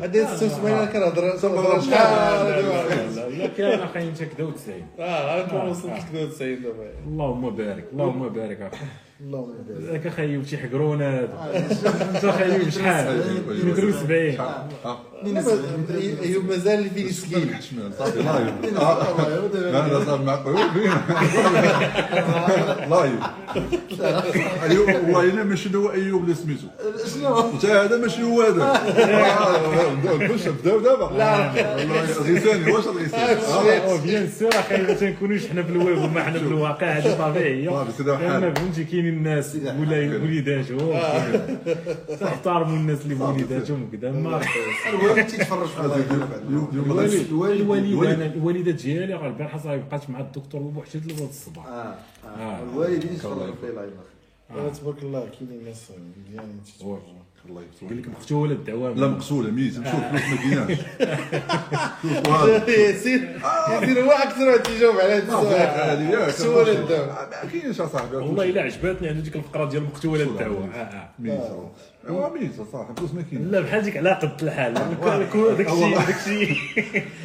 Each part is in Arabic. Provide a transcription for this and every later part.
هادي 76 كنهضر كنهضر شحال لا أخي انت كذا و90 آه غنكون وصلت لك 90 دابا اللهم بارك اللهم بارك أخي اللهم بارك ذاك أخي انت أخي شحال متر و70 ايوب مازال فيه سكين صافي لايف لا لا صافي معقول لايف ايوب والله الا ماشي هو ايوب اللي سميتو شنو هذا ماشي هو هذا باش بداو دابا لا غيثاني واش الغيثاني bien sûr أخي ما تنكونوش حنا في الويب وما حنا في الواقع سيدي بحال. لأن فهمتي كاينين الناس ولا وليداتهم تحترموا الناس اللي وليداتهم وكذا ما الوالد تيتفرج في ال live الوالد الوالد الوالده أنا الوالدة ديالي راه البارحه صاحبي بقات مع الدكتور بوحدة لغايه الصباح. آه آه. آه. الوالد يتفرج. في اللايف أنا تبارك الله كاينين ناس مزيانين تيتفرجوا. الله قال يبارك لك مقتوله الدوام لا مقصوله ميت. مشوف فلوس ما كايناش. ياسين ياسين هو أكثر واحد تيجاوب على هذا السؤال. شو ولا الدم ما كاينش أصاحبي. والله إلا عجبتني عندي ديك الفقره ديال مقتوله الدواء آه، آه. هو ميت صاحبي فلوس ما كاين لا بحال ديك على قد الحال داك الشيء داك الشيء.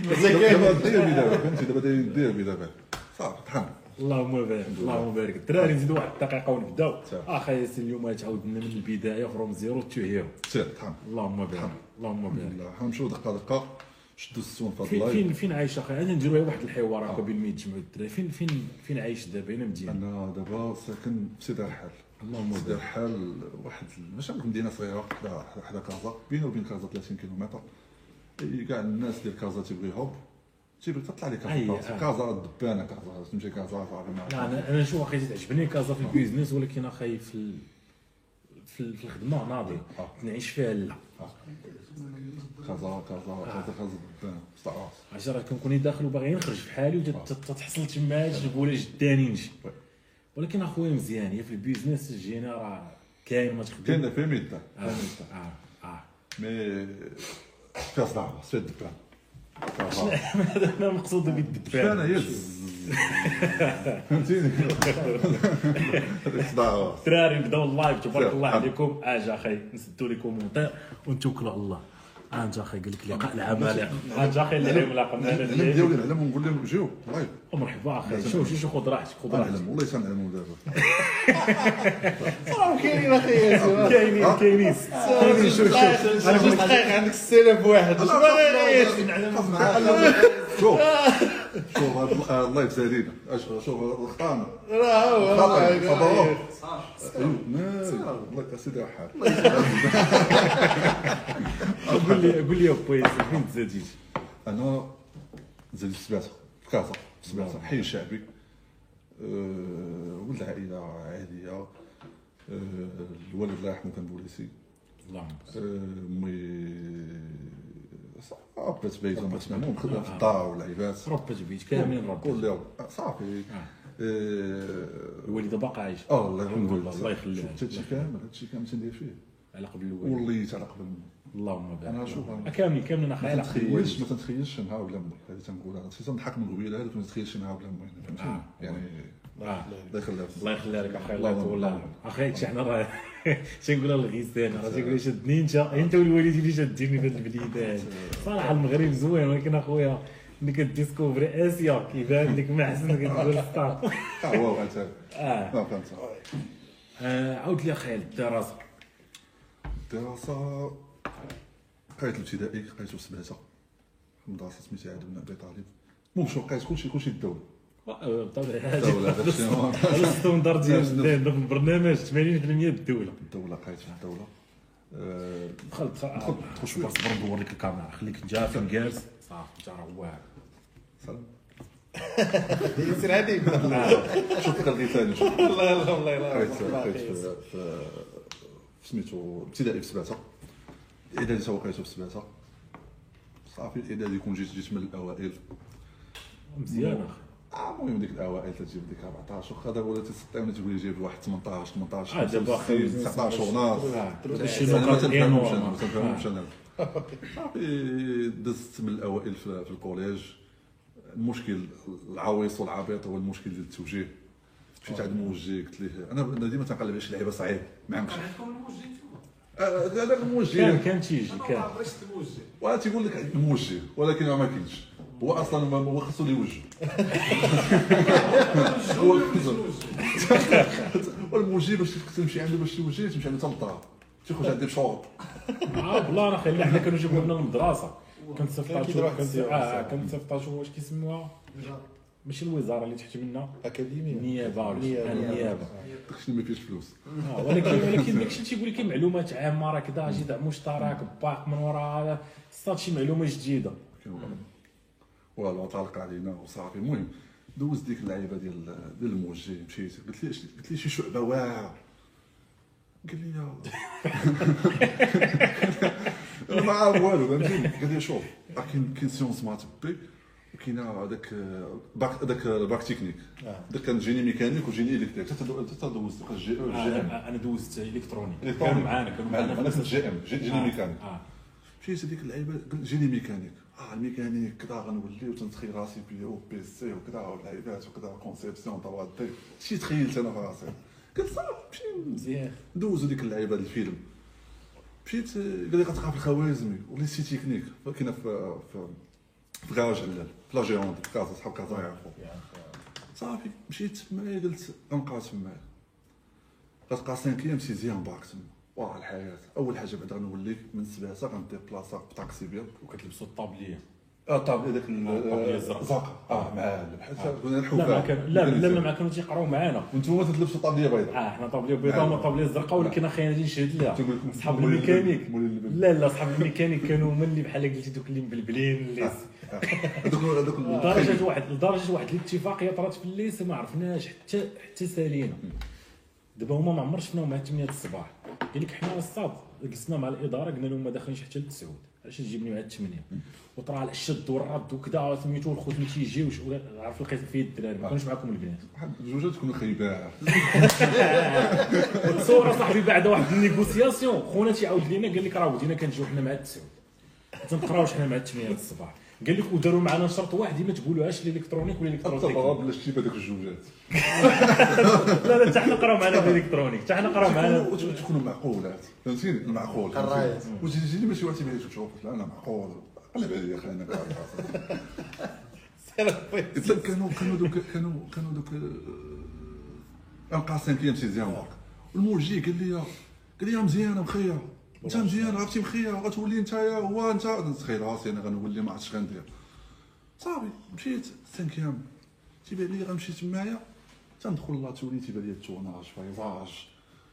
دابا فهمتي؟ دابا دير بي دابا. صافي طحن اللهم بارك اللهم بارك. الدراري نزيدوا واحد الدقيقة ونبداو. اخا ياسين اليوم تعاود لنا من البداية from zero to hero اللهم بارك اللهم بارك. لا حنمشيو دقة دقة. شدوا ال son في ال live فين فين عايش أخي؟ أنا نديروا واحد الحوار هكا بين ما يتجمعوا الدراري. فين فين فين عايش دابا؟ هنا مدينه أنا دابا ساكن في سيدي الرحال اللهم سيدي بارك الرحال واحد ماشي نقول مدينة صغيرة حدا حدا كازا. بينه وبين كازا 30 كيلومتر. كاع الناس ديال كازا تيبغي تيبغي تطلع لك كازا. آه. كازا الدبانه كازا تمشي كازا. لا أنا أنا نشوف أخي تعجبني كازا في البيزنس ولكن أخي في ال... في ال- في الخدمة ناضي. آه. نعيش فيها لا. كازا كازا كازا كازا الدبانه بصح راس عرفتي راه كنكون داخل وباغي نخرج في حالي وتتحصل تما تقول جداني نجي. ولكن أخويا مزيان هي في ال business جينا راه كاين ما تخدم. كاين في ميدا آه آه آه. مي فيها صداع الدبان كازا هذا أنا الدبانه بالدبان هي الزز. فهمتيني؟ الدراري نبداو اللايف تبارك. الله آه. عليكم. اجا أخي نسدوا لي كومونتير ونتوكلوا على الله. انت أخي قال لك لقاء العمالقه انت أخي أنا ندير ديالي. نعلم ونقول لهم جيو مرحبا أخي. شوف شوف شوف خذ راحتك خذ راحتك. نعلم والله تنعلموا دابا راه كاينين أخي. كاينين كاينين شوف شوف أنا جوج دقائق عندك السلف واحد. اش باغي ياسين شوف. شوف هذا اللايف زادينا أش- شوف الخطان راه هو. هو أيوه. الله يسيدي حال قول لي قول لي يا بويس فين تزاديت أنا زادي في سبعته في كازا في سبعته حي شعبي. أه، ولد عائله عادية. أه، الوالد الله يرحمه كان بوليسي. اللهم أه، امي ربات بيتها ما المهم خدمه في الدار والعيبات ربت بيت كاملين ربت كل يوم صافي أه، الوالده باقا عايشه آه الله يرحمه لله الله يخليها شفت هادشي كامل هادشي كامل تندير فيه على قبل الوالد وليت على قبل اللهم بارك أنا شوف آه، كاملين كاملين أخي ما الوالد ما تتخيلش نهار بلا مي هذه تنقول أنا خصيصا نضحك من قبيله هذا ما تتخيلش نهار بلا آه. يعني آه. الله يخليها الله يخليها لك أخي الله يطول. عمرك أخي هادشي حنا راه تنقولها للغيسان راه تنقول شدني انت أنت والوالدين اللي شاديني في هاد البليده هادي صراحة المغرب زوين ولكن أخويا ملي ك discover ي آسيا كيبان لك ما احسن كتقول ستار. آه هو أنت. آه. فهمت. آه، عاود لي أخي الدراسة. الدراسة. قريت الابتدائي قريت في سبعته مدرسة سميتها عبد بن ابي طالب. المهم شو قريت كلشي كلشي الدولة آه، بطبيعي الدولة هذا ال standard ديال البرنامج 80% الدولة الدولة قريت في الدولة آه، دخل دخل دخل شوف صبر ندور لك الكاميرا خليك جا فين جالس صافي انت راه واعر ياسين عادي شوف قال لي ثاني الله الله الله الله سميتو ابتدائي في سبعته الاعدادي تا قريتو في سبعته صافي الاعدادي كون جيت جيت من الاوائل مزيان أخي آه، المهم ديك الأوائل تجيب ديك 14 واخا دابا ولا تسطيوني تقول جايب واحد 18 18 آه، دابا أخي 19 وناص هذا الشيء أنا ما تنفهمش. أنا ما تنفهمش أنا صافي دزت من الأوائل في, في ال collège. المشكل العويص والعبيط هو المشكل ديال التوجيه. مشيت عند موجه قلت ليه؟ أنا أنا ديما تنقلب على شي لعيبة صعيب ما عندكش. آه، هذاك الموجه كان كان تيجي كان. ولا تيقول لك موجه ولكن ما كاينش. هو أصلا ما هو خصو اللي يوجه هو والموجه باش تمشي عنده باش توجه تمشي عنده حتى للدار تيخرج عندي بشوط آه والله أنا خلي حنا كانوا جابونا من المدرسة آه. كنت صيفطها شو واش كيسموها؟ ماشي الوزارة اللي تحت منا أكاديمية. النيابه نيابة. آه، النيابه داكشي اللي ما فيهش فلوس. آه، ولكن ولكن داكشي تيقول لك معلومات عامة راه كذا جي دعمو اشتراك باق من ورا هذا. صاد شي معلومة جديدة. والو طالق علينا وصافي. المهم دوز ديك اللعيبة ديال ديال الموجه مشيت. قلت لي قلت لي شي شعبة واعرة. قال لي أنا ما عارف والو فهمتيني قال لي شوف راه كاين كاين sciences maths B وكاين هذاك باك هذاك باك تكنيك آه. داك كان جيني ميكانيك وجيني إلكتريك. حتى دو- حتى دوزت آه، جي إم. أنا أنا دوزت الكتروني. كانوا معانا كانوا معانا الجي إم جيني آه، ميكانيك. آه. مشيت هذيك اللعيبة جيني ميكانيك. آه الميكانيك كذا غنولي وتنتخيل راسي بي أو بي سي وكذا واللعيبات وكذا كونسيبسيون طوا دي شي تخيلت أنا في راسي. قلت صافي مشي مزيان. ندوزو ديك اللعيبة الفيلم مشيت آه، قال لي غتلقى في الخوارزمي ولي سي تكنيك. كاينة في في في كراج علال في لا جيروند في كازا صحاب كازا يعرفوا صافي. مشيت تمايا قلت غنبقى تمايا غتبقى cinquième sixième bac تما. واه الحياة أول حاجة بعدا غنولي من سباسه غنديبلاصا بطاكسي بيض وكتلبسوا الطابلية. آه طاب هذاك. الزرقاء. آه معالم حتى كنا لا ما لا لا ما كانوا تيقراو معانا. وأنتم تلبسوا طابلية بيضاء. آه حنا طابلية بيضاء وما طابلية زرقاء ولكن أخي غادي نشهد لها صحاب الميكانيك. لا لا صحاب الميكانيك كانوا هما اللي بحال قلتي دوك اللي مبلبلين اللي هذوك هذوك لدرجه واحد لدرجه واحد الاتفاقية طرات في الليس ما عرفناش حتى حتى سالينا. دابا هما ما عمر شفناهم مع 8 الصباح. قال لك حنا الصاد جلسنا مع الإدارة قلنا لهم ما داخلينش حتى للتسعود. علاش تجيبني مع الثمانيه وطرا على الشد والرد وكذا سميتو الخوت ما تيجيوش. ولا عرف لقيت فيه الدراري ما كانوش معكم البنات. تكونوا خيباء تصور صاحبي بعد واحد النيغوسياسيون. خونا تيعاود لينا قال لك راه ودينا كنجيو حنا مع التسعود. تنقراوش حنا مع الثمانيه الصباح. قال لك وداروا معنا شرط واحد ما تقولوهاش الإلكترونيك ولا حتى الالكترونيك بغا بلا شتي هذوك الجوجات. لا لا حتى حنا قراو معنا بالإلكترونيك حتى حنا قراو معنا تكونوا معقولات. فهمتيني؟ المعقول قرايات. وتجيني ماشي واحد تيبان تشوف لا أنا معقول. قلب عليا لك كانوا كانوا دوك كانوا كانوا دوك انقى سانكيام سيزيام باك والموجي قال لي قال لي يا مزيان مخير انت مزيان عرفتي؟ مخير غتولي انت يا هو انت نتخيل راسي أنا غنولي ما عرفتش غندير. صافي مشيت. سانكيام تيبان لي غنمشي تمايا. تندخل لا تولي تيبان لي التوناج فيزاج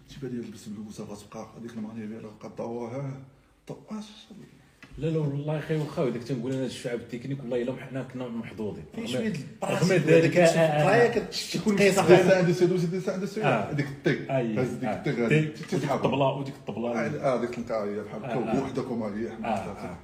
تيبان لي لبس بلوزة غتبقى هذيك المانيفير غتبقى ضواها طواش لا لا والله خير واخا هذاك تنقول أنا الشعب التكنيك والله إلا حنا كنا محظوظين. فين شوية رغم ذلك آه، آه، القرايه آه. كتكون دي قيس سا عندي سيدو سيدي سا عندي سيدو آه. هذيك الطي اي هز ديك الطي آه. غادي الطبلة وديك الطبلة. آه ديك النقايه بحال آه، آه. وحدك وما هي آه، آه.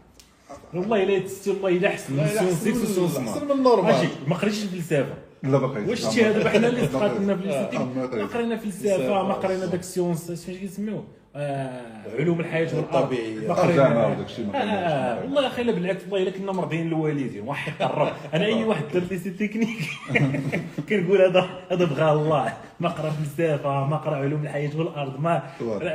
والله إلا تستي والله إلا احسن من السون أحسن 6 من- والسون أحسن 7 من النورمال. ماشي ما قريتش الفلسفة. لا ما قريتش. واش شتي هذا حنا اللي سقط لنا في آه، ما. قرينا فلسفه ما قرينا داك السيونس فاش كيسميوه؟ آه، علوم الحياة والارض قرينا وداك الشيء ما آه،. والله أخي بالعكس والله إلا كنا مرضيين الوالدين واحد قرب أنا أي واحد دار لي سي تكنيك. كنقول هذا هذا بغى الله. ما قرأ فلسفه ما قرأ علوم الحياة والأرض. ما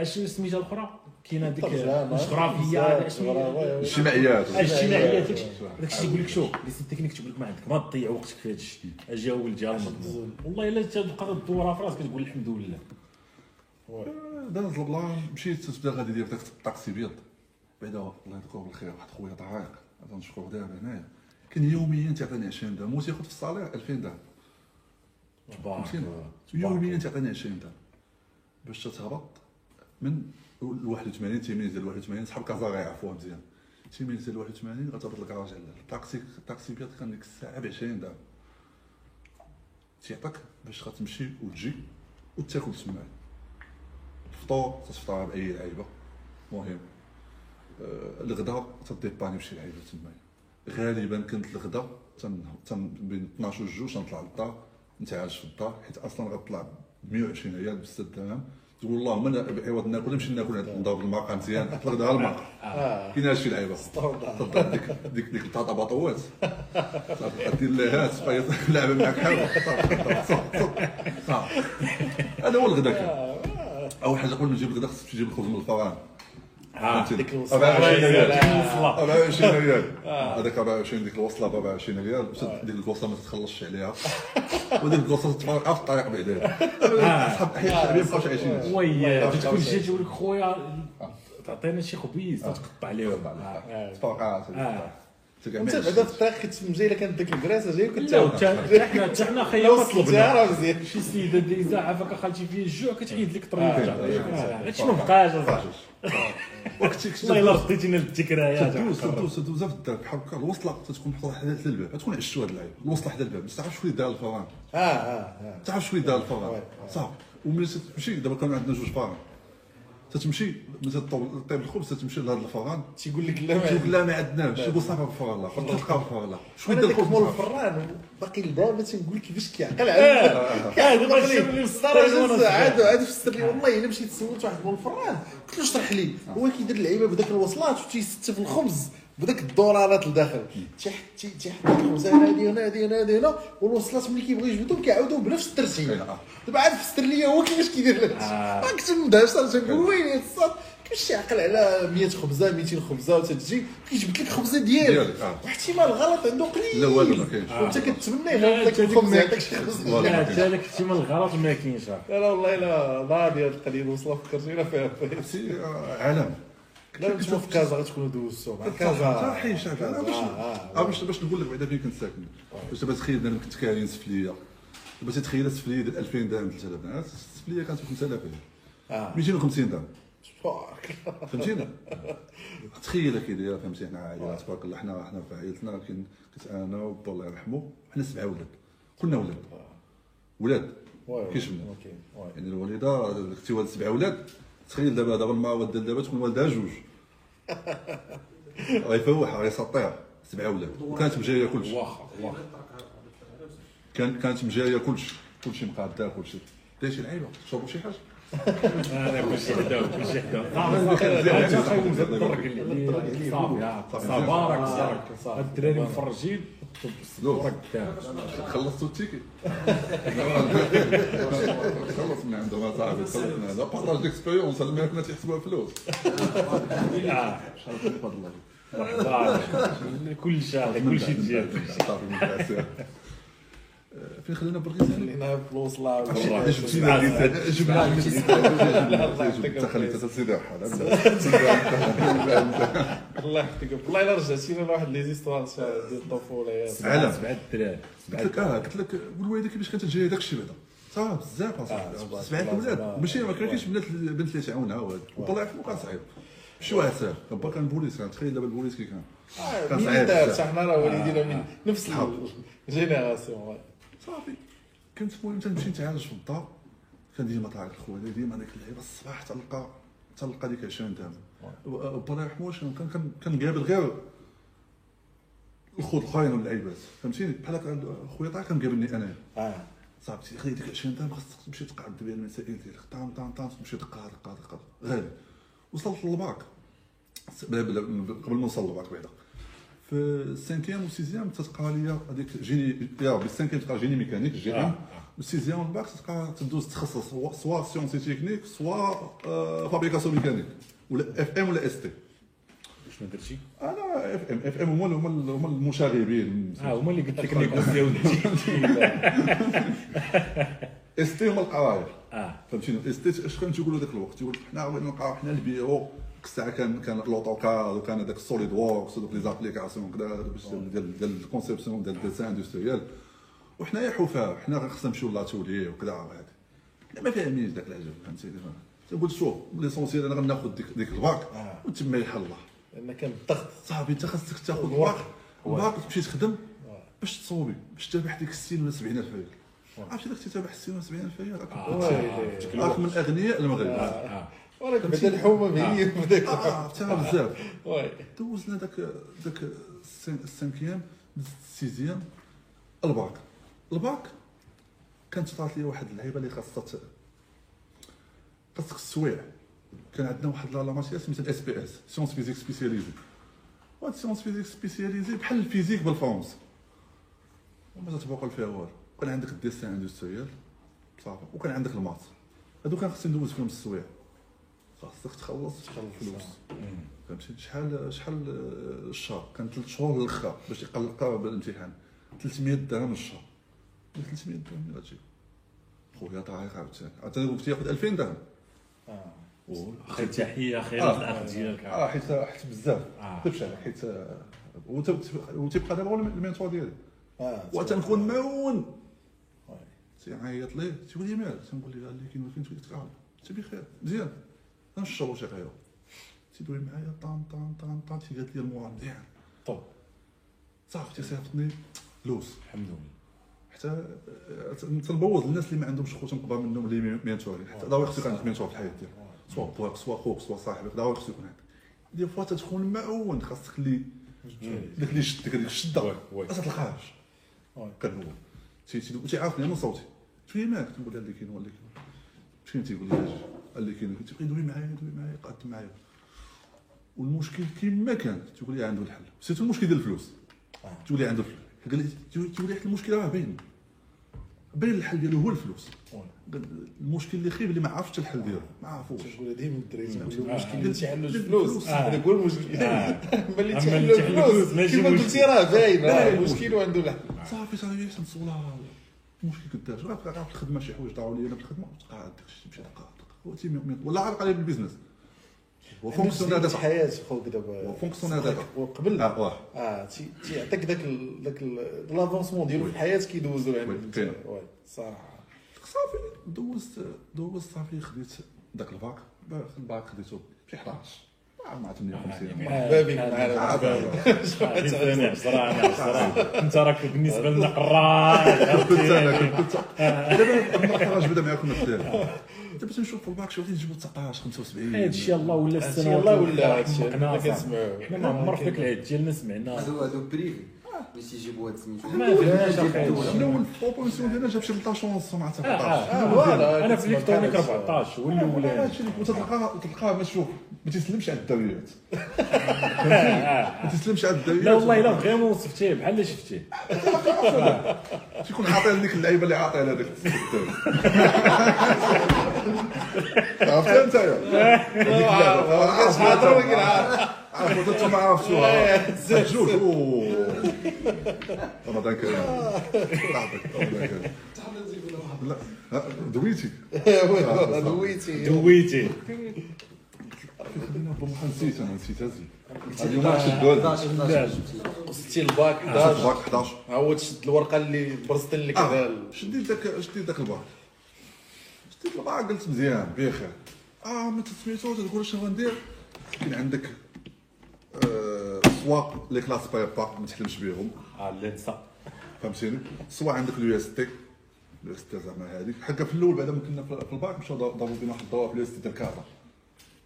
شنو سميتها الأخرى؟ كاينة ديك ترجمة، الجغرافية لا، شنو؟ هي؟ جغرافيا. الاجتماعيات. الاجتماعيات. داك آه. الشيء يقول لك شوف لي c'est technique تقول لك ما عندك ما تضيع وقتك في هذا الشيء اجا ولدي راه مضمون والله إلا تبقى الدورة في راسك كتقول الحمد لله. داز البلان مشيت تبدا غادي ندير داك الطاكسي بيض بعدا الله يذكره بالخير واحد خويا طريق هذا نشكره دابا هنايا. كان يوميا تعطيني 20 درهم. هو تياخذ في ال salaire 2000 درهم. تبارك فهمتيني. يوميا تعطيني 20 درهم. باش تهبط من ال 81 تيميز ديال 81 صحاب كازا غيعرفوها مزيان. تيميز ديال 81 غتهبط لكراج على الطاكسي الطاكسي بيض كان ديك الساعة ب 20 درهم. تيعطيك باش غتمشي وتجي وتاكل تما. الفطور تفطر باي لعيبة. مهم. آه، الغدا تديباني بشي لعيبة تما. غالبا كنت الغدا تن بين 12 و 2 تنطلع للدار نتعاش في الدار حيت أصلا غطلع ب 120 ريال ب 6 درهم تقول اللهم أنا بعوض ناكل نمشي ناكل عند نضرب الماقة مزيان. الغدا الماقه آه. كاين شي لعيبة؟ تضرب ديك ديك ديك البطاطا باطوات صافي دير لها لعبة حاول صافي صافي هذا هو الغدا كان. اول حاجة قبل ما تجيب الغدا خصك تجيب الخبز من الفران. آه، ديك الوصلة. يسلمك. سلام. 24 ريال. هذاك 24 ديك الوصلة ب 24 ريال. باش ديك الوصلة ما تتخلصش عليها. وديك الوصلة تتفرقع في الطريق بعدا أصحاب الاحياء الشعبيه مابقاوش عايشين وي تكون جيت تقول لك خويا تعطينا شي خبيز تقطع عليهم. تفرقعات آه. أنت بعدا في الطريق كتمجي الا كانت ديك الكراسه جاي كنت لا حتى حنا حتى حنا خيا مزيان شي سيده اللي زعفك خالتي فيه الجوع كتحيد لك الطريق آه. هادشي ما بقاش اصاحبي وقت كنت والله الا رديتينا للذكريات تدوز تدوز تدوز في الدار بحال هكا الوصلة تتكون محطوطه حدا الباب. تكون عشتوا هاد اللعيبه الوصلة حدا الباب. ما تعرفش دار الفران؟ آه آه آه. تعرف شكون اللي دار الفران. صافي وملي تمشي دابا كان عندنا جوج فران. تتمشي تطيب طيب الخبز تتمشي لهاد الفران. تيقول لك لا ما لا ما عندناش تقول صافي الفران لا. تلقى الفران لا. شكون أنا دار ديك مول الخبز الفران باقي لدابا تنقول كيفاش كيعقل. على يولي لدرجه عاد عاد فسر لي والله إلا مشيت سولت واحد مول الفران. قلت له اشرح لي. هو كيدير اللعيبه بداك الوصلات وتيست في الخبز. بداك الدولارات لداخل. تيحط تي- تيحط الخبزه هادي هنا هادي هنا هادي هنا والوصلات ملي كيبغي يجبدهم كيعاودوا بنفس الترتيب آه. دابا عاد فسر لي هو كيفاش كيدير هادشي آه. ما كنت مندهش صار تنقول ويلي هاد الصاد؟ كيفاش يعقل على 100 خبزة 200 خبزة وتتجي كيجبد لك خبزة ديالك؟ آه. واحتمال غلط عنده قليل. لا والو ما كاينش. وانت كتمنى يغلط لك الخبز ما- يعطيك شي خبز والله. لا حتى احتمال الغلط ما كاينش. لا والله لا ناضي هاد القضية الوصله فكرتينا فيها. آه، عالم. لا في كازا غتكونوا دوزتو مع كازا حي شاف أنا باش آه، آه، باش باش نقول لك بعدا فين كنت ساكن. باش دابا تخيل أنا كنت كاين سفلية. دابا تتخيل السفليه ديال 2000 درهم 3000 درهم السفليه كانت ب 5000 آه. 250 درهم. فهمتيني تخيل كي داير فهمتي حنا عائلة تبارك الله حنا حنا في عائلتنا كاين كنت أنا وبا الله يرحمه حنا سبعة ولاد كلنا ولاد ولاد كاينش بنات. يعني الوالدة أختي والد سبعة ولاد تخيل دابا دابا المعوض ديال دابا تكون والدها جوج. غيفوحها غيسطيها سبعه ولاد وكانت مجاية كلشي واخا واخا كان كانت مجاية كلشي كلشي مقاده كلشي داير شي لعيبه شربوا شي حاجة. أنا كلشي حدا كلشي حدا صافي صافي صافي الدراري مفرجين. الصورة قدام خلصتوا ال ticket خلص من عندهم صاحبي خلص من هذا partage d'expérience هاد الماكله تيحسبوها فلوس آه. كل شهر كل شيء ديال صافي من التعسير. فين خلينا بالغيث خلينا في الوصله والله. جبنا. جبنا خليت سيدي الله يحفظك والله إلا رجعتينا لواحد لي زيستوار ديال الطفوله يا عالم. سبعة الدراري قلت لك آه قلت لك الوالده كيفاش كانت جاية داك الشيء بعدا صافي بزاف آه، اصاحبي سبعة سبعه سبعة. ماشي ما كاينش بنات بنت اللي تعاونها. والله يرحمه كان صعيب ماشي واحد ساهل كان با كان بوليس. كان تخيل دابا البوليس كي كان. كان صعيب حنا راه والدينا من نفس. ال génération صافي. كنت المهم تنمشي نتعالج في الدار كان ديما طالع الخويا ديما ديك اللعيبة الصباح تلقى تلقى ديك 20 درهم با الله كان كنقابل غير الخوت الاخرين واللعيبات. فهمتيني؟ بحال هكا خويا طاح كان قابلني أنا. آه. صاحبتي خلي ديك 20 درهم خاصك تمشي تقعد بها المسائل ديالك. طام طام طام تمشي تقرا تقرا تقرا غالي وصلت للباك. قبل ما نوصل للباك بعدا في ال cinquième وال sixième تتقرا ليا هذيك جيني يا بال cinquième تقرا génie mécanique GM وال sixième والباك تتقرا تدوز تخصص سوا- sciences techniques سوا آه، fabrication mécanique ولا FM ولا ST شنو درتي؟ أنا FM FM هما هما هما المشاغبين. آه هما اللي قلت لك négociation ST هما القرايه آه. فهمتيني؟ ال ST اش كانوا تيقولوا ذاك الوقت؟ تيقول حنا بغينا نلقاو حنا البيرو. الساعة كان كان l'AutoCAD وكان هذاك ال SolidWorks ودوك les applications كذا باش ديال ديال ال conception ديال ال dessin industriel وحنايا حفاه حنا خصنا نمشيو l'atelier وكذا وهذا ما فاهمينش ذاك العجب فهمتيني تنقول شوف l'essentiel أنا غناخذ ديك ديك الباك آه. وتما يحل الله. لأن كان الضغط. صاحبي أنت خاصك تاخذ. الباك الباك تمشي تخدم باش تصوبي باش تربح ديك 60 ولا 70 ألف ريال. عرفتي داك تربح 60 ولا 70 ألف ريال. راك من اغنياء المغرب بدا الحومه بعيد بداك آه بزاف دوزنا داك داك ال cinquième ال sixième الباك الباك كانت طلعت لي واحد اللعيبة اللي خاصها خاصك السويع كان عندنا واحد la matière سميتها SPS sciences physiques spécialisées وهاد sciences physiques spécialisées بحال ال physique بالفرونس وما تتبقى فيها والو. كان عندك ال dessin industriel صافي. وكان عندك ال maths هادو كان خصني ندوز فيهم السويع خاصك تخلص الفلوس فهمتي؟ شحال شحال آه، الشهر؟ كان ثلاث شهور للاخر باش يقلقها بالامتحان. 300 درهم الشهر. 300 درهم غاتجي خويا طريق عاوتاني. عاوتاني قلت ياخذ 2000 درهم. خير تحية خير آه. الاخ ديالك آه حيت حيت بزاف. آه. كتبش عليك حيت آه، وت- وتبقى دابا هو المينتور ديالي. آه وتنكون معون تيعيط ليه؟ تيقول لي مالك تنقول ليه اللي كاين فين تقول لك انت بخير مزيان. شي قهوه تيدوي معايا طام طام طام طام تيقالت لي المورا مزيان. طب. صافي تيصيفطني لوز. الحمد لله. حتى آه، تنبوظ الناس اللي ما عندهمش خو تنقبل منهم اللي مينتوري. حتى داوي خصو يكون عندك مينتور في الحياة ديالك. سواء بواك سواء خوك سواء صاحبك داوي خصو يكون عندك. des fois تتكون معون خاصك اللي داك اللي يشدك هذيك الشده. ما تلقاهاش. كان هو. تي- تي- تيعرفني من صوتي. شوية مالك تنقول له اللي كاين هو اللي كاين. فين تيقول لي أجي اللي كاين تيبقى يدوي معايا يدوي معايا يقاد معايا. والمشكل كيما كان تقول لي عنده الحل. surtout المشكل ديال الفلوس. تقول لي عنده الفلوس. قال لي تقول تقول لي حيت المشكلة راه باين. باين الحل ديالو هو الفلوس. قال المشكل اللي خيب اللي ما عرفتش الحل ديالو. ما عرفوش. تقول ديما الدراري تقول آه. المشكل اللي تيحلوش آه. الفلوس. آه. هذاك هو المشكل. آه. اللي تيحلوا الفلوس. كيما. قلتي راه باين. راه المشكل وعنده الحل. صافي صافي تنصولها المشكل قداش غير بقى في الخدمة شي حوايج ضاعوا لي أنا في الخدمة الشيء تمشي تلقى هو تيمي ولا عارف عليه بالبيزنس هو فونكسيونير دابا الحياة خوك دابا. هو فونكسيونير دابا وقبل. آه آه تي- تيعطيك داك داك لافونسمون ديالو في الحياة كيدوزو وي، يعني. كاين. صراحة. صافي. دوزت دوزت صافي خديت داك الباك. الباك خديته شي 11 عرفت 150 مرحبا بك معنا مرحبا بصراحه انت راك بالنسبة لنا قراي كنت أنا كنت دابا معاكم الدار دابا تنشوف في الباك واحد يجيبو 19 75 هادشي الله ولا السنة الله ولا هادشي حنا كنسمعو حنا ما عمر في العيد ديالنا سمعنا هادو هادو بريفي. باش يجيبوا هاد سميتو ما فهمناش أخي شنو البروبونسيون ديالنا جاب شي 13 ونص مع 17 آه فوالا أنا في الالكترونيك 14 هو الاولاني هادشي اللي وتلقاه تلقاه ما تشوف ما تيسلمش على الدوريات ما تيسلمش على الدوريات لا والله الا فريمون وصفتيه بحال اللي شفتيه تيكون عاطي لديك اللعيبه اللي عاطي لها داك الدوري عرفتها انت كتحاضروا عرفتوا أنتم ما عرفتوها. رمضان كريم صاحبك رمضان كريم لا دويتي. دويتي. دويتي. نسيت أنا نسيت هزي اليوم راه شدوا هذا 11 11 شتي الباك 11 الباك 11 ها هو تشد الورقة اللي برزت لك آه هذا. شديت داك شديت داك الباك. شديت الباك قلت مزيان بخير آه ما تسميتو تقول شنو غندير؟ كاين عندك آه، سوا لي كلاس بيبا ما تحلمش آه اللينسا فهمتيني سوا عندك اليو اس تي اليو اس تي زعما هذيك. حكا في الأول بعد ما كنا في الباك مشاو ضربوا بينا واحد الضوء في اليو اس تي ديال كازا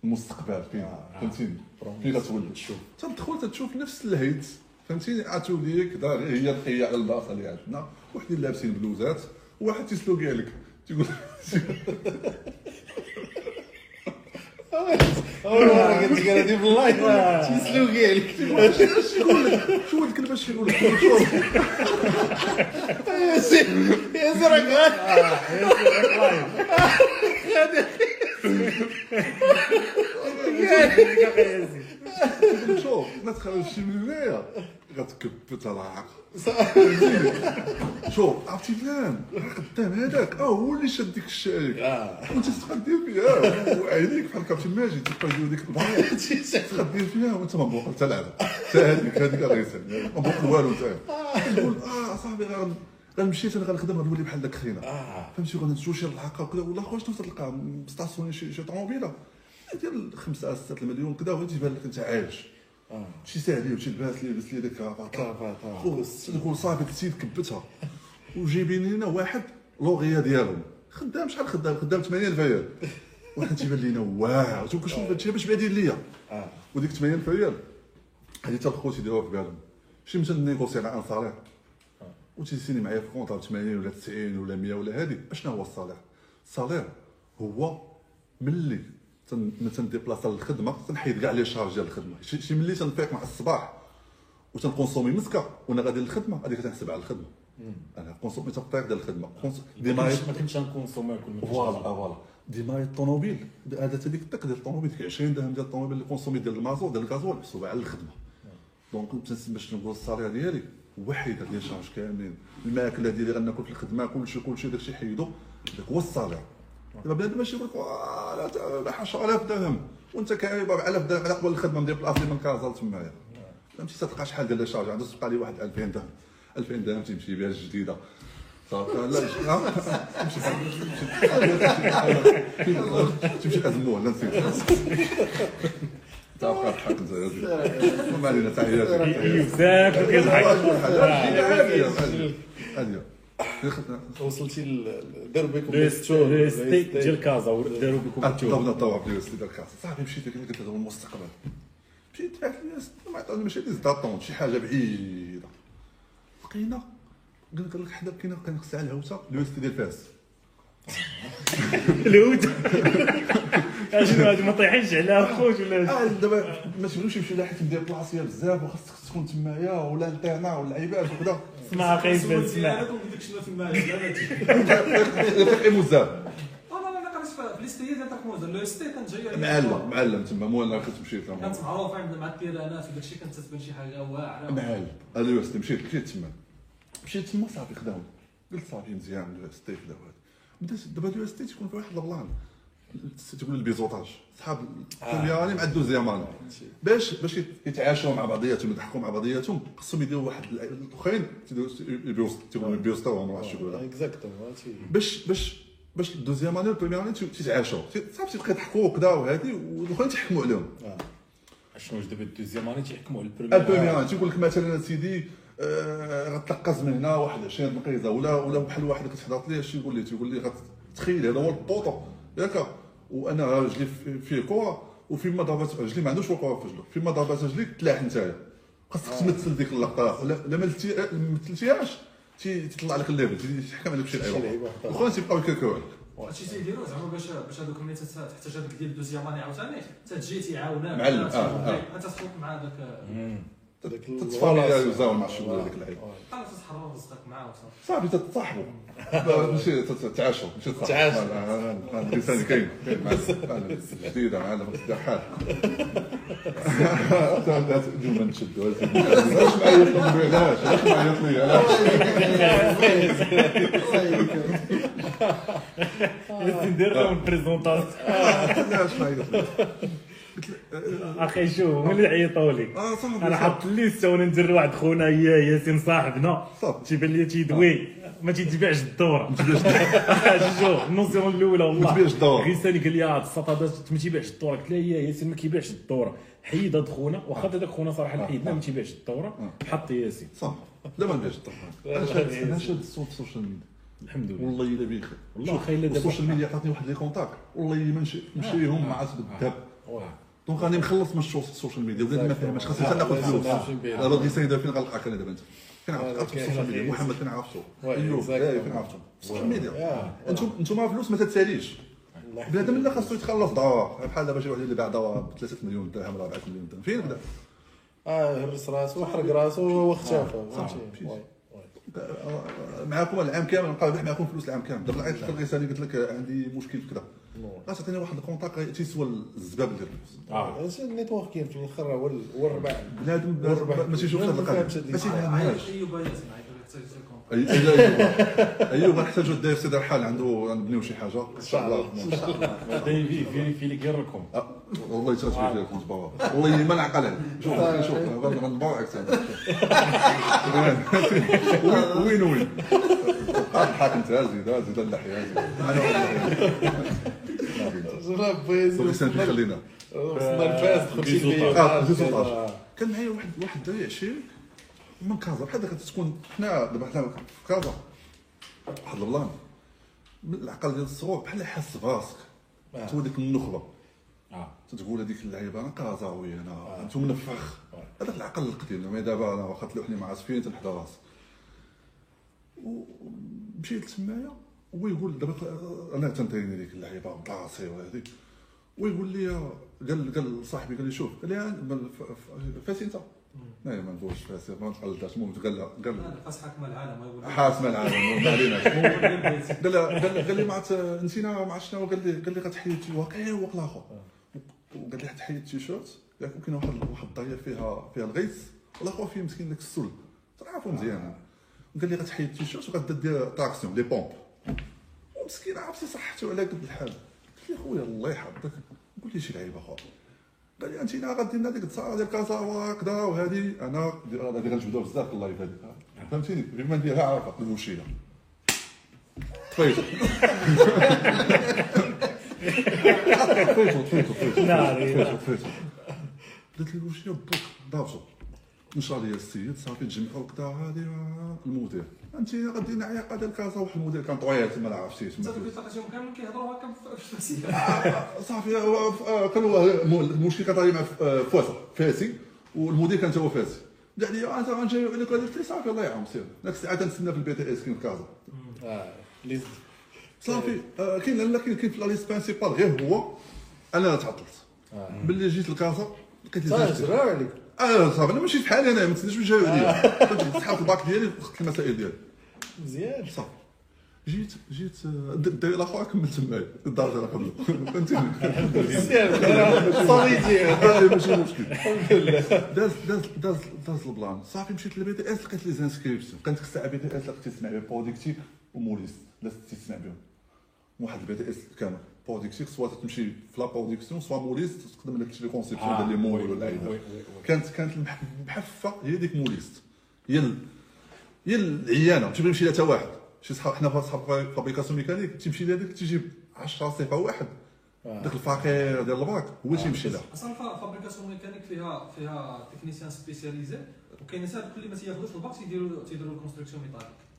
المستقبل فين فهمتيني؟ فين غتولي تشوف. تدخل تشوف نفس الهيت. فهمتيني؟ عاتو ليك دار هي هي على البلاصه اللي عندنا. وحدين لابسين بلوزات. وواحد تيسلو كاع لك. تيقول اول مره قلت لك أنا دي في اللايف تيسلو كاع لك شو هاد الكلمة شي يقول لك يا سي يا سي راك شوف ما تخرجش من هنايا غتكبت على العقل شوف عرفتي فلان قدام هذاك آه هو اللي شاد ديك الشايك وانت تقدر فيها وعينيك بحال كابتن ماجد تبقى ديك البحر تقدر فيها وانت ما مبوق حتى العب حتى هذيك هذيك غيسال ما مبوق والو انت تقول آه صاحبي غن- غنمشي أنا غنخدم غنولي بحال داك خينا فهمتي غنمشيو شي للحقه وكذا والله خويا شنو تلقى مستاسيوني شي طوموبيله ديال 5 6 مليون كذا وغادي تبان لك انت عايش شي ساهلي وشي لباس لي لبس لي ديك cravate، آه. خو تقول صافي السيد كبتها. وجايبين لنا واحد lauréat ديالهم. خدام شحال خدام؟ خدام 80 ريال. واحد تيبان لينا واو. تقول شوف هادشي باش بعدين ليا. وديك 80 ريال. هذه حتى الخوت يديروها في بالهم. شي مثلا négocier على un salaire وتي signer معايا في contrat 80 ولا 90 ولا 100 ولا هذه أشنو هو ال salaire ال salaire هو ملي تن- تن déplacer للخدمة تنحيد كاع les charges ديال الخدمة. شي ملي تنفيق مع الصباح وتن consommer مسكة وأنا غادي للخدمة هذيك تنحسب على الخدمة. أنا consommer تنطيق ديال الخدمة. consom- ديما ما كنتش ن consommer كل ما voilà voilà. ديما الطوموبيل هذا تا ديك الطق ديال الطوموبيل ديك 20 درهم ديال الطوموبيل اللي consommer ديال المازوت ديال الغازوال محسوبة على الخدمة. donc باش نقول ال salaire ديالي وحيد هاد les charges كاملين. الماكلة ديالي غناكل في الخدمة كلشي كلشي داكشي حيدو داك هو الصالير. دابا بنادم ماشي يقول لك "واه لا لا 10000 درهم وانت كاين 4000 درهم على قبل الخدمه ندير بلاصتي من كازا لتمايا فهمتي تلقى شحال ديال لي شارج عنده تبقى لي واحد 2000 درهم 2000 درهم تيمشي بها الجديده لا؟ تمشي ازموه لا نسيت تبقى زيد ما علينا تحياتي ساكت كيضحك هاديه وصلتي داروا بكم ستيك ديال كازا داروا بكم الضوء في اليوستي ديال الكاس صافي مشيت قلت لك هو المستقبل مشيت تحت اليوست ما عطاني ماشي ديز داطون شي حاجة بعيده لقينا قال لك حدا كاينة كان خصها الهوسه اليوستي ديال فاس الهود شنو هادي ما طيحينش عليها خوت ولا دابا ما تبغيوش يمشي لحيت ندير بلاصيه بزاف وخاصك تكون تمايا ولا الانترنا ولا العباد وكذا اسمع أخي بن اسمع أنا شنو قريت في ليستي ديال موزه لو ستي كانت جاية معلم معلم تما. مو أنا كنت مشيت كانت معروفة عندنا مع التيرانات وداك الشيء كانت تتبان شي حاجة واعرة. معلم اليوستي مشيت مشيت تما. مشيت تما صافي خداوني قلت صافي مزيان اليوستي خداو هذا بدات دابا اليوستي تكون في واحد البلان. تقول البيزوطاج صحاب البريمير اني مع الدوزيام باش باش يتعاشوا مع بعضياتهم يضحكوا مع بعضياتهم خصهم يديروا واحد ال- الآخرين تيقولوا ي bizuter وهم ما عرفتش هادشي باش باش باش ال deuxième année وال première année تيتعاشوا صافي تيبقى يضحكوا وكذا وهذه والآخرين تيحكموا عليهم. شنو واش دابا ال deuxième année تيحكموا على ال première؟ ال première année تيقول لك مثلا سيدي آه، غتلقز من هنا واحد 20 دقيقة ولا ولا بحال واحد كتحضر ليه اش يقول لي تيقول لي غتخيل هذا هو ال poteau ياك وأنا رجلي في- فيه كره وفيما ضربت رجلي ما عندوش الكره في رجله. فيما ضربت رجلي تلاح نتايا. خاصك تمثل ديك اللقطة. لا ما مثلتي- ما مثلتيهاش تي- تيطلع لك ال level تيحكم عليك بشي شي لعيبة. واخرين تيبقاو يكركروا عليك هادشي تيديروا زعما باش باش هذوك ملي تحتاج هذاك ديال ال deuxième année عاوتاني. تتجي تيعاونك. معلم، آه، آه. أنت تخلط مع هذاك داك تت familiariser او مع الشغل هذيك اللعيبة. خلاص تحرر رزقك معاه صافي تتصاحبوا. ماشي تتعاشوا ماشي. هذا الانسان كاين جديده معلم تدير حال اليوم نشدوا علاش معيط لي علاش علاش معيط لي علاش ندير لهم بريزونطاسيون علاش معيط لي أخي شوف هما اللي عيطوا لي؟ آه أنا حط الليسته وأنا ندير واحد خونا هي ياسين صاحبنا. تيبان لي تيدوي ما تيتبعش الدوره شوف النوسيون الأولى والله. ما تبيعش الدورة. غيساني قال لي هاد السطادات ما تيبيعش الدوره قلت له هي ياسين ما كيبيعش الدوره حيد هاد خونا واخا هذاك خونا صراحة اللي حيدنا ما تيبيعش الدوره حط ياسين. صافي لا ما نبيعش الطرحان أنا شاد الصوت السوشيال ميديا. الحمد لله. والله إلا بخير. والله خير السوشيال ميديا عطاتني واحد لي كونتاك والله الا ما نشري نشريهم مع عصب الذهب دونك راني مخلص من السوشيال ميديا. ولاد ما فاهماش خاصني حتى ناخذ فلوس دابا غير سيدة فين غنلقاك أنا دابا انت؟ فين عرفتك ال social media. محمد فين عرفتو؟ أيوب. لا فين عرفتو؟ ال social media. أنتم أنتم فلوس ما تتساليش. بنادم لا خاصو يتخلص دواء. بحال دابا شي واحد اللي باع دواء ب 3 مليون درهم ولا 4 مليون درهم. فين بدا؟ آه هرس راسو وحرق راسو واختفى فهمتي؟ مشيت. واي. معاكم العام كامل؟ نبقى نربح معاكم فلوس العام كامل. دابا لك الرساله قلت لك عندي مشكل في كذا غتعطيني واحد ال contact تيسوى الزباب ديال الفلوس. آه. هادشي النيتوركين في الآخر هو هو الربح بنادم والربح. ما تيشوفش هذا القضية ما تيفهمهاش أيوب أيوب أيوب غنحتاجو الداير سيدي رحال عنده غنبنيو شي حاجة. إن شاء الله هذا في في في لك يركم آه، والله تغتفي كنت بابا والله ما نعقل عليه شوف شوف غنباوعك وين وين انت زيد زيد اللحيه أنا جرب فين خلينا. وصلنا الفاس تخرجي لي في 16 كان معايا واحد واحد الدري عشيري من كازا بحال داك تكون حنا دابا حنا في كازا واحد ال plan. من العقل ديال الصغور بحال حاس براسك تو ديك النخبة. آه. تتقول هذيك اللعيبة أنا كازاوي أنا أنتم منفخ. هذاك العقل القديم زعما دابا أنا واخا تلوحني مع عصفين تنحدى راسي. ومشيت تمايا. ويقول دابا أنا تنتريني ديك اللعيبة بلاصي وهذيك. ويقول لي قال قال صاحبي قال لي شوف قال لي ف- ف- فاتي انت لا ما ندوش فيها سير ما نتقلداش المهم قال لها قال لها حاكم العالم حاسم العالم ما عليناش. قال لها قال لي ما نسينا ما عرفت شنو قال لي قال لي غتحيد واقع واقع الآخر وقال لي حتحيد التيشيرت ياك وكاين واحد واحد الضايه فيها فيها الغيث والآخر فيه مسكين داك السل. تعرفوا مزيان. قال لي غتحيد التيشيرت وغدير traction les pompes. ومسكين عرفتي صحته على قد الحال؟ قلت له خويا الله يحفظك. قول لي شي لعيبة أخرى قال لي أنت غادي لنا ديك التصاوير ديال كازا وهكذا وهذه. أنا هذه غنجبدوها بزاف في ال live هذه فهمتيني؟ بما نديرها عارفه المشيله طفيتو طفيتو طفيتو طفيتو ناري. طفيتو طفيتو قلت له واش يا بوك ضربتو مشى ليا السيد صافي تجمعوا كدا هادي المدير أنت غادي نعيق ديال كازا واحد المدير كان طويل تما لا عرفتي انت دوك كامل كيهضروا هكا في المسيره صافي هو- آه، كان المشكل كان طالع مع ف- آه، فواسه فاسي. والمدير كان هو فاسي. قال لي انت غنجاوب عليك قلت له صافي الله يعاون سير داك الساعة تنسنى في البي تي إس كاين في كازا. صافي آه، كاين لا كاين كاين في لا ليست برينسيبال غير هو. أنا تعطلت ملي جيت لكازا لقيت لي صافي زوج عليك. آه صافي. أنا ماشي بحالي أنا ما تسناش نجاوب عليا سحبت الباك ديالي وخدت المسائل ديالي. مزيان. صافي. جيت جيت آه، الدري الآخر كملت معايا. الدرجة اللي قبله فهمتيني مزيان. صافي هذا ماشي مشكل. الحمد لله. داز داز داز داز ال plan. صافي مشيت لل BTS لقيت les inscriptions كانت ديك الساعة BTS لقيت تسمع بها productique و mouliste لازم تسمع بهم واحد ال BTS كامل. productique soit تمشي في la production soit mouliste تقدم لك شي conception ديال les moules ولا oui. كانت كانت المح- المحفه هي ديك mouliste هي ال- هي العيانه ما تبغي يمشي لها حتى واحد شي صحاب حنا صحاب fabrication mécanique تمشي لها ديك تيجيب 10 صفه واحد داك الفقير ديال الباك هو تيمشي لها أصلا fa- fabrication mécanique فيها فيها technicien spécialisé وكاين ناس اللي ما تياخذوش الباك تيديروا تيديروا ال construction métallique آه،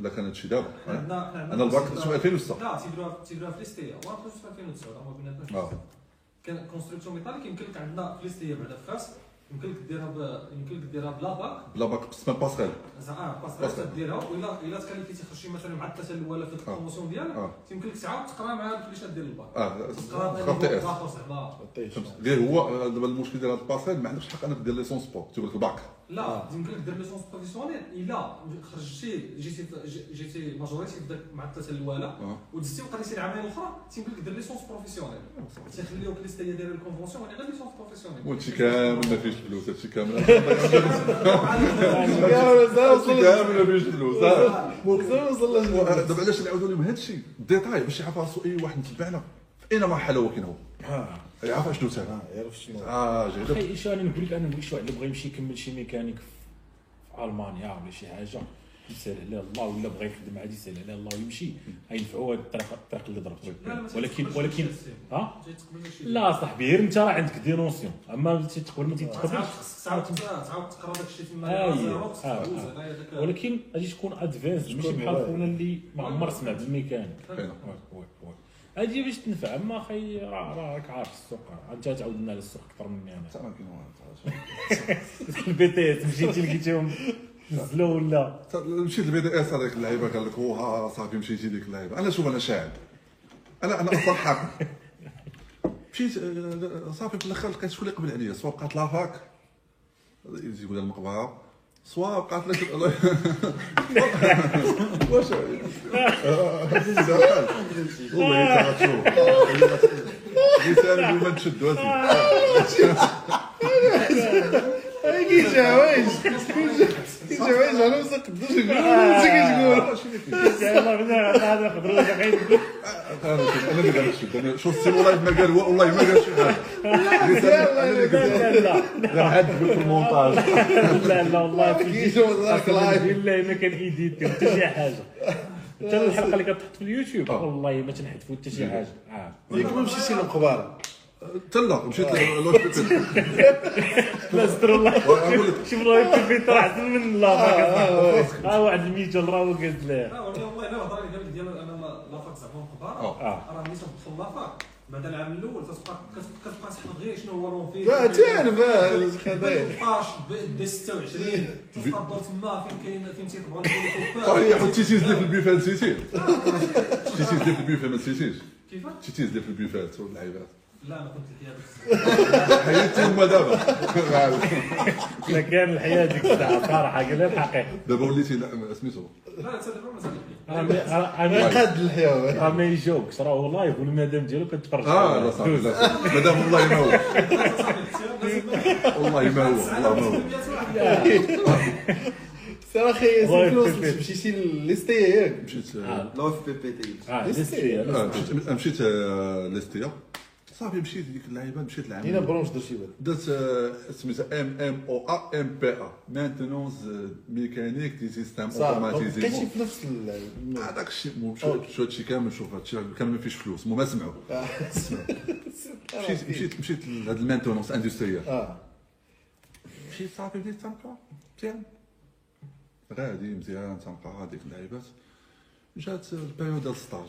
لا كان هادشي دابا أنا الباك في 2006 لا تيديروها تيديروها في l'ISTA وأنا كنت في 2009 ما بيناتناش آه كان construction métallique يمكن لك عندنا في l'ISTA بعدا في فاس يمكن لك ديرها ب... يمكن لك ديرها بلا باك. بلا bac passerelle زعما آه باس باس. باس ديرها. ولا إلا تكلفي تيخرج شي مثلا مع الثلاثه الاولى في ال promotion ديالك آه. يمكن لك تعاود تقرا مع الكليشات ديال الباك. آه تقرا TS غير هو آه، دابا المشكل ديال هاد ال passerelle ما عندكش الحق إنك دير licence pro تقول لك الباك. لا يمكن لك دير licence professionnelle إلا خرجتي جيتي جي- جيتي majorité في داك مع الثلاثه الاولى آه. ودزتي وقريتي العامين الأخرى تيمكن لك دير licence professionnelle تيخليوك l'ISTA هي دايره ال convention يعني غير licence professionnelle وهادشي كامل ما فيش فلوس هادشي كامل هادشي كامل ما فيش فلوس. وصل دابا علاش نعاودوا لهم هادشي ديتاي باش يعرف راسو اي واحد متبعنا في اي مرحله هو كاين هو يعرف اشنو تاع يعرف شنو آه جاي أخي إيش أنا نقول لك أنا نقول لك واحد اللي بغى يمشي يكمل شي ميكانيك في ألمانيا ولا شي حاجة يسهل عليه الله ولا بغى يخدم عادي يسهل عليه الله ويمشي. غينفعوا هاد الطريق الطريق اللي ضربت ولكن ولكن ها؟ لا صاحبي غير انت راه عندك des notions اما تقبل ما تتقبلش تعاود تعاود تقرا داك الشيء تما ولكن غادي تكون avance ماشي بحال. خونا اللي ما عمر سمع بالميكانيك كاينة. oui oui oui. هادي باش تنفع اما أخي راك عارف السوق. انت تعاود لنا على السوق أكثر مني أنا. البي تي إس مشيتي لقيتيهم نزلوا ولا مشيت للبي دي اس هذاك اللعيبة قال لك وها صافي مشيتي ديك اللعيبة. أنا شوف أنا شاعر أنا أنا أصلا حاكم مشيت آه، صافي في الآخر لقيت شكون اللي قبل عليا. سواء بقات لافاك يقول المقبرة. سواء بقات لك واش والله انت غتشوف لساني اليوم تشدوا كيجاوج كيجاوج أنا ما قدرش نقول انت كتقول يلا بنا هذا خضروا غير أنا اللي قاعد نشد أنا السي والله ما قال والله ما قال شي حاجة أنا اللي قلت لا لا عاد في المونتاج لا لا والله بالله ما كان ايديت حتى شي حاجة. حتى الحلقة اللي كتحط في اليوتيوب والله ما تنحذفوا حتى شي حاجة. ياك ما مشيتي للمقبره تلا مشيت للهوسبيتال لا ستر الله. شوف يكون في طلع أحسن من لا ها واحد الميتال راه هو قاد له لا والله والله الا هضر لي قال لك ديال أنا لا- لافاك زعما آه. راه ملي تدخل لافاك بعد العام الأول تتبقى كت- كتبقى تحفظ غير شنو هو لون فيه. لا تعرف آه، 18 دي 26 تبقى الدور تما فين كاين فين تيطبعوا صحيح وتيتيز لي في البيفات نسيتي تيتيز في البيفات ما نسيتيش كيفاش؟ تيتيز في البيفات واللعيبات لا أنا كنت الحياة حياتي هما دابا لا كان الحياة ديك الساعة صراحة قال الحقيقة. دابا وليتي لا سميتو لا تصدق ما ما- قاد الحياة. راه ما يجوكش راه لايف والمدام ديالو كتفرج آه لا صافي لا صافي مادام والله ما هو. والله ما هو والله ما هو. سير أخي الله سير مشيتي ليستي ياك مشيت. لو في بي بي تي مشيت آه، ليستيا صافي مشيت ديك اللعيبة مشيت هنا لعب برونش درتي بعد درت آه، سميتها ام ام أو ا ام بي ا مانتونونس ميكانيك دي سيستيم صافي كلشي اوتوماتيزي في نفس هذاك الشيء هادشي كامل شوف هادشي كامل ما فيش فلوس. مو ما سمعوا مشيت مشيت مشيت لهاد ال maintenance industrielle. آه. مشيت صافي بديت تنقرا مزيان. غادي مزيان تنقرا هذيك اللعيبات. جات ال période ديال stage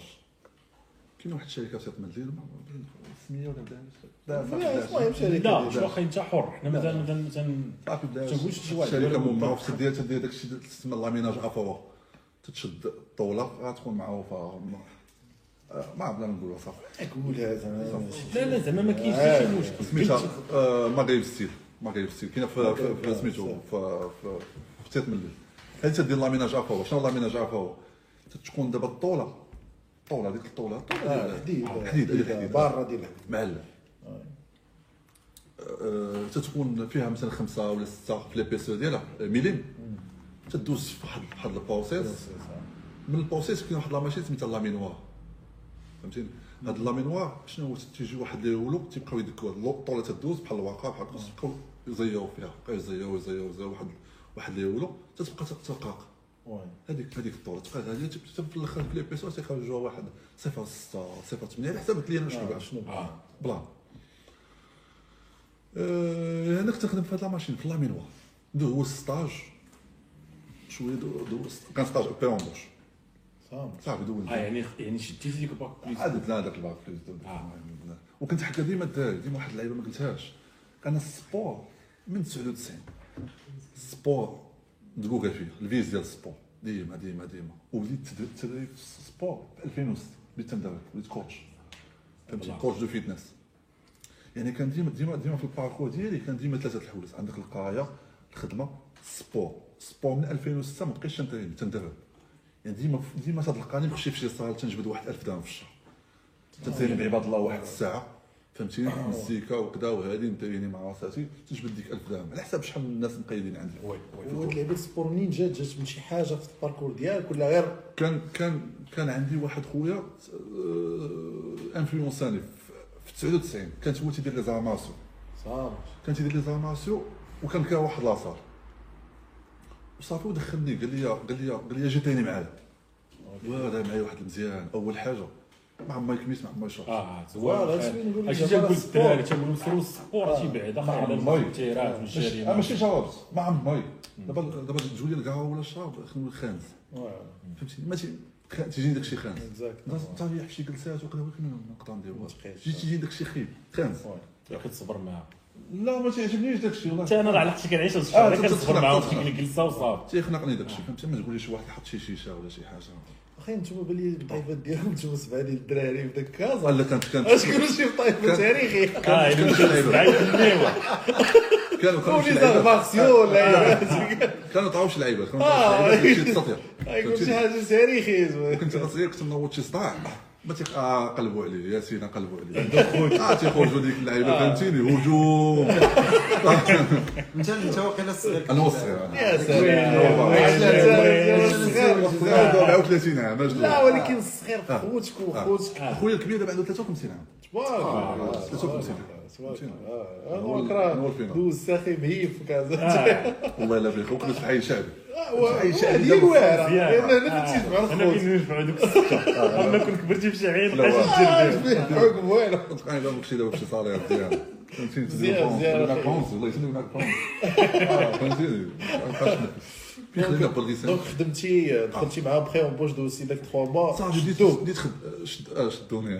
كاين واحد الشركة في مدينه سميه ولا لا بدا المهم شركة لا ديال- شو واخا انت حر. حنا مثلا صافي تنقولش شي واحد الشركة ديال مو المنطقة. تدير تدير داك الشيء تسمى laminage à froid تتشد ال tôle غتكون معروفه ما عرفت لا نقولها صافي. قولها زعما لا لا زعما ما كاينش آه. شي مشكل. سميتها Maghreb Steel Maghreb Steel كاينة في في- في سميتو في في في تيط مليل هذه تدير laminage à froid شنو laminage à froid تكون دابا الطوله الطوله هذيك الطوله الطوله آه ديال- حديد. حديد هذيك الحديد برا ديال الحديد معلم آه، تتكون فيها مثلا خمسة ولا ستة في l'épaisseur ديالها آه، millim تدوز في واحد واحد ال process. من ال process كاين واحد la machine سميتها laminoir. فهمتيني؟ هاد ال laminoir شنو هو؟ تيجي واحد اللي يولو تيبقاو يدكوا ال tôle تدوز بحال الواقع بحال هكا تبقاو يزياو فيها بقاو يزيو يزيو واحد واحد اللي يولو تتبقى ترقاق oui. هذيك هذيك ال tôle تبقى هذه تبقى في الأخر في l'épaisseur تيخرجوها واحد صفر ستة صفر ثمانية على حسب ال client شنو آه، باع شنو؟ آه، أنا كنت نخدم في هاد la machine في laminoir دوز stage شوية دو- دوز كان stage pré-embauche صافي دوز آه يعني يعني شديتي ديك ال bac plus عاد لا هذاك ال bac plus آه. وكنت حكا ديما ديما واحد اللعيبة ما قلتهاش. أنا ال sport من 99 ال sport دقوقه فيه الفيز ديال ال sport ديما ديما ديما وبديت تدريب في ال sport في 2006 بديت تندرب وليت coach فهمتي. coach de fitness يعني كان ديما ديما ديما في ال parcours ديالي كان ديما ثلاثة الحوايج عندك القرايه الخدمه ال sport ال sport من 2006 ما بقيتش تندرب يعني ديما ديما تلقاني نمشي في شي صاله تنجبد واحد 1000 درهم في الشهر تنترين بعباد الله واحد الساعة فهمتيني مزيكا وكذا وهذه نتريني مع راساتي تجبد ديك 1000 درهم. على حساب شحال من الناس مقيدين عندي. oui وهاد لعبه ال sport منين جات جات من شي حاجة في ال parcours ديالك ولا غير؟ كان كان كان عندي واحد خويا انفلونساني في 99 كانت هو تيدير لي les arts martiaux صافي. كان تيدير لي les arts martiaux وكان كان واحد la salle. وصافي ودخلني قال لي قال لي قال لي جي تاني معايا وهذا معايا واحد مزيان أول حاجة. ما عمري كميت ما شربت آه voilà، زوين هادشي اللي نقول لك أجي دابا تنقول ال sport. الدراري تنقولوا ال sport شي بعدا ما على آه، والجريمه ماشي جاوبت ما عمري دابا دابا تجولي القهوة ولا الشراب خلينا خانز. فهمتي ما تي خ- تيجيني داك الشيء خانز Exactement. طريح شي جلسات ولكن ما نقدر ندير ما والو. تبقاش. جي تيجي داك الشيء خيب خانز كتصبر معاه لا ما تيعجبنيش داك الشيء والله. حتى أنا راه علاش كنعيش هاد آه، كنصبر ديك الجلسه وصافي. تيخنقني داك الشيء فهمتي ما تقوليش واحد حط شي شيشة ولا شي حاجة. أخي نتوما بان لي الطايفات ديالهم نتوما سبعه ديال الدراري في داك كازا ولا كانت كانت اش كانوا شي طايفة كان- تاريخي آه الا بعيد النيوة. كانوا كانوا شي لعيبة. كانوا طاو شي لعيبة. كانوا آه. طاو شي لعيبه شي تسطير يقول شي حاجة تاريخي زوين كنت صغير كنت نوض شي صداع. ما تيق آه قلبوا عليه ياسين قلبوا عليه آه تيخرجوا ديك اللعيبه فهمتيني هجوم انت انت واقيلا الصغير أنا هو الصغير أنا يا سلام صغير 34 عام أجل لا ولكن الصغير خوتك وخوتك خويا الكبير دابا عنده 53 عام تبارك الله تبارك تبارك الله. الله أنا هو-. دوز ساخي مهيب في كازا آه. والله الا بخير وكنت في حي شعبي هذه الواعره مزيان. لأن أنا فهمتي مع أنا فين نجمعوا دوك السته أما كون كبرتي في شي عين بقاش تجرب فيه حكم كنت قاعد دابا كشي دابا بشي صالير مزيان فهمتيني مزيان، مزيان. هناك فرونس والله يسلم هناك فرونس آه، دونك خدمتي دخلتي معاه بخي أون بوش دوزتي داك 3 موا صافي بديت شدوك. بديت آه، شدوني.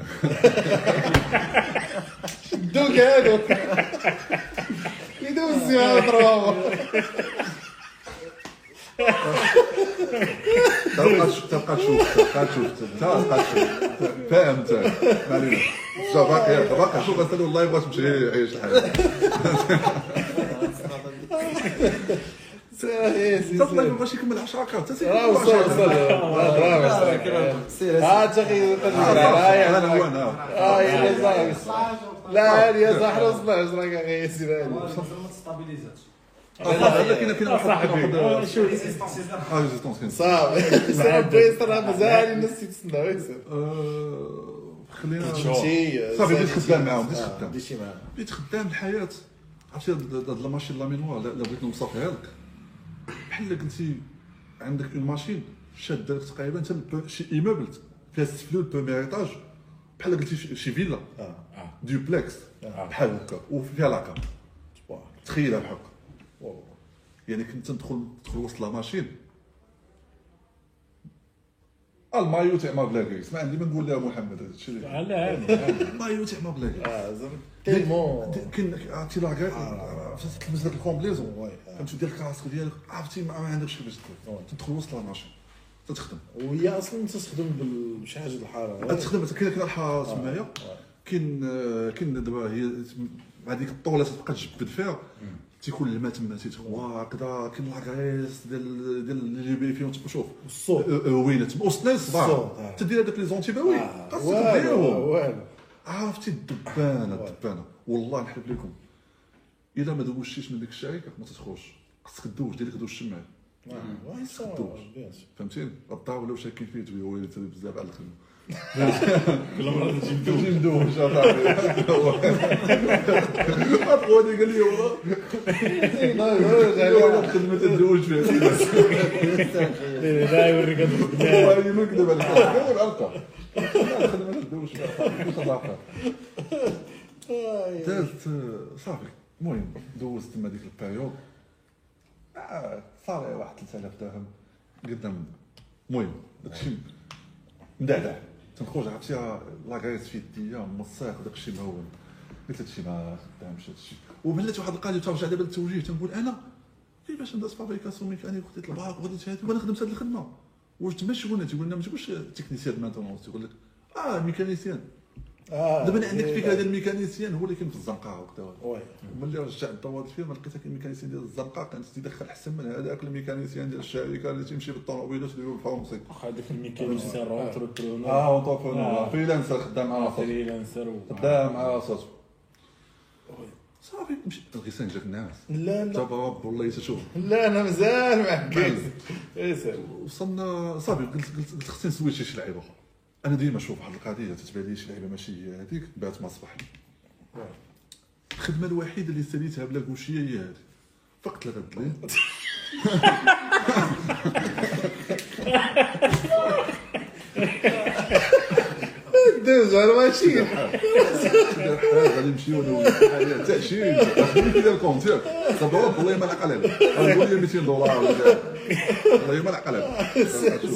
شدوك هادو. يدوز معاه 3 موا تبقى تشوف تبقى تشوف تبقى تشوف تبقى تشوف فاهم انت ما علينا شوف باقي باقي شوف انت والله بغات تمشي يعيش الحياة. تطلع ما بغاش يكمل 10 كارت راه وصل وصل ها تخي أنا هو أنا آه يا صاحبي لا يا صاحبي وصل 10 كاع سير ما تستابيليزاتش كاين واحد صاحبي. واحد شوف. ريزيستانس آه ريزيستونس صافي سير بيستر راه مزال الناس تيتسناو آه، خلينا صافي بديت خدام معاهم بديت آه، خدام. بديت خدام الحياة. عرفتي هاد الماشين لامينوار لا بغيت نوصفها لك بحال قلتي عندك اون ماشين شاده تقريبا حتى شي ايموبل فيها السفلو البوميير إيطاج. بحال قلتي شي- فيلا. آه. دوبلكس. بحال هكا. وفيها لاكا تخيلها بحال هكا. يعني كنت ندخل ندخل وسط لا ماشين. المايو تاع ما بلاكيس ما عندي ما نقول لها محمد هذا الشيء اللي- لا. المايو تاع ما بلاكيس آه زعما تيلمون كاين عرفتي لا عرفتي تلبس داك الكومبليزون. وي، آه. فهمتي ديال الكاسك ديالك. عرفتي ما عندكش كيفاش وي. دير تدخل وسط لا ماشين. تتخدم. وهي أصلا تستخدم بشي حاجة الحراره تخدم كاين كاين الحارة تمايا كاين آه، كاين دابا هي هذيك الطوله تبقى تجبد فيها تيكون الماء تما تيتهوى هكذا كاين لاكريس ديال ديال اللي بي فيهم شوف الصوت وين تما. وسط آه. تدير هذاك لي زونتيباوي آه، خاصك ديرهم عرفتي؟ الدبانه الدبانه والله نحلف لكم. الا ما دوزتيش من ديك الشركة ما تدخلش. خاصك دوز دير لك دوز. الشمال دوش فهمتيني؟ الدار ولاو شاكين فيه تبي بزاف على الخدمة. كل مره تجي تجي ندوز اخواني قال لي والله الخدمه تدوز فيها لا يوريك البنات. اني ما نكذب الخدمه تدوز فيها صداقه دازت صافي المهم دوزت تما ديك ال période آه، صار واحد 3000 درهم قدام المهم داكشي مدعدع تنخرج عرفتي la graisse في يديا مصاق وداكشي مهون قلت هادشي ما خدامش هادشي. وبلات واحد القضية ترجع دابا للتوجيه تنقول أنا كيفاش ندوز fabrication mécanique خديت الباك وخديت هادي وأنا خدمت هاد الخدمة. واش تما شغلنا تيقول لنا ما تقولش technicien maintenance تيقول لك آه mécanicien. دابا أنا عندك فكرة ديال ال mécanicien هو اللي كاين في الزنقة oui. ملي رجعت دورت فيه ما لقيت ال mécanicien ديال الزنقة كان تيدخل احسن من هذاك ال mécanicien ديال الشركة اللي تيمشي بالطوموبيلات ديال الفرنسي. واخا هذاك ال mécanicien entrepreneur آه entrepreneur آه. freelancer خدام مع راسو freelancer خدام مع راسو صافي مشيت الغيسان جاك الناس لا لا. تابا رب والله تشوف لا أنا مازال ما حكيت اسال وصلنا صافي قلت قلت خصني نسوي شي شي لعيبه أخرى أنا ديما نشوف واحد القضية تتبان لي شي لعيبة ماشي هي هذيك بات ما صبح الخدمة الوحيدة اللي ساليتها بلا كوشيه هي هذه فقط لي دوز على الماشين غادي نمشيو أنا تاشير خليني كي داير كونتير دابا رب والله ما نعقل عليه نقول لي 200 دولار ولا كذا. والله ما عليه واش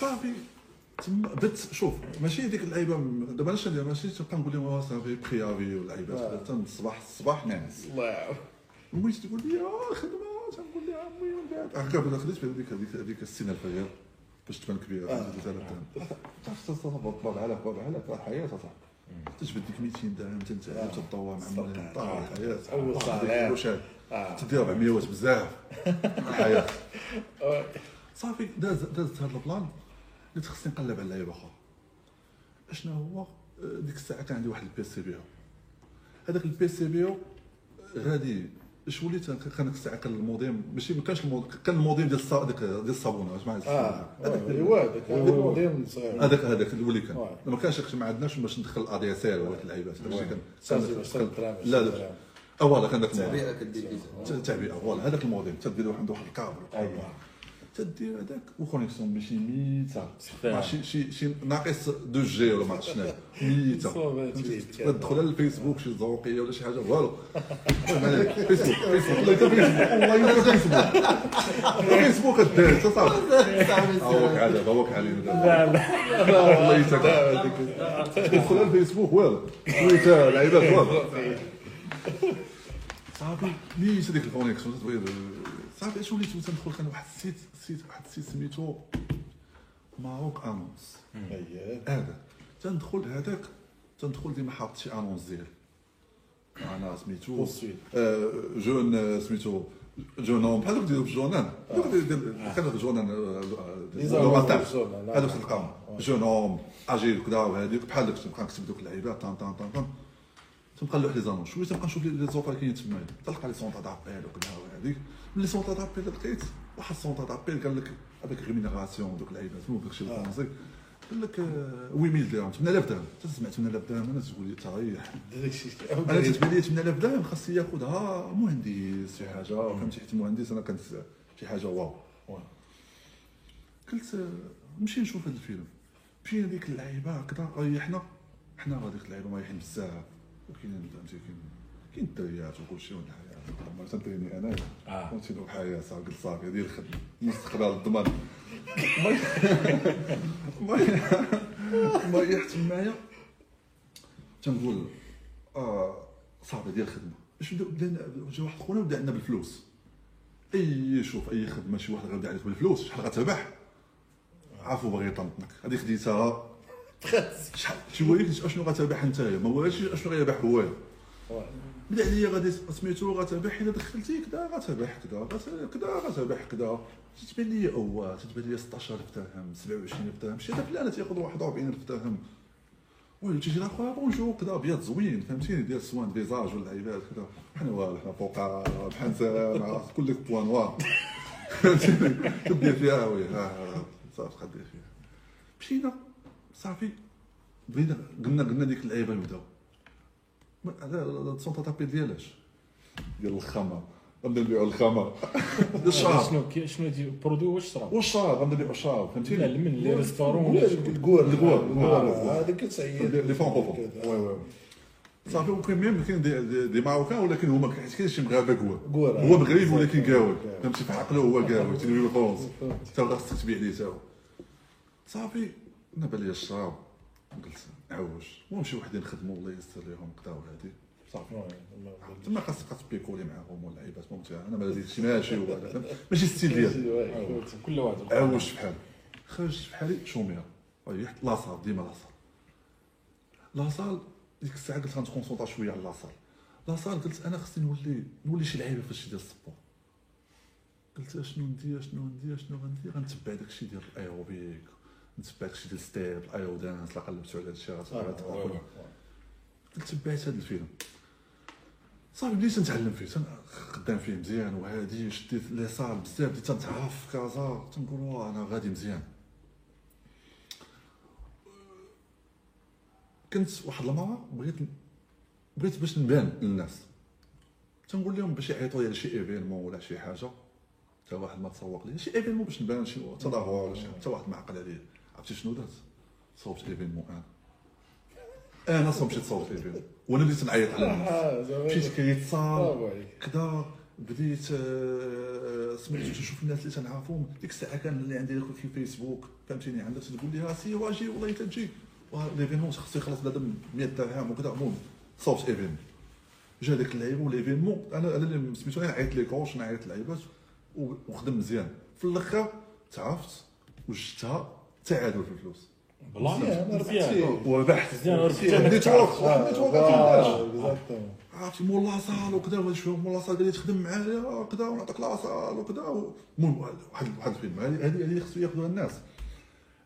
صافي. تما بدت شوف ماشي ديك اللعيبة دابا ندير ماشي تبقى نقول لهم آه صافي بريافي واللعيبات من الصباح الصباح ناعس امي تقول لي آه خدمة تنقول لها امي من بعد. هكا بدا خديت هذيك هذيك هذيك السنة الفجر باش تبان كبيرة. آه. 3000 درهم تعرف طبع على طبع على الحياة صح تجبد ديك 200 درهم تنتعب تطوع مع مولانا طالع الحياة أول صالح. وشاد آه. تدي 400 واش بزاف. الحياة صافي داز دازت هذا البلان قلت خصني نقلب على اللعيبه أخرى اشنا هو؟ آه، ديك الساعة كان عندي واحد البي سي بي أو هذاك البي سي بي أو غادي إش وليت؟ كان ديك الساعة كان الموديم ماشي ما كانش الموديم كان الموديم ديال الصا- ديك ديال الصابونة معنى آه هذاك أيوا هذاك الموديل صغير. هذاك هذاك اللي كان. واه. ما كانش ما عندناش باش ندخل الار دي اس ال ولا اللعيبات. داكشي كان لا لا. آه فوالا كان داك الموديل تعبئه كدير تعبئه فوالا هذاك الموديل تدير واحد واحد الكابل ايوا تدير هذاك وكونيكسيون سخفان. مع شي شي شي ناقص دو جي ولا ما عرفت شنو ميته صوبات فهمتي؟ ميت. تدخل على الفيسبوك شي زروقيه ولا شي حاجة والو فيسبوك فيسبوك والله والله فيسبوك فيسبوك الدار صافي هاوك عذاب هاوك علينا لا لا والله يتكلم تدخل على الفيسبوك والو تويتر لعيبات والو صافي نيت هذيك ال connexion صافي اش وليت تندخل كان واحد ال site site واحد ال site سميتو Maroc Annonces. هذا. تندخل هذاك. تندخل ديما حاط شي annonce ديالي أنا سميتو. آه، jeune آه، سميتو jeune homme دوك ديالو في ال journal ديال- ديال- كان ال journal آه، Le Matin ديال هذوك آه. تلقاهم آه. jeune homme اجيل كدا وهذيك. بحال داك تبقى نكتب دوك اللعيبات طان طان طان طان تنبقى نلوح les annonces شوية تنبقى نشوف لي les offres كاينين تما. تلقى les centres d'appel وكدا وهذيك. ملي centre d'appel لقيت واحد centre d'appel قال لك هذاك rémunération دوك اللعيبات مو داكشي الفرنسي قال لك آه، 8000 درهم 8000 درهم تسمع 8000 درهم أنا تقول لي تريح أنا تتبان لي 8000 درهم خاص ياخذها مهندس شي حاجة فهمتي حيت المهندس أنا كنت شي حاجة واو. قلت نمشي نشوف هذا الفيلم مشينا ديك اللعيبه هكذا ريحنا حنا غاديك اللعيبه مريحين بزاف وكاين فهمتي كاين كاين الدريات وكل شيء والحياة ما تنتيني أنا آه. دوك الحياة صافي قلت صافي هذه الخدمه مستقبل الضمان. مريح تمايا تنقول آه صافي ديال الخدمة. باش بدينا جا واحد خونا بدا عندنا بالفلوس. أي شوف أي خدمة شي واحد غيبدا عليك بالفلوس شحال غتربح؟ عافو باغي يطنطنك. هذه خديتها. شحال توريك اشنو غتربح نتايا ما هوش اشنو غيربح هو؟ بدأ عليا غادي سميتو غتربح إلا دخلتي كذا غتربح كذا غت- كذا غتربح كذا تتبان لي أوه تتبان لي 16000 درهم 27000 درهم شي هذا فلان تياخذ 41000 درهم وي تيجي لاخر بونجور كذا ابيض زوين فهمتيني؟ ديال سوان فيزاج ولا عباد كذا حنا والو حنا فوق بحال انسان كلك بوان نوار تدير فيها وي صافي تقدر فيها. مشينا. صافي. بغينا قلنا قلنا ديك اللعيبة نبداو ما- هذا السونطا تابي ديالاش ديال الخمر غنبدا نبيعو الخمر الشراب شنو كي- شنو دي برودوي واش شراب والشراب غنبدا نبيعو الشراب لا فهمتيني من لي ريستورون الكور الكور. هذاك كتعيد لي فرانكوفون وي وي صافي وكاين ميم كاين دي, دي, دي ماروكان ولكن هما حيت كاين شي مغاربه كوا. هو مغربي ولكن كاوي فهمتي في عقله هو كاوي تيدير له فرونس حتى هو خاصك تبيع ليه تا هو صافي أنا بان لي الشراب قلت نعوج المهم شي وحدين خدموا الله ييسر ليهم كدا وهادي صافي. تما خاصك تبيكولي معاهم ولا عيبات ممتعه أنا ما لقيتش ماشي ولا فهمت؟ ماشي ستيل ديالي. كل واحد عوجت بحال خرجت بحالي شوميره ريحت la salle ديما la salle. la salle ديك الساعة قلت غنت concentra شوية على la salle. la salle قلت أنا خصني نولي نولي شي لعيبة في الشيء ديال ال sport. قلت أشنو ندير أشنو ندير أشنو غندير غنتبع داكشي ديال ال aérobic. نتبع داكشي ديال step ال aéro dance لا قلبت على هادشي قلت تبعت هذا الفيلم. صافي بديت نتعلم فيه. خدام فيه مزيان وهادي شديت les salles بزاف بديت تنتعرف في كازا تنقول واه أنا غادي مزيان. كنت واحد المرة بغيت بغيت باش نبان للناس. تنقول لهم باش يعيطوا لي على شي événement ولا شي حاجة. حتى واحد ما تسوق لي شي événement باش نبان شي تظاهر ولا شي حتى واحد ما عقل عليه. عرفتي شنو دارت صوبت événement أنا أنا صوبت événement وأنا بديت نعيط على الناس مشيت كريت عليك. كذا بديت سمعت تشوف الناس اللي تنعرفهم ديك الساعة كان اللي عندي في فيسبوك فهمتيني عندك تقول لي ها سي واجي والله تجي ليفينمون خصو يخلص بنادم 100 درهم وكذا المهم صوت ايفينمون جا داك اللعيبه وليفينمون أنا أنا اللي سميتو أنا عيط لي كوش نعيط اللعيبات و- وخدم مزيان في الآخر تعرفت وجدتها تعادل في الفلوس. بلا مزيان، مزيان. واحد النيتورك ما كايناش. اكزاكتومون عرفتي مول لاصال وكذا وهذا شوية مول لاصال قال لي تخدم معايا كذا ونعطيك لاصال وكذا المهم واحد واحد الفيلم هذه هذه خصو يأخذوها الناس.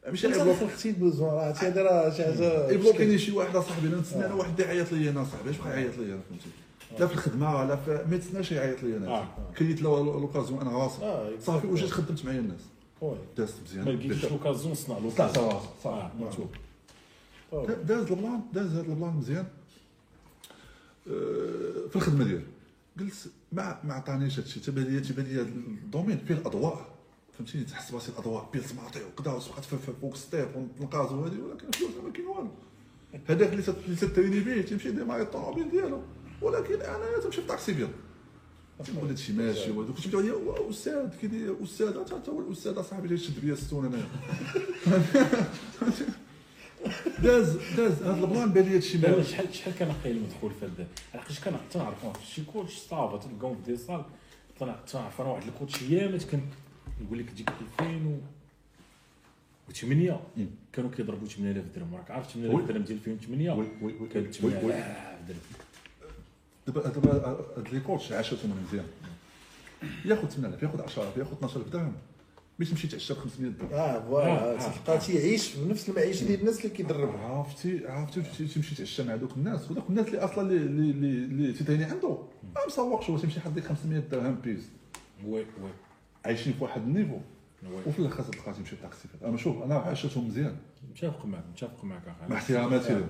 ماشي عيب. خلقتي بوزون راه هذا راه شي حاجة يبلوكيني شي واحد صاحبي أنا نتسنى أنا واحد يعيط لي أنا صاحبي. اش بقى يعيط لي أنا فهمتي. لا في الخدمة لا في ما يتسناش يعيط لي أنا. آه. كريت لوكازيون أنا آه، راسي صافي وجيت خدمت معايا الناس. دازت مزيان ما لقيتش لوكازيون صنع لوكازيون آه. مكتوب وي. داز البلان داز هذا البلان مزيان في الخدمه ديالي قلت ما ما عطانيش هادشي تبان لي تبان لي الدومين فيه الاضواء فهمتيني تحس براسي الاضواء بيل سمارتي وكذا في فوق ستيب ونقاز وهادي ولكن فلوس ما كاين والو هذاك اللي تت- اللي تتريني به تيمشي ديما الطوموبيل ديالو ولكن أنا تمشي في طاكسي تنقول هادشي ماشي. وهذوك تيبداو لي "وا أستاذ كيدير أستاذ حتى هو الأستاذ صاحبي اللي يشد بيا الستون انايا داز داز هذا البلان بان لي هادشي ما شحال شحال كان قايل مدخول في هذا؟ علاش كان تنعرفوا شي كوتش صافا تلقاهم في دي صال تنعرف أنا واحد ال coach ايامات كان يقول لك ديك 2008 مم. كانوا كيضربوا 8000 درهم. راك عارف oui. 8000 درهم ديال 2008 oui oui oui كان oui 8000 oui. درهم. دابا دابا هاد les coachs عاشتهم مزيان ياخذ 8000 ياخذ 10000 ياخذ 12000 درهم. باش تمشي تعشى ب 500 درهم. آه آه، voilà آه. تلقى تيعيش بنفس المعيشة ديال الناس اللي كيضرب عرفتي؟ عرفتي؟ تمشي تمشي تعشى مع دوك الناس ودوك الناس اللي أصلا اللي اللي اللي, تيديني عنده ما مسوقش هو تيمشي حد ديك 500 درهم بيز. oui oui. عايشين في واحد ال niveau. وفي الآخر تلقى تيمشي بطاكسي أنا شوف أنا عاشتهم مزيان متفق معك متفق معك أخي. مع احتراماتي لهم.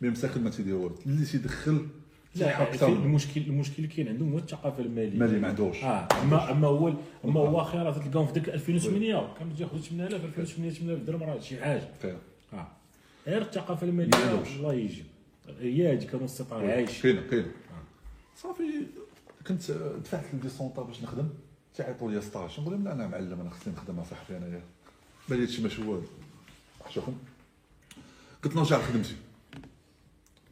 mais مساكن ما تيدير والو اللي تيدخل لا. المشكل المشكل اللي كاين عندهم هو الثقافه الماليه مالي ما عندوش. آه أما أما هو أما هو خيارات تلقاهم في ديك 2008 كانوا تياخذوا 8000 2008 8000 درهم راه شي حاجة. آه. غير الثقافه ما الماليه عندهمش. الله يجي هي هذيك كانوا السيطره عايش كاينة كاينة. صافي كنت دفعت لل détente باش نخدم. تيعيطوا لي stage. نقول لهم لا أنا معلم أنا خصني نخدم اصاحبي أنايا. بان لي هادشي ماشي هو. هذا شوفهم قلت نرجع لخدمتي.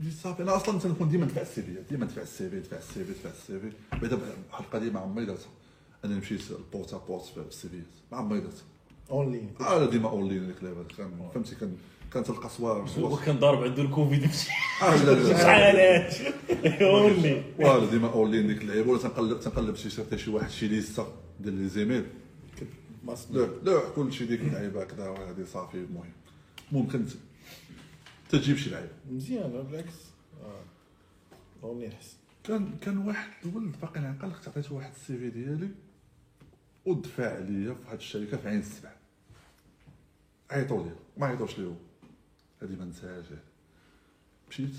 جيت صافي. أنا أصلا تنكون ديما ندفع ال CV ديما ندفع ال CV ندفع ال CV ندفع ال CV. بعدا بحال القضية ما عمري درتها. أنا مشيت porte porte في ال CV. ما عمري درتها. اونلي آه ديما اونلاين ديك اللعبه كان فهمتي؟ كان كان تلقى صوار هو كان ضارب عنده الكوفيد مشي. آه لا لا شحال هادشي اونلي فوالا ديما اونلاين ديك اللعيبه ولا تنقلب تنقلب شي شي شي واحد شي ليستا ديال لي زيميل. لا لا كل شي ديك اللعيبة هكذا وهذه صافي المهم ممكن ت- تجيب شي لعيبه مزيان بالعكس. آه. احسن كان كان واحد الولد باقي نعقل عطيته واحد السي في ديالي ودفع عليا في واحد الشركة في عين السبع عيطوا لي. ما عيطوش لي هو هذه ما نساهاش. مشيت.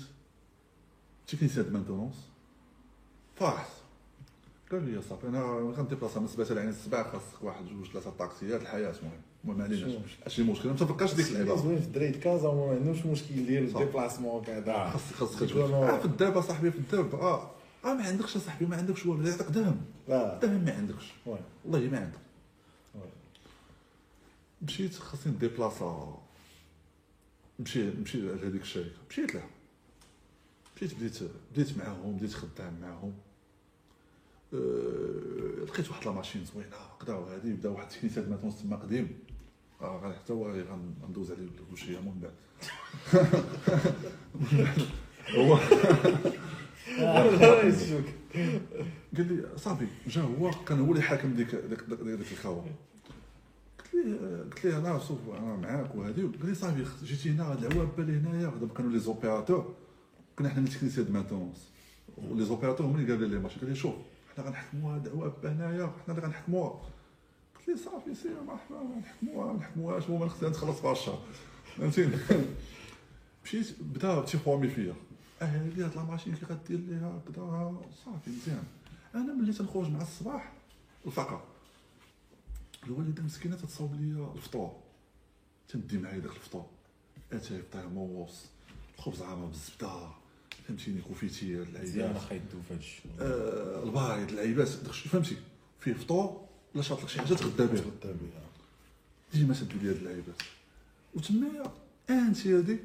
تكنيسيان دو مانتونونس فرحت. قال لي صافي أنا غنديبلاصا من سبعه لعين السبع خاصك واحد جوج ثلاثة طاكسيات الحياة المهم ما عليناش ماشي مشكل ما تفكرش ديك اللعيبه زوين في الدراري كازا وما عندهمش مشكل يدير صح. ديبلاسمون كذا خاصك خاصك آه، في الدابه صاحبي في الدابه آه آه ما عندكش صاحبي ما عندكش والو يعطيك دهم لا دهم ما عندكش والله ما عندك مشيت خاصني نديبلاصا مشي مشي لهذيك الشركة مشيت لها مشيت بديت بديت معاهم بديت خدام معاهم أه لقيت واحد لا ماشين زوينه هكذا وهذه بدا واحد التكنيسيان ما تما قديم آه غادي حتى هو غن- غندوز عليه الوشيه من بعد هو قال لي صافي جا هو كان هو اللي حاكم ديك ديك ديك, ديك الخاوة. قلت لي قلت لي أنا شوف أنا معاك وهذه. قال لي صافي جيتي هنا هاد العوابه اللي هنايا دابا كانوا les opérateurs كنا حنا les techniciens de maintenance و les opérateurs هما اللي قالوا لي ماشي. قال لي شوف حنا غنحكموها هاد العوابه هنايا حنا اللي غنحكموها. قلت لي صافي سير ما حنا غنحكموها ما نحكموهاش المهم خصني نتخلص الشهر فهمتيني؟ مشيت بدأ تي formé فيا. آه هادي هاد la machine كي غدير ليها كدا صافي مزيان. أنا ملي تنخرج مع الصباح الفقرة. الوالده مسكينة تتصاوب لي الفطور. تندي معايا داك الفطور. أتاي طيموس خبز عامر بالزبدة. فهمتيني؟ confiture العيبات. أخي يدو في هادشي البايض العيبات. داكشي فهمتي؟ فيه فطور. لا شاط لك شي حاجة تغدا بها ديما تدو لي هاد اللعيبات وتمايا انت هادي.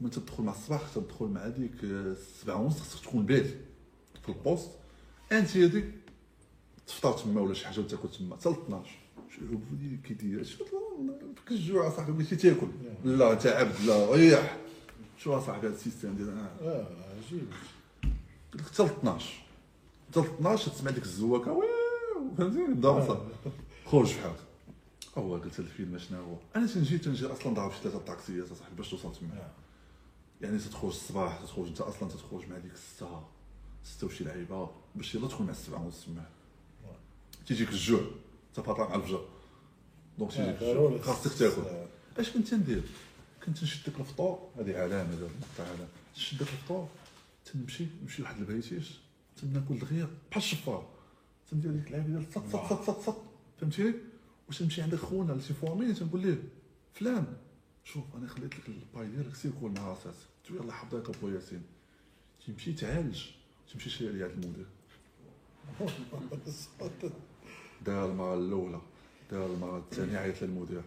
من تدخل مع الصباح تدخل مع ديك آه، السبعة ونص خصك تكون بادي في البوست. انت هادي. تفطر تما ولا شي حاجة وتاكل تما. حتى ل 12 شوف وليدي كي داير شوف فيك الجوع صاحبي بغيتي تاكل. لا انت عبد لا ريح شو صاحبي هذا السيستم ديال آه. آه عجيب. قلت لك حتى ل 12 حتى ل 12 تسمع ديك الزواكة. فهمتيني وصل خرج بحالك هو قلت الفيلم شنو هو؟ أنا تنجي تنجي أصلا ضارب شي ثلاثة طاكسيات اصاحبي باش توصل تما يعني تتخرج الصباح تتخرج أنت أصلا تتخرج مع ديك الساعة ستة وشي لعيبة باش يلا تكون مع السبعة ونص تما تيجيك الجوع انت فاطر مع الفجر. donc تيجيك الجوع. خاصك تاكل. اش كنت ندير؟ كنت نشد ديك الفطور. هذه علامه دابا نقطع علامه نشد ديك الفطور تنمشي نمشي لواحد البيتيش تناكل دغيا بحال الشفار. تندير ديك اللعيبه ديال صط صط صط صط صط فهمتيني واش نمشي عند خونا اللي تيفورمي تنقول ليه فلان شوف أنا خليت لك الباي ديالك سير كل مع راسك تقول يلاه حفظك أبو ياسين. تيمشي تعالج تمشي شي لي عند المدير. دار المره الأولى دار المره الثانية عيط للمدير.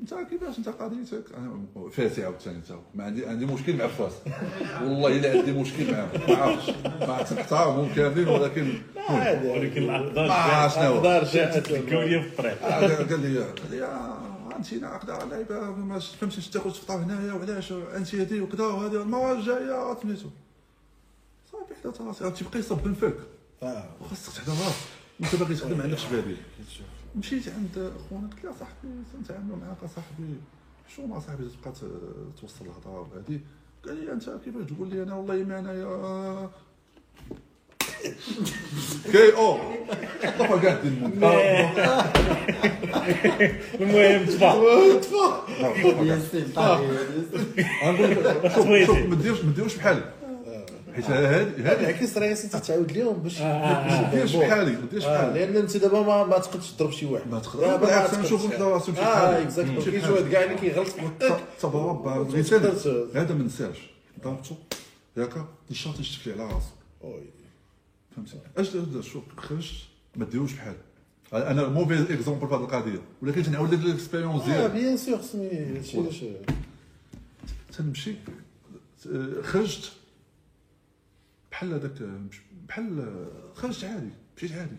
انت كيفاش انت قضيتك أنا فاسي عاوتاني انت. ما عندي عندي مشكل مع فاس والله إلا عندي مشكل معاه ما عرفتش. ما عرفتش. نحترمهم كاملين ولكن ولكن الأقدار ما عرفتش شنو هو. اقدار جاءت الكونيه في الطريق. آه، قال لي قال لي آه، أنت هكذا لعيبه ما فهمتش تاخذ تخطا هنايا وعلاش؟ أنت هذه وكذا وهذه المواد جاية سميتو صافي حتى راسي. تيبقى يصب فيك آه. وخاصك تحضر راسك. أنت باغي تخدم عندكش بديل مشيت عند خونا قلت له صاحبي تنتعاملوا معاك اصاحبي شو ما صاحبي تبقى توصل الهضرة وهذه قال لي انت كيفاش؟ تقول لي أنا والله ما انايا كي أو طفى كاع الدين المهم تبع نقول لك شوف ما ديروش بحالي حيت هذه هذه بالعكس راه خاصك تعاود لهم باش ما ديرش بحالي ما ديرش آه، بحالي لأن أنت دابا ما, ما تقدرش تضرب شي واحد. ما بالعكس ما أنا نشوف تقدرش. وحده راسو مشي آه اكزاكتو كاين شي. واحد كاع اللي كيغلط تقدرش. هذا ما نساش. ضربتو ياك؟ الشاطي تشتكي على راسو. فهمتي اش دا- شوف خرجت ما ديروش بحال. أنا mauvais exemple في هذه القضية. ولكن تنعاود لك ال expérience آه ديالي bien sûr سمي هادشي علاش تنمشي. آه، خرجت. بحال هذاك بحال خرجت عادي مشيت عادي.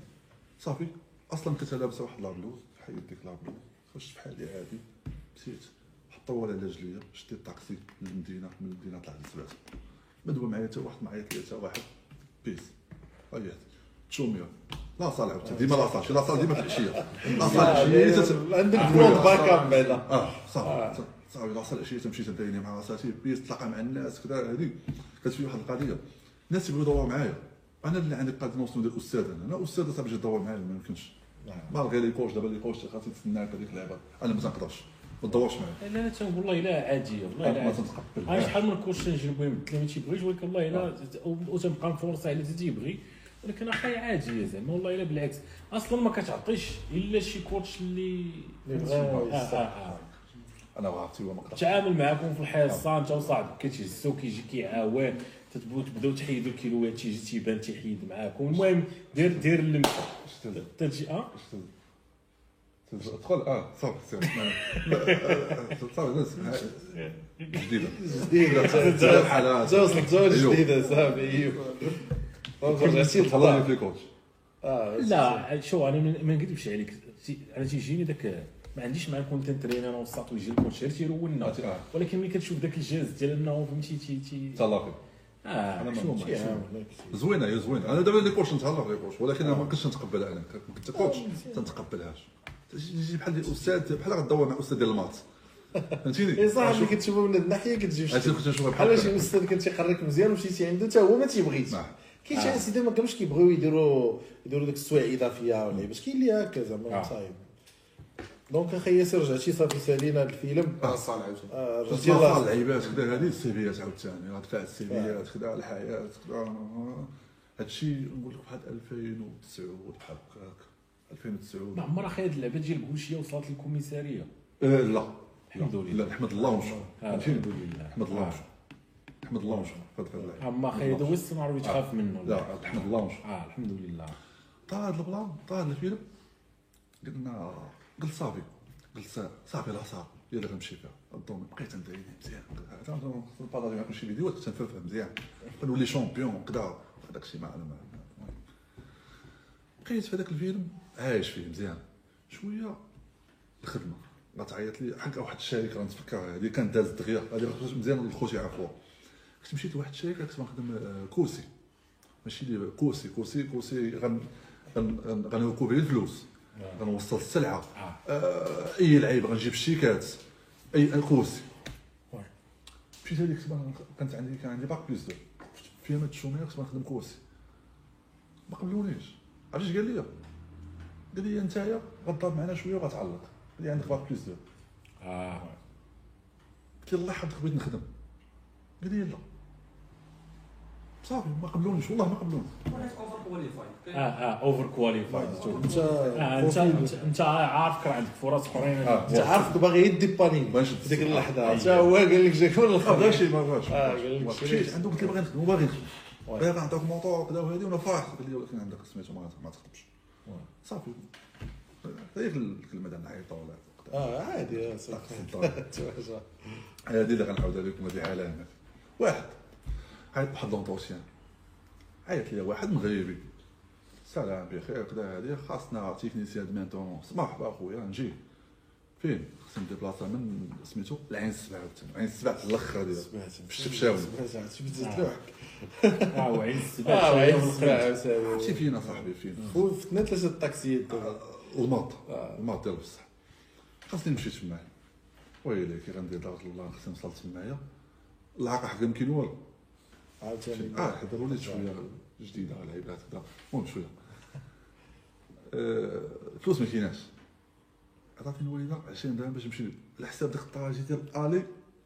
صافي. أصلا كنت لابسه واحد la blouse حيد ديك la blouse خرجت بحالي عادي. مشيت. حطوا على رجليا شديت الطاكسي للمدينه من المدينة طلعت للسبات ما دوا معايا حتى واحد لي حتى واحد. بيس. عيط تشوميا لا صال عاوتاني ديما لا صال شي لا صال ديما في العشية. لا صال العشيه عندك بلون باك اب بعدا آه صافي. صافي. لا صال العشيه تمشي تديني مع راساتي بيس تلاقى مع الناس كذا هذيك كانت في واحد القضية. الناس يبغيو يدوروا معايا أنا اللي عندي قاعد نوصل ديال الاستاذ أنا. أنا أستاذ صاحبي يدور معايا ما يمكنش. مالغي لي كوش دابا لي كوش خاصني تسناك هذيك اللعبة. أنا ما تنقدرش. ما تدورش معايا. لا لا تنقول والله إلا عاديه والله إلا ما عاديه تنتقبل. أنا شحال من كورس تنجربو يمثل ما تيبغيش ولكن والله إلا وتنبقى نفورسا على اللي تيبغي ولكن أخي عاديه زعما والله إلا بالعكس. أصلا ما كتعطيش إلا شي كوتش اللي اللي. أنا وعرفتي هو ما تعامل معكم في الحصه انت وصاحبك كتهزو كيجي كيعاون. تتبداو تبداو تحيدوا الكيلوات تيجي تيبان تيحيد معاكم المهم دير دير اللمسه آه؟ تدخل آه صافي سير صافي جديدة. جديدة. جديدة. بحال زوج أيوه. جديدة صافي. أيوه. رجعتي تهضر للخضار في كوتش آه لا شو أنا ما- نكذبش عليك. أنا تيجيني داك ما عنديش مع تنترين أنا وسط ويجي الكوتش غير تيرولنا آه. ولكن ملي كتشوف داك الجهاز ديال انه فهمتي؟ تي تي تهلا آه شو زوينة هي زوينة. أنا دابا اللي كوتش نتهلا في كوتش ولكن أنا ما كنتش نتقبلها أنا كنت كوتش ما تنتقبلهاش. تجي بحال الأستاذ بحال غدور مع أستاذ ديال المات فهمتيني؟ اي صح ملي كتشوفو من الناحية كتجي هادشي اللي كنت نشوفها بحال شي أستاذ كان تيقريك مزيان ومشيتي عنده حتى هو ما تيبغيش. نعم. كاين شي اساتذه ما كانوش كيبغيو يديروا يديروا ديك السوايع اضافيه ولا باش كاين اللي هكا زعما آه. صايب. دونك أخي ياسر رجعتي صافي سالينا هذا الفيلم. آه صال عاوتاني. آه، رجعتي اللعيبات كذا هذه السيفيات عاوتاني. غتدفع السيفيات كذا الحياة كذا هادشي نقول لك واحد 2009 بحال هكاك. 2009 ما عمرها خايد اللعبة ديال بوشية وصلت للكوميسارية؟ آه، لا. الحمد. لله. لا نحمد الله ونشكر آه،؟ الحمد لله. نحمد الله. ونشكر نحمد الله ونشكر في هاد اللعبة. اما خايد هو السيناريو تخاف منه لا نحمد الله ونشكر آه الحمد لله. طلع هاد البلان طلع هاد الفيلم. قلنا قلت صافي. قلت صافي لا صافي. يلا غنمشي فيها. الدومين بقيت ندعي مزيان. نبارطاجي معكم شي فيديوهات تنفهم مزيان. نولي شامبيون كذا هذاك الشيء ما علم بقيت في هذاك الفيلم عايش فيه مزيان. شوية الخدمة. غتعيط لي. حق واحد الشركة غنتفكر هذه كانت دازت دغيا. هذه مزيان الخوت يعرفوها كنت مشيت لواحد الشركة كنت غنخدم آه، كرسي. ماشي غن غن- غن- غنوكو الفلوس. غنوصل السلعة. آه. آه، أي لعيب غنجيب الشيكات أي كرسي oui. مشيت هذيك كانت عندي كان عندي bac plus deux في يوم ال chômage كنت غنخدم كرسي ما قبلونيش. عرفتي اش قال لي؟ قال لي نتايا غضرب معنا شوية وغتعلق. قال لي عندك bac plus deux آه. قلت له الله يحفظك بغيت نخدم. قال لي لا. صافي ما قبلونيش والله ما قبلوني overqualified آه آه اوفر كواليفايد انت آه انت انت انت عارف راه عندك فرص اخرين آه. انت عارف باغي يدي باني باش في ديك آه. اللحظه حتى هو قال لك جاك من ما الخبر. بغاش ما بغاش آه، قال لك مشيت شريت. عنده قلت له باغي نخدم باغي نخدم. باغي نعطيك موطور كذا وهذه وأنا فرح قال لي ولكن عندك سميتو ما ما تخدمش. صافي. هذيك الكلمة ديال نعيطوا ولا آه عادي آه. هذه اللي غنعاودها لكم هذه علامات واحد. عيط بواحد l'entretien عيط لي واحد مغربي سلام بخير كذا هذه خاصنا technicien maintenance مرحبا خويا نجي. فين؟ خصني نديبلاصا من سميتو العين السبعة عاوتاني العين السبعة في الأخر ديالها سمعت في الشبشاوي سمعت شي بزاف لوحك آه. وعين السبع آه شايه وعين والقلب السبعة عرفتي فين اصاحبي فين؟ وفتنا ثلاثة الطاكسيات الماط. الماط ديال بصح. خاصني نمشي تمايا. ويلي كي غندير دار الله خصني نوصل تمايا. العاقه حق يمكن والو. عاوتاني. آه حضر وليت شوية جديدة على العباد كذا المهم شوية. آه، فلوس ما كايناش. عطاتني الوالدة 20 درهم باش نمشي على حساب ديك الطاجي ديال آلي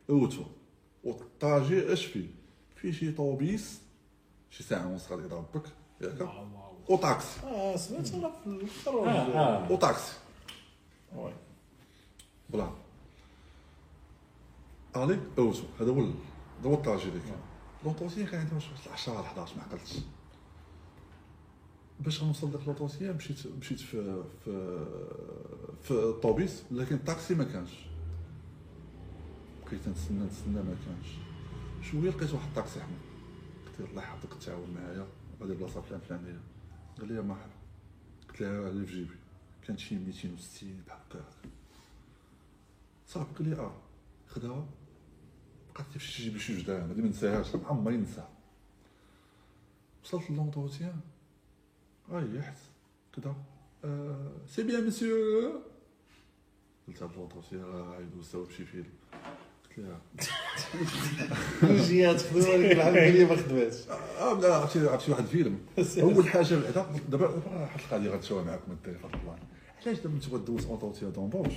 اوتو والطاجي اش فيه؟ فيه شي طوبيس شي ساعة ونص غادي يضربك ياك؟ وطاكسي. آه سمعت أنا في الآخر آه آه. وطاكسي. oui. بلا. آلي اوتو هذا هو هذا هو الطاجي ديك. l'entretien كان عندي واش 10 ولا 11 ما عقلتش. باش غنوصل لذاك لونطوسيان مشيت مشيت في في في الطوبيس لكن الطاكسي ما كانش. بقيت نتسنى نتسنى ما كانش. شوية لقيت واحد الطاكسي احمر قلت له الله يحفظك تعاون معايا. غادي بلاصة فلان فلانيه قال لي مرحبا قلت له اللي في جيبي. كانت شي 260 بحال هكا. صافي قال لي آه. خدها. بقات في شي جيبي شي جدران هادي ما نساهاش عمري ننساها وصلت ل l'entretien ريحت كدا آه c'est bien monsieur قلت هاد l'entretien راه غايدوز سوا بشي فيلم. قلت لها. جيات خدمة ولكن العملية ما خدماتش آه لا عرفتي عرفتي واحد الفيلم أول حاجة بعدا دابا واحد القضية غنشوفها معكم التليفون الله علاش دابا انت دوز اونطوتيا دومبوش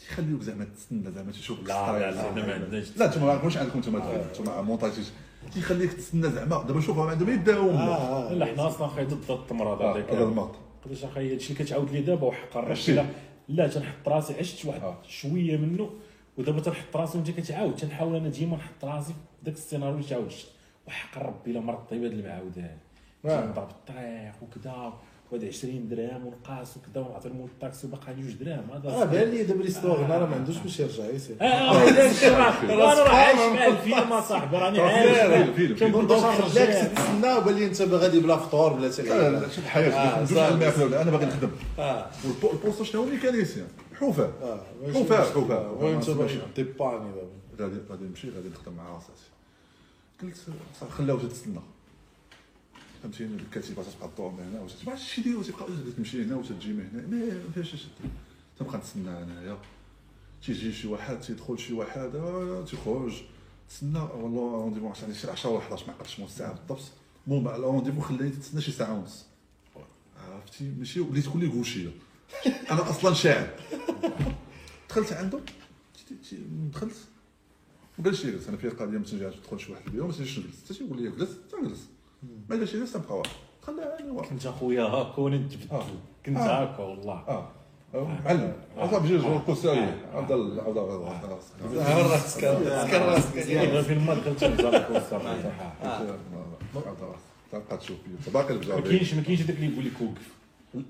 تيخليوك زعما تستنى زعما تشوف لا لا لا حنا ما عندناش لا أنتم ما واش عندكم أنتم أنتم مونتاجيش تيخليك تستنى زعما دابا شوف راه عندهم يداوم آه لا حنا أصلا خايط ضد التمرض هذاك. هذا الماط. قداش أخي هادشي اللي كتعاود لي دابا وحق هادشي. لا لا تنحط راسي عشت واحد آه. شوية منه ودابا تنحط راسي وانت كتعاود. تنحاول أنا ديما نحط راسي في داك السيناريو اللي تعاود شفت وحق ربي إلا مرض طيب هاد المعاودات آه. تنضرب الطريق وكذا وهاد 20 درهم ونقاس وكذا ونعطي المول الطاكسي وباقي جوج دراهم. هذا آه بان لي دابا l'histoire هنا راه ما عندوش باش يرجع يسير آه آه علاش راه أنا راه عايش مع الفيلم اصاحبي راني عايش. فيلم، فيلم، فيلم. كنقول باش نرجع. تتسنى وبان لي أنت غادي بلا فطور بلا حتى لا لا لا شوف الحياة آه، أنا باغي نخدم. آه. وال poste شنو هو؟ mécanicien حوفه آه حوفه حوفه المهم انت ماشي. باغي dépanner دابا غادي غادي نمشي غادي نخدم مع راساتي قلت خلاوها تتسنى فهمتيني تبقى تدور من هنا وتتبع شي دير وتبقى غادي تمشي هنا وتجي من هنا ما ما فيهاش شي تبقى نتسنى انايا تيجي شي واحد تيدخل شي واحد تيخرج تسنى والله rendez-vous عشان شي 10 ولا 11 ما عقلتش مو الساعة بالضبط المهم ال rendez-vous خلاني تتسنى شي ساعه ونص عرفتي ماشي وليت كلي غوشيه أنا أصلا شاعر دخلت عنده دخلت ما قالش لي جلس أنا فيها قضيه ما تنجمش تدخل شي واحد البيرو ما تنجمش نجلس حتى تيقول لي جلس تنجلس ما قالش لي تنبقى واقف خليها عيني واقف كنت أخويا هاكا وأنا نتبدل آه. كنت آه. هاكا والله. آه. آه، معلم. هذا بجوج هو الكوساري هذا ال- هذا هذا سهر راسك سكر راسك غير في الماء دخلت تبقى تشوف. باقي ما البجار كاينش ما كاينش داك اللي يقول لك وقف.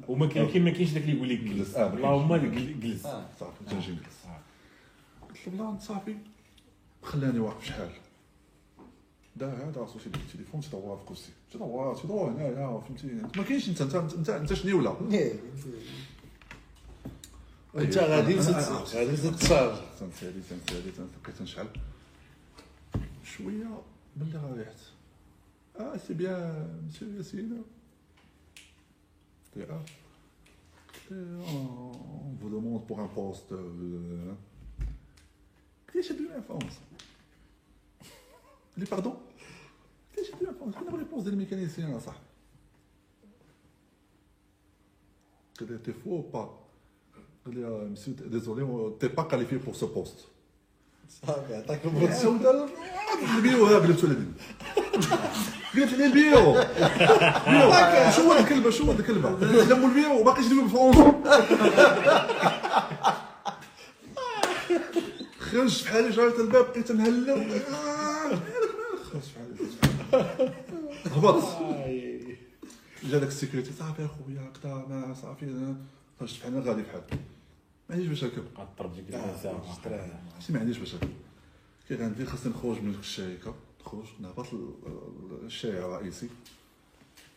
وما كاين ما كاينش داك اللي يقول لك جلس. آه، ما. اللهم جل- جلس. صافي. تنجي نجلس قلت له plan صافي. خلاني واقف. شحال؟ دا هذا راسو سيدي التليفون تدور في كرسي تدور تدور هنايا فهمتي ما كاينش انت انت انت انت شنو ولا انت غادي غادي تت charge تنسالي تنسالي بقيت تنشعل شوية بلي ريحت آه c'est bien monsieur ياسين قلت آه on vous demande pour un poste euh, قلت له j'ai plus l'influence قال لي باردون قلت له j'ai plus l'influence قلنا ريبونس ديال الميكانيسيان صاحبي قال لي تي فو با قال لي آه، مسيو désolé t'es pas qualifié pour ce poste صافي عطاك البوت سودا البيو هذا قلت له قلت لي البيو بيو شو هو الكلبه شو هو الكلبه لموا البيو وباقي يجري بالفرنسا خرج بحالي جريت الباب بقيت نهلل آه، مالك مالك خرج بحالي هبط جا داك السيكوريتي صافي أخويا كدا ما صافي خرجت بحالنا غادي بحال ما عنديش مشاكل غضرب ديك آه، المسافه اشتراها. عرفتي ما عنديش مشاكل كي عندي خاصني نخرج من ديك الشركة نخرج نهبط ل- ل- الشارع الرئيسي.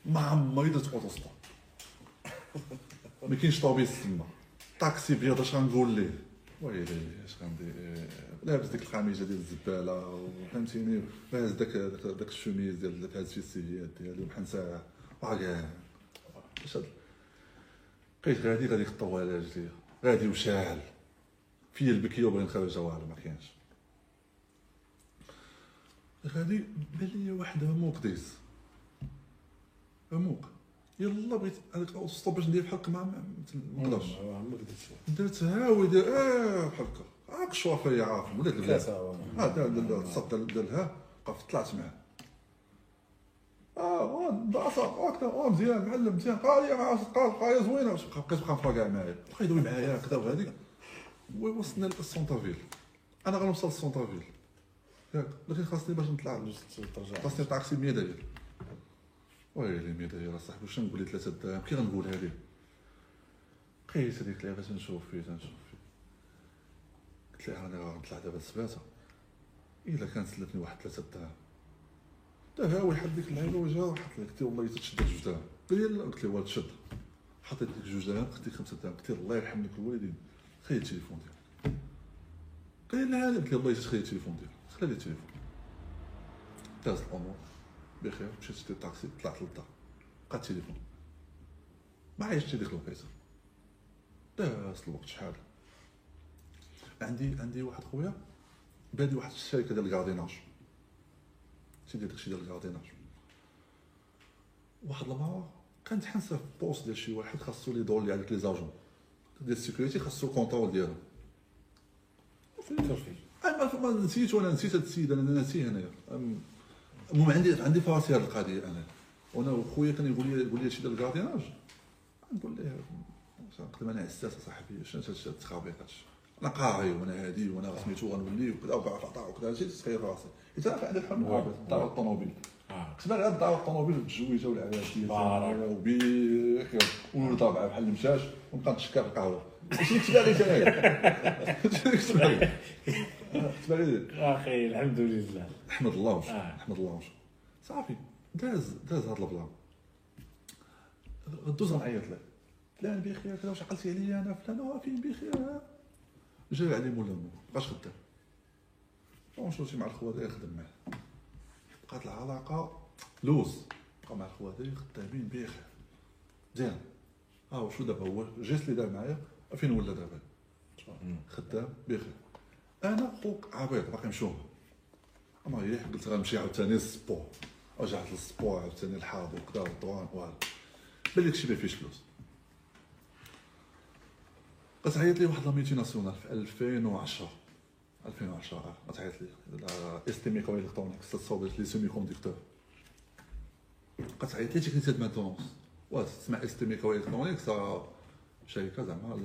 ما عمري درت auto-stop ما كاينش طوبيس تما. طاكسي بيض اش غنقول ليه؟ ويلي اش غندير؟ لابس ديك القميجه ديال الزبالة فهمتيني وهاز داك داك الشوميز ديال هاز فيه ال CV يات ديالو بحال ساعه وكاع اش هاد بقيت غادي غادي خطوه على رجليا غادي وشاعل فيا البكية وبغي نخرج والو ما كاينش. غادي بان لي واحد هموك ديز هموك يلا بغيت هذاك الاوتوستوب باش ندير بحال ما ما نقدرش عمرك درتي درتها ويدير آه بحال هكا هاك الشوفير عارف ولا البلاد. الصب دار دارها وقفت طلعت معاه. آه بلاصه هكذا آه مزيان معلم مزيان قال لي عارف قال قال زوينة بقيت بقى نفرق كاع معايا. بقى يدوي معايا هكذا وهذيك ووصلنا لل centre-ville أنا غنوصل للسونتافيل ياك لكن خاصني باش نطلع. خاصني طاكسي 100 داير ويلي 100 داير اصاحبي واش نقول لي ثلاثة دراهم كي غنقولها ليه قيس هذيك اللعبة تنشوف فيه تنشوف قلت له أنا غنطلع دابا السباته إلا كان سلفني واحد ثلاثة دراهم. دابا هو يحط ديك اللعيبه وجا وحط قلت له والله تشد جوج دراهم. قال لي لا قلت له والله تشد. حطيت ديك جوج دراهم خديت خمسة دراهم قلت له الله يرحم لك الوالدين. خلي التليفون ديالك. قال لي لا قلت له الله تخلي التليفون ديالك. خلي لي التليفون. داز الأمور. بخير مشيت شديت الطاكسي طلعت للدار. بقى التليفون. ما عايشتش ديك الوقيتة. داز الوقت شحال؟ عندي عندي واحد خويا بادي واحد الشركة ديال ال gardiennage سيدي داكشي ديال ال gardiennage واحد المره كانت حنسه في poste ديال شي واحد خاصو لي يدور لي عليك les agents ديال ال sécurité خاصو ال contrôle ديالو أنا ما نسيت وأنا نسيت هذا السيد أنا ناسيه هنايا المهم عندي عندي في راسي هذه القضية أنا وأنا وخويا كان يقول لي يقول لي شي ديال ال gardiennage نقول ليه نقدم أنا عساس صاحبي شنو هاد التخابيط هادشي أنا قاري وأنا هادي وأنا سميتو غنولي وكذا وكاع عطاء وكذا هادشي تسخير راسي. حيت أنا عندي الحلم هابط دار الطوموبيل. كنت باغي دار الطوموبيل والتزويجة والعباسيه بارك. ولد ربعه بحال المشاش ونبقى نتشكى في القهوة. ماشي كنت باغي انايا كنت باغي كنت باغي أخي الحمد لله. أحمد الله آه. أحمد الله صافي. داز داز هذا ال plan. غدوز غنعيط له فلان بخير كذا واش عقلتي عليا أنا فلان آه فين بخير جا عليه مولا مو بقاش خدام ونشوفي مع الخوات يخدم معاه. بقات العلاقة لوز. بقى مع الخوات خدامين بخير مزيان. ها هو شو دابا هو؟ ال geste اللي دار معايا فين ولا دابا؟ خدام بخير أنا خوك عبيط باقي مشوم أما ريح قلت غنمشي عاوتاني لل sport رجعت لل sport عاوتاني الحاضر وكذا والدوان والو بان لك شي ما فيش فلوس. غتعيط لي واحد la multinationale في 2010 2010 آه غتعيط لي. ST Microelectronics تصاوب les semi-conducteurs غتعيط لي technicien maintenance واه تسمع ST Microelectronics آه، شركة زعما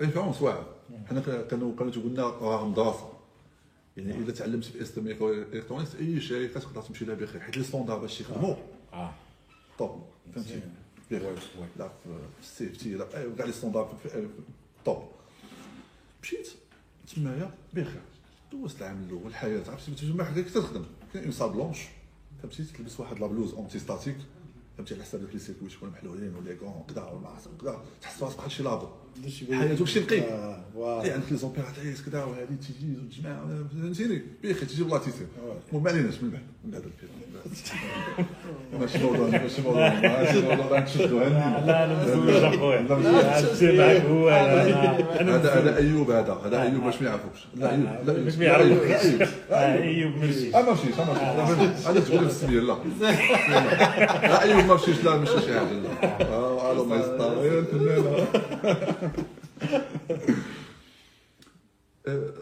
référence واعر حنا كانوا كانوا تقول لنا راه مدرسه يعني إلا تعلمتي في ST Microelectronics أي شركة تقدر تمشي لها بخير حيت les standards باش يخدموا آه. top فهمتي؟ لا في ال safety لا كاع les standards top. مشيت تمايا بخير دوزت العام الأول الحياة عرفتي تجمع كي تخدم. كاين zone blanche. فهمتي؟ تلبس واحد la blouse antistatique. فهمتي؟ على حساب ديك les circuits يكونوا محلولين ولا كون كذا ولا كذا تحس راسك بحال شي labo. حياتك شي نقي آه، voilà. اللي عندك les opératrices كذا وهذه تيجي وتجمع فهمتيني بخير تجي بلا تيسير المهم ما عليناش من بعد من بعد الفيلم ماشي موضوع ماشي موضوع ماشي موضوع هاني لا أنا مزوج اخويا لا، معك هو أنا أنا هذا هذا ايوب هذا هذا ايوب باش ما يعرفوش لا ايوب لا ايوب باش ما لا أيوب، لا يعرفوش. ايوب ما مشيش ما مشيش هذا تقول السميه لا لا ايوب ما مشيش لا ماشي شي حاجة لا آه الله ما آه،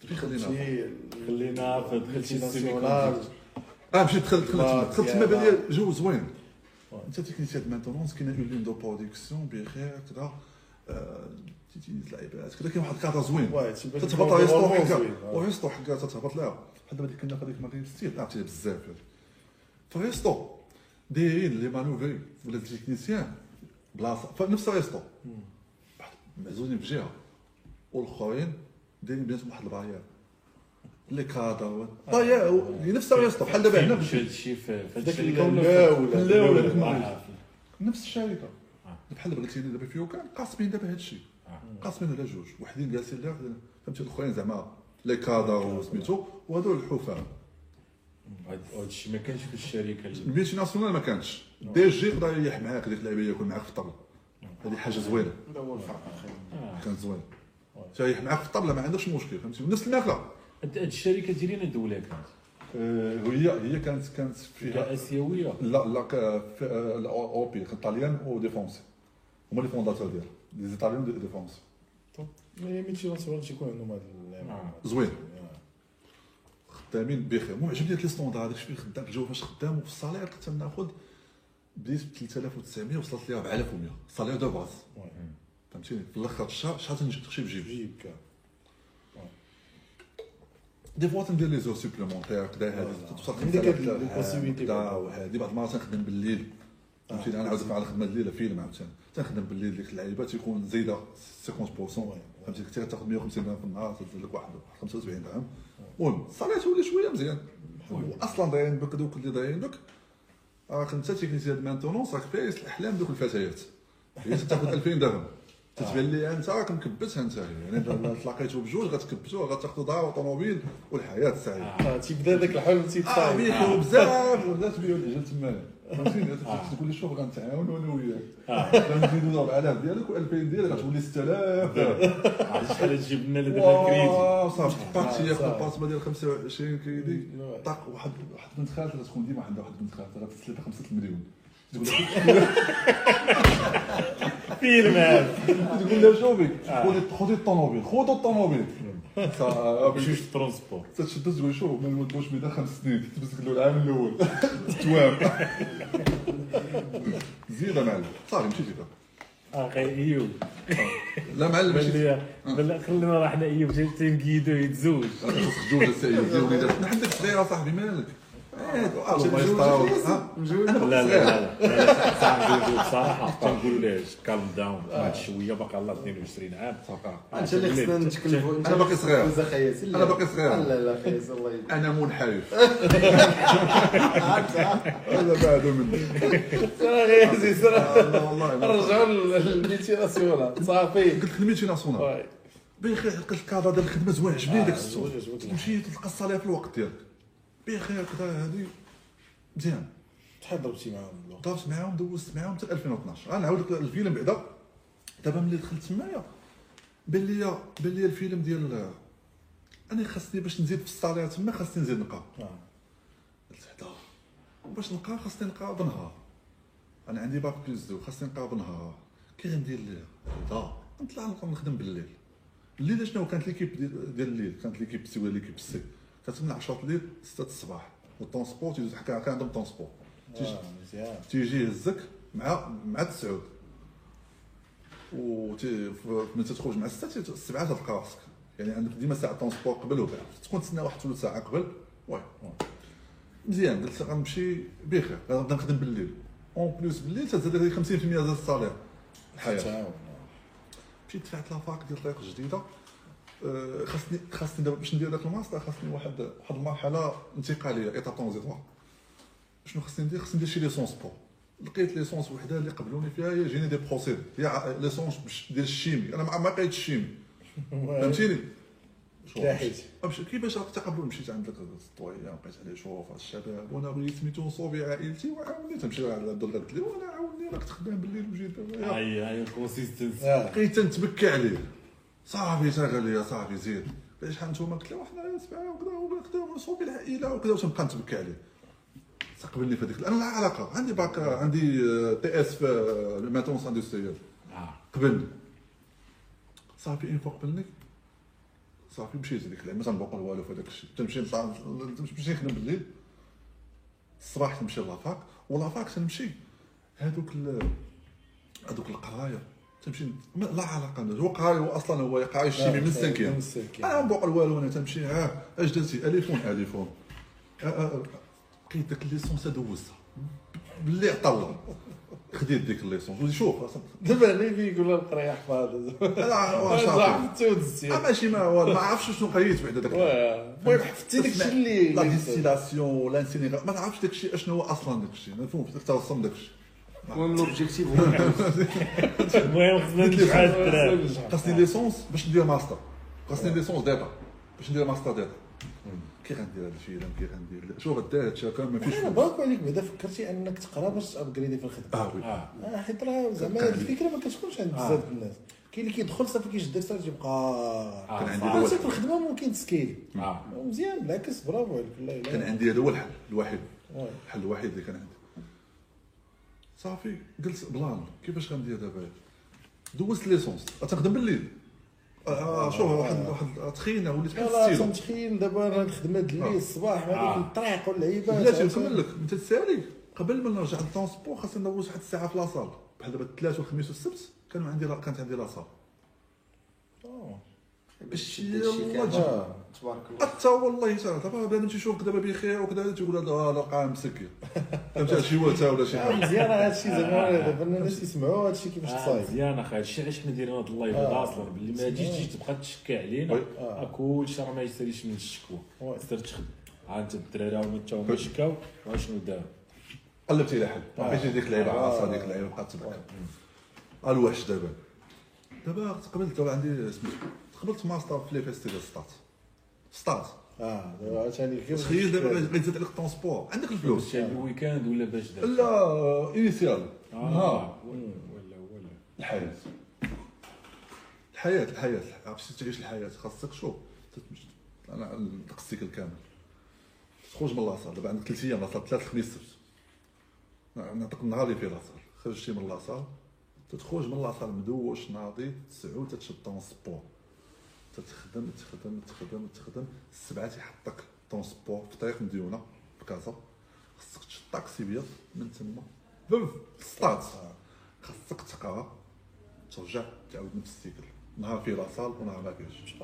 فين خلينا شي خلينا في دخلتي شي nationale آه مشيت دخلت دخلت آه، دخلت تما بان لي جو زوين. انت technicien maintenance كاينة une ligne de production بخير كذا. آه، تيجي اللعيبات كذا كاين واحد الكادر زوين. تتهبط هكا زوين، آه. و resto حكا تتهبط لها. بحال دابا ديك كنا هذيك ماري ستيل. عرفتي بزاف في resto دايرين les manœuvres ولا ال technicien بلاصه فنفس resto معزولين في جهه والاخرين دايرين بيناتهم واحد ال barrière les cadres نفسها يا اسطى بحال دابا هنا مش هادشي في في الشركة لا ولا في- نفس الشركة. بحال دابا قلتي لي دابا في كان قاسمين دابا هادشي. قاسمين على جوج وحدين جالسين لا فهمتي الاخرين زعما les cadres وسميتو وهادو الحفام هاد هاد الشيء ما كانش في الشركة اللي- ال multinationale ما كانش. DG يقدر يريح معاك ديك اللعيبة ياكل معاك في الطبله هذه حاجة زوينة. هذا هو الفرق. آه. كانت زوينة. تريح معاك في الطبله ما عندكش مشكل فهمتي؟ ونفس الماكله هاد الشركة ديالنا دوله كانت. آه، هي هي كانت كانت فيها كاسيويه لا لا آه، الاوروبي كان طاليان و des Français هما لي fondateurs ديالها. les Italiens et des Français mais multinationale تيكون عندهم هاد. زوين خدامين بخير. المهم عجبني les standards داكشي فين خدام الجو فاش خدام وفي ال salaire كنت ناخذ بديت ب 3900 وصلت لي 4100 salaire de base. فهمتيني؟ في الأخر الشهر شحال تنجي بجيب des fois تندير les heures supplémentaires كدا هادي توصل عندك خمسة هاد آلاف ال- possibility كدا بعدا. وهادي بعض المرات تنخدم بالليل فهمتيني أنا عاود على خدمة الليل فيلم عاوتاني. تنخدم بالليل ديك اللعيبة تيكون زايدة 50% فهمتي؟ كنت تاخذ 150 درهم في النهار تزيد لك واحد 75 درهم. المهم الصلاه تولي شوية مزيان. أصلا دايرين بك دوك اللي دايرين دوك. راك انت technicien maintenance راك فارس الأحلام دوك الفتيات هي تاخذ 2000 درهم. تتبان لي أنت راك مكبتها أنت يعني. إذا تلاقيتوا بجوج غتكبتوا غتاخذوا دار وطوموبيل والحياة سعيده آه، تيبدا داك الحلم تيتصايب بيحو بزاف ولا تبيعوا العجل تما. فهمتيني؟ تقول لي شوف غنتعاونوا أنا وياك. غنزيدوا 4000 ديالك و2000 ديالك غتولي 6000 عرفتي شحال تجيب لنا دابا الكريدي واو صافي. ياخذ صافي. الباسما ديال 25 كيدي لا. طاق واحد واحد بنت خالتها تكون ديما عندها واحد بنت خالتها غتسلف 5 مليون. تقول لها فيلم تقول لها شوفي خذي خذي الطوموبيل خذوا الطوموبيل. صافي بجوج ترونسبور. تشد تقول شوف ما نودوش بدا خمس سنين. تمسك له العام الأول. توام زيد معلم. صافي مشيتي بقى أخي إيوب. لا معلم لي بان لي خلينا راه حنا ايوب جاي تنقيدو يتزوج. خصك جوج السيد ديال وليدات أنا عندك صغيره صاحبي مالك؟ الله يستر؟ أنا لا لا لا لا بصراحه تنقولوا ليه كالم داون بعد شوية باقي الله 22 عام انت اللي خصنا نتكلفوا انت أنا باقي صغير. أنا باقي صغير. لا لا خياسي الله يبارك أنا منحرف هذا بعد مني والله رجعوا للميتي ناسيونال صافي قلت لك الميتي ناسيونال بخير لقيت الكادر ديال الخدمه زوين عجبني داك آه، السوق. تمشي تلقى ال salaire في الوقت ديالك بخير كذا هادي. مزيان. شحال ضربتي معاهم؟ ضربت معاهم دوزت معاهم حتى 2012 غنعاود لك الفيلم بعدا. دابا ملي دخلت تمايا بان لي بان لي الفيلم ديال أنا خاصني باش نزيد في ال salaire تما خاصني نزيد نقرا. قلت حدا باش نقرا خاصني نقرا بنهار. أنا عندي bac plus deux خاصني نقرا بنهار. كي غندير ليه هدا نطلع نبقى نخدم بالليل. الليل شنو؟ كانت l'équipe ديال الليل. كانت l'équipe C ولا l'équipe C. كانت من 10 الليل 6 الصباح. وال transport تيدوز كان كان عندهم transport. تيجي تيجي يهزك مع مع تسعود و ملي تخرج مع الستة تي- السبعة تلقى راسك. يعني عندك ديما ساعة transport قبل وبعد. تكون تسنى واحد ثلث ساعة قبل. oui. مزيان. قلت غنمشي بخير. غنبدا نخدم بالليل. en plus بالليل تزاد لي 50% ديال ال salaire. تعاون مشيت دفعت la fac ديال طريق جديدة. آه، خاصني خاصني دابا باش ندير داك الماستر خاصني واحد واحد المرحلة انتقالية étape transitoire شنو خاصني ندير؟ خاصني ندير شي licence pro. لقيت licence وحدة اللي قبلوني فيها هي génie des procédés. هي licence باش ديال ال chimie. أنا ما ما لقيتش ال chimie. فهمتيني؟ كيفاش راك تقبل مشيت عند ذاك الطويه بقيت عليه شوف الشباب وأنا بغيت سميتو نصوبي عائلتي وعاوني. تمشي على عبد قلت لي وأنا عاوني. راك تخدم بالليل وجيت دابا. هاي هاي consistency آه. بقيت تنتبكى عليه. صافي تا قال لي صافي زيد لي شحال نتوما؟ قلت له حنا سبعه وكذا وكذا ونصوبي العائله وكذا وتنبقى نتبكى عليه. استقبلني في هذيك أنا لا علاقة. عندي باك عندي TS في ال maintenance industrielle آه. قبلني. صافي une fois قبلني. صافي مشيت هذيك اللعبه ما تنبقى والو في هذاك الشيء. تمشي نطلع تمشي نخدم بالليل. الصباح تمشي la fac. و la fac تنمشي هذوك هذوك القراية. تمشي ما- لا علاقة هو قراي هو أصلا هو قراي الشيمي من السنكيام من السنكيام. أنا نبقى والو أنا تمشي. ها اش درتي؟ أليفون أليفون. آه، آه، لقيت داك الليسونس دوزتها باللي عطا الله خديت ديك الليسونس. ولي شوف. دابا هنا في يقول لها القرايه حفاظ لا واش حفظتي ودزتي آه، ماشي ما هو ما عرفتش شنو قريت بعدا داك المهم حفظتي داك الشيء اللي لا ديستيلاسيون لانسينيغا ما تعرفش داك الشيء أشنو هو أصلا داك الشيء ما فهمتش توصل داك الشيء المهم l'objectif هو المهم خصنا نجمع الدراري خاصني licence باش ندير ماستر خاصني licence d'État باش ندير master d'État كي غندير هذا الشيء كي غندير شوف هذا هادشي هكا ما فيش أنا باكو عليك بعدا فكرتي انك تقرا باش ت upgrade ي في الخدمه آه oui آه حيت راه زعما الفكرة ما كتكونش عند بزاف د الناس كاين اللي كيدخل صافي كيشد السيرت تيبقى كان عندي. عرفتي في الخدمه ممكن ت scale ي آه مزيان بالعكس برافو عليك والله كان عندي هذا هو الحل الوحيد. الحل الوحيد اللي كان عندي صافي قلت plan كيفاش غندير دابا؟ دوزت licence. تنخدم بالليل. آه شوف واحد واحد تخينا وليت بحال لا الستيلو تمتخيل دابا أنا نخدم هاد الليل آه. الصباح آه. هذيك الطريق واللعيبات بلاتي نكمل لك. أنت تسالي قبل ما نرجع لل transport خاصني ندوز واحد الساعة في la salle. بحال دابا الثلاث والخميس والسبت كانوا عندي كانت عندي la salle. آه. باش كان- يلا. آه. تبارك الله. حتى والله تعالى دابا بنادم تيشوفك دابا بخير وكذا تيقول هذا هذا قاعد مسكين. فهمت؟ شي وتا ولا شي حاجة. مزيان هذا الشيء زعما دابا الناس يسمعوا هذا الشيء كيفاش تصايب. مزيان أخي هادشي علاش حنا دايرين هاد اللايف؟ هذا آه. أصلا باللي ما تجيش تجي تبقى تشكى علينا. آه. آه، كلشي راه ما يساليش من الشكوى. تقدر تخدم. ها أنت الدراري هما تا هما شكاو واشنو داروا قلبتي على حل. ما. بقيتش ديك اللعيبة. عاصه ديك اللعيبة بقات تبعك الوحش دابا. دابا تقبلت دابا عندي سميتو تقبلت ماستر في لي فيستيفال ستات. ستات آه دابا عاوتاني كيف تخيل دابا غادي تزيد عليك عندك الفلوس. باش ال week-end ولا باش دار l'initiale آه ولا ولا الحياة. الحياة الحياة. عرفتي تعيش الحياة. خاصك شوف. أنا داك ال cycle كامل. تخرج من la salle دابا عندك ثلاث أيام. la salle ثلاث خميس سبت نعطيك النهار اللي فيه la salle. خرجتي من la salle تتخرج من la salle مدوش ناضي تسعود تتشد transport تتخدم تخدم تخدم تخدم السبعة تيحطك transport في طريق مديونة في كازا. خاصك تشد طاكسي بيض من تما. بوف سطات خاصك تقرا ترجع تعاود نفس ال cycle. نهار فيه la salle ونهار ما فيهش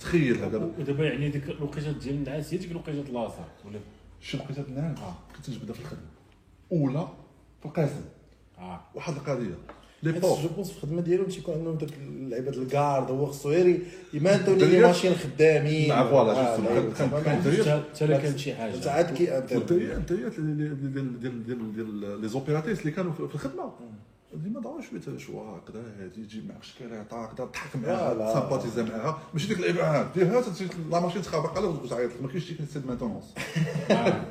تخيل هذا ودابا يعني ديك الوقيتة ديال النعاس هي ديك الوقيتة la salle ولا؟ شي لقيت الناس آه. كنت نجبدها في الخدمة. اولا في القاسم آه. واحد القضية. لي بوف جو بونس في الخدمه ديالهم تيكون عندهم داك اللعيبه الكارد هو خصو غير يمانتوني لي ماشين خدامين نعم، فوالا، آه،. لا، كان- كان حتى لا كانت شي حاجة انت عاد كي انت الدريات ديال ديال ديال لي زوبيراتيس اللي كانوا في في الخدمه ديما ضروا شوية شو هكذا هادي تجيب معك شكلاطه هكذا تضحك معاها. سامباتيزا معاها. ماشي ديك الابعاد ديرها تمشي لا ماشين تخابق على وتعيط ما كاينش ديك السيد مانتونونس تهلا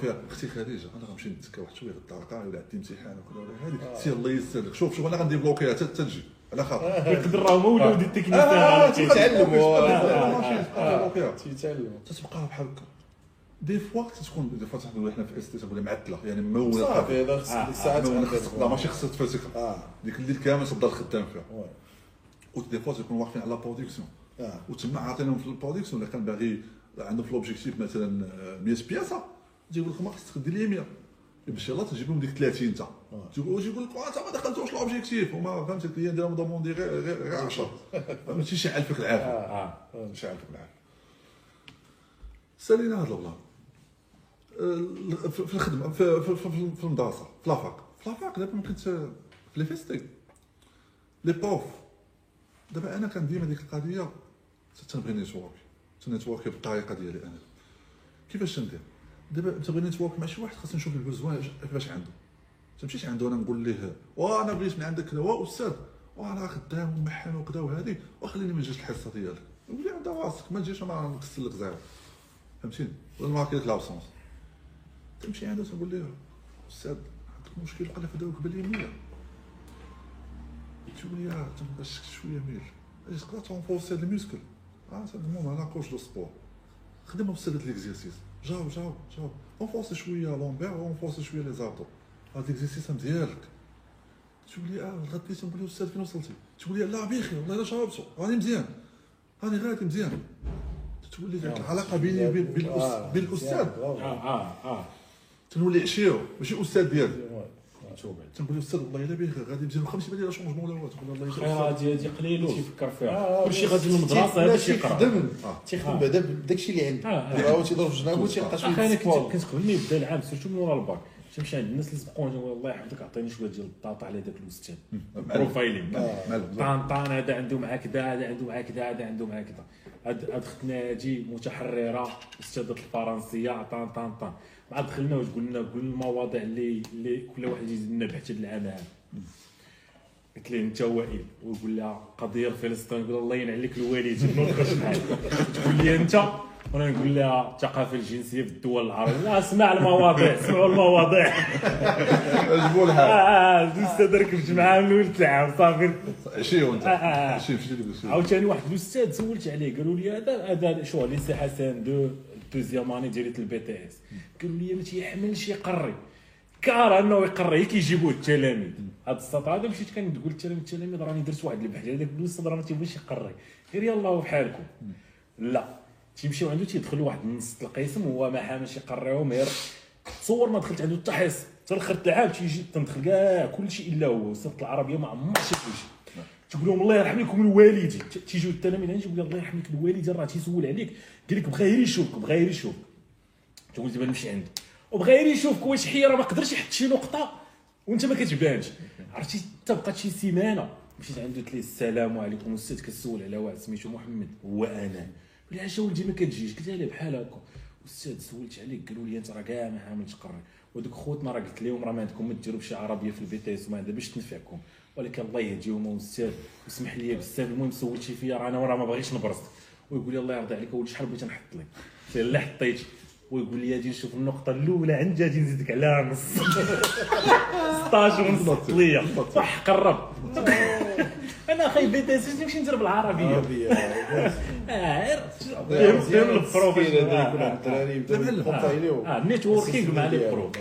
فيها. أختي خديجة أنا غنمشي نتسكى واحد شوية غدا قاعي ولا عندي امتحان وكذا ولا هذيك سير الله يسر لك شوف شوف أنا غندير بلوكيها حتى تجي على خاطر. يقدر راه التكنيسيان آه، عرفتي. تيتعلم. هو. لا ماشي تبقى بلوكيها تيتعلم. تتبقى بحال هكا دي فوا تكون دي فوا تحنا حنا في اس تقول معتله يعني ممونه صافي هذا خص آه، ديك الساعات. خصك لا ماشي خصك تفرتكها آه ديك الليل كامل تفضل خدام فيها وي. ودي فوا تكون واقفين على لا برودكسيون آه وتما عاطينهم في البرودكسيون الا كان باغي عنده في l'objectif مثلا آه، 100 بياسه تيقول لك ما خصك دير لي 100 يمشي الله تجيب لهم ديك 30 انت تيقول يقول لك انت ما دخلتوش l'objectif وما فهمتي ال client ديالهم demandé غير غير غير 10 ماشي شي عالفك العافيه آه ماشي عالفك العافيه سالينا هذا ال plan آه، في الخدمة في في في, في المدرسة في la fac. في la fac دابا كنت في les FST. لي بوف دابا أنا كان ديما ديك القضية تنبغي network. تن network بالطريقة ديالي أنا. كيفاش تندير دابا تبغي network مع شي واحد خاصني نشوف ال besoin كيفاش عنده. تمشيش عنده أنا نقول ليه وأنا بغيت من عندك كذا وا أستاذ وأنا خدام ومحن وكذا وهذه. وخليني ما نجيش الحصة ديالك. قول لي عند راسك ما تجيش أنا نكسر لك zéro فهمتيني؟ ولا لك l'absence. تمشي عنده تقول ليه أستاذ عندك مشكل قال في داوك بالي 100 تقول لي آه تبقى شوية ميل اش تقدر ت renforcer les muscles آه المهم أنا coach de sport. خدم في سالة les exercices جاوب جاوب جاوب. renforcer شوية lombaires و renforcer شوية les abdos هاد les exercices ديالك تقول لي آه غديت نقول له أستاذ فين وصلتي؟ تقول لي لا بخير والله الا جاوبتو راني مزيان راني غادي مزيان. تقول لي ديك العلاقه بيني وبين بين آه، الأس- بين الاستاذ آه آه آه. تنولي عشيرو ماشي أستاذ بعد. تنقول له أستاذ والله إلا بخير غادي ماشي بالي لا changement ولا والو تقول له الله يجزاك خير. الخير. هادي قليل تيفكر فيها. آه، كلشي غادي للمدرسه لا هذا شي تيقرا يخدم آه. تيخدم. بعدا بداك الشيء اللي عنده آه، آه. هو تيضرب في جنابه تيلقى أخي أنا كنت قبل ما يبدا العام. surtout من ورا الباك. تمشي عند الناس اللي سبقوني الله يحفظك عطيني شوية ديال ال data على ذاك الاستاذ معلم طان طان هذا عنده معاه كذا هذا عنده معاه كذا هذا عنده معاه كذا. هاد هاد اختنا هادي متحررة استاذة الفرنسية طان طان طان. مع دخلنا وقلنا قلنا المواضيع اللي اللي كل واحد يزيد لنا بحث العام. هذا قلت ليه أنت وائل. ويقول لها قضية فلسطين. يقول الله ينعل لك الوالدين ما نبقاش معاك. تقول لي أنت؟ وأنا نقول لها الثقافة الجنسية في الدول العربية. لا اسمع المواضيع. اسمعوا المواضيع. جبوا آه الحال آه الاستاذ ركبت معاه من ولد العام صافي. عشيه وانت آه، آه. عشيه مشيتي لك عاوتاني واحد الأستاذ سولت عليه. قالوا لي هذا هذا شو ليسي حسن دو. deuxième année درت ال BTS. قالوا لي ما تيحملش يقري. car إنه يقري كيجيبوه التلاميذ. هذا السطر هذا مشيت كنقول للتلاميذ التلاميذ راني درت واحد البحث. هذاك الاستاذ راه ما تيبغيش يقري. غير يلاه بحالكم لا. تيمشيو عنده تيدخلوا واحد النص القسم هو ما حاملش يقريهم غير تصور ما دخلت عنده حتى حصه حتى الآخر العام تيجي تندخل كاع كل شيء إلا هو. أستاذ العربية ما عمر شي شيء تقول لهم الله يرحم لكم الوالدين تيجيو التلاميذ عندي تقول الله يرحم لك الوالدين راه تيسول عليك. قال لك بغا غير يشوفك بغا غير يشوفك. تقول دابا نمشي عنده وبغا غير يشوفك واش حي راه ما قدرش يحط شي نقطة وانت ما كتبانش. عرفتي؟ بقات شي سيمانة. مشيت عنده قلت ليه السلام عليكم أستاذ كسول على واحد سميتو محمد هو أنا. قال لي ولدي ما كتجيش. قلت له بحال هكا. أستاذ سولت عليك قالوا لي أنت راه كاع ما حاملش قري ودوك خوتنا راه قلت لهم راه ما عندكم ما ديروا بشي عربية في ال BTS وما عندها باش تنفعكم. ولكن الله يهديهم أستاذ واسمح لي بزاف المهم سولتي فيا راه أنا راه ما باغيش نبرز ويقول لي الله يرضي عليك ولد شحال بغيت نحط لك قلت له لا حطيت ويقول لي أجي نشوف النقطة الأولى عندي أجي نزيدك على نص 16 ونص ليا صح قرب أنا أخي BTS نمشي ندير بالعربية عربيه آه غير فهم عليهم آه ال networking مع les profs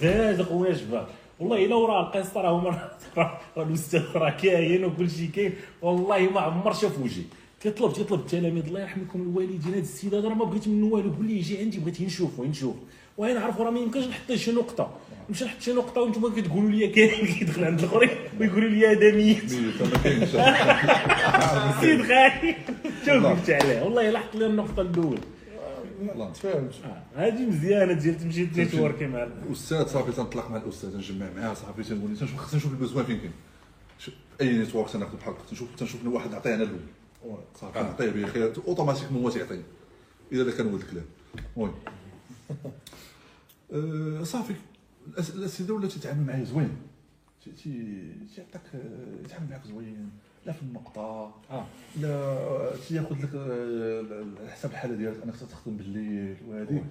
زاد شباب والله إلا وراه القصة راه هما راه الاستاذ راه كاين وكل شيء كاين والله ما عمر شاف وجهي. تيطلب تيطلب التلاميذ الله يرحمكم الوالدين. هذا السيد هذا راه ما بغيت منه والو قول لي يجي عندي بغيت نشوفو نشوف وأنا نعرف راه ما يمكنش نحط شي نقطة. نمشي نحط شي نقطة وأنتم كتقولوا لي كاين كيدخل عند الآخرين ويقولوا لي هذا ميت. السيد غالي. شوف قلت عليه والله حط لي النقطة الأولى. تفهمت آه، هذه مزيانة ديال تمشي networker مع الاستاذ صافي تنطلق مع الأستاذ نجمع معاه صافي تنقول لي تنشوف خصنا نشوف ال besoin فين كاين. أي network تناخذ بحال تنشوف تنشوف واحد نعطيه أنا الأول صافي نعطيه به خير automatiquement هو تيعطيني إذا كان ولد الكلام. المهم. أه، صافي. الأسئلة ولا تيتعامل معايا زوين؟ تي- تي- تيعطيك يتعامل معاك زوين. لا في النقطة. آه. لا تياخذ لك آه، حسب الحالة ديالك. انك تخدم بالليل وهذه.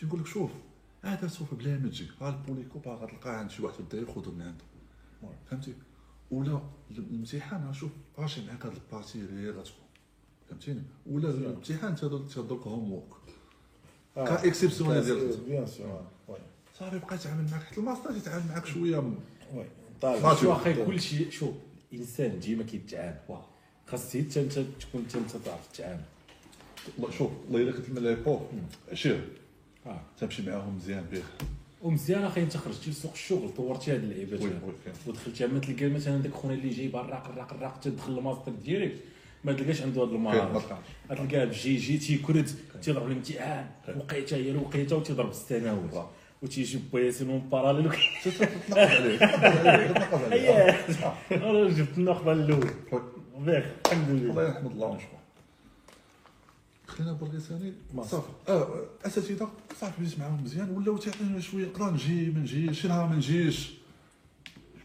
تيقول لك شوف هذا سوف بلا ما تجي ها ال polycop باغا تلقاه عند شي واحد في الداير خذه من عنده. فهمتي؟ ولا الامتحان شوف ماشي معاك هاد ال partie اللي غتكون فهمتيني؟ ولا الامتحان تهضر تهضر لك homework cas exceptionnel ديال bien sûr صافي بقى يتعامل معاك. حتى الماستر يتعامل معاك شوية oui. ما طالع شو أخي كل شيء شوف إنسان ديما كيتعامل خاص انت انت تكون انت انت تعرف تتعامل والله شوف الله الا كنت من ليبور عشير. آه. تمشي معاهم مزيان بخير ومزيان أخي أنت خرجتي لسوق الشغل طورتي هاد اللعيبات. ودخلتي ما تلقى مثلا داك خونا اللي جاي براق الراق الراق تدخل ال master direct. ما تلقاش عنده هاد المهارات. تلقاه بجي جي تيكرد تيضرب الامتحان وقيته هي الوقيته وتيضرب الثانوي. وتيجي بويسين من باراليل أنا جبت النقطه الاولى وي. بخ الحمد لله الله يحمد الله ونشكر خلينا برك ثاني صافي آه اساتذه صافي بديت معاهم مزيان ولاو تيعطينا شوية نقدر نجي ما نجيش شي نهار ما نجيش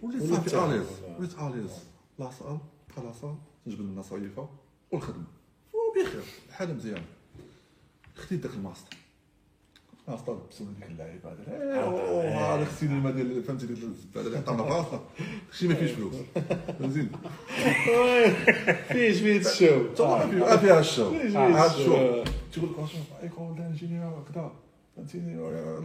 وليت صافي. اليز وليت اليز لا صال بقى لا صال نجبد لنا صيفه والخدمه وبخير الحاله مزيانه خديت داك الماستر ماستر بسم ديك اللعيبه هذا هذا السينما ديال فهمتي ديال الزباله اللي عطانا راسنا شي ما فيش فلوس. فهمتيني فيه شوية الشو. طبعا فيها فيها الشو. شوية عاد الشو. شو تقول لك شوف ايكول دانجينيور كذا. فهمتيني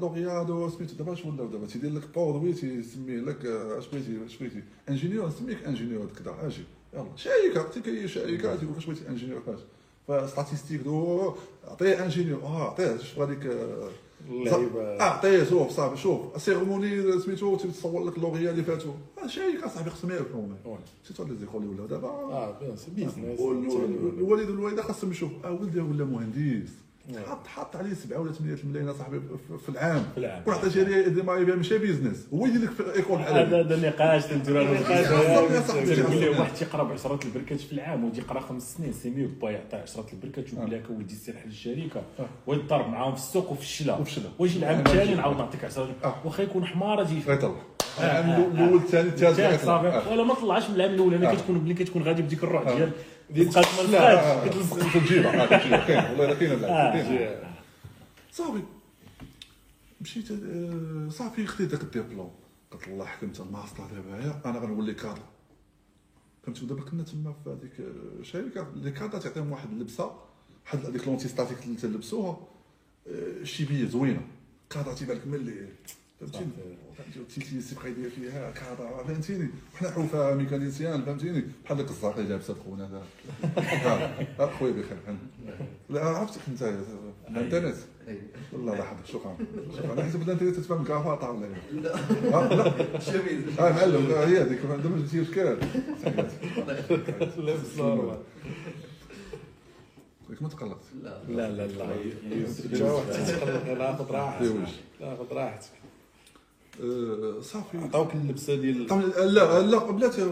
لوغيادو سميتو دابا اش ولاو دابا تيدير لك بورودوي تيسميه لك آه، اش بغيتي اش بغيتي؟ انجينيور نسميك انجينيور كذا. أجي. يلا. شركه تيكي شركه تيقول لك اش بغيتي انجينيور فاش. فستاتيستيك دو عطيه انجينيور آه عطيه شوف هذيك آه، اللعيبه اعطيه شوف صافي شوف سيرموني سميتو تصور لك لوغيا اللي فاتوا آه، شركه صاحبي خصهم يعرفوا سيتو لي زيكول ولاو دابا آه بيزنس والوالد والوالده خاصهم يشوف آه ولدي ولا مهندس حط حط عليه 7 ولا 8 الملايين اصاحبي في- العام في العام. ليه دي ما يبيع ماشي بيزنس هو يدير لك في إيكول بحال هذا هذا هذا نقاش تنديرو أنا نقاش، صاحبي، يا ليه صاحبي. واحد تيقرا بعشرة البركات في العام ودي يقرا خمس سنين سي ميو با يعطي عشرة البركات ويقول لك ولدي سير حل الشركة ويضرب معاهم في السوق وفي الشلا وفي الشلا. ويجي العام الثاني. نعاود نعطيك 10 آه. واخا يكون حمار أجي العام الأول الثاني الثالث آه. ولا ما طلعش من العام الأول أنا آه. كتكون ملي كتكون غادي بديك الروح آه. ديال ديال بقات ما آه، كتلصق في الجيبه في الجيبه كاين والله الا كاين صافي مشيت صافي خديت داك الديبلوم قلت الله حكمت الماستر دابا أنا غنولي كادر فهمتي ودابا كنا تما في هذيك الشركة اللي كادر تعطيهم واحد اللبسه واحد هذيك لونتي ستاتيك اللي تلبسوها شيبيه زوينه كادر تيبان لك ملي فهمتيني؟ بقى يدير فيها كادر فهمتيني؟ وحنا حوفه ميكانيسيان فهمتيني؟ بحال داك الزاق اللي لابسه خونا خويا بخير لا عرفتك انت الإنترنت؟ والله لا حد شكرا. شكرا. أنا حسب الانترنت تفهم كافاطه ولا؟ لا. لا. جميل. آه معلم لا، هي هذيك دابا جبتي اشكال لابس نورمال ما تقلقت؟ لا. لا لا لا. تيتقلق لا خذ راحتك. ديوج. لا خذ راحتك. آه، صافي. عطاوك اللبسة ديال لا لا بلاتي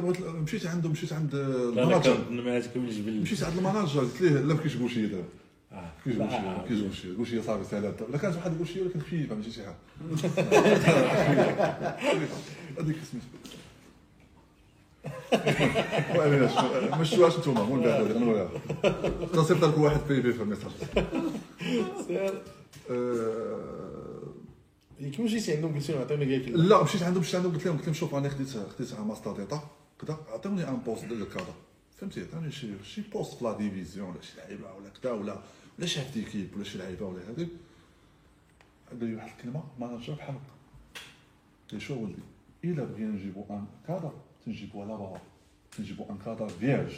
مشيت عنده مشيت عند المناجر. مشيت عند المناجر قلت ليه لا ما كاينش غوشي دابا آه. كاينش لا. كاينش غوشي. صافي سهلة. لا كانت واحد غوشي ولكن خفيفة ماشي شي حاجة. هذيك سميتو وعلاش ما شفتوهاش انتوما مول بعد أنا تصيفط لك واحد في في في ال message. كيما عندهم لهم عطيوني كاع لا مشيت عندهم مشيت عندهم قلت لهم قلت لهم شوف أنا خديت خديت master d'état كذا عطوني un poste ديال كذا فهمتي؟ عطوني شي شي poste في la division ولا شي لعيبة ولا كذا ولا ولا chef d'équipe ولا شي لعيبة ولا هذيك قال لي واحد الكلمة manager بحال هكا. لي شو ولدي إلا بغينا نجيبو un cadre تنجيبو على برا. تنجيبو un cadre vierge.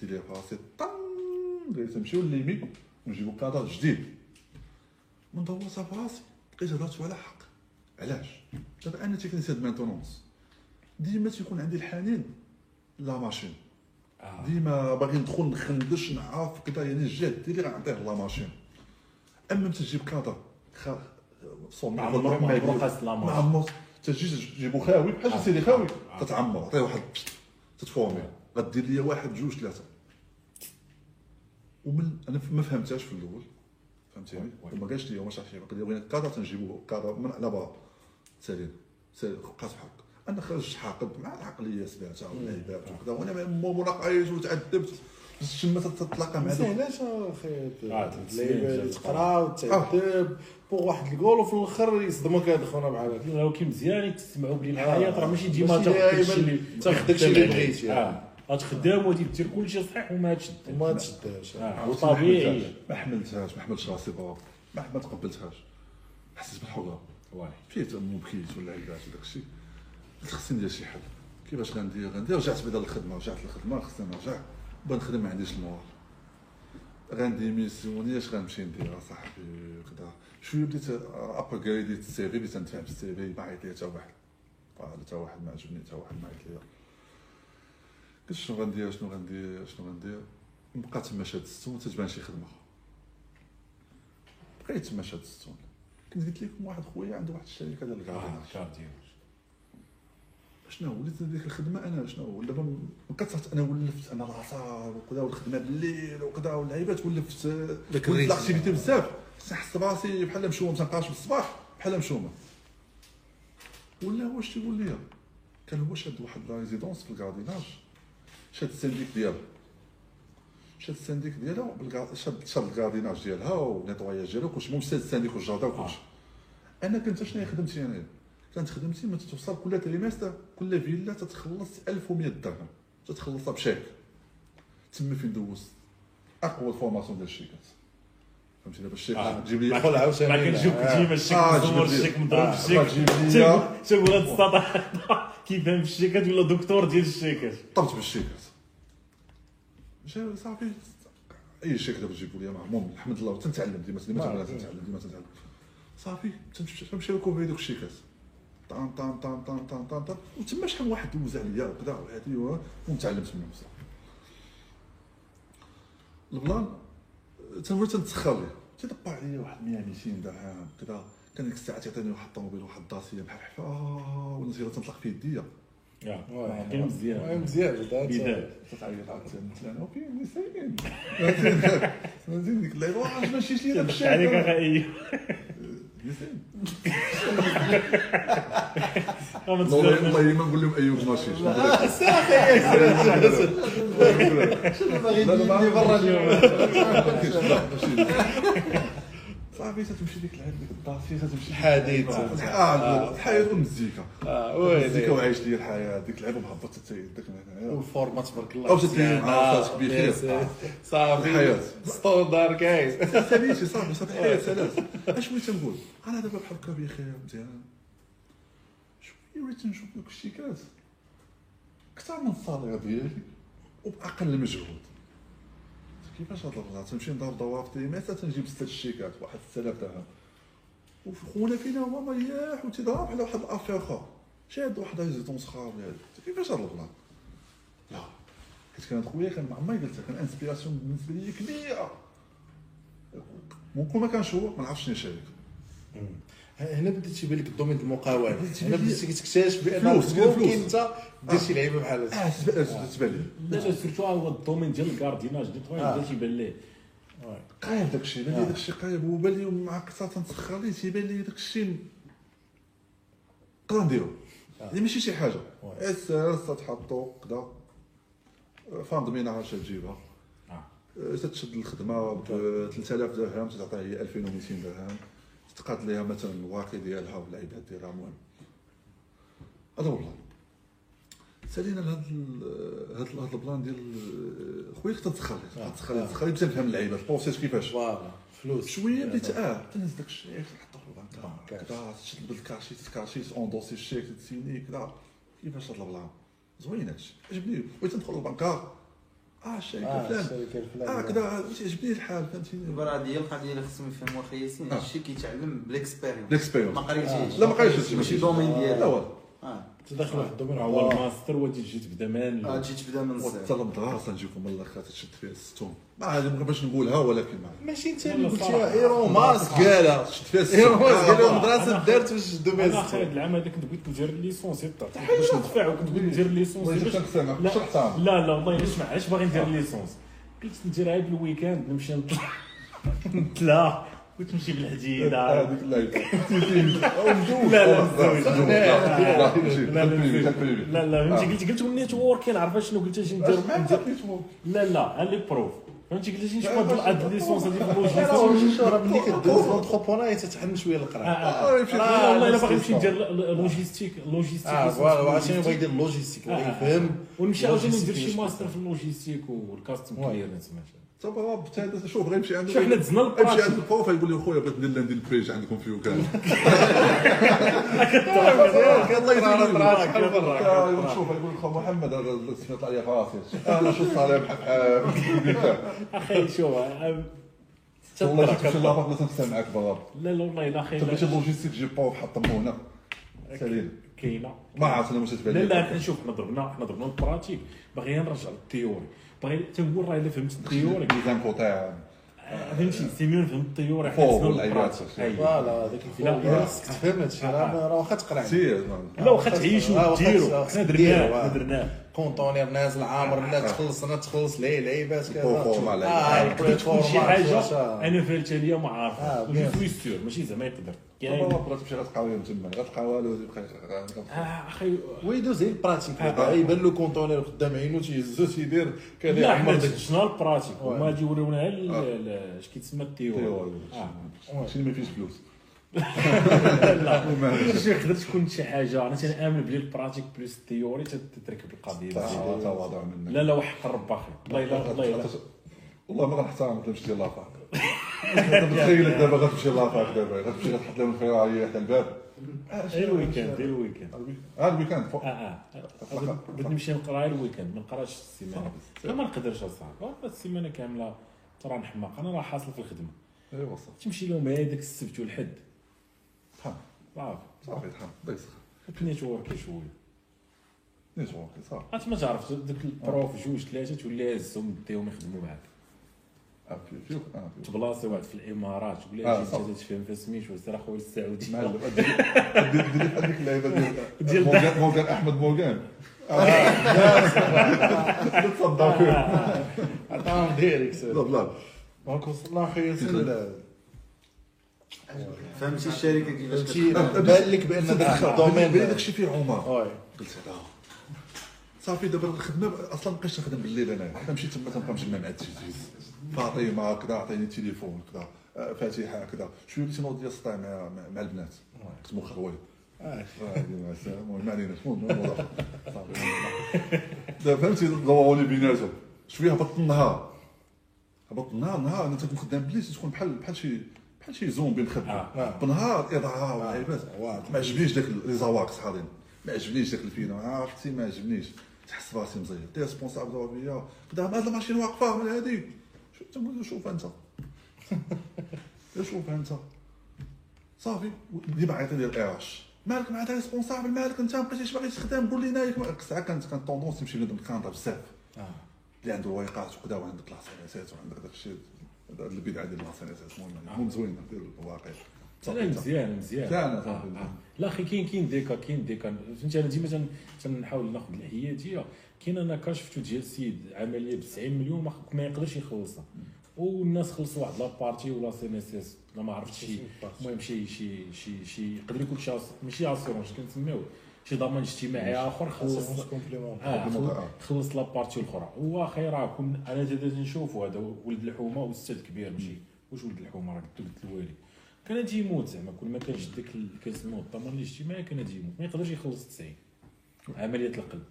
دير ليه راسي طن! تمشيو ل l'EMI ونجيبو كادر جديد. من دور صافي راسي. لقيت هضرتو على حق. علاش؟ دابا أنا technicien maintenance ديما تيكون عندي الحنين لا ماشين. آه. ديما باغي ندخل نخندش نعرف كذا يعني الجهد ديالي غنعطيه لا ماشين. أما تجيب كادر خ... صوم مع عمرو قاس لا ماشين. تجي تجيبو خاوي بحال آه. سيدي خاوي. آه. تتعمر عطيه واحد تتفورمي. غدير لي واحد جوج ثلاثة. ومن أنا ما فهمتهاش في الأول. فهمتيني. وما قالش لي واش عرفتي قال لي بغينا كادر تنجيبو كادر من على برا سليم. سليم. قاس حق. أنا خرجت حاقد مع العقلية سمعتها واللعيبات وكذا. وأنا مو مناقش وتعذبت تما تتلاقى مع دوك سهلاش أخي؟ آه، اللعيبه. تقرا وتعذب. بوغ واحد الجول وفي الآخر يصدمك هذا خونا بحال هكا لو كي مزيان تسمعوا بلي الحياة راه ماشي ديما تاخذ داكشي اللي تاخذ داكشي اللي. بغيتي. آه. غتخدم وغادي دير كلشي صحيح وما تشد وما تشدهاش آه، عرفتي وطبيعي. ما حملتهاش. ما حملتش راسي برا ما تقبلتهاش حسيت بالحريه واي فيه بكيت واللعيبات وداك الشيء قلت خصني ندير شي حل كيفاش غندير؟ غندير رجعت بعدا للخدمه رجعت للخدمه خصني نرجع. بغا نخدم ما عنديش الموال. غن démissionner اش غنمشي ندير أصاحبي؟ وكذا شوية بديت upgradeيت ال CV بديت نتفاهم بال CV. ما عيط لي حتى واحد. حتى واحد ما عجبني حتى واحد ما عيط لي قلت شنو غندير؟ شنو غندير؟ شنو غندير؟ نبقى تما شاد الستون تتبان شي خدمة بقيت تما شاد الستون. كنت قلت لكم واحد خويا عنده واحد الشركة ديال الكارديناج كارديو شنو وليت ديك الخدمة أنا؟ شنو؟ دابا من كثرت أنا ولفت أنا العصار وكذا والخدمة بالليل وكذا واللعيبات ولفت. لاكتيفيتي بزاف. نحس براسي بحال مشومة ما تنقاش بالصباح بحال مشومة. ولا هو اش تيقول لي؟ كان هو شاد واحد لا ريزيدونس في الكارديناج. شاد السنديك ديالها شاد السنديك ديالها شاد شاد ال gardiennage ديالها و nettoyage ديالها وكلشي. المهم شاد السنديك والجردة وكلشي. أنا كنت شنو خدمتي انايا كانت خدمتي ما تتوصل كل trimestre كل فيلا تتخلص 1100 درهم. تتخلصها بشيك. تما فين دوزت؟ أقوى formation ديال الشيكات فهمتي؟ دابا الشيك آه. تجيب لي قول عاوتاني ما كنشوف آه. ديما الشيك آه، مزور. الشيك مضروب آه، الشيك. تجيب لي. شوف هذا السطح كيبان في الشيكات ولا دكتور ديال الشيكات طبت بالشيكات جا صافي. les chèques دابا تجيبوا لي المهم الحمد لله تنتعلم ديما ديما تنتعلم ديما تنتعلم. صافي تنمشي ركوبي دوك الشيكات طان طان طان طان طان طان طان. وتما شحال واحد دوز عليا وكذا وهادي و- ونتعلمت منهم بصح البلان تنولي تنتسخر ليه. تيطبع عليا واحد 100 200 درهم كذا. كان ديك الساعة تيعطيني واحد الطوموبيل واحد الداسية بحال حفا. والناس يلا تنطلق في يديا كان مزيان مزيان جدا بداية. تتعيط عاوتاني قلت لها أنا وكاين نسائين نزيد ديك اللعيبه واش ما مشيتش ليا داك الشيء عليك أخي والله ما نقول لهم ايوب ماشي باغي ما- يديني برا صافي تتمشي ديك اللعيبه ديك الداسيه تتمشي حديد. آه الحياة والمزيكا آه المزيكا. ويلي. وعايش لي الحياة. ديك اللعيبه مهبطة حتى يدك من هنايا والفورما تبارك الله. أو تدير مع آه، راسك بخير. صافي. الحياة. standard كاين ساليتي صافي صافي. الحياة ثلاث اش بغيت نقول؟ أنا دابا بحال هكا بخير مزيان. شوية بغيت نشوف دوك الشيكات كثر من ال salaire ديالي وبأقل مجهود. كيفاش هاد البلاصه تمشي ندور ضوافري متى تنجيب ست الشيكات واحد 6000 درهم وخونا فينا هو مرياح وتيضرب على واحد ال affaire أخرى. شاد واحد résidence خراب كيفاش هاد البلان لا. حيت كان خويا كان مع ما قلت كان inspiration بالنسبة لي كبيرة. ممكن ما كانش هو ما نعرفش شنو شارك هنا بدات تيبان لك ال domaine المقاومه بديتي هنا لي- بديتي تكتشف بأن فلوس، كاين ممكن فلوس. انت دير شي لعيبة بحال آه هكا تبان لي. لا surtout هو ال domaine ديال الكارديناج آه. الطويل بدا تيبان ليه. قايب داك الشيء بان لي داك الشيء قايب. هو بان لي مع كثر تنسخر ليه تيبان لي داك الشيء نقدر نديرو يعني ماشي شي حاجة. اس اس تحطو كذا فان ضمينه عاد تجيبها آه. آه، تتشد الخدمة ب 3000 درهم تعطيها هي 2200 درهم. تقاد ليها مثلا الواقي ديالها والعباد ديالها المهم هذا هو البلان. سالينا لهاد هاد هاد البلان ديال خويا خصك تدخل آه. تدخل تدخل باش نفهم اللعيبة البروسيس كيفاش؟ فوالا فلوس. شوية بديت آه تنزل داك الشيك تحطه في آه، البنك. كذا تشد بال cachet cachet اون دوسي الشيك تسيني كذا. كيفاش هاد البلان؟ زوين هادشي عجبني. بغيت ندخل للبنكار. آه الشركة آه فلان الشركة آه كذا عجبني الحال؟ فهمتيني دابا هذه هي القضية اللي خصهم يفهموها خي ياسين آه. هادشي كيتعلم بال expérience. ال expérience ما قريتيش لا ما قريتش ماشي domaine لا ديالك والو آه. تدخل واحد ال domaine هو آه. الماستر هو تيجي تبدا من آه تجي تبدا من حتى الصفر المدرسة نجيكم من الآخر تشد فيها الستون ما عادي ما باش نقولها ولكن ما ماشي انت اللي قلتيها. إيلون ماسك قالها تشد فيها إيلون ماسك قال الستون المدرسة دارت باش domaine أنا آخر هاد العام هذا كنت بغيت ندير الليسونس تاع باش ندفع وكنت بغيت ندير نقسمها لا لا لا والله اسمع علاش باغي ندير الليسونس قلت نديرها بالويكاند نمشي نطلع. نطلع. كنت نمشي بالحديده هذيك نجوز لا لا لا. لا لا لا ماشي لا تلبيبي لا تلبيبي لا لا فهمتي؟ قلت قلت نيتوركين عارفه شنو قلت؟ شنو ندير لا لا لي بروف فهمتي؟ قلت شنو نشوف هاد الليسونس هذيك راه اللوجيستيك راه ملي كدوز l'entrepreneuriat تتعلم شوية القرايه آه، لا والله إلا باغي لا، نمشي لا، ندير logistique logistique آه voilà وعشان يبغى يدير ال logistique يبغى يفهم. ونمشي عاوتاني ندير شي ماستر في ال logistique وال customs. clearance ماشي صافي بتا شوف غير يمشي عنده حنا دزنا يمشي عند ال prof يقول لي خويا بغيت ندير landing page عندكم في وكالة. الله راسك برا يقول شوف يقول خو محمد هذا طلع لي في راسي أنا شو الصالح بحال بحال أخي شو آه، والله شفت شي لافا بلا تنسى معاك لا لا والله الا أخي تبغي شي لوجيستيك جيب بروف حطمو هنا سليم كاينة ما عرفت أنا واش تبان لا لا حنا شوف حنا ضربنا حنا ضربنا البراتيك باغي نرجع للتيوري. باغي تنقول راه إلا فهمت التيوري ميزان تاع فهمتي سي ميون فهمت التيوري فوق. البراتيك. أيوة. فوالا هذاك لا، الفوق لا. خصك تفهم هادشي راه راه واخا تقرأ سير لا واخا آه، وديروا خصك حنا درناه آه. حنا درناه كونتونير نازل عامر لا تخلص أنا تخلص ليه لعيبات كذا. آه شي حاجة أنا فهمتها ليا ما آه،. وجو سوي سيور ماشي زعما يقدر كاين بغات تمشي غتلقى وين تما غتلقى والو آه، أخي ويدوز غير البراتيك آه. هذا يبان له كونتونير قدام عينو تيهزو تيدير كذا لا حنا شفنا البراتيك. هما آه. ال- اش كيتسمى التيوري تيوري آه. شي ما فيش فلوس لا شي يقدر تكون شي حاجة أنا تنامن بلي ال pratique plus ال théorie تتركب القضية. تواضع منك لا لا وحق الرب أخي والله والله ما غنحترمك تمشي تخيلك دابا غتمشي la fac دابا. غتمشي غتحط لهم الفراعيه حتى الباب. غير ال week-end غير ال week-end هذا ال week-end فوق آه أه بغيت- بغيت نمشي نقرأ غير ال week-end ما نقراش السيمانة. لا ما نقدرش اصاحبي السيمانة كاملة ترى نحماق. أنا راه حاصل في الخدمة. ايوا صافي تمشي لهم هذاك السبت والحد. صافي. صافي تحم الله يسخر نيتوركي شوية نيتورك صافي. أنت ما تعرف ذوك البروف جوج ثلاثة تولي هزهم ديهم يخدموا معاك. آه، في تبلاصي واحد في الإمارات تقول آه، لها صح. جيت تفهم في سميتو سير اخويا السعودية. ديك اللعيبة ديال مورغان أحمد مورغان. تصدى فيه عطاهم ديريكت لا بلا دونك وصلنا ل- فهمتي الشركة كيفاش؟ بان لك بأن الدومين داكشي فيه عمر. قلت هذا صافي دابا الخدمة أصلا ما بقيتش نخدم بالليل أنا. حتى مشيت تما تنبقى مجمع مع التجهيز فاطمة هكذا عطيني التليفون كذا آه، فاتحه هكذا شوية وليت نوض ديال السطاع مع مع- البنات؟ كنت مخروي آه. المهم ما علينا. شكون الموضوع صافي دابا فهمتي ضووني بيناتهم. شوية هبطت النهار. هبطت النهار نهار. أنا تكون خدام بالليل تكون بحال بحال شي بحال شي زومبي مخبي آه. بالنهار اضاءه وعيبات واضح. ما عجبنيش داك لي زواقس حاضرين. ما عجبنيش داك الفيلم. عرفتي؟ ما عجبنيش. تحس براسي مزير تي ريسبونسابل دوا بيا هاد الماشين واقفة من شو تنقول له شوف انت شوف انت صافي ديما عيطي لي الاش مالك مع هذا ريسبونسابل مالك انت ما بقيتيش باغي تخدم قول لنا ياك الساعة كانت كانت طوندونس تمشي لبنادم كانطا بزاف اللي عنده الوايقات وكذا وعندك لاسينيسات وعندك داك الشيء هذا البدعه ديال لاسينيسات المهم المهم زوينه ديال الواقع لا مزيان مزيان آه،. آه. لا أخي كاين كاين ديكا كاين ديكا فهمتي أنا ديما تن- تنحاول ناخذ الحياتيه كاين أنا كان شفتو ديال السيد عمليه ب 90 مليون ما, ما يقدرش يخلصها. والناس خلصوا واحد لابارتي ولا سي ان اس اس لا ما عرفتش شي. المهم شي شي شي شي يقدر يكون شي ماشي assurance كنسميوه شي ضمان اجتماعي آخر خلص آه آه. خلص la partie الأخرى. هو أخي راه كون أنا جا نشوفوا هذا ولد الحومة واستاذ كبير ماشي. واش ولد الحومة راه قلت الوالي كان غادي يموت زعما كون ما كانش داك كنسميوه الضمان الاجتماعي كان غادي يموت. ما يقدرش يخلص 90 عملية القلب.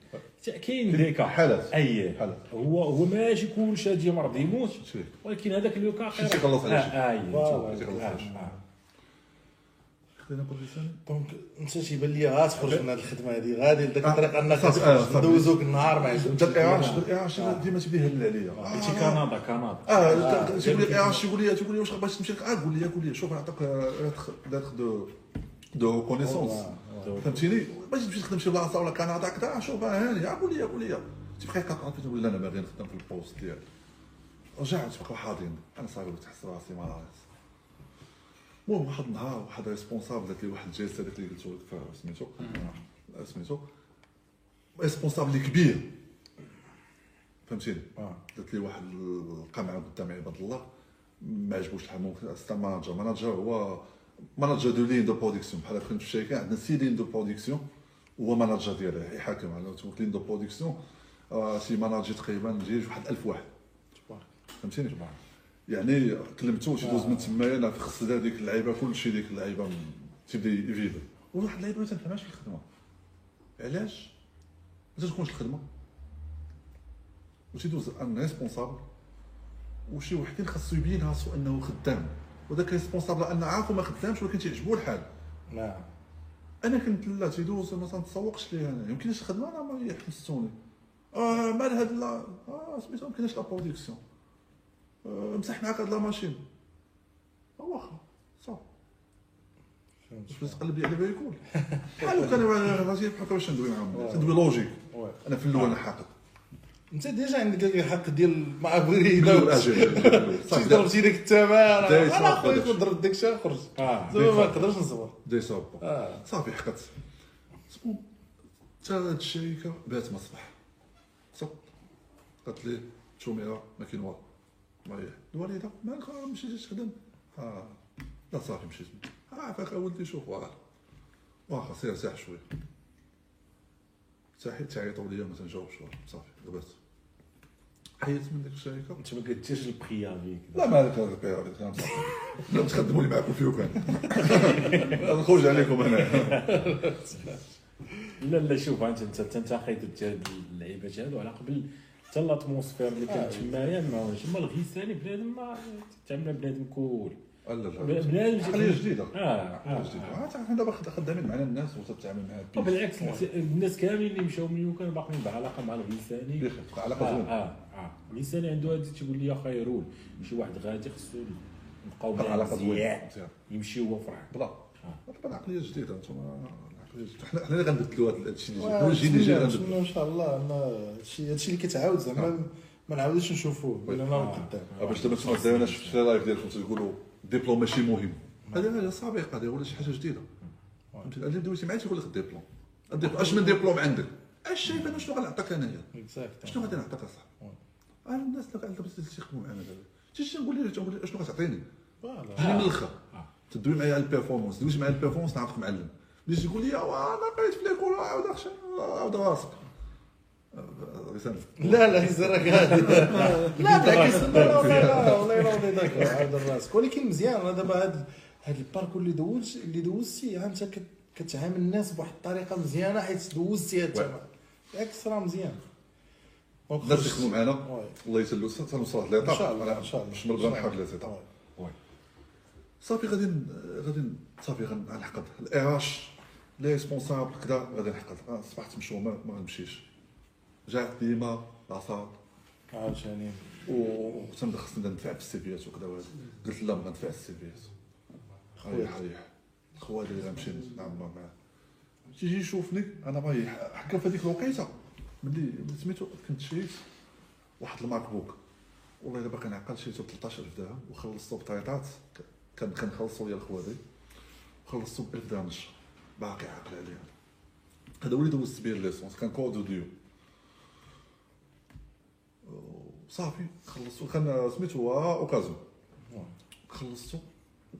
كاين des cas حالات. أي. حالات. هو هو ماشي كل شادي مرض يموت. ولكن هذاك شي تيخلص على شي. اي. تيخلص على شي. خلينا نقول لساني دونك انت تيبان لي غتخرج من هذه الخدمة هذه. غادي لذاك آه، الطريق أنك آه،. ندوزوك النهار ما انت عجبكش الاعاش الاعاش ديما تيبدا يهل عليا. هادشي كندا كندا. آه تيقول لي الاعاش يقول لي تيقول لي واش باغي تمشي لك؟ آه قول لي قول لي. شوف نعطيك داتخ دو دو كونيسونس فهمتيني باش تمشي تخدم شي بلاصه ولا كندا كذا شوف هاني قول لي قول لي تبقى فيك تقول لا أنا باغي نخدم في ال poste ديالي رجعت بقاو حاضرين أنا صافي تحس راسي ما المهم واحد النهار واحد responsable قالت لي واحد الجلسه هذاك اللي قلت لك سميتو سميتو responsable كبير فهمتيني. قالت لي واحد القمع قدام عباد الله ما عجبوش الحال ممكن استا مانجر manager هو manager de ligne de production بحال كنت في الشركة عندنا six lignes de production هو مانجر ديالها يحاكم على تقول لين دو برودكسيون سي ماناجي تقريبا ديال واحد 1000 واحد فهمتيني يعني كلمته شي دوز من تمايا أنا خص هذيك اللعيبه كلشي ديك اللعيبه تيبدا يفيد وواحد اللعيبه ما تنفهمهاش في الخدمه علاش ما تكونش الخدمه وتيدوز ان ريسبونسابل وشي وحدين خاصو يبين راسو انه خدام وذاك ريسبونسابل أن عارفو ما خدامش ولكن تيعجبو الحال. نعم. أنا كنت لا تيدوز ما تنتسوقش ليه أنا. يمكنش الخدمة أنا ما يحمسوني آه مال هاد لا آه سميتو يمكنش لا برودكسيون. آه مسح معاك هاد لا ماشين. آه واخا صافي باش تقلب لي على بالكول بحال لو كان راسي بحال واش ندوي معاهم تندوي لوجيك. أنا في الأول حاقد. انت ديجا عندك الحق ديال مع أجل صافي. ضربتي ديك دايس أنا خويا كون ضربت داك الشيء خرج آه زعما ما نقدرش نصبر. دي صوب آه. صافي حقت. حتى هاد الشركة بات ما صبح صب. قالت لي شوميرا ما كاين والو. مريح الوالدة مالك راه مشيتي تخدم. آه. لا صافي مشيت. آه عافاك ولدي شوف واه واخا سير ساح شوية تحيت تعيطوا ليا ما تنجاوبش صافي دابت حيت من ديك الشركة أنت ما قلتيش البخيا لا مالك هذا البيع هذا الكلام صافي لا تخدموا لي معكم فيه كان نخرج عليكم أنا. لا لا شوف انت انت تنتقد هاد اللعيبات هادو على قبل حتى l'atmosphère اللي كانت تمايا ما تما الغيساني بنادم ما تعمل بنادم cool. لا لا بنادم عقليه جديدة. آه عقليه آه جديدة. آه، دابا خد- خدامين معنا الناس وتتعامل معها بيس. وبالعكس الناس كاملين اللي مشاو من يوكان باقيين بعلاقة مع الغيساني بخير علاقه زوينة. آه. الغيساني عنده هادي تيقول لي خيرون شي واحد غادي خصو نبقاو علاقة زوينه يمشي هو فرح. بلا. دابا العقليه الجديده أنتم. العقليه الجديده حنا حنا اللي غنبدلوا هذا الشيء اللي جاي آه، الجيل اللي جاي غنبدلوا إن شاء الله إن هادشي هادشي اللي كيتعاود زعما ما نعاودوش نشوفوه ولا نهار قدام. آه، باش دابا تسمع دابا أنا شفت في ال live ديالكم تقولوا الدبلوم ماشي مهم. هذه حاجة سابقة هذه ولا شي حاجة جديدة. فهمتي؟ اللي دويتي معايا تيقول لك الدبلوم الدبلوم أش من دبلوم عندك؟ أش شايف أنا شنو غنعطيك أنايا؟ exact شنو غادي نعطيك أصاحبي؟ أنا الناس اللي قاعدة تيخدموا معنا دابا تيجي نقول ليه تنقول ليه شنو غتعطيني جيني من الآخر تدوي معايا على ال performance دويت معايا ال performance نعرفك معلم باش يقول لي أنا بقيت في l'école عاود اخشى عاود راسك آه، لا لا زرك هذه لا بالعكس لا لا والله ذاك عبد راسك ولكن مزيان أنا دابا هذا هذا ال parcours اللي دوزت اللي دوزتي انت كت- كتعامل الناس بواحد الطريقة مزيانه حيت دوزتي هذا بالعكس راه مزيان الناس يخدموا معنا. الله يسلو تنوصل إن شاء الله إن شاء الله. باش نبدأ نحاول. صافي غادي غادي صافي غنحقد لي ريسبونسابل كذا غادي نحقد صبحت مشوه ما ما غنمشيش. جات ديما لاصال. عاوتاني. وكنت خصني ندفع في السي فيات وكذا قلت لا ما ندفع السي فيات ريح ريح خوالي اللي غنمشي نعمر معاه. تيجي يشوفني أنا باغي حكا في هذيك الوقيتة. ملي سميتو كنت شريت واحد ال MacBook والله الا باقي نعقل شريتو ب 13000 درهم وخلصتو بطيطات. ك- كان كنخلصو ديال خوالي وخلصتو ب 1000 درهم باقي عاقل عليها. هذا هو اللي دوزت بيه licence كان Core 2 Duo. صافي خلصتو. كان سميتو هو occasion خلصتو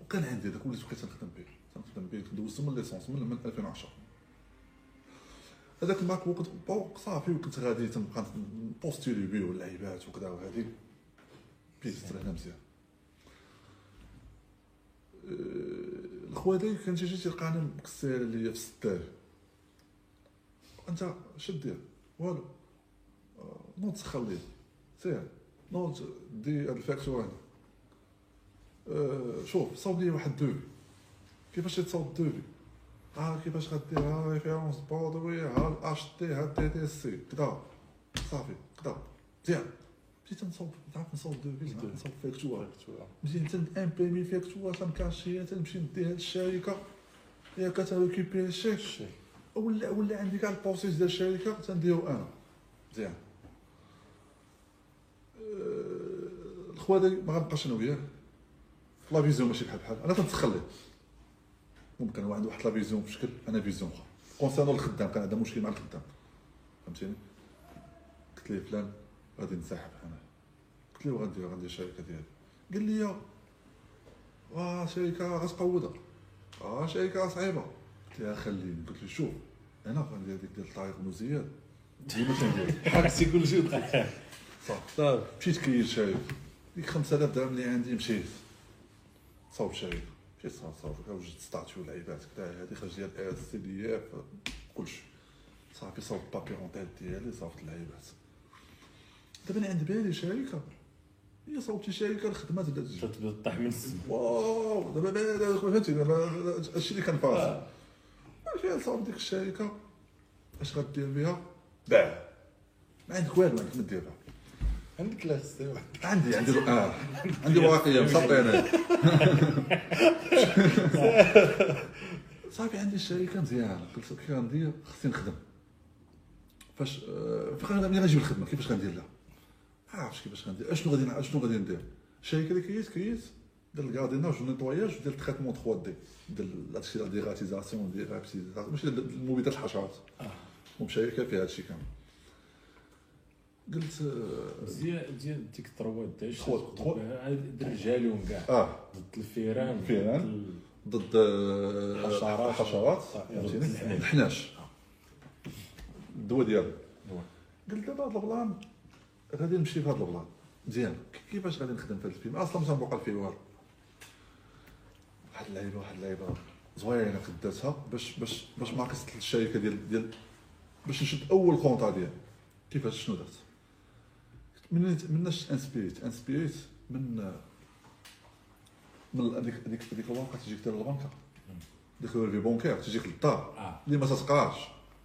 وكان عندي هذاك وليت بقيت نخدم به. تنخدم به دوزتو من licence من 2010 هذاك ال MacBook Pro صافي وكنت غادي تنبقى ن postuler بيه واللعيبات وكذا وهذه بيزت هنا مزيان. أه، الخوادي كان تيجي تلقاني مكسر ليا في الستار أنت شد دير والو. آه، نوض سخن لي سير. نوض دي هاد ال facture هنا آه، شوف صوب لي واحد devis كيفاش يتصاوب devis ها كيفاش غدير ها référence du devis ها ال HT ها ال TTC كدا صافي كدا مزيان بديت نصوب نعرف نصوب devis نعرف نصوب facture مزيان تن imprimer facture تنكاشيها تنمشي نديها للشركه هي كت récupérer الشيك ولا ولا عندي كاع ال process ديال الشركة تنديرو أنا مزيان أه، الخوادي ما غنبقاش أنا وياه la vision ماشي بحال بحال أنا تنتسخن ليه ممكن عنده واحد la vision في شكل أنا vision أخرى. concernant الخدام كان عندها مشكل مع الخدام. فهمتيني؟ قلت ليه فلان غادي نسحب أنا قلت له غندير غندير الشركة ديالي. قال لي آه شركة غتقودها آه شركة صعيبة. قلت لها خليني قلت له شوف أنا غندير ديك ديال الطريق مزيان. ديما حكسي كل شيء صافي صافي مشيت كيت شريك ديك 5000 درهم اللي عندي مشيت. صوب شريك صوب صوب وجدت ستاتيو لعيبات كدا هذه خرج ديال اس سي دي اف كلشي صافي صوب بابي رونتيل ديالي صوبت اللعيبات دابا أنا عندي بالي شركه هي صوبتي شركه الخدمات بدات تجي تطيح من السما واو دابا فهمتي دابا هادشي اللي كان فاز فيها صوب ديك الشركة اش غدير بها باع ما عندك والو ما عندك ما دير بها عندك لا خصني واحد عندي عندي آه. عندي واقيه مصطي أنا صافي عندي الشركة مزيانه قلت كيف غندير خصني نخدم. فاش آه، فاش غادي غنجيب الخدمة كيفاش غندير لها ما عرفتش كيفاش غندير. أشنو غادي أشنو غادي ندير؟ الشركة اللي كريت كريت ديال ال jardinage وال nettoyage ديال ال traitement 3D. ديال هادشي ديال dératisation ديال ماشي ديال المبيدات الحشرات. وبشركه فيها هادشي كامل قلت آه، مزيان ديال ديك التروات داش تروا. رجالهم كاع. آه. ضد الفيران. الفيران. ضد آه، حشرات. حشرات صافي. فهمتيني؟ ضد الحناش. الدواء ديالو. قلت دابا هذا ال plan غادي نمشي في هذا ال plan. مزيان. كيفاش غادي نخدم في هذا الفيلم؟ أصلا ما تنبقى فيه والو واحد اللعيبة واحد اللعيبة زوينة كنت داتها باش باش باش ما قست الشركة ديال ديال باش نشد أول contrat ديالي كيفاش؟ شنو درت؟ من مناش انسبيريت انسبيريت من من هذيك هذيك هذيك الواقع تجيك ديال البنكة. ديك ال relevé bancaire تجيك للدار. اللي ما تتقراش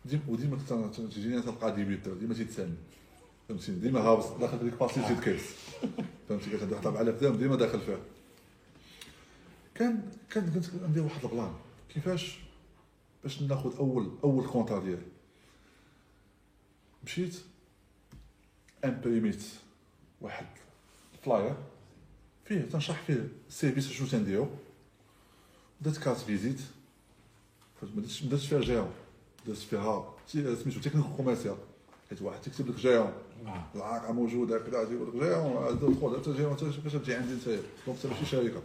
ديما وديما تجيني تلقى débiteur ديما تيتسالني فهمتي ديما هابط داخل ديك باسي تيت كيس. فهمتي كتهضر واحد 4000 درهم ديما داخل فيها. كان كان كنت ندير واحد plan. كيفاش باش ناخذ اول أول contrat ديالي. مشيت امبريميت واحد flyer فيه تنشرح فيه ال service شنو تنديرو درت كارت فيزيت. درتش ما درتش فيها جيرون درت فيها سميتو تكنيك كوميرسيال. حيت واحد تكتب لك جيرون آه. العاقه موجوده كذا تيقول لك جيرون دخل انت جيرون باش تجي عندي انت. دونك ماشي شركة.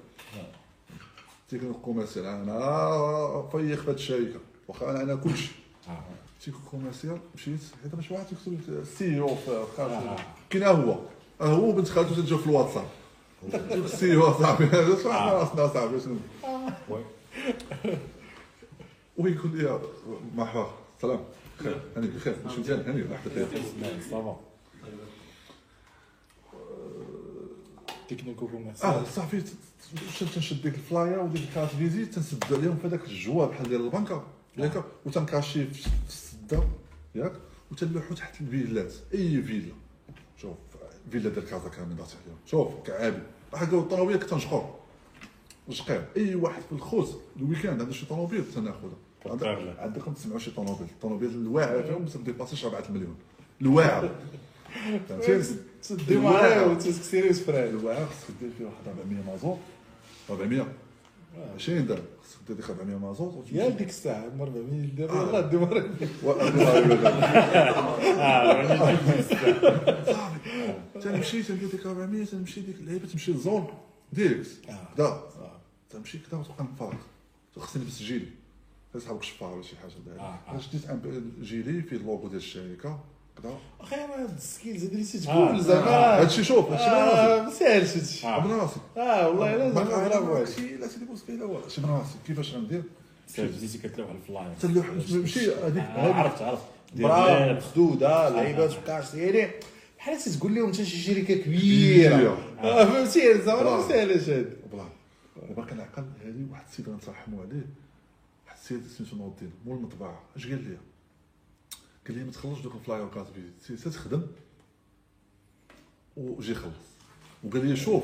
تكنيك كوميرسيال. أنا فيخ في هاد الشركة. واخا أنا أنا كلشي. آه. تيكون كوميرسيال مشيت حيت باش واحد يكتب السي أو في خارج آه. كاين هو. هو بنت خالته تنجاو في الواتساب. ال CEO صاحبي. هذا شو إحنا راسنا صاحبي شنو؟ oui. ويقول لي مرحبا سلام. خير. هاني بخير. ماشي مزيان هاني واحد بخير ça va. technico آه commercial صافي تنشد ديك ال flyer وديك ال carte visite تنسد عليهم في هذاك الجواب بحال ديال البنكة. ياك وتنكاشي في في السده ياك؟ وتنلوحو تحت الفيلات أي فيلا. شوف فيلا ديال كازا كامل عليهم. شوف كعابي. حكا الطوموبيل كنت تنشقر شقير أي واحد في الخوت الويكاند عنده شي طوموبيل تناخذها. عندك- عندكم تسمعوا شي طوموبيل الطوموبيل الواعرة فيهم ما ديباسيش 4 المليون. الواعرة. فهمتي تدي معايا وتسكسيري وسفراي الواعر خصك دير فيه واحد 400 مازوت 400 20 درهم. ديك 400 مازوت وتمشي- يا ديك الساعة مر 400 دير آه. يلاه دي مر تنمشي تندير ديك 400 تنمشي ديك اللعيبه تمشي لل zone direct آه. كدا تمشي كدا وتبقى نفارق خصني نلبس جيلي. صحابك الشفار ولا شي حاجة. آه، آه. شديت جيلي فيه اللوغو ديال الشركة. كدا أخي أنا هاد ال skills هادي اللي آه. تقول زعما هادشي شوف هادشي ما ساهلش هادشي آه. من راسي آه والله الا زعما برافو عليك شي لا سيدي بوسكي لا والله شي من راسي كيفاش غندير بديتي كتلوح على ال flyer تلوح نمشي هذيك عرفت عرفت دير برافو. مسدوده لعيبات يعني بحال تقول لهم انت شي شركه كبيره كبيرة. آه، فهمتي زعما ما. ساهلش هادي دابا كنعقل هذه واحد السيد غنترحموا عليه واحد السيد سميتو نور الدين مول المطبعه اش قال لي قال لي ما تخلصش دوك ال flyer carte visite سي تخدم وجي خلص. وقال لي شوف.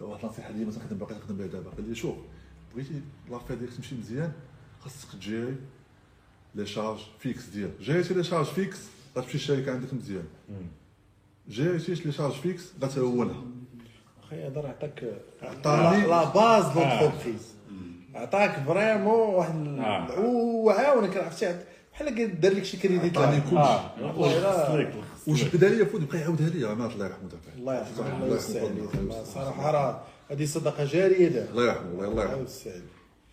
واحد النصيحه ليا ما تنخدم باقي نخدم بها دابا. قال لي شوف. بغيتي l'affaire ديالك تمشي مزيان خاصك تجيري les charges fixes ديالك. جيريتي les charges fixes غتمشي الشركة عندك مزيان. جيريتيش les charges fixes غتهونها. أخي هذا راه عطاك عطاني- la base d'entreprise عطاك vraiment واحد آه. وعاونك عرفتي بحال دار لك شي كريديت عطاني لا. كلشي. وجبدها لي فوت بقى يعاودها لي عماد الله يرحمه دابا. الله يرحمه. الله يوسع عليه. صراحة راه هذه صدقة جارية دابا. الله يرحمه الله الله يوسع عليه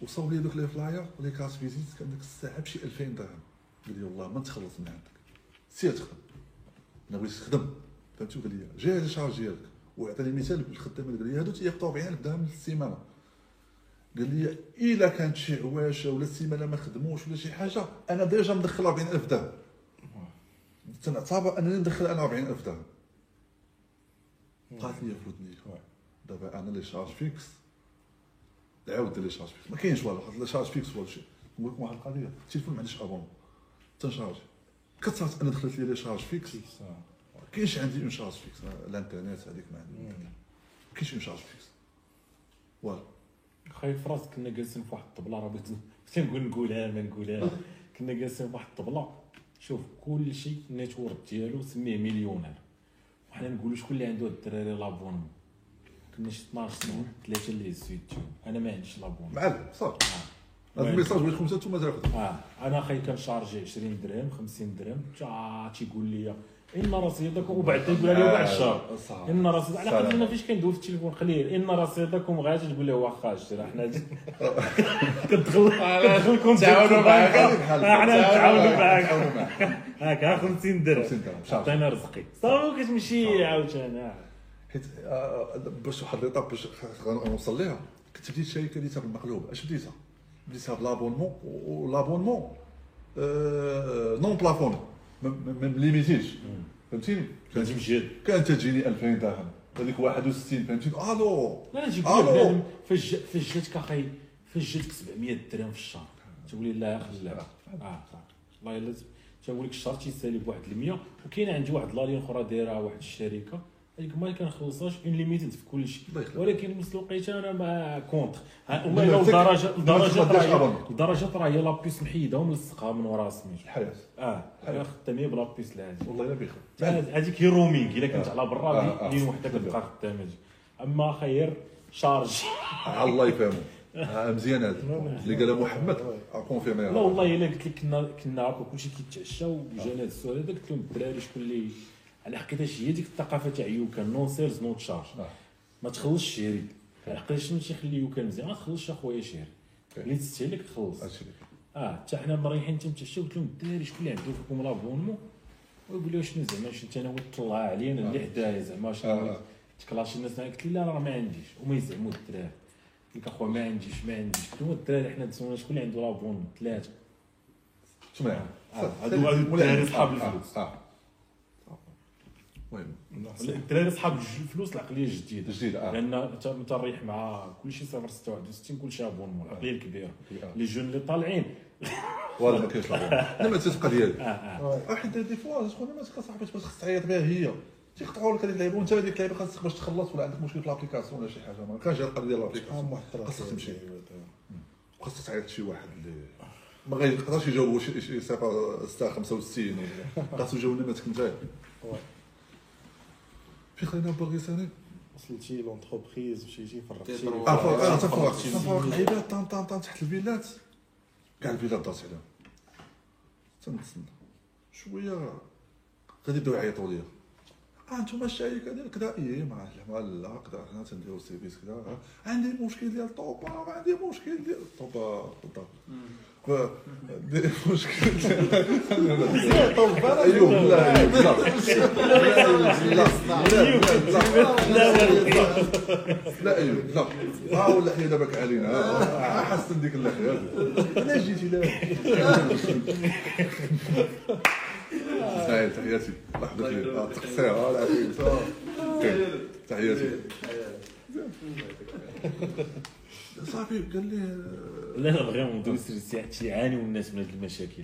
وصاوب لي دوك les flyers و les cartes visite كان ديك الساعة بشي 2000 درهم. قال لي والله ما نتخلص من عندك. سير تخدم. أنا بغيت تخدم. فهمتي؟ قال لي جيري les charges ديالك. وعطاني مثال بالخدام قال لي هادو تياخذوا 40000 درهم في السيمانه قال لي إلا كانت شي عواشه ولا السيمانة ما خدموش ولا شي حاجة أنا déjà مدخل 40000 درهم. تنعتبر أنني ندخل أنا 40000 درهم. بقات لي في ودني دابا أنا les charges fixes. عاود les charges fixes. ما كاينش والو les charges fixes ولا شيء نقول لكم واحد القضية. التليفون ما عنديش abonnement تنشارجي كثرت أنا دخلت لي les charges fixes. ما كاينش عندي en charge fixe. آه، الإنترنت هذيك ما عندي. ما كاينش en charge fixe. والو. خاي في راسك كنا جالسين في واحد الطبلة راه بغيت تنقول نقولها ما نقولها. كنا جالسين في واحد الطبلة. شوف كل شيء ال network ديالو سميه مليونير. وحنا نقولوا شكون اللي عنده الدراري l'abonnement كنا شي 12 سنه ثلاثة اللي هزوا يديهم أنا ما عنديش l'abonnement معلم صافي. آه. هذا ال message بغيتكم نتوما تاخذوا آه. أنا خاي كنشارجي 20 درهم 50 درهم. تيقول لي إن رصيدكم وبعد تيقول لي بعد الشهر. صافي إن رصيد على. قد ما فيش كندوز في التليفون خليه إن رصيدكم غادي تقول له واخا اشتري حنا كتدخل كتدخل تعاونوا معاك. حنا نتعاونوا معاك. تعاونوا معاك. هاك ها 50 درهم. 50 درهم. عطينا رزقي. صافي كتمشي عاوتاني حيت آه، باش واحد ليطاب باش غنوصل ليها كنت بديت شركه ديتها بالمقلوب أش بديتها؟ بديتها بلابونمون ولابونمون آه، نون بلافون. ما مليميتيش فهمتيني؟ كنت مجهد كانت تجيني 2000 درهم. هذيك 61 فهمتيني؟ ألو! لا لا تيقول ألو فاش فاش جاتك أخي فاش جاتك 700 درهم في الشهر. تقول لا خلي آه آه. والله الا تنقول لك الشهر تيسالي بواحد 100 وكاين عندي واحد لالين أخرى دايرة واحد الشركة. هذيك ما كنخلصهاش اون ليميتد في كل شيء. ولكن نفس الوقت أنا ما كونتر والله الا تك- لدرجه لدرجه. لدرجه راه هي لابيس محيده وملصقها من ورا سميتو الحياة آه أنا خداميه بلابيس العادي والله إلا بخير هذيك هي رومينغ إلا كنت آه. على برا آه، آه. لين وحدة كتبقى خدامة. أما خير شارج. الله يفهموا آه، مزيان هذا. اللي قالها محمد كونفيرمي لا. والله إلا قلت لك كنا كنا هكا كلشي كيتعشى وجانا هذا السؤال هذا قلت لهم الدراري شكون اللي على حقيقتاش هي ديك الثقافة تاع يوكا نو سيلز نو تشارج آه. ما تخلصش شيري. على حقيقتاش ماشي خلي يوكا مزيان؟ ما تخلصش أخويا شيري. اللي تستهلك خلص هادشي اللي كاين. آه حتى حنا مريحين تنتعشى قلت لهم الدراري شكون اللي عنده فيكم لابونمون ويقول لي شنو زعما شنو أنا طلع علينا اللي حدايا زعما آه، شنو آه. تكلاشي الناس قلت لي لا راه ما عنديش. وما يزعموا الدراري. قلت لك أخويا ما عنديش ما عنديش. قلت لهم الدراري حنا تسولنا شكون اللي عنده l'abonnement ثلاثة. شنو آه، هادو هادو الدراري صحاب الفلوس. المهم. الدراري صحاب الفلوس العقلية الجديده جديدة آه. لأن أنت متريح مع كلشي 066 كلشي abonnement العقلية الكبيرة. آه. les jeunes اللي طالعين. ولا ما كاينش لا ما تتبقى ديالي آه آه. واحد دي فوا شكون ما صاحبي باش خص تعيط بها هي. تيقطعوا لك هذيك اللعيبة وأنت هذيك اللعيبة خاصك باش تخلص ولا عندك مشكل في لابليكاسيون ولا شي حاجة. ما كانش القضية ديال لابليكاسيون خاصك تمشي. خاصك تعيط شي واحد اللي ما غيقدرش يجاوبوا شي شي صفر 665 ولا خاصو يجاوب نماتك انت في خلينا باغي ثاني وصلتي لونتربريز وشي شي فرقتي تيضرب. آه فرق آه تفرق فرقتي. تفرق العباد طام طام طام تحت الفيلات كاع الفيلات دارت عليهم تنتسنى شوية غادي يبداو يعيطوا ليا آه أنتم الشركة ديال كذا إيه ما ما لا كذا حنا تنديرو سيرفيس كذا آه، عندي مشكل ديال طوبا عندي مشكل ديال طوبا بالضبط مشكل ايوب لا لا لا لا لا ايوب لا ها ولا حي دابا علينا حسن ديك اللحيه علاش جيتي دابا هاي تحياتي ها العافيه آه. تحياتي صافي قال لي لا لا فريمون دوز تيعانيو الناس من هاد المشاكل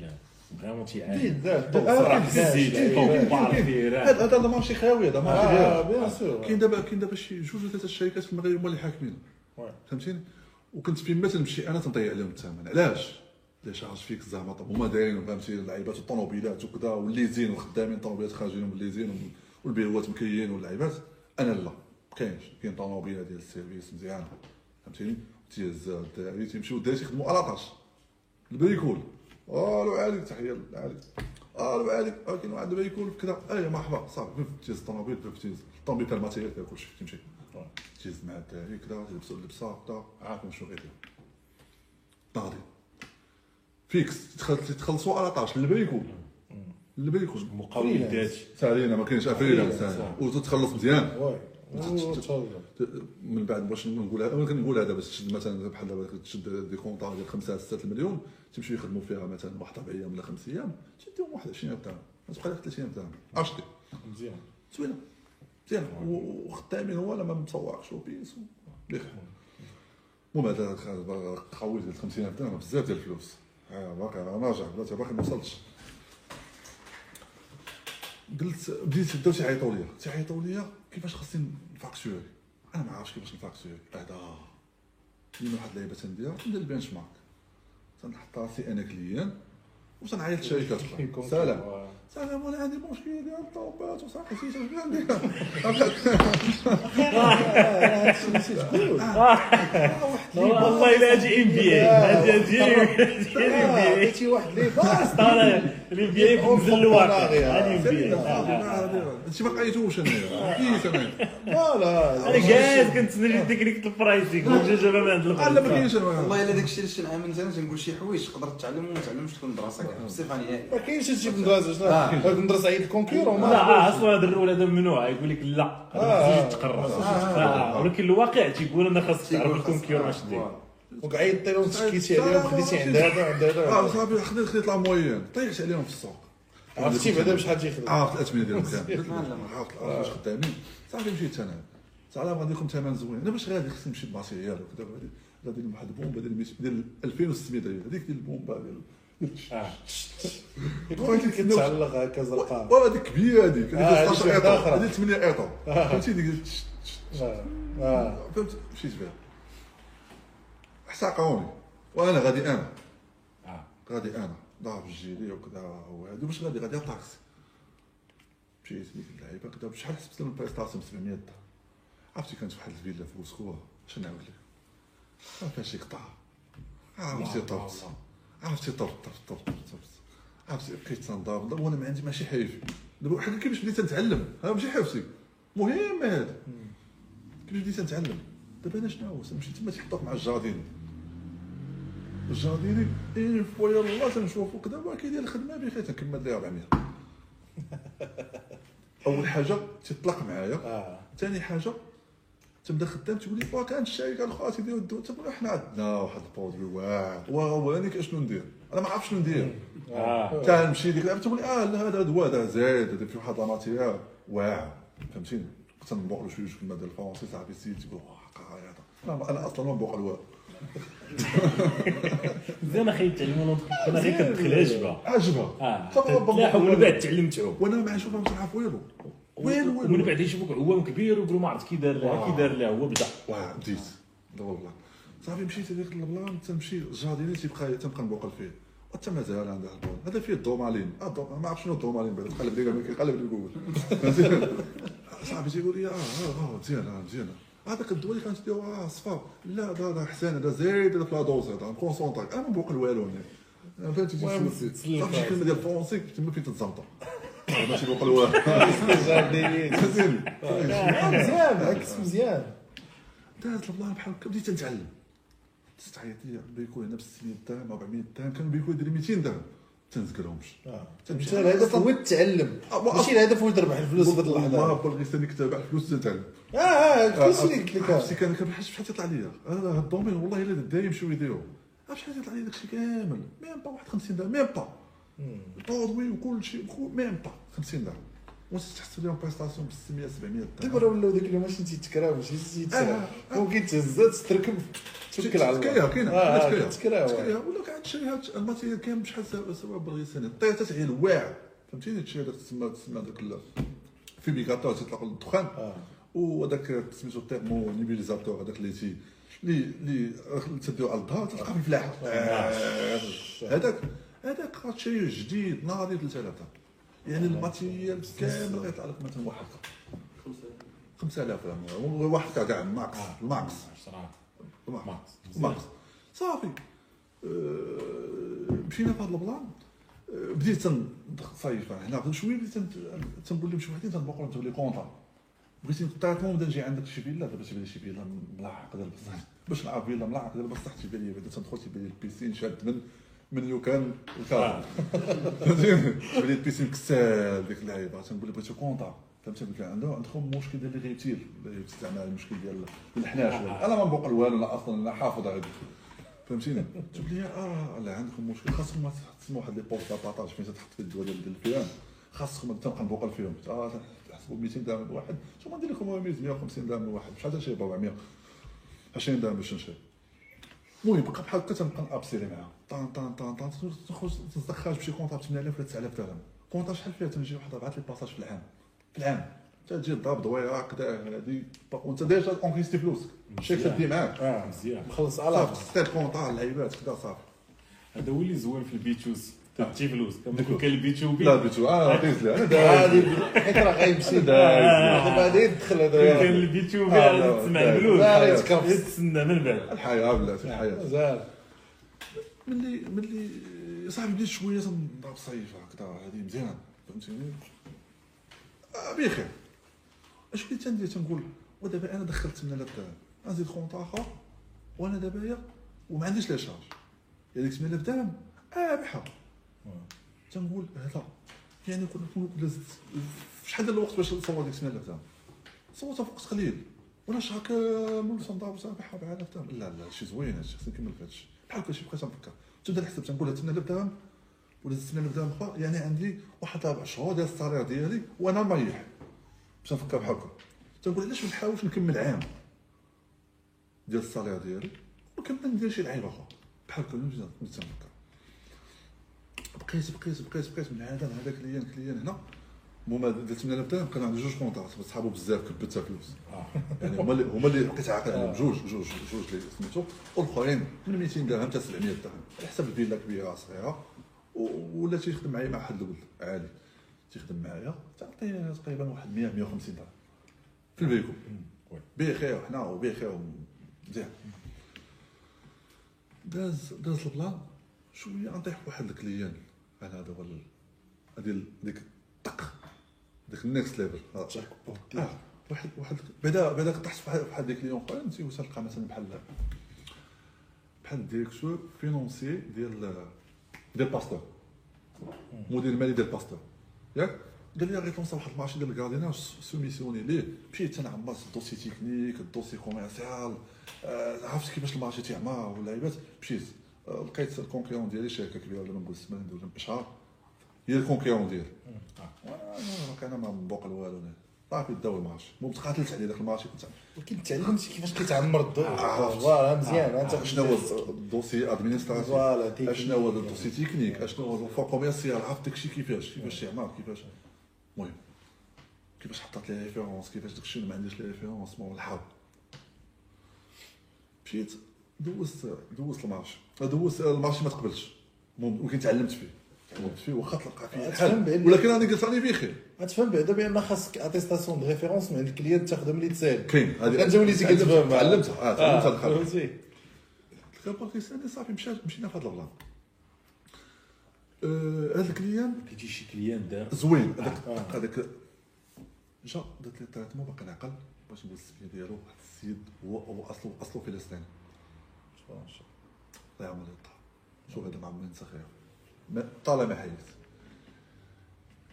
فريمون صراحة الزيت طوبار فيه هذا هذا ماشي خاوي هذا ماشي بيان سور. كاين دابا كاين دابا شي جوج ولا ثلاثة الشركات في المغرب هما اللي حاكمين. فهمتيني؟ وكنت فين تنمشي أنا تنضيع عليهم الثمن علاش؟ علاش charges fixes زعما طب هما دايرين فهمتي اللعيبات والطوموبيلات وكذا والليزين والخدامين الطوموبيلات خارجين من ال leasing والبيروات مكريين واللعيبات. أنا لا. ما كاينش. كاين طوموبيله ديال ال service مزيانة. فهمتيني؟ تيهز الدراري تيمشيو الدراري تيخدموا à la tâche. ال bricole ألو علي تحية علي ألو آه، كاين واحد ال bricole كذا أي مرحبا. صافي تيهز الطوموبيل تيهز الطوموبيل فيها ال matériel فيها كلشي تمشي. تيهز مع الدراري كذا تلبسوا اللبسة كذا عارفين شنو غيدير ناضي فيكس. تخل- تخلصوا على طاش. البريكول البريكول مقاول ذاتي سالينا ما كاينش فريلانس. وتتخلص مزيان. من بعد باش نقولها أنا كنقول هذا باش تشد مثلا بحال دابا تشد دي كونطا ديال 5 6 المليون تمشيو يخدموا فيها مثلا واحد أربع أيام ولا خمس أيام تديهم واحد 20 درهم. ما تبقى لك 30 درهم. اشتي مزيان. زوينة. مزيان وخدامين هو لا ما مسوقش وبيس المهم هذا قوي ديال 50000 درهم بزاف ديال الفلوس. باقي أنا راجع بلاتي باقي ما وصلتش. قلت بديت بداو تيعيطوا ليا تيعيطوا ليا كيفاش خاصني نفاكتوري أنا ما عارفش كيفاش نفاكتوري هذا كاين واحد اللعيبة تنديرها ندير ال benchmark تنحط راسي أنا client وتنعيط أخرى. سلام. سلام أنا عندي مشكل ديال الطوبات وصافي نسيت اش ندير والله الا أجي ام بي اي أجي أجي ام بي واحد لي باس طالع الام بي اي كنزل الواقع الام بي اي هادشي ما قريتوش أنا كيف أنا فوالا أنا جالس كنتسنى تكنيك البرايسينغ وجا جابها من عند لا ما كاينش والله الا داك الشيء اللي شنعمل أنا تنقول شي حوايج تقدر تعلم وما تعلمش تكون دراسه كاع بصفه نهائيه ما كاينش في آه. شنو هاد المدرسة عيد الكونكور لا آه، أصلا هذا الرول هذا ممنوع يقول لك لا آه. تجي تقرب آه، ولكن الواقع تيقول أنا خاصك تعرف الكونكور واش دير. وقعيدتي لهم تشكيتي عليهم خديتي عند هذا عند آه هذا صافي خديت خديت لا موين. طيحت عليهم في السوق. عرفتي بعدا بشحال تيخدم عرفت الاثمنه ديالهم كامل. عرفت واش خدامين. صافي مشيت أنا. سلام غادي لكم ثمن زوين. أنا باش غادي خصني نمشي وكذا غادي غادي واحد البومبا ديال 100 ديال 2600 ريال هذيك ديال البومبا ديال آه. يكون كتعلق هكا زرقاء ولا هذيك كبيرة هذيك هذيك آه، هذيك 16 واحدة ايطو أخرى. هذيك 8 ايطو فهمتي ديك فهمت؟ مشيت بها حساقوني وأنا غادي أنا. آه. غادي أنا. ضارب الجيلي وكذا وهادو باش غادي غادي طاكسي مشيت ديك اللعيبة كذا. بشحال حسبت لهم ال prestation 700 درهم عرفتي كانت واحد الفيلا في بوسكورة؟ اش نعاود لك. ما فيهاش شي قطع عرفتي طرت عرفتي طرت طرت طرت عرفتي بقيت تنضرب. ضرب وأنا ما عندي ماشي حيفي دابا حنا كيفاش بديت نتعلم؟ ها ماشي حفصي مهم هذا. كيفاش بديت نتعلم؟ دابا أنا شنو نمشي تما تحطك مع الجارديني الجارديني اين فوا يلا تنشوفو. كذا وكي كيدير الخدمة بخير تنكمل ليه 400 أول حاجة تطلق معايا. آه. ثاني حاجة تبدا خدام تقول لي واه كانت الشركة الاخرى تيديروا الدواء تقول حنا عندنا واحد ال produit واعر واه أنا اشنو ندير؟ أنا ما عرفتش شنو ندير. آه. تا نمشي ديك اللعبه تقول لي آه لا هذا دواء هذا زايد هذا في واحد ال matériel واعر فهمتيني؟ كنت نبوق له شوية شوية الماده الفرنسي صاحبي سيدي تقول واه هذا أنا أصلا ما نبوق الوالو مزيان أخي تعلموا أنا غير كندخل عجبة. عجبها آه ومن بعد تعلمتوا وأنا ما نشوفها ما والو والو ومن والو بعد يشوفوك عوام كبير ويقولوا ما عرفت كي دار لها كي دار لها هو بدا. واه بديت دابا والله. صافي مشيت هذيك البلان تنمشي الجارديني تيبقى تنبقى نبوقل فيه. حتى مازال عندها البون هذا فيه الدومالين. آه ما عرف شنو الدومالين بعد قال كيقلب لي الجوجل؟ صاحبي تيقول لي آه آه آه مزيان آه مزيان هذاك الدواء اللي كانت ديروا آه صفا لا هذا هذا حسان هذا زايد هذا في لا دوز هذا كونسونطري أنا ما نبوقل والو هنا فهمتي صافي تسلك شي كلمه ديال الفرونسي تما فين تتزمطر ماشي جارديني فهمتيني مزيان عكس مزيان دازت البلان بحال هكا بديت نتعلم تستعيط لي بيكو هنا ب 600 درهم 400 درهم كان بيكو يدير 200 درهم تنزكرهمش آه. انت الهدف هو التعلم آه، ما- ماشي الهدف هو تربح الفلوس في اللحظه بغيت ثاني تابع الفلوس تنتعلم آه آه الفلوس اللي قلت لك عرفتي كان بحال شحال تيطلع ليا أنا هاد الدومين والله الا دايم شوية يديرو عرفت شحال تيطلع لي داكشي كامل même pas واحد 50 درهم même pas ال produit وكل شيء même pas 50 درهم واش تحسب لهم prestation ب 600 700 دابا درهم راه ولاو ديك اليوم ماشي تيتكراو ماشي آه، آه. ممكن تهز تركب توكل على الله. تكايا كاينة آه، تكراو تكايا ولا كاع تشري هاد ال matériel كامل بشحال سوا بالغيساني طيطات عليه الواعر فهمتيني؟ تشري هذاك تسمى تسمى هذاك ال- fumigateur تيطلق الدخان آه. وهذاك سميتو thermo nébulisateur هذاك اللي تي اللي اللي تديو على الظهر تلقاه في الفلاحه آه، هذاك هذاك غتشريه جديد ناضي 3000 درهم يعني ال matériel كامل غيطلع لك مثلا واحد 5000 درهم واحد كاع max. ال max صراحة. max. max. صافي. أه، مشينا في هذا ال plan. أه، بديت صيف هنا شوية بديت تن- تنقول لهم شي وحدين تنبقى نتولي contrat بغيتي traitement نبدا نجي عندك شي فيلا؟ دابا تيبان لي شي فيلا ملاحق بصح باش نعرف فيلا ملاحق ديال بصح تيبان لي بعدا تندخل تيبان لي ال piscine شاد من من يوكان الكار فهمتيني تيبان لي ال piscine كسال ديك اللعيبة تنقول لي بغيتو contrat. فهمتي قلت له عنده عندكم مشكل ديال اللي تستعمل المشكل ديال الحناش. أنا ما نبوق والو لا أصلا لا حافظ عليه فهمتيني؟ تقول لي آه لا عندكم مشكل. خاصكم تسموا واحد les postes d'appâtage فين تحط في الدواء ديال الفئران. خاصكم تبقى نبوقل فيهم. آه تحسبوا 200 درهم الواحد ثم ندير لكم 150 درهم الواحد شحال تشري ب 400 20 درهم باش نشري. المهم بقى بحال هكا تنبقى نابسيلي معاها. طان طان طان طان تخرج تخرج بشي contrat ب 8000 ولا 9000 درهم. contrat شحال فيها؟ تنجي واحد 4 les passages في العام. في العام. تجي ضرب دويره هكذا هادي. وانت déjà اونكيستي فلوسك. شيك تدي معاك. آه مزيان. مخلص صافي. على style contrat اللعيبات كذا صافي. هذا هو اللي زوين في البيتوز تجي فلوس كما كاين البيتو بي لا بيتو آه عطيت لي أنا داير هذه حيت راه غيمشي دايز. دابا غادي يدخل كاين هذا البيتو بي آه، غادي لا، تسمع لا. الفلوس لا، يتكرفس. تستنى من بعد الحياة بلاتي الحياة. زال ملي ملي صاحبي بديت شوية تنضرب صيف هكذا هذه مزيان فهمتيني؟ آه بخير. اش بديت تندير تنقول؟ ودابا أنا دخلت 8000 درهم غنزيد كونطا اخر وأنا دابا وما عنديش لا شارج. ديك 8000 درهم رابحه تنقول هذا يعني كنا في شحال ديال الوقت باش نصور ديك 8000 درهم صورتها في وقت قليل. وأنا شهر كامل تنضرب رابحه ب 4000 درهم لا لا شي زوين هادشي خصني نكمل في هادشي بحال هكا شي بقيت تنفكر تبدا نحسب تنقول هاد 8000 درهم ولا 8000 درهم أخرى يعني عندي واحد أربع شهور ديال الصالير ديالي وأنا مريح. باش نفكر بحال هكا. تنقول علاش ما نحاولش نكمل عام ديال الصالير ديالي وكمل ندير شي لعيبة أخرى. بحال بديت تنفكر بقيت بقيت بقيت بقيت من هذا لهذا كليان كليان هنا. المهم درت 8000 درهم كان عندي جوج كونطات صحابو بزاف كبتها فلوس. يعني هما اللي هما اللي بقيت عاقل عليهم جوج جوج جوج اللي سميتو. والآخرين من 200 درهم حتى 700 درهم. على حسب الفيلا كبيرة صغيرة. ولا تيخدم معايا مع واحد الولد عادي. تيخدم معايا تعطيه تقريبا واحد 100 150 درهم. في الفيكو بخير حنا وبخير مزيان داز داز البلان. شوية نطيح بواحد ال client؟ على هذا هو ال- هذه ال- ديك طق ديك ال next level آه. واحد واحد بعدا بعدا طحت في واحد- واحد ديك client اخرين تيوصل تلقى مثلا بحال بحال directeur financier ديال ديال باستور مدير المالي ديال باستور ياك؟ قال لي غير تونسا واحد ال marché ديال ال gardiennage soumissionner ليه. مشيت أنا عمرت ال dossier technique ال dossier commercial آه، عرفت كيفاش ال marché تيعمر واللعيبات مشيت. لقيت ال concurrent ديالي شركه كبيره ولا ما نقول السمان ولا بشهر هي ال concurrent ديالي أنا ما مبوق والو. صافي داو ال marché المهم تقاتلت عليه ذاك ال marché كنت ولكن تعلمتي كيفاش كيتعمر عرفت. voilà مزيان انت شنو هو ال dossier administratif voilà،. اشنو هو ال dossier technique اشنو هو ال offre commerciale عرفت داكشي كيفاش كيفاش يعمر كيفاش المهم كيفاش حطيت les références كيفاش داكشي ما عنديش les références مور الحرب مشيت دوزت دوزت ال marché دوزت ال marché ما تقبلش. ولكن تعلمت فيه. تعلمت فيه واخا تلقى فيه ولكن راني قلت راني بخير غتفهم بعدا بأن خاصك attestation de référence من عند ال client تاخذها ملي تسال كاين انت وليتي كتفهم تعلمتها. آه تعلمتها هاد الخدمة. فهمتي كان كيسالني صافي مشى مشينا في هذا البلان. آه، هذا ال client كيجي شي client دار. زوين. هذاك هذاك جا درت لي traitement باقي نعقل باش نقول السميه ديالو واحد السيد هو هو اصله أصله فلسطيني. الله يعمر لي الطار شوف هذا ما- طالما حيت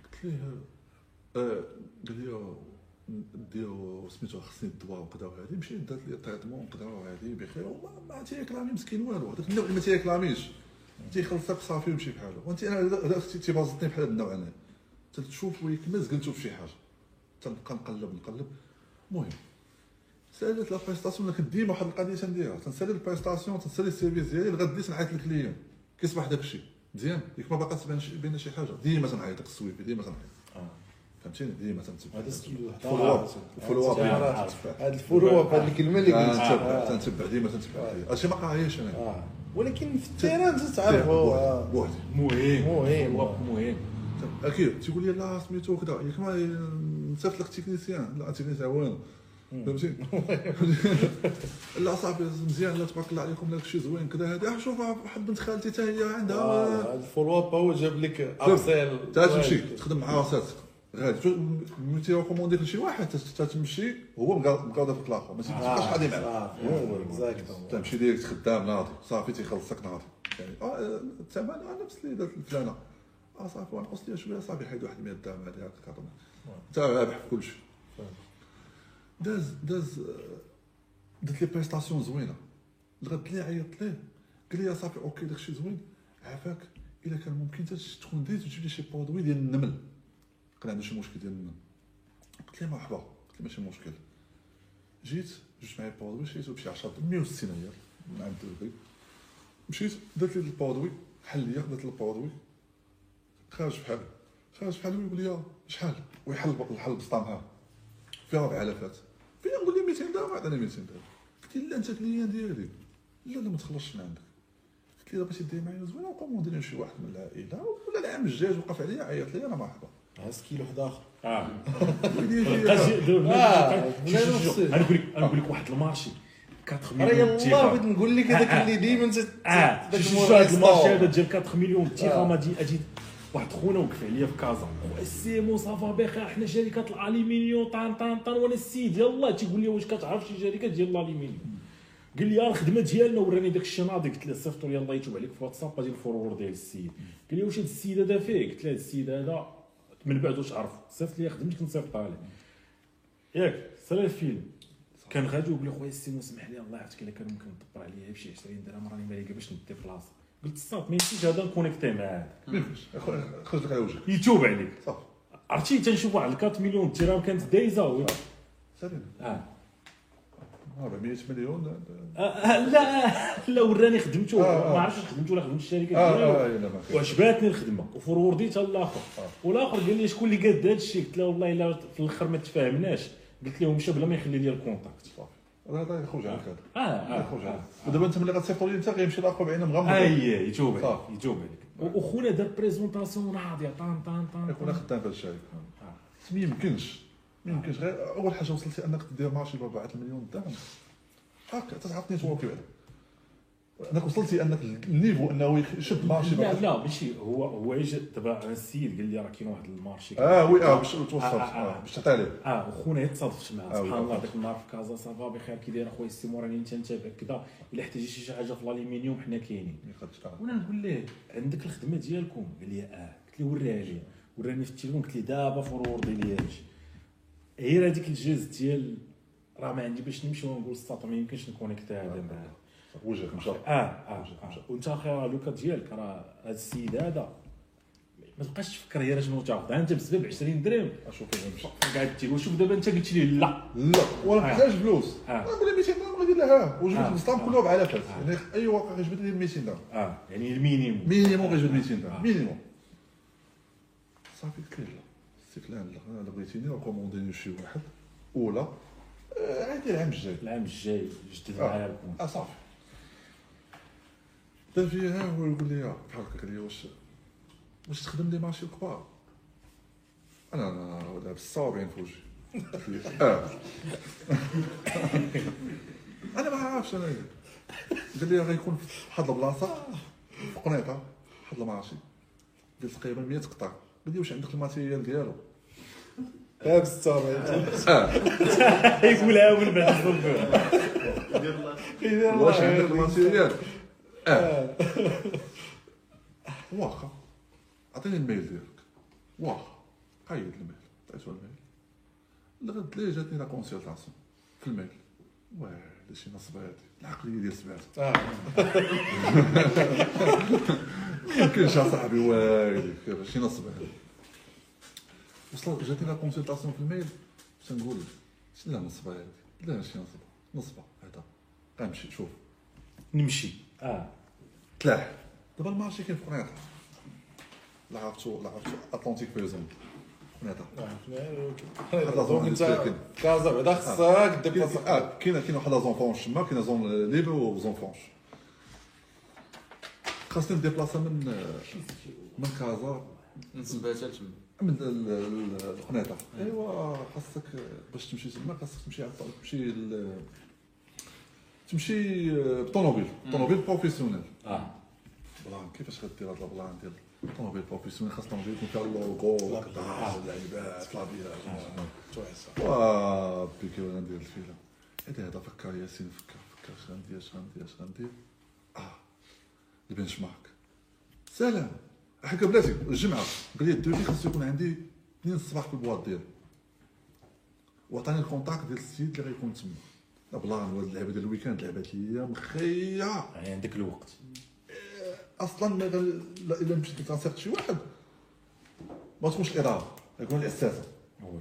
قلت ليه آه، قال لي آه، ديرو سميتو خصني الدواء وكذا وهذه. مشيت درت لي ال traitement وكذا وهذه بخير. وما ما تيكلامي مسكين والو. هذاك النوع ما تيكلاميش تيخلصك صافي ويمشي بحالو وانت أنا هذا تيبازطني بحال هذا النوع أنا. تشوف ويكمز. قلتو في شي حاجة. تنبقى نقلب. نقلب المهم سالت la prestation أنا ديما واحد القضية تنديرها تنسالي ال prestation تنسالي ال service ديالي لغاية ديت نعيط لل client كيصبح داك الشيء. مزيان. ياك ما باقا تبان شي بينا شي حاجة. ديما تنعيط داك ال suivi ديما تنعيط. فهمتيني؟ ديما تنتبع هذا skill follow up follow up هذا ال follow up هذه الكلمة اللي قلت. تنتبع تنتبع ديما تنتبع هادشي ما قراياش أنا. آه. ولكن في ال terrain انت تعرف هو بوحدي. مهم. مهم. مهم أكيد. تيقول لي لا سميتو كذا ياك ما نصيفط لك technicien لا technicien والو فهمتي؟ لا صافي مزيان لا تبارك الله عليكم داك الشيء زوين كذا. هذه آه، شوف واحد بنت خالتي حتى هي عندها هذا ال follow up هو جاب لك upsell تمشي تخدم مع راساتك غادي ملي تي recommander لشي واحد تا تمشي هو مقاضي في الآخر ما تبقاش غادي معاه تمشي direct خدام ناضي صافي تيخلصك ناضي. يعني آه الثمن نفس اللي دارت الفلانه آه صافي ونقص ليها شوية صافي حيد واحد 100 درهم هذه هكاك كتعطينا انت رابح في كل شيء. داز داز درت لي prestation زوينة. لغد لي عيطت ليه؟ قال لي صافي OK داكشي زوين. عافاك. إلا كان ممكن تكون ديت وتجيب لي شي produit ديال النمل. كان عنده شي مشكل ديال النمل. قلت ليه مرحبا. قلت ليه ماشي مشكل. جيت جبت معايا produit شريتو بشي 10 160 ريال. من عند الدري مشيت درت لي ال produit. حل ليا درت ال produit. خارج بحال خارج بحال ويقول لي شحال؟ ويحل الحل بسطامها. فيها 4000 فيها نقول لي 200 درهم عطاني 200 درهم قلت لي لا انت client ديالي. لا لا ما تخلصش من عندك. قلت لي بغيتي دير معايا زوينه و recommande لي شي واحد من العائلة. ولا العام الجاج وقف عليا عيط لي أنا مرحبا هذا skill واحد اخر آه. آه، أنا نقول لك أنا نقول لك واحد ال marché. 4 راه مليون يلاه بغيت نقول لك هذاك آه، اللي ديما انت آه. شوف هذا ال marché. هذا ديال 4 مليون تيخا آه. ما أجي واحد خونا وقف عليا في كازا. خويا سيمو ça va بخير حنا شركة الالومنيوم طان طان طان وأنا السيد يلاه تيقول لي واش كتعرف شي شركة ديال الالومنيوم قال لي الخدمه ديالنا وراني داك الشيء ناضي قلت له صيفطوا لي الله يتوب عليك في واتساب غادي ال forward ديال السيد. قال لي واش هذا السيد هذا فيه؟ قلت له هذا السيد هذا من بعد واش عرف صيفط لي خدمتك نصيفطها ليه ياك سالي الفيلم. كان غادي وقال لي خويا السيمو سمح لي الله يعطيك إلا كان ممكن ندبر عليا بشي 20 درهم راني مالي باش ندي بلاصه قلت صافي ما يمشيش هذا نكونيكتي معاه أخو- خرج لك على وجهك يتوب عليك صافي عرفتي تنشوف واحد 4 مليون درهم كانت دايزه سالينا آه 400 مليون لا لا وراني خدمته آه،. ما عرفتش خدمته ولا خدمت الشركة. وعجباتني الخدمه وفورورديتها للاخر. والاخر قال لي شكون اللي قاد هذا الشيء قلت له والله الا في الآخر ما تفاهمناش قلت له مشى بلا ما يخلي لي ال contact صافي هذا يخرج هذا آه آه يخرج آه. ودابا انت ملي غتصيفطوا لي انت غيمشي الآخر بعينه مغمض اي يجاوب عليك. يجاوب عليك وخونا دار présentation راضيه طان طان طان يكون. خدام في هذا الشركة آه. ما يمكنش ما يمكنش غير اول حاجة وصلتي انك دير marché ب 4 المليون درهم هكا تعرف network عليه انك وصلتي أنك ال niveau أنه يشد marché لا لا ماشي. هو هو اجى دابا السيد قال لي راه كاين واحد ال marché. آه oui آه باش توصل. آه، آه، آه. باش تعطي عليه آه وخونا تصادفت معاه سبحان. الله ذاك النهار في كازا ça va بخير كي داير أخويا السيمو راني انت نتابع كذا إلا احتاجتي شي حاجة في الألومنيوم حنا كاينين. وأنا نقول ليه عندك الخدمة ديالكم؟ قال لي آه. قلت له وريها لي وراني في التليفون قلت لي دابا فوروردي لي هادشي غير هذيك الجهاز ديال راه ما عندي باش نمشي ونقول سطات ما يمكنش نكونيكتا هذا. معاه وجهك مشى آه آه, آه. وأنت أخي راه لوكا ديالك راه هذا السيد هذا ما تبقاش تفكر هي شنو تاخذ أنت بسبب 20 درهم. أشوف كيف يمشي. قاعد تيقول شوف دابا أنت قلت لي لا. لا. ولا آه. محتاج فلوس. آه. لها 200 درهم غادي لها. وجبت آه. البسطام آه. كلها بعلافات آه. يعني أي واقع غيجبد لي 200 درهم آه. يعني المينيموم. مينيموم غيجبد 200 آه. درهم مينيموم. صافي قلت لا استقلال. لا الا بغيتيني recommander ني شي واحد. ولا آه، عادي العام الجاي. العام الجاي جدد آه. معايا ال compte. آه صافي. دار فيها هو يقول لي بحال هكا قال لي واش واش تخدم لي marché كبار أنا أنا لابس الصوابعين في وجهي آه أنا ما عارفش أنا قال لي غيكون في واحد البلاصه في قنيطره واحد ال marché قلت تقريبا 100 قطار قال لي واش عندك ال matériel ديالو لابس الصابع آه يقولها من بعد الصبح واش عندك ال matériel آه. واخا. عطيني ال mail ديالك. واخا. قيد ال mail. عطيتو ال mail. الغد ليه جاتني la consultation في ال mail. واه شي نصب هادي. العقلية ديال سبعات ما يمكنش أصاحبي. كيف شي نصب هادي. وصلت جاتني la consultation في ال mail. باش نقول لا نصب هادي؟ لا ماشي نصب. نصبة هذا. غنمشي شوف. نمشي. آه. تلاح. دابا ال marché كاين في قنيطره لا عرفتو لا عرفتو Atlantic Free Zone قنيطره donc انت كازا بعدا خصك déplacer آه كاينة كاينة واحد zone franche تما كاينة zone libre و zone franche خاصني ن déplacer من من كازا. نسباتها تما. من ال- ال- القنيطره أيوا خاصك باش تمشي تما خاصك تمشي على الطريق تمشي تمشي بطونوبيل طونوبيل professionnelle آه. plan كيفاش غدير هاد ال plan ديال طونوبيل professionnelle خاص طونوبيل يكون فيها اللوغو اللعيبات لابيات وا بيكي وأنا ندير الفيلم هذا هذا فكر ياسين فكر فكر اش غندير اش غندير اش غندير؟ آه. ال benchmark سلام. حكا بلاتي. الجمعة. قال لي ال devis خاصو يكون عندي اثنين الصباح في ال boîte ديالي. وعطاني ال contact ديال السيد اللي غيكون تما. لا plan هاد اللعبة ديال ال week-end لعبات ليا مخية. يعني عندك الوقت. أصلا ما إلا مشيت كنصيفط شي واحد. ما تكونش الاداره يكون الاساسه وي.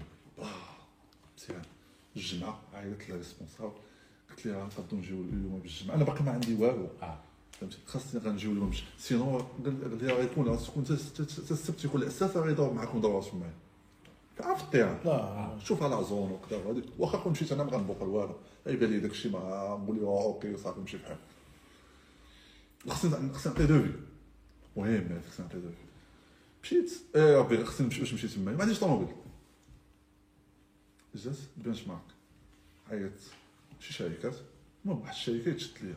مزيان. الجمعة عيطت للريسبونسابل قلت لها نقدروا نجيو اليوم بالجمعة. أنا باقي ما عندي والو. آه. فهمتي؟ خاصني غنجيو اليوم سينو قال لي غيكون تكون تا- تا- تا السبت يكون الاساس غيدور معاكم دورات معايا عرفت الطيران لا. شوف على زون وكذا. وهذيك واخا كون مشيت أنا ما غنبوق والو يبان لي داكشي ما نقول له OK صافي نمشي بحال خصني خصني نعطي devis مهم هذاك خصني نعطي devis مشيت. إيه ربي خصني نمشي باش نمشي تما. ما عنديش طوموبيل. جات ال benchmark عيط شي شركات. المهم واحد الشركة يتشد ليا.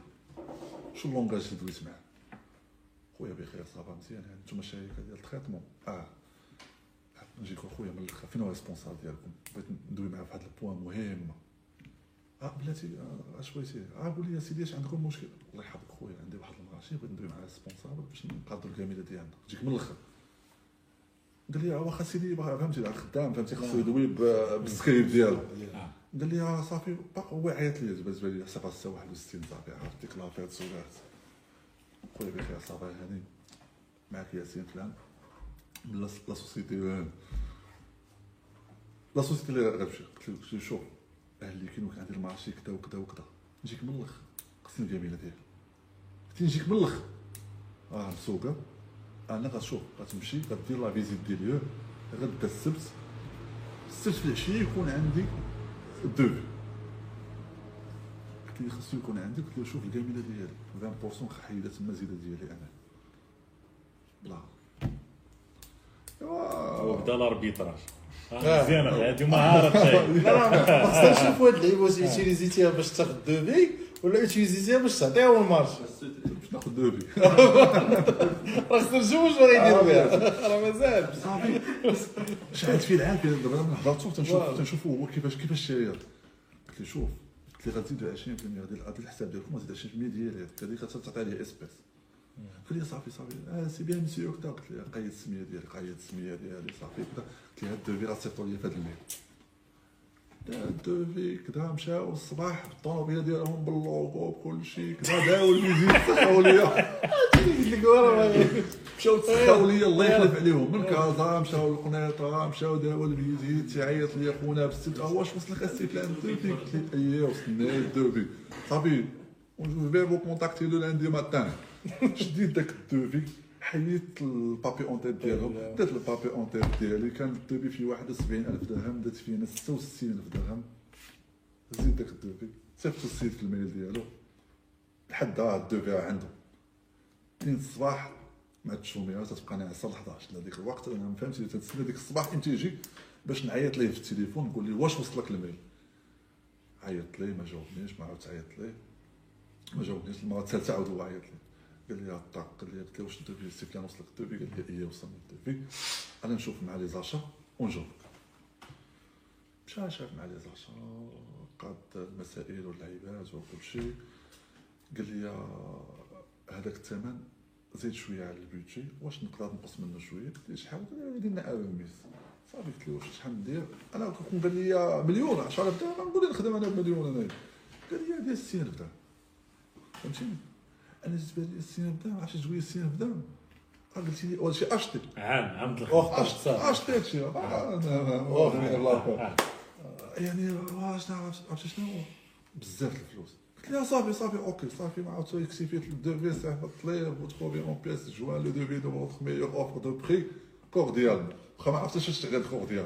شو ال langage اللي دويت معاه خويا بخير ça va مزيان. يعني نتوما الشركة ديال ال traitement. آه. نجيكم خويا من الآخر فين هو ال responsable ديالكم؟ بغيت ندوي معاه في هذا البوان مهم. آه بلاتي آه، اش بغيتي؟ آه قول لي سيدي اش عندكم مشكل؟ الله يحفظك خويا عندي واحد المغاشي بغيت ندوي مع الريسبونسابل باش نقادروا الكامله ديالنا. تجيك من الآخر. قال لي آه، واخا سيدي فهمتي خدام فهمتي خصو يدوي ب- بالسكريبت ديالو. قال لي آه صافي باقي هو عيط لي بالنسبة لي صافي 61 صافي عرفت ديك لافير سولات خويا بخير صافي هاني. معك ياسين فلان. لا la société la société اللي غنمشي قلت له قلت شوف اللي كاين وكان عندي ال marché كذا وكذا وكذا نجيك من الآخر خصني الجميله ديالك كنت نجيك من الآخر آه السوق أنا غتشوف غتمشي غدير la visite des lieux غدا السبت السبت في العشية يكون عندي ال devis قلت لي خصو يكون عندي قلت له شوف الجميله ديالي 20% حيدها تما زيده ديالي أنا. بلا. ايوا وبدا ال arbitrage. آه. مزيان هادي مهاره شي لا لا ما خصناش نشوف هاد اللعيبه واش utilisé تيها باش تاخذ devis ولا utilisé تيها باش تعطيها ال marché باش ناخذ devis. راه خصنا نشوفوا شنو غيديروا بها؟ راه مازال. صافي. شحال في العافية دابا أنا حضرتو تنشوف تنشوفو هو كيفاش كيفاش شاير قلت له شوف قلت لي غتزيد 20% غادي الحساب ديالكم غتزيد 20% ديالي. هذيك غتعطي لي espèces قال لي صافي صافي آه c'est bien monsieur كدا قلت له قيد السميه ديالي قيد السميه ديالي صافي كدا قلت له هاد ال devis غتصيفطو لي في هاد ال mail ال devis كدا مشاو الصباح بالطوموبيله ديالهم باللوغو بكل شيء كدا داو ال visite سخاو ليا مشاو تسخاو ليا الله يخلف عليهم من كازا مشاو للقنيطره مشاو داو ال visite تيعيط ليا خونا بالسبت آه واش وصلك السي فلان ال devis قلت له اييه وصلني ال devis صافي je vais vous contacter le lundi matin شديت داك ال devis حيدت ال papier en-tête ديالهم درت ال papier en-tête ديالي. كان ال devis فيه 71000 درهم. درت فيه 66000 درهم. زيد داك ال devis صيفطو السيد في ال mail ديالو. لحد راه ال devis راه عنده. اثنين الصباح مع التشوميه تتبقى ناعسه ل 11 لهذيك الوقت أنا ما فهمتش. تتسنى ديك الصباح إمتى يجي باش نعيط ليه في التليفون نقول ليه واش وصلك ال mail؟ عيط ليه ما جاوبنيش ما عاودت عيط ليه. ما جاوبنيش المرة الثالثة عاود هو عيط لي. قال لي طاق قال لي قلت واش ال devis السي فلان وصلك ال devis قال لي إيه وصلني ال devis أنا نشوف مع les achats ونجاوبك. مشى شاف مع les achats قاد المسائل واللعيبات وكل شيء. قال لي هذاك الثمن زيد شوية على ال budget واش نقدر نقص منه شوية؟ قلت له شحال؟ لي درنا remise صافي قلت له واش شحال ندير؟ أنا كون قال لي مليون 10000 درهم. نقول نخدم أنا بمليون انايا قال لي دير 60000 درهم فهمتيني؟ أنا جبت لي 60000 درهم عرفتي شوية 60000 درهم قلت لي أول شيء اشتي عام عام الخمس وقت صافي اشتي هادشي يعني واش نعرف عرفتي شنو بزاف الفلوس. قلت لها صافي صافي OK صافي ما عاودت rectifiيت ال devis صيفط ليه vous trouverez en pièce jointe le devis de votre meilleure offre de prix cordial واخا ما عرفتش اش غير cordial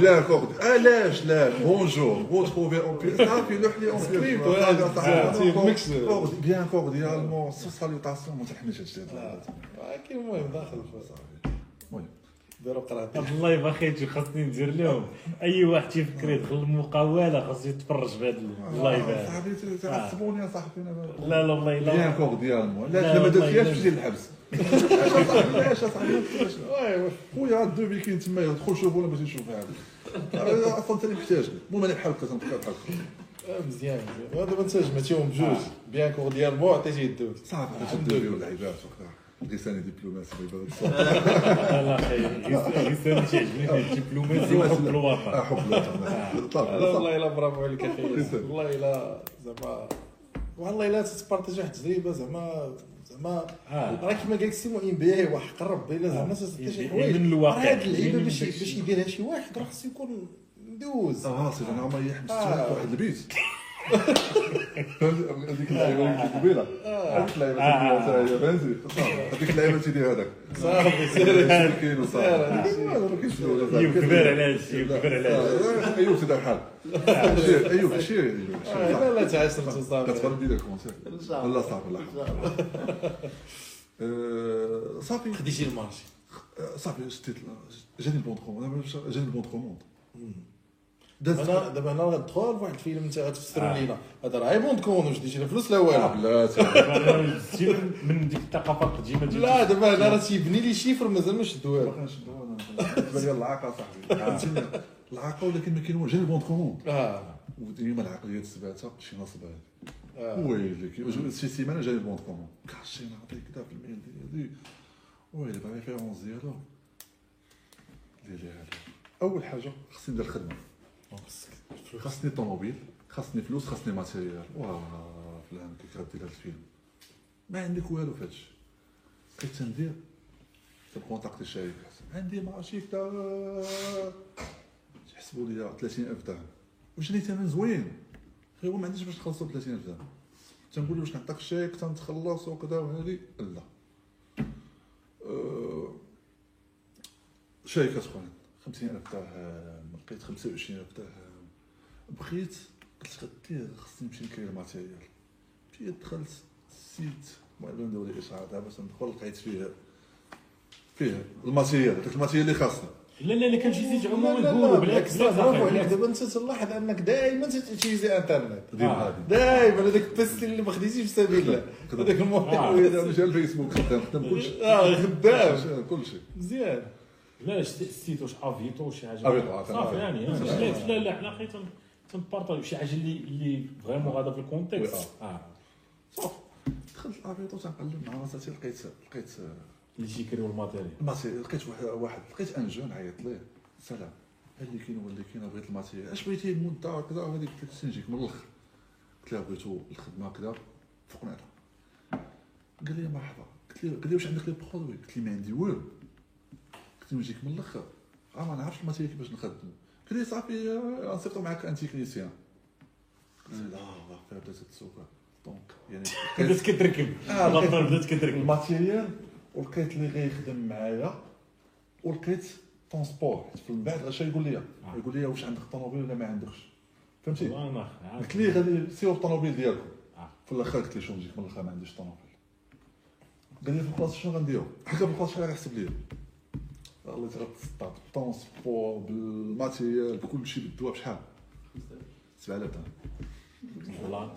bien cordial علاش لا؟ bonjour vous trouverez en pièce صافي لوح لي un script، بيس ميكس. bien cordialement ses salutations ما تحملش هادشي كاين المهم داخل المهم داروا قرعه الله يبارك فيك خاصني ندير لهم. أي واحد تيفكر يدخل المقاولة خاصو يتفرج بهذا ال live هذا صاحبي تعصبوني يا صاحبي لا لا والله bien لا cordialement لا لا ما درتيهاش لا. تجي للحبس علاش اصاحبي خويا ال devis كاين تما يدخل شوف ولا باش يشوف هذا أصلا انت اللي محتاج المهم أنا بحال هكا تنبقى بحال هكا مزيان مزيان دابا انت جمعتيهم بجوج bien cordialement عطيتيه ال dose صافي باش ال devis واللعيبات وكذا لساني دبلوماسي ما الصوت لا خير لسان تيعجبني فيه الدبلوماسي وحب الوطن حب الوطن والله الا برافو عليك أخي. والله الا زعما والله الا تتبارطاجي واحد التجربه زعما زعما. راه كيما قال لك سي مؤمن به وحق ربي الا زعما تتعطي شي من حوايج الواقع. راه هاد اللعيبة من باش. باش يديرها شي واحد راه خصو يكون مدوز آه سيدي أنا ما يحبس آه. واحد البيت فهمتي هذيك اللعيبه اللي قبيله هذيك اللعيبه. تيديرها فهمتي هذيك اللعيبه تيدير هذاك صافي سير كاين وصافي ما كاينش ايوب كبر على هادشي ايوب كبر على ايوب سيدي بحال ايوب شير ايوب لا لا تعاشرت صافي كتغلبي كونسير ان شاء الله لا صافي لا صافي خديتي المارشي صافي جاني البون كوموند جاني البون كوموند أنا دابا أنا غندخل فواحد الفيلم انت غتفسر لينا هذا راه بوند كون واش ديتي الفلوس لا والو لا أنا جيت من- ديك الثقافه القديمه ديال لا دابا أنا راه تيبني لي شيفر مازال ما شدو والو باقي نشدو أنا بالنسبة لي العاقه صاحبي؟ العاقه ولكن ما كاين والو جاني ال bon commande آه وديما العقليه تثباتها شي نصب هذه آه. ويلي شي سيمانه جاني ال bon commande cachet نعطيك كذا في ال mail ديالي ويلي par référence ديالو ديالي هذا اول حاجة خصني ندير الخدمه خاصني طوموبيل خاصني فلوس خاصني matériel. واه فلان كيف غدير هذا الفيلم. ما عندك والو في هادشي. بقيت تندير؟ تنكونتاكتي الشركات عندي مارشي كدا تحسبوا لي 30000 درهم. وجاني ثمن زوين؟ غير هو ما عنديش باش تخلصو ب 30000 درهم. تنقول له واش نعطيك شيك تنتخلص وكذا وهذه؟ لا. أه، شيكات اخرين 50000 درهم. لقيت 25000 درهم بغيت قلت غدير خصني نمشي نكري ال matériel مشيت دخلت ال site المهم ندير لي اشعار دابا تندخل لقيت فيه فيه ال matériel هذاك ال matériel اللي خاصني لا لا لا كان شي زيت عموما لا بالعكس برافو عليك. دابا انت تلاحظ أنك دائما تي utiliser إنترنت آه. دائما هذاك ال test اللي ما خديتيش في سبيل الله. هذاك آه. أنا مشى الفيسبوك خدام خدام كلشي آه خدام كلشي مزيان لا شتي- شتيت واش Avito شي حاجة. Avito، آه، صافي آه. يعني آه. لا لا لا حنا خير تن partagيو شي حاجة اللي اللي vraiment غادا في ال contexte. oui، آه. صافي. دخلت ال Avito تنقلب مع راسي لقيت لقيت اللي تيكريو ال matériel. ال matériel لقيت واحد واحد لقيت un jeune عيط ليه. سلام. اللي كاين اللي كاين بغيت ال matériel. اش بغيتي؟ المده كذا. وهذيك قلت له خصني نجيك من الآخر. قلت له بغيتو الخدمة كذا. فوق نعطى قال لي مرحبا قلت له قال لي واش عندك les produits قلت له ما عندي والو. له نجيك من الأخر. آه ما نعرفش ال matériel كيفاش نخدمو. قال لي صافي آه، نصيفطو معاك un technicien قلت له لا فيها بدات تسوق. donc يعني بدأت كتركب آه، غفر بدأت كتركب ال matériel ولقيت اللي غيخدم معايا ولقيت transport. حيت من بعد اش يقول لي يقول لي واش عندك طوموبيل ولا ما عندكش. فهمتي. قلت لي غادي سيروا الطوموبيل ديالكم. آه. في الأخر قلت لي شوف نجيك من الأخر؟ ما عنديش طوموبيل. قال لي في البلاصة شنو غنديرو؟ حكى في البلاصة شحال غيحسب لي الله ترى تصطاد بالترونسبور بالماتيريال بكل شيء بالدواء بشحال؟ 7000 درهم. والله.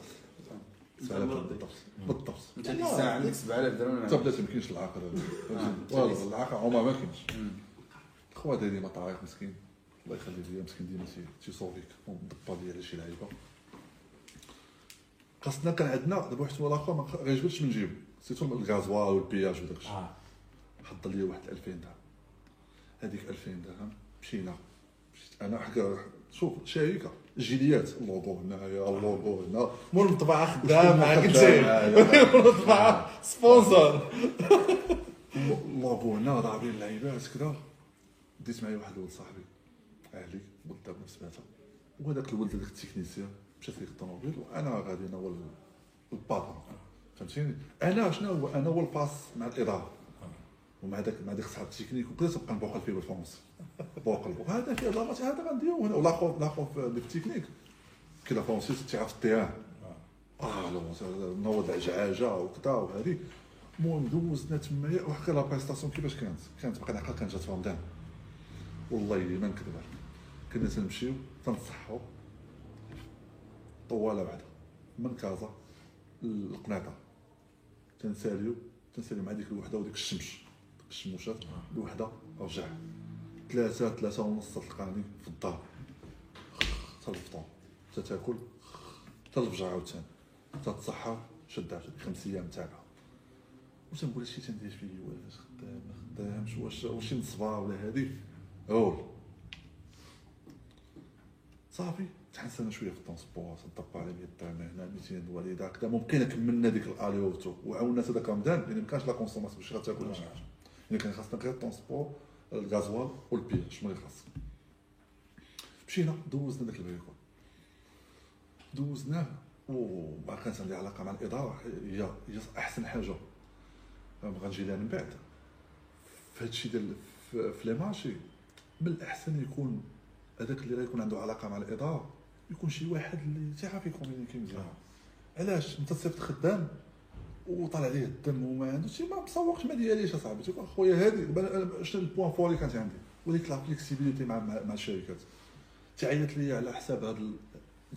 7000 درهم بالضبط. بالضبط انت ديك الساعة عندك 7000 درهم. ولا حتى بلاتي ما كاينش العاقل والله العاقل عمره ما كاينش. خويا داير لي طريق مسكين. الله يخلي ليا مسكين ديما تي- تيصوفيك ودبر لي على شي لعيبة. خاصنا كان عندنا دابا واحد ولا آخر ما غيجبدش من نجيبو سيتو الغازوال وال péage وداك الشيء آه. حضر لي واحد 2000 درهم. هذيك 2000 درهم مشينا. مشيت أنا حكا شوف شريت جيليات اللوغو هنايا اللوغو هنا. مول المطبعه خدام معاك انت. مول المطبعه sponsor. ال logo هنا ضاربين اللعيبات كذا. ديت معايا واحد الولد صاحبي دابا في سباتة. وهذاك الولد هذاك التكنيسيان مشات ليك الطوموبيل وأنا غادي أنا هو فهمتيني؟ أنا شنو هو؟ أنا هو الباس مع الاداره ومع داك مع ديك صحاب التكنيك وبديت نبقى نبوقل فيه بالفرنسي. بوقل بوقل هذا فيه ضغط هذا غنديرو هنا ولاخر لاخر في التكنيك. كي لا فرنسي تعرف التيران آه لو نوض عجعاجه وكذا وهذه. المهم دوزنا تمايا وحكى لها بريستاسيون كيفاش كانت. كانت باقي العقل كانت جات رمضان. والله ما نكذب عليك. كنا تنمشيو تنصحو. طوالة بعدا. من كازا للقنيطره تنساليو تنساليو مع ديك الوحدة وديك الشمس. ديك الشموشات الوحده رجع. ثلاثة ثلاثة ونص تلقاني في الدار. حتى الفطور. حتى تاكل. حتى عاوتاني. تتصحى شدها خمس أيام تاعها واش نقول شي تندير فيه واش خدام؟ ما خدامش واش واش نصبا ولا هادي؟ هول صافي. تحسن شوية في ال transport تطبق على 100 درهم هنا 200 وليده هكذا ممكن كملنا ديك ال aller-retour وعاونا هذاك رمضان لأن ما كانش la consommation. باش غتاكل ولا شي حاجة يعني كان خاصنا غير ال transport ال gasoil شنو اللي خاص مشينا دوزنا داك ال bricole دوزناه وما كانت عندي علاقه مع الاداره هي هي احسن حاجة غنجي لها من بعد في هادشي ديال في les marchés من الاحسن يكون هذاك اللي غيكون عنده علاقه مع الاداره يكون شي واحد اللي تيعرف ي communiquer مزيان علاش انت تصيفط خدام وطالع عليه الدم وما عنده شي ما مسوقش ما دياليش اصاحبي تيقول خويا هادي شنو ال point fort اللي كانت عندي؟ وديك la flexibilité مع مع الشركات. تعيط لي على حساب هذا ال...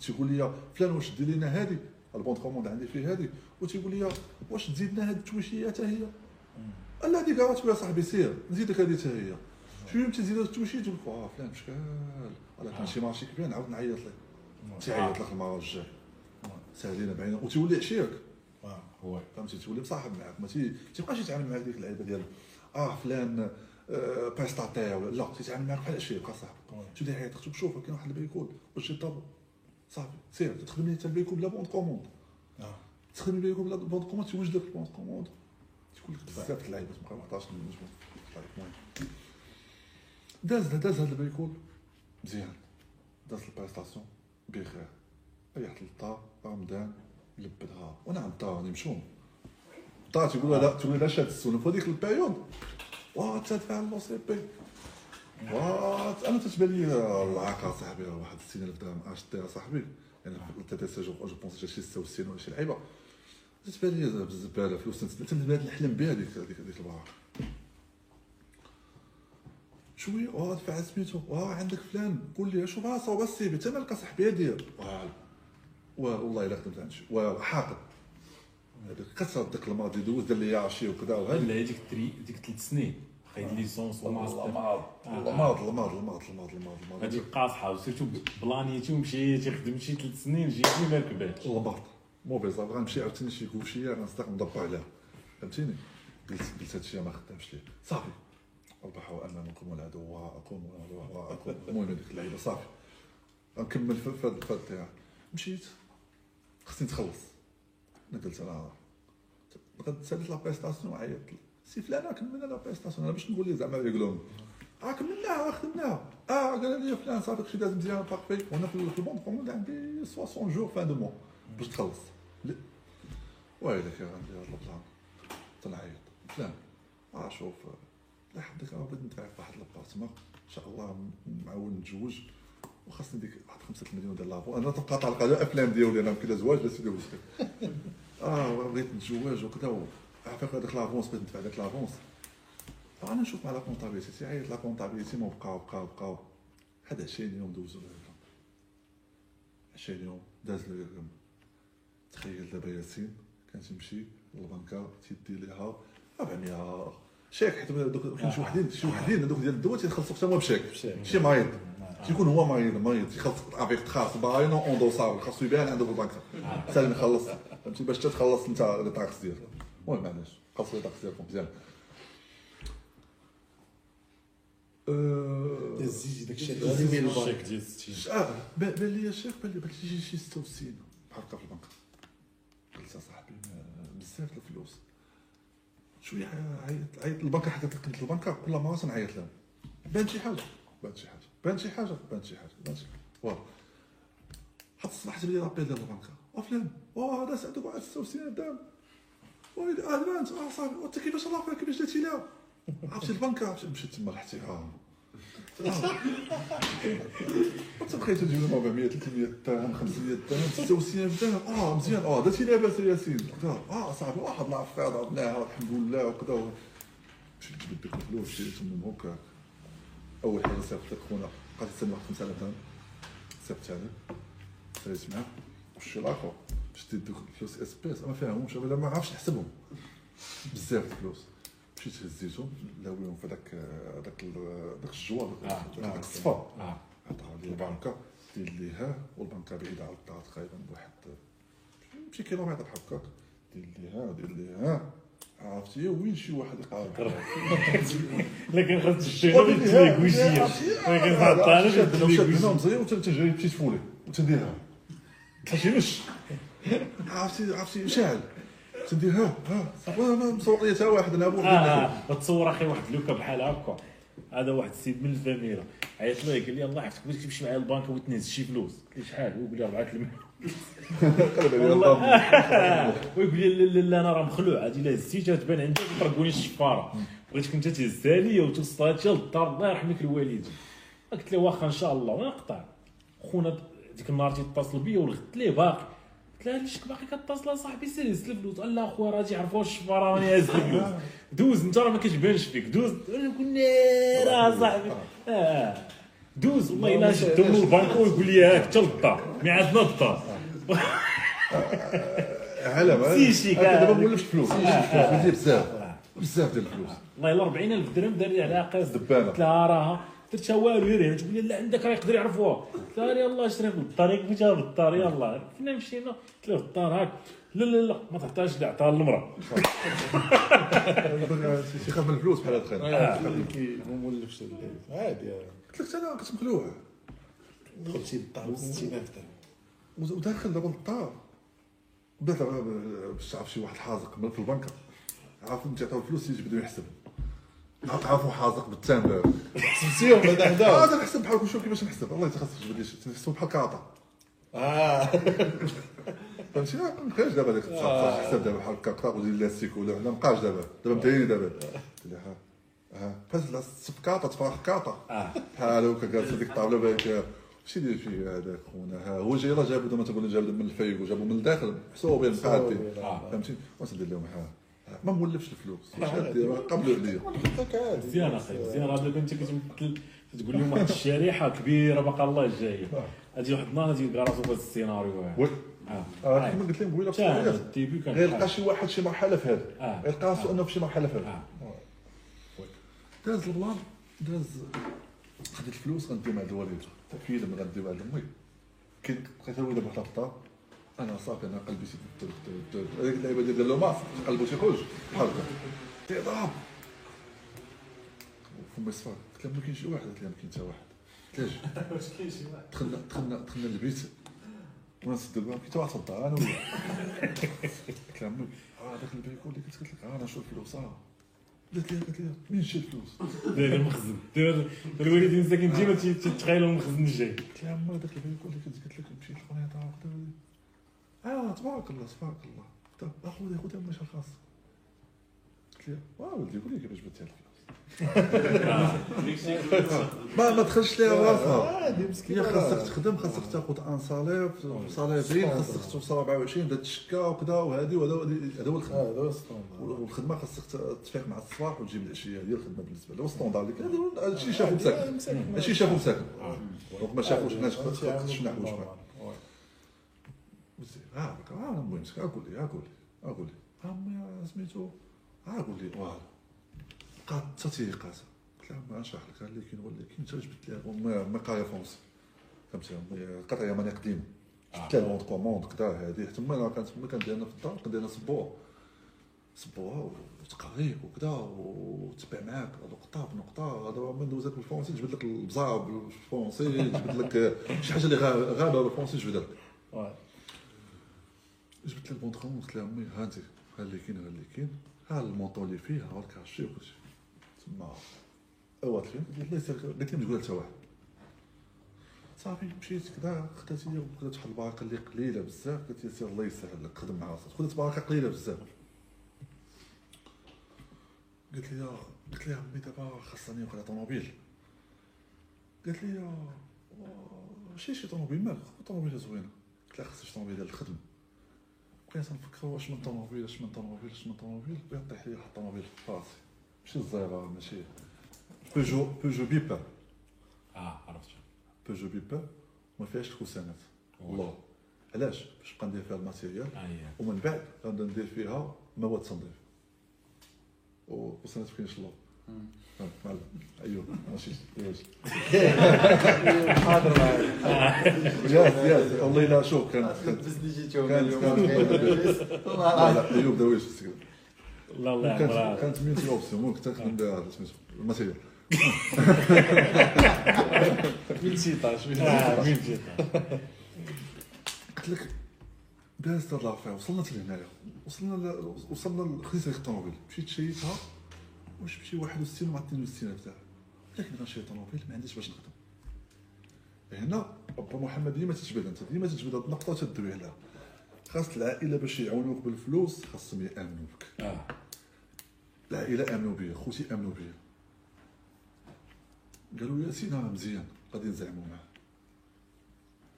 تيقول لي فلان واش دير لنا هادي؟ البون كوموند عندي فيه هادي. وتيقول لي واش تزيدنا هاد التويشيه حتى هي؟ لا هذيك راه تقول يا صاحبي سير نزيدك هذه حتى هي. شوية تزيد التويشيه تقول لك آه فلان شكال. راه كان شي مارشي كبير نعاود نعيط لك. تيعيط لك المرة الجاية. ساهلين بعينا وتولي عشيرك. هو فهمتي تولي مصاحب معاك ما تي- تيبقاش يتعامل معاك ديك اللعيبة ديال آه فلان آه ولا لا تيتعامل معاك بحال بحال صاحبك. تولي يعيط لك شوف كاين واحد البيكول واش يطلب صافي سير تخدم لي حتى البيكول بلا بونت كوموند. تخدم البيكول بلا بونت كوموند تيوجد لك البونت كوموند. تقول لك بزاف د اللعيبه تبقى 14 المهم داز داز هذا البيكول مزيان. داز البريستاسيون بخير ريحت للدار رمضان. لبدها راني مشوم الدار تيقول لها لا تقول لها شاد السنة في هذيك البيريود واه تدفع لو سي بي واه أنا تتبان لي العاقه صاحبي واحد 60000 درهم اش دي صاحبي يعني تي تي سي جو بونس شي 66 ولا شي لعيبه تتبان لي بزباله فلوس تنبدا نحلم بها هذيك هذيك هذيك البارح شوية آه دفع سميتو آه عندك فلان قول لي شوف ها صوب السيفي انت مالك صاحبي دير والله إلا خدمت عند شي واه حاقد. هذاك كسر داك الماضي دوز دار لي عشي وكذا وهذا. ولا هذيك التري ديك ثلاث سنين. خايد ليسونس والله وماستر الماض الماض الماض الماض الماض الماض هذيك قاصحه وسيرتو بلانيتي ومشيتي خدمت شي ثلاث سنين جيتي ما ركباتش الماض مو بيزار غنمشي عاوتاني شي كوفشيه غنصدق ندبر عليها. فهمتيني؟ قلت قلت هادشي ما خدامش ليه. صافي. ربح امامكم العدو واقوم واقوم المهم هذيك اللعيبة صافي. غنكمل في في الدراع مشيت. خصني نتخلص أنا قلت أنا بغيت تساليت لا بريستاسيون عيطت له سي فلان كملنا لا بريستاسيون أنا باش نقول ليه زعما يقولون. آه كملناها خدمناها آه قال لي فلان صافي كلشي داز مزيان بارفي وأنا في البون كوموند عندي 60 جور فان دو مون باش تخلص. ويلك يا غندير هاد البلان تنعيط. فلان. آه شوف لا حدك راه بغيت نتعرف واحد لابارتمون إن شاء الله معاون نتزوج. وخاصني ديك واحد خمسة المليون ديال لافون أنا تبقى طالقه الافلام ديالي أنا كذا زواج لا سيدي وسخي آه بغيت نتزوج وكذا عافاك هذاك l'avance بغيت ندفع داك l'avance. أنا نشوف مع la comptabilité تيعيط la comptabilité ما بقاو بقاو بقاو. هاد 20 يوم دوزو له الرقم 20 يوم داز الرقم تخيل دابا ياسين كان تيمشي للبنكة تيدي ليها 400 شيك حيت دوك كاين شي وحدين شي وحدين هذوك ديال الدواء تيخلصوا حتى هما بشيك. شي مريض تيكون هو مريض مريض افيك تخاص باينو اون دوسابل خاصو يبان عنده في البنكه سالم يخلص فهمتي باش حتى تخلص انت لي طاكس ديالك المهم معليش خلصوا لي طاكس ديالكم مزيان أه، الزيج داك الشيء لازم يبين الشيك البنك ديال 60 آه بان بان لي الشيخ بان لي بان لي شي شي 66 بحال هكا في البنك قلت صاحبي ما- بزاف د الفلوس شوية عيط عيط البنكه حتى كل مره تنعيط لهم بان شي حاجة بان شي حاجة بان شي حاجة بان شي حاجة بان شي حاجة فوالا حتى الصباح لي لابيل ديال البنكه وفلان واه هذا سعدك واحد 66 درهم ويلي بانت آه صافي. وانت كيفاش يعافيك كيفاش درتي لها عرفتي البنكة؟ مشيت تما الاحترام تبقيت تجيب 400 300 درهم 500 درهم 66 درهم آه مزيان. آه درتي لاباس يا ياسين. آه صاحبي واحد العفاد عرفناها الحمد لله وكذا مشيت جبت ديك الفلوس شريت من هكاك. أول حاجة صيفط لك خونا. بقيت تستنى واحد 5000 درهم صيفط عليه ساليت معاه وشي الآخر شديت دوك الفلوس اس بي اس ما فاهمهمش ولا ما عرفتش نحسبهم بزاف الفلوس مشيت هزيتهم لاويهم في هذاك هذاك ال- هذاك الجوار هذاك الصفا آه. عطاها لي البنكه دير لي ها والبنكة بعيدة على الدار تقريبا بواحد شي كيلومتر بحال هكاك دير لي ها دير لي ها عرفتي وين شي واحد يقارب لكن خاص تشتري وتدير كوشيه ولكن تعطيها أنا شاد تدير كوشيه مزيان وتنجري مشيت فولي وتنديرها ماشي مش عرفتي عرفتي شاعل تندير ها ها ما مصور لي حتى واحد أنا ابو آه تصور أخي واحد le cas بحال هكا هذا واحد السيد من ال famille عيط لي قال لي الله يعافيك بغيتك تمشي معايا للبنك وتنهز شي فلوس قلت له شحال هو قال لي 4 المليون ويقول لي لا لا لا أنا راه مخلوع. هذه لا هزيتها تبان عندي وطرقوني الشفارة. بغيتك أنت تهزها لي وتوصلها حتى للدار الله يرحمك الوالدين قلت له واخا إن شاء الله ونقطع خونا ديك النهار تيتصل بيا ولغت ليه باقي. قلت له علاش باقي كتصل؟ اصاحبي سير هز الفلوس قال لا أخويا راه تيعرفوا الشفارة راني هاز الفلوس دوز أنت راه ما كتبانش فيك. دوز. أنا نقول راه صاحبي. آه. دوز. والله إلا شدو من البنك ويقول لي هاك حتى للدار. ميعادنا الدار. علم سيشي كاع. دابا ما ولفش فلوس. فلوس بزاف. بزاف ديال الفلوس. والله الا 40000 درهم دار لي عليها قياس دبانة. قلت لها راها درتها والو يري تقول لي لا عندك راه يقدر يعرفوها. قلت لها يلاه شري بالطريق. فين جاب بالدار يلاه فين مشينا. قلت له الدار هاك. لا لا لا ما تعطيهاش لي عطاها للمرا تيخاف من الفلوس بحال هاد الخير. كي ما مولفش. عادي قلت لك أنا كنت مخلوع. دخلتي للدار ب 60000 درهم وداخل دابا للدار بدات باش شي واحد حازق من في البنكه عارف انت تعطيو الفلوس يجي بدو يحسب. عارفو حازق بالتام سمسيهم بعدا آه هدا أنا نحسب بحال شوف كيفاش نحسب الله يتخصص تجبد لي بحال كاطا آه. فهمتي؟ ما بقاش دابا داك التصرف حساب دابا بحال هكا قطع ودير لاستيك ولا ما بقاش دابا. دابا متهيني دابا. قلت لها ها ها فاز لا سبكاطه تفرخ كاطه بحال هكا جالس هذيك الطابله بايكه واش يدير فيه هذاك خونا؟ ها هو جاي راه جابو زعما تقول جابو من الفيك وجابو من الداخل. محسوبين مقادين آه. فهمتي؟ واش ندير لهم؟ ها. ما مولفش الفلوس. قبلوا عليا. مزيان أخي مزيان. راه دابا أنت كتمثل تقول لهم واحد الشريحة كبيرة باقا الله جاية غادي واحد النهار غادي يلقى راسو في هذا السيناريو. هذا وي. آه. آه، كيما قلت لهم قبيلة غير لقى شي واحد شي مرحلة في هذا آه. غير لقى راسو إنه في شي مرحلة في آه. هذا داز ال plan داز خديت الفلوس غنديو مع الوالد فيلم غنديو مع امي كي الوالده بحال الدار أنا صافي أنا قلبي سيد هذيك اللعيبة ديال ديال لوماس قلبو تيخرج بحال هكا. تيضرب فما صفار. قلت لها ما كاين شي واحد. قالت لي ما كاين حتى واحد. قلت لها واحد. دخلنا دخلنا دخلنا للبيت وأنا نسد الباب كنت واحد في الدار أنا وياه قلت لها امي آه داك البيت يقول لي قلت لك آه أنا شوف الفلوس آه قالت لي قالت لي منين الفلوس داير المخزن داير الوالدين ساكن ديما تي- تيتخيلوا المخزن الجاي قلت لها امي داك البيت كنت قلت لك مشيت لقنيطه وخدا آه تبارك الله تبارك الله قلت لها اخويا خذ امي شحال خاصك قلت لها آه ولدي قول لي كيفاش هاد الفلوس ما ما دخلش ليها راسها. عادي مسكين هي خاصك تخدم خاصك تاخذ un salaire صاليرين خاصك توصل 24 دات الشكا وكذا وهذه وهذا هذا هو الخدمة. والخدمة خاصك تفيق مع الصباح وتجيب العشية. هذه الخدمة بالنسبة له هو standard اللي كان هذا الشيء شافو مساكن. هادشي شافو مساكن donc ما شافوش الناس شنو حوايج ها المهم أقول لي أقول لي أقول لي سميتو أقول لي بقات حتى تيقاسه قلت لها ما نشرح لك كاين حتى جبت لها امي قاريه فرونسي فهمتي امي قطعه يمانيه قديمه جبت لها بونت كوموند كذا هذه حتى ما كانت امي كندير في الدار كندير لنا سبور سبوها وتقريك وكذا وتبع معاك. نقطه بنقطه هذا من دوزك بالفرونسي جبد لك البزار بالفرونسي جبد لك شي حاجة اللي غا- غابة بالفرونسي جبد لك. جبت لك بونت كوموند قلت لها امي ها انت ها اللي كاين ها اللي كاين. ها المونطون اللي فيه ها الكاشي وكلشي. تما فين قلت سير- قلت لي ما تقول حتى واحد صافي مشيت كذا خدات لي وخدات واحد البركة اللي قليلة بزاف. قلت لي سير الله يسهل لك خدم مع راسك خدات بركة قليلة بزاف. قلت لي قلت لها امي دابا خاصني ناخذ طوموبيل. قالت لي شي شي طوموبيل مالك؟ خذ طوموبيل زوينة. قلت لها خاصني طوموبيل ديال الخدمه بقيت نفكر واش من طوموبيل اش من طوموبيل اش من طوموبيل. بغيت طيح لي واحد الطوموبيل في راسي ماشي الزيرة ماشي بيجو بيجو بيبا آه عرفت بيجو بيبا ما فيهاش الكوسانات والله علاش باش نبقى ندير فيها الماتيريال هي ومن بعد غنبدا ندير فيها مواد تنظيف وصلت فين شلو معلم ايوب ماشي ياس حاضر ياس ياس والله لا شوف كانت كانت بس كانت كانت لا ايوب داويش لا الله كانت يعمرها كانت ميوتي اوبسيون ممكن تخدم بها هذا سميتو الماتيريال من شيطاش من آه مين جيت قلت لك دازت هاد لافير وصلنا لهنايا وصلنا ل... وصلنا خديت هذيك الطوموبيل مشيت شريتها واش بشي 61 مع 62 تاعها لكن غنشري طوموبيل ما عنديش باش نخدم هنا با محمد ديما تتجبد انت ديما تتجبد هاد النقطه وتدوي عليها خاص العائله باش يعاونوك بالفلوس خاصهم يامنوا بك آه العائله امنوا بيا خوتي امنوا بيا قالوا ياسين راه مزيان غادي نزعموا معاه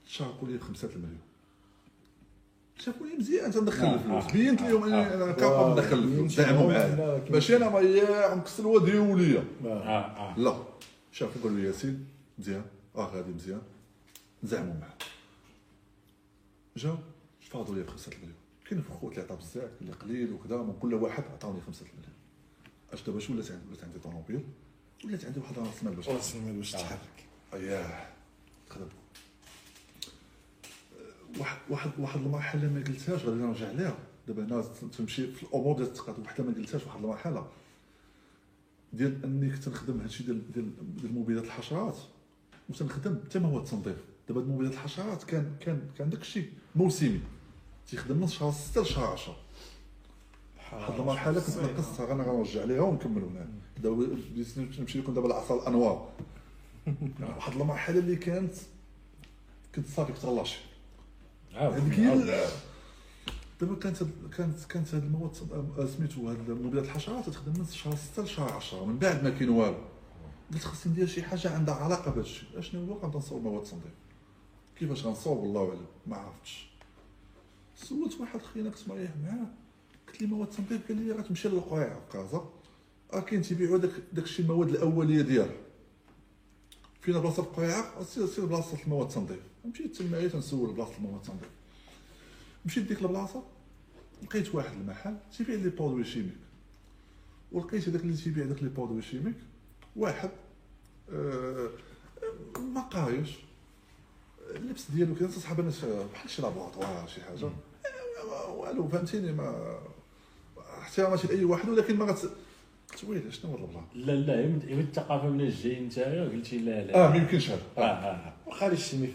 شاركوا لي بخمسة المليون. شافوا لي مزيان تندخل آه، الفلوس. آه. بينت لهم اني أنا كابا ندخل الفلوس. زعموا معايا. ماشي أنا مياع مكسر ودي وليا. آه آه. لا. شافوا قالوا ياسين مزيان. آه غادي مزيان. نزعموا معاه جاو فاضوا لي بخمسة المليون. كاين في خوت اللي عطا بزاف اللي قليل وكذا من كل واحد عطاوني خمسة المليون. اش دابا شو ولات عندي ولات عندي طوموبيل؟ ولات عندي واحد راس مال باش راس المال باش تحرك. أياه. خدم. واحد واحد واحد المرحلة ما قلتهاش غادي نرجع لها دابا هنا تمشي في الأمور ديال التقاطع وحده ما قلتهاش واحد المرحلة. ديال إني كنت نخدم هادشي ديال ديال ديال مبيدات الحشرات وتنخدم حتى ما هو التنظيف. دابا هاد مبيدات الحشرات كان كان كان داكشي موسمي. تيخدم من شهر 6 لشهر 10 واحد المرحلة كنت نقصها غانا غنرجع ليها ونكملوا هنا. دابا بديت نمشي لكم دابا العصا الأنوار. واحد المرحلة اللي كانت كنت صافي كنت غلاشي. هذيك هي دابا كانت كانت كانت هاد المواد آه، سميتو هاد مبيدات الحشرات تخدم من شهر 6 لشهر 10 من بعد ما كاين والو. قلت خصني ندير شي حاجة عندها علاقة بهذا الشيء. أشنو هو؟ كنبدا نصور مواد تنظيف كيفاش غنصور؟ والله أعلم. ما عرفتش. سولت واحد خويا كنت مريح معاه قلت لي مواد تنظيف قال لي غتمشي للقوايع في كازا راه كاين تيبيعوا داك داك الشيء المواد الأولية ديالها. فينا بلاصة القوايع سير سير بلاصة المواد التنظيف. مشيت تما تنسول بلاصة المواد التنظيف. مشيت ديك البلاصة لقيت واحد المحل تيبيع les produits chimiques. ولقيت هذاك اللي تيبيع داك les produits chimiques واحد آه ما قايش اللبس ديالو كان تصحاب الناس بحال شي laboratoire شي حاجة. آه، والو فهمتيني ما احتراماتي لأي واحد ولكن ما غت قلت ويلي شنو هو ال plan لا لا هي من الثقافة من جاي نتايا قلتي لا لا. آه ما يمكنش هذا. آه آه وخلي الشيمي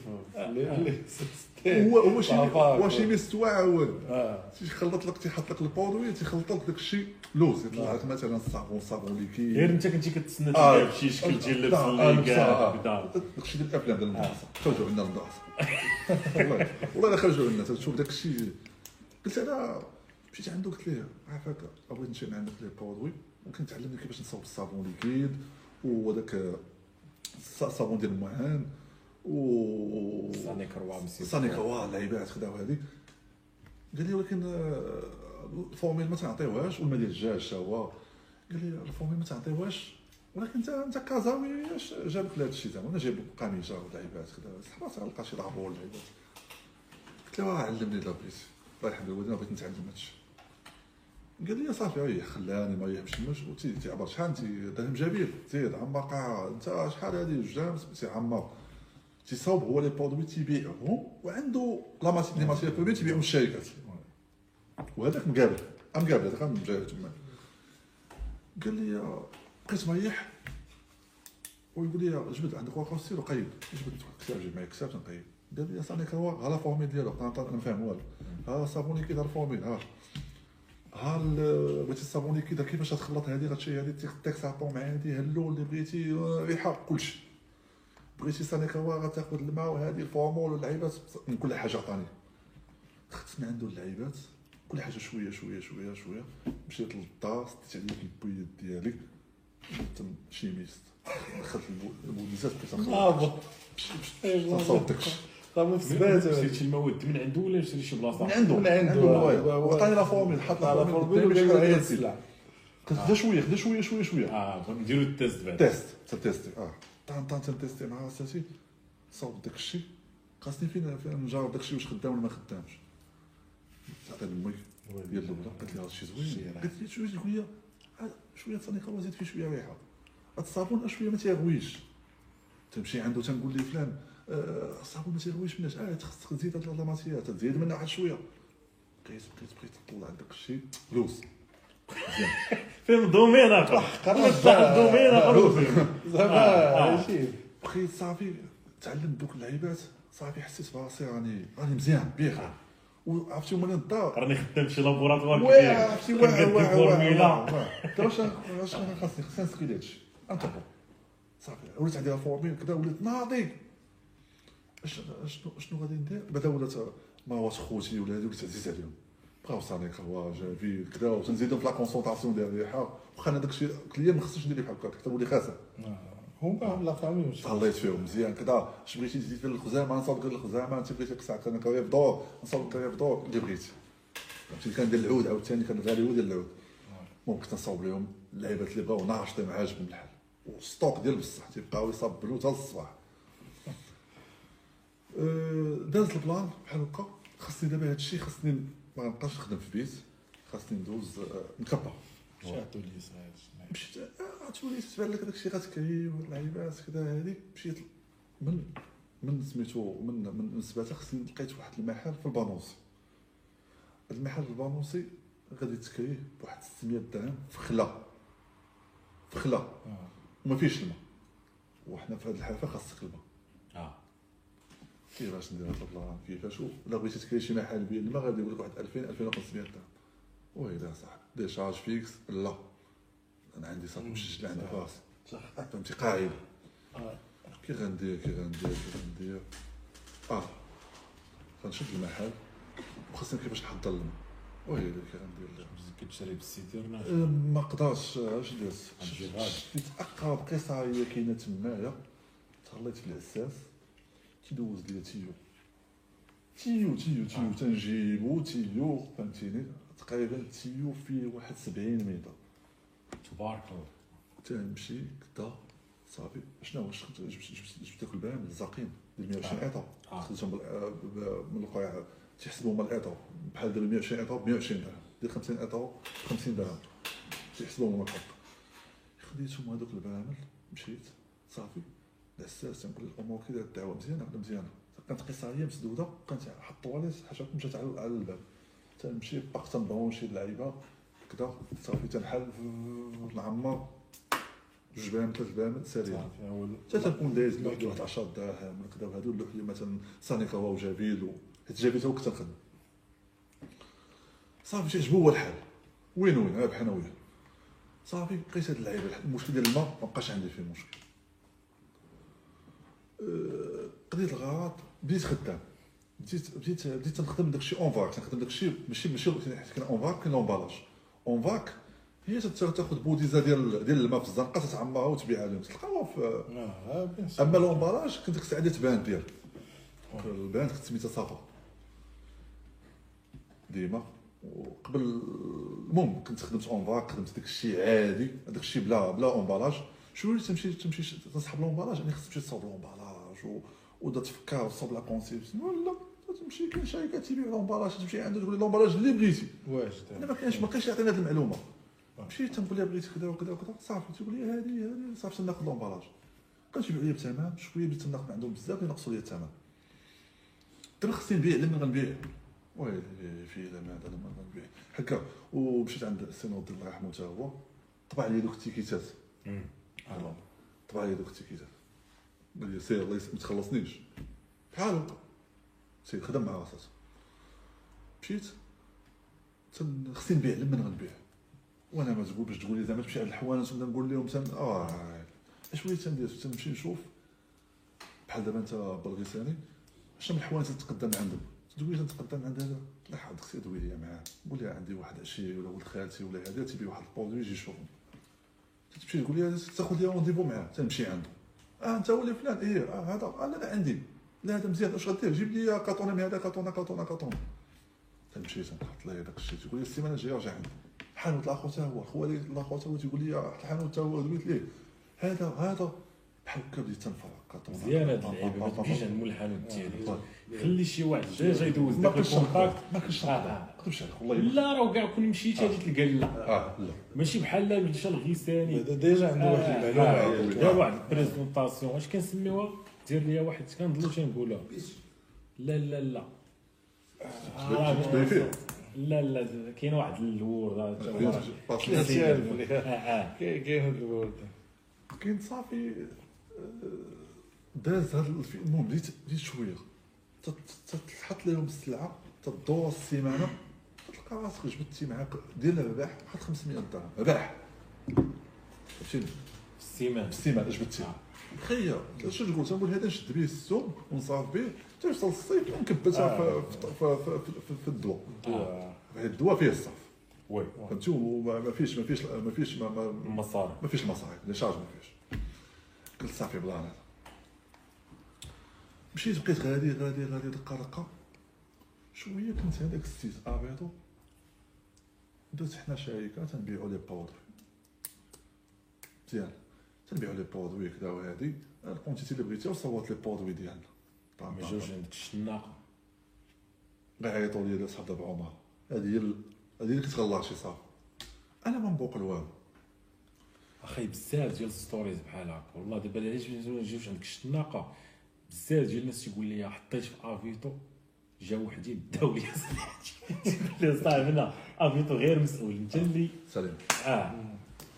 هو هو شي. هو شي مستوى عاود آه. تيخلط لك تيحط لك البودوي تيخلط لك داك الشيء لوز. يطلع لك مثلا الصابون صابون ليكيد غير أنت كنتي كتسنى آه. تلعب شي شكل ديال اللبس آه، اللي كاع آه. بدا داكشي ديال الأفلام ديال المدرسة. خرجوا عندنا المدرسة. والله والله الا خرجوا عندنا. تشوف داكشي. قلت أنا مشيت عنده قلت ليه عافاك بغيت نمشي من عندك لي بودوي ممكن تعلمني كيفاش نصاوب الصابون ليكيد وداك الص- الصابون ديال المعان و صاني كروا مسير صاني كوا اللعيبات خداو هذيك قال لي ولكن آه، الفورميل ما تنعطيوهاش والما ديال الدجاج هو. قال لي الفورميل ما تعطيوهاش ولكن انت انت كازاوي اش جابك لهذا الشيء زعما. أنا جايب قميصة ولعيبات كذا صحبات غنلقى شي لعبور لعيبات قلت له آه، علمني الا بغيتي الله يحفظ الوالدين بغيت نتعلم هادشي. قال لي صافي ريح خلاني ما يمشيش وتي تعبر شحال أنت؟ درهم زيد عمر قاعه أنت شحال هذه؟ جوج عمر تيصاوب هو les produits تيبيعهم وعنده la mati- les matières premières تيبيعهم الشركات. وهذاك مقابل. مقابل هذاك مجاي تما. قال لي بقيت مريح ويقول لي جبد عندك ورقه وسير وقيد جبد كتاب جيب معايا كتاب تنقيد قال لي صاني كوا ها لا فورميل ديالو أنا فاهم والو. ها صابوني كي دار الفورميل ها. ها بغيتي الصابون اللي كيدير كيفاش غتخلط هذه غتشي هذه تيخدك ساطون مع هذه هلو اللي بغيتي ريحة كلشي. بغيتي سانيكاوا غتاخذ الماء وهذه الفورمول واللعيبات من كل حاجة عطاني. خدت من عنده اللعيبات كل حاجة شوية شوية شوية شوية. مشيت للدار سديت عليك البويات ديالك. درت شيميست دخلت البو- البوليزات بقيت نخلط. هابط نصاوب داكشي راه في سبات شريتي المواد من عنده ولا شري شي بلاصة؟ من عنده. من عنده، وعطاني la formule حط la formule وقال شوية لك تيسير. السلع خدا شوية خدا شوية شوية شوية. آه نديرو ال test بعد. test تيستي آه. طان طان تنتيستي مع راساتي صوب داك الشيء خاصني فين فين نجرب داك الشيء واش خدام ولا ما خدامش. تعطي لامي هي الاولى قالت لي هذا الشيء زوين. قالت لي شوية شوية آه، شوية ثاني خوا زيد فيه شوية ريحة. هذا الصابون شوية ما تيغويش. تمشي عنده تنقول لي فلان آه، الصابون ما تيغويش مناش. آه خصك تزيد هاد matière تزيد منها واحد شوية. بقيت بقيت بقيت نطلع داك الشيء. لوز فين domaine اخر طلع domaine اخر زعما آه. هادشي بقيت صافي. تعلمت دوك اللعيبات. صافي حسيت براسي راني راني مزيان بخير وعرفتي هما الدار راني خدام شي laboratoire كبير. عرفتي formule. واه دابا واش خاصني؟ خاصني نسكري هادشي. صافي وليت عندي ال formule كذا وليت ناضي. شنو شنو غادي ندير؟ بعدا ولات ما واش خوتي ولا هادي وليت عزيز عليهم. بقاو Sanicroix جافيل كذا وتنزيدهم في la concentration ديال الريحة. واخا أنا داكشي كليا ما خصنيش ندير بحال هكاك حتى نولي خاسر. هما la famille تهليت فيهم مزيان. كذا اش بغيتي تزيد في الخزامة؟ نصاوب لك الخزامة أنت بغيتي قصع كان Rêve d'Or. نصاوب Rêve d'Or. اللي بغيتي فهمتي؟ كندير العود عاوتاني هو ديال العود. ممكن تنصاوب لهم اللعيبات اللي بغاو ناشطين عاجبهم الحال وال stock ديال بصح تيبقاو يصبلوا حتى للصباح. أه، دازت ال plan بحال هكا. خاصني دابا هادشي خاصني ما نبقاش نخدم في بيت. خاصني ندوز أه، نكبر. صغير مشيت آه، توليت تبان لك داكشي غتكري واللعيبات كذا هذيك مشيت. من من سميتو من من سباته خصني لقيت واحد المحل في البرنوصي. المحل في البرنوصي غادي تكريه بواحد 600 درهم في خلا. في خلا. وما فيهش الماء. وحنا في هاد الحافة خاصك الماء آه. كيفاش ندير هاد ال plan كيفاش الا بغيتي تكري شي محل بيان الماء غادي يقول لك واحد 2000 2500 درهم ويلي صاحبي des charges fixes؟ لا. أنا عندي صافي مشجع عندي راسي فهمتي؟ قاعدة كي غندير كي غندير كي غندير. آه. غنشد المحل. وخاصني كيفاش نحضر الماء وهي اللي كندير كتشري بال citerne أه، ما قدرتش. اش درت. شفت اقرب قصايه كاينة تمايا. تهليت في العساس تيدوز ليا tuyau tuyau tuyau tuyau آه. تنجيبو tuyau فهمتيني تقريبا tuyau فيه واحد 70 متر تبارك الله تنمشي كدا صافي شنو واش جبت جبت جبت داك البرامج الزاقين ديال 120 ايطو آه. خديتهم من القاع تيحسبوا هما الايطو بحال دابا 120 ايطو ب 120 درهم دير 50 ايطو 50 درهم تيحسبوا هما الخط خديتهم هذوك البرامج مشيت صافي العساس تنقول الأمور كي دايره الدعوة مزيانه ولا مزيانه كانت قصايه مسدودة كانت حط طواليت حاجة مشات على الباب تنمشي باق تنبرونشي اللعيبة. كدا صافي تنحل نعمر. جوج برامل ثلاث برامل سريع حتى تنكون دايز لوح ديال واحد 10 دراهم ولا كذا وهادو اللوح اللي مثلا Sanicroix وجافيل و- حيت جافيل هو كنت نخدم صافي تيعجبو هو الحال. وين وين؟ رابح أنا وياه صافي بقيت هاد اللعيبة المشكل ديال الماء ما بقاش عندي فيه مشكل. قضيت الغرض بديت خدام. بديت بديت بديت تنخدم داكشي en vrac تنخدم داكشي ماشي ماشي حيت كاين en vrac كاين l'emballage en vrac هي تاخذ بوديزه ديال ديال الماء في الزنقه تتعمرها وتبيعها لهم تلقاوها في bien sûr اما l'emballage كنت ديك الساعة تبان ديال البان كنت سميتها صافا ديما. وقبل المهم كنت خدمت en vrac خدمت داك الشيء عادي داك الشيء بلا بلا emballage شوية تمشي تمشي تصحاب l'emballage يعني خصك تمشي تصاوب l'emballage و ودا تفكر la conception ولا تمشي كاين شركات تيبيع l'emballage تمشي عنده تقول له l'emballage اللي بغيتي واش ما كاينش ما كاينش يعطينا هذه المعلومة. مشيت تنقول لها بغيت كذا وكذا وكذا. صافي تقول لي هذه هذه صافي تناخذ l'emballage كنتبيعوا لي بثمن شوية بديت ناخذ من عندهم بزاف ينقصوا لي الثمن. دابا خصني نبيع لما غنبيع. ويلي في لما هذا لما غنبيع. هكا ومشيت عند السي نوض الله يرحمه حتى هو طبع لي دوك التيكيتات. طبع لي دوك التيكيتات. قال لي سير الله ما تخلصنيش بحال هكا سير خدم مع راسك مشيت تن خصني نبيع لما غنبيع وأنا ما تقول باش تقول لي زعما تمشي عند الحوانت ونبدا نقول لهم تن آه اش وليت تندير تنمشي نشوف بحال دابا انت بلغيساني شنو من الحوانت اللي تقدم عندهم تقول لي تنتقدم عند هذا لا حد خصك تدوي لي معاه قول لي عندي واحد عشي ولا ولد خالتي ولا هذا تيبيع واحد البرودوي يجي يشوفهم تمشي تقول لي تاخذ لي rendez-vous معاه تنمشي عنده آه أنت ولي فلان. إيه آه هذا آه لا لا عندي. لا هذا مزيان. أش غدير؟ جيب لي كاطونه من هذا كاطونه كاطونه كاطونه تنمشي تنحط ليه داك الشيء. تقول لي السيمانة الجاية رجع عندي حانوت الآخر حتى هو. خوالي الآخر حتى هو تيقول لي الحانوت حتى هو دويت ليه. هذا هذا بحال هكا بديت تنفرق. كاطونه مزيان هاد اللعيبة. ما تمشيش عند مول الحانوت ديالي. خلي شي واحد déjà يدوز داك ال contact. ما كنتش آه، آه. نقدرش عليك والله لا راه كاع كون مشيتي غادي تلقى لا. آه لا. ماشي بحال لا مشى الغيساني ديجا عنده واحد آه، المعلومه دار واحد البريزونطاسيون اش كنسميوها؟ دير ليا واحد كنضلو تنقولها لا لا لا. آه، لا لا كاين واحد آه،. آه آه. كاين هاد الورد. كاين صافي. آه، داز هذا الفي- المهم بديت بديت شوية. تتحط لهم السلعه تدور السيمانه تلقى راسك جبتي معاك ديال الرباح حط 500 درهم رباح. فهمتيني؟ السيمان بالسيمانه جبتي تخيل. شنو تقول؟ تنقول هذا نشد به السوم ونصاف به توصل الصيف ونكبتها آه. في, في, في, في, في, في الدواء. آه. الدواء فيه الصرف. وي. فهمتي؟ وما ما فيش ما فيش ما فيش ما, ما, المصاري ما فيش مصاريف لي شارج ما فيش. قلت صافي هذا مشيت بقيت غادي غادي غادي دقة دقة. شوية كنت هذاك السيت أبيضو. درت حنا شركة تنبيعوا لي بودر. مزيان. تنبيعوا لي بودوي كذا وهادي. الكونتيتي اللي بغيتي وصوت لي بودوي ديالنا ما جاوش طام. عندك الشناقه غا عيطوا لي صحاب دابا عمر. هذه هي هذه اللي كتغلط شي صافي أنا ما نبوق والو أخي بزاف ديال الستوريز بحال هكا. والله دابا علاش ما نجيوش عندك الشناقة؟ بزاف ديال الناس تيقول لي حطيت في افيتو جا وحدين داو لي لي صاحبنا افيتو غير مسؤول انت اللي سلام آه.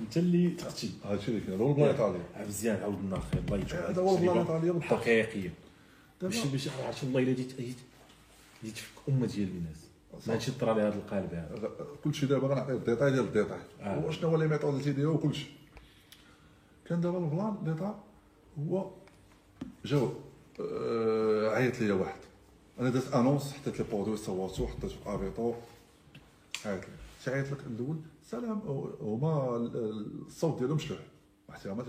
انت اللي تختي. هذا الشيء اللي كاين هو البلان الايطالي آه، مزيان عاودنا أخي الله يجعل هذا هو البلان الايطالي بالضبط. حقيقيه باش باش عرفت والله إلا جيت جيت جيت في أمة ديال الناس. ما هادشي طرا لي هذا القالب هذا. كلشي دابا غنعطيك الديتاي ديال الديتاي. آه. وشنو هو لي ميثود اللي تيديرو وكلشي كان دابا ال plan détail هو جاو آه، عيط ليا واحد. أنا درت annonce حطيت le produit صورتو حطيته في Avito عيط لي تعيط لك الأول؟ سلام. هما ال- الصوت ديالهم مشلوح احترامات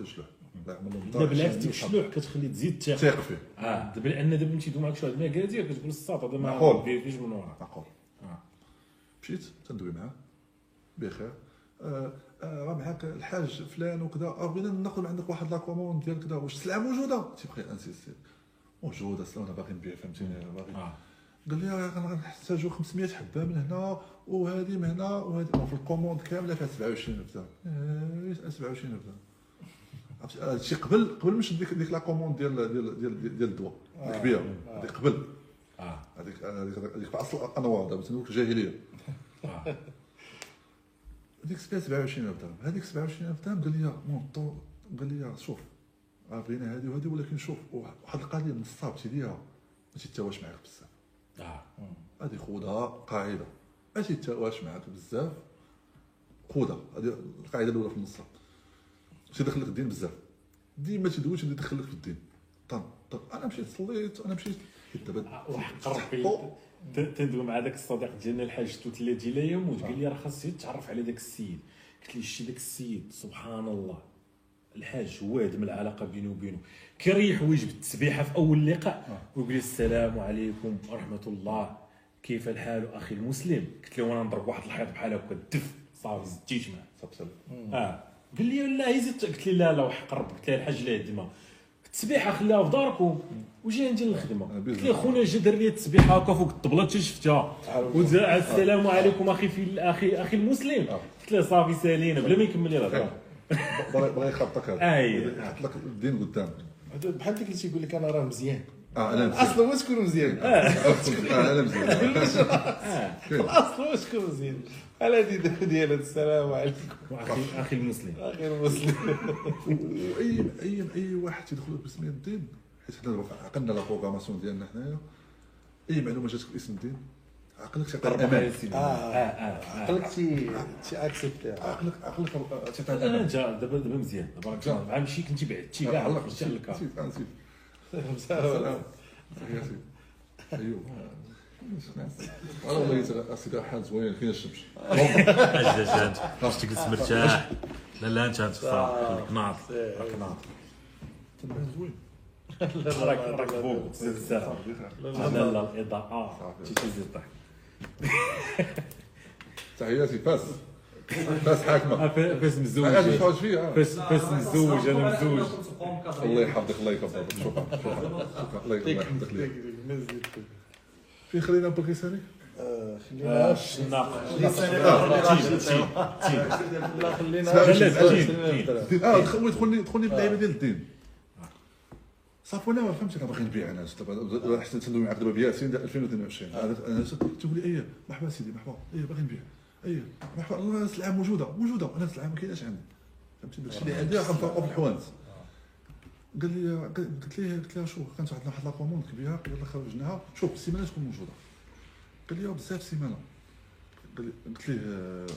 لا الدار. بالعكس ديك الشلوح كتخلي تزيد ثيق فيه. آه. دابا لأن دابا تيدوي معاك شي واحد المكادير كتقول الساط هذا ما. فيش من ورا. معقول آه. مشيت تندوي معاه. بخير. آه، آه، راه معاك الحاج فلان وكذا. آه، بغينا ناخذ عندك واحد لاكوموند ديال كذا. واش السلعه موجودة؟ تيبقى انسيستي موجوده السلعه أنا باغي نبيع فهمتيني أنا باغي آه. قال لي راه غنحتاجو 500 حبة من هنا وهذه من هنا وهذه في الكوموند كاملة فيها 27 نبته آه، 27 نبته هادشي قبل قبل مش ديك ديك لا كوموند ديال ديال ديال ديال الدواء الكبيرة. هذيك قبل. آه. هذيك هذيك هذيك في أصل الانوار دابا تنوك الجاهليه آه. هذيك فيها 27 الف درهم هذيك 27 الف درهم قال لي مونطو قال لي شوف بغينا هذه وهذه ولكن شوف واحد القضية نصاب تيديرها ما تيتواش معاك بزاف. آه. هذه خذها قاعدة. ما تيتواش معاك بزاف. خذها هذه القاعدة الأولى في النصاب تيدخل لك الدين بزاف. ديما تيدوي تيدخل يدخل لك في الدين. طن طن. أنا مشيت صليت أنا مشيت. دابا وحق ربي تندوي مع ذاك الصديق ديالنا الحاج توتلا ديال يوم وتقول لي راه خاصني تعرف على ذاك السيد. قلت لي شتي ذاك السيد؟ سبحان الله. الحاج هو هدم العلاقة بينه وبينه. كيريح ويجبد التسبيحة في أول لقاء ويقول لي السلام عليكم ورحمة الله. كيف الحال أخي المسلم؟ قلت له وأنا نضرب واحد الحيط بحال هكا الدف صافي زديت معاه. آه. قال لي والله زدت. قلت لي لا لا وحق ربك قلت له الحاج لا يهدمها التسبيحة خليها في داركم. وجي عندي للخدمة. أنا قلت. لي خونا جا دار لي التسبيحة هكا فوق الطبلة حتى شفتها. وزع السلام عليكم أخي في أخي أخي المسلم. آه. قلت له صافي سالينا. بلا ما يكمل لي الهضره بغا بغا يخبطك هذا. أي. يحط لك الدين قدام. بحال ديك اللي تيقول لك أنا راه مزيان. آه أنا مزيان. أصلا ما تكون مزيان؟ آه، أنا مزيان. آه. أصلا ما تكون مزيان؟ بحال هذه ديال السلام عليكم. واخي أخي المسلم. أخي المسلم. واي اي أي واحد تيدخل باسم الدين؟ حيت حنا عقلنا لا بروغراماسيون ديالنا حنايا. أي معلومة جاتك باسم الدين؟ عقلك تيعطي قرب الامان يا سيدي. آه آه. قلت تي تي اكسبتي عقلك عقلك أنا الامان جا دابا دابا مزيان. دابا راك مع مشي كنتي بعدتي كاع مشيت لك نسيت أنا نسيت سلام يا سيدي. ايوا أنا والله اسيدي حال زوين كاين الشمس. أجل انت باش تجلس مرتاح لا لا أنت انت خليك ناض. راك ناض. زوين. راك راك فوق الساعة لا لا. لا الاضاءه تزيد الضحك. تحياتي فاس فاس حاكمه فاس مزوج تفرج فيها فاس فاس مزوج أنا مزوج الله يحفظك الله يكبرك شكرا شكرا الله يحفظك فين خلينا بوكيساني خلينا لا خلينا لا تجي آه دخل دخلني دخلني باللعيبه ديال الدين صافي أنا فهمتك أنا باغي نبيع أنا دابا حسيت تندوي معاك دابا بياسين ديال 2022 أنا أنا تقول لي إيه مرحبا سيدي مرحبا إيه باغي نبيع. إيه مرحبا الله السلعه موجودة موجودة. أنا السلعه ما كايناش عندي. فهمتي؟ داكشي اللي عندي غنفرقوا في الحوانت. قال لي قلت ليه قلت لها شوف كانت عندنا واحد la commande كبيرة يلا خرجناها. شوف السيمانة تكون موجودة. قال لي بزاف سيمانة. قلت ليه آه،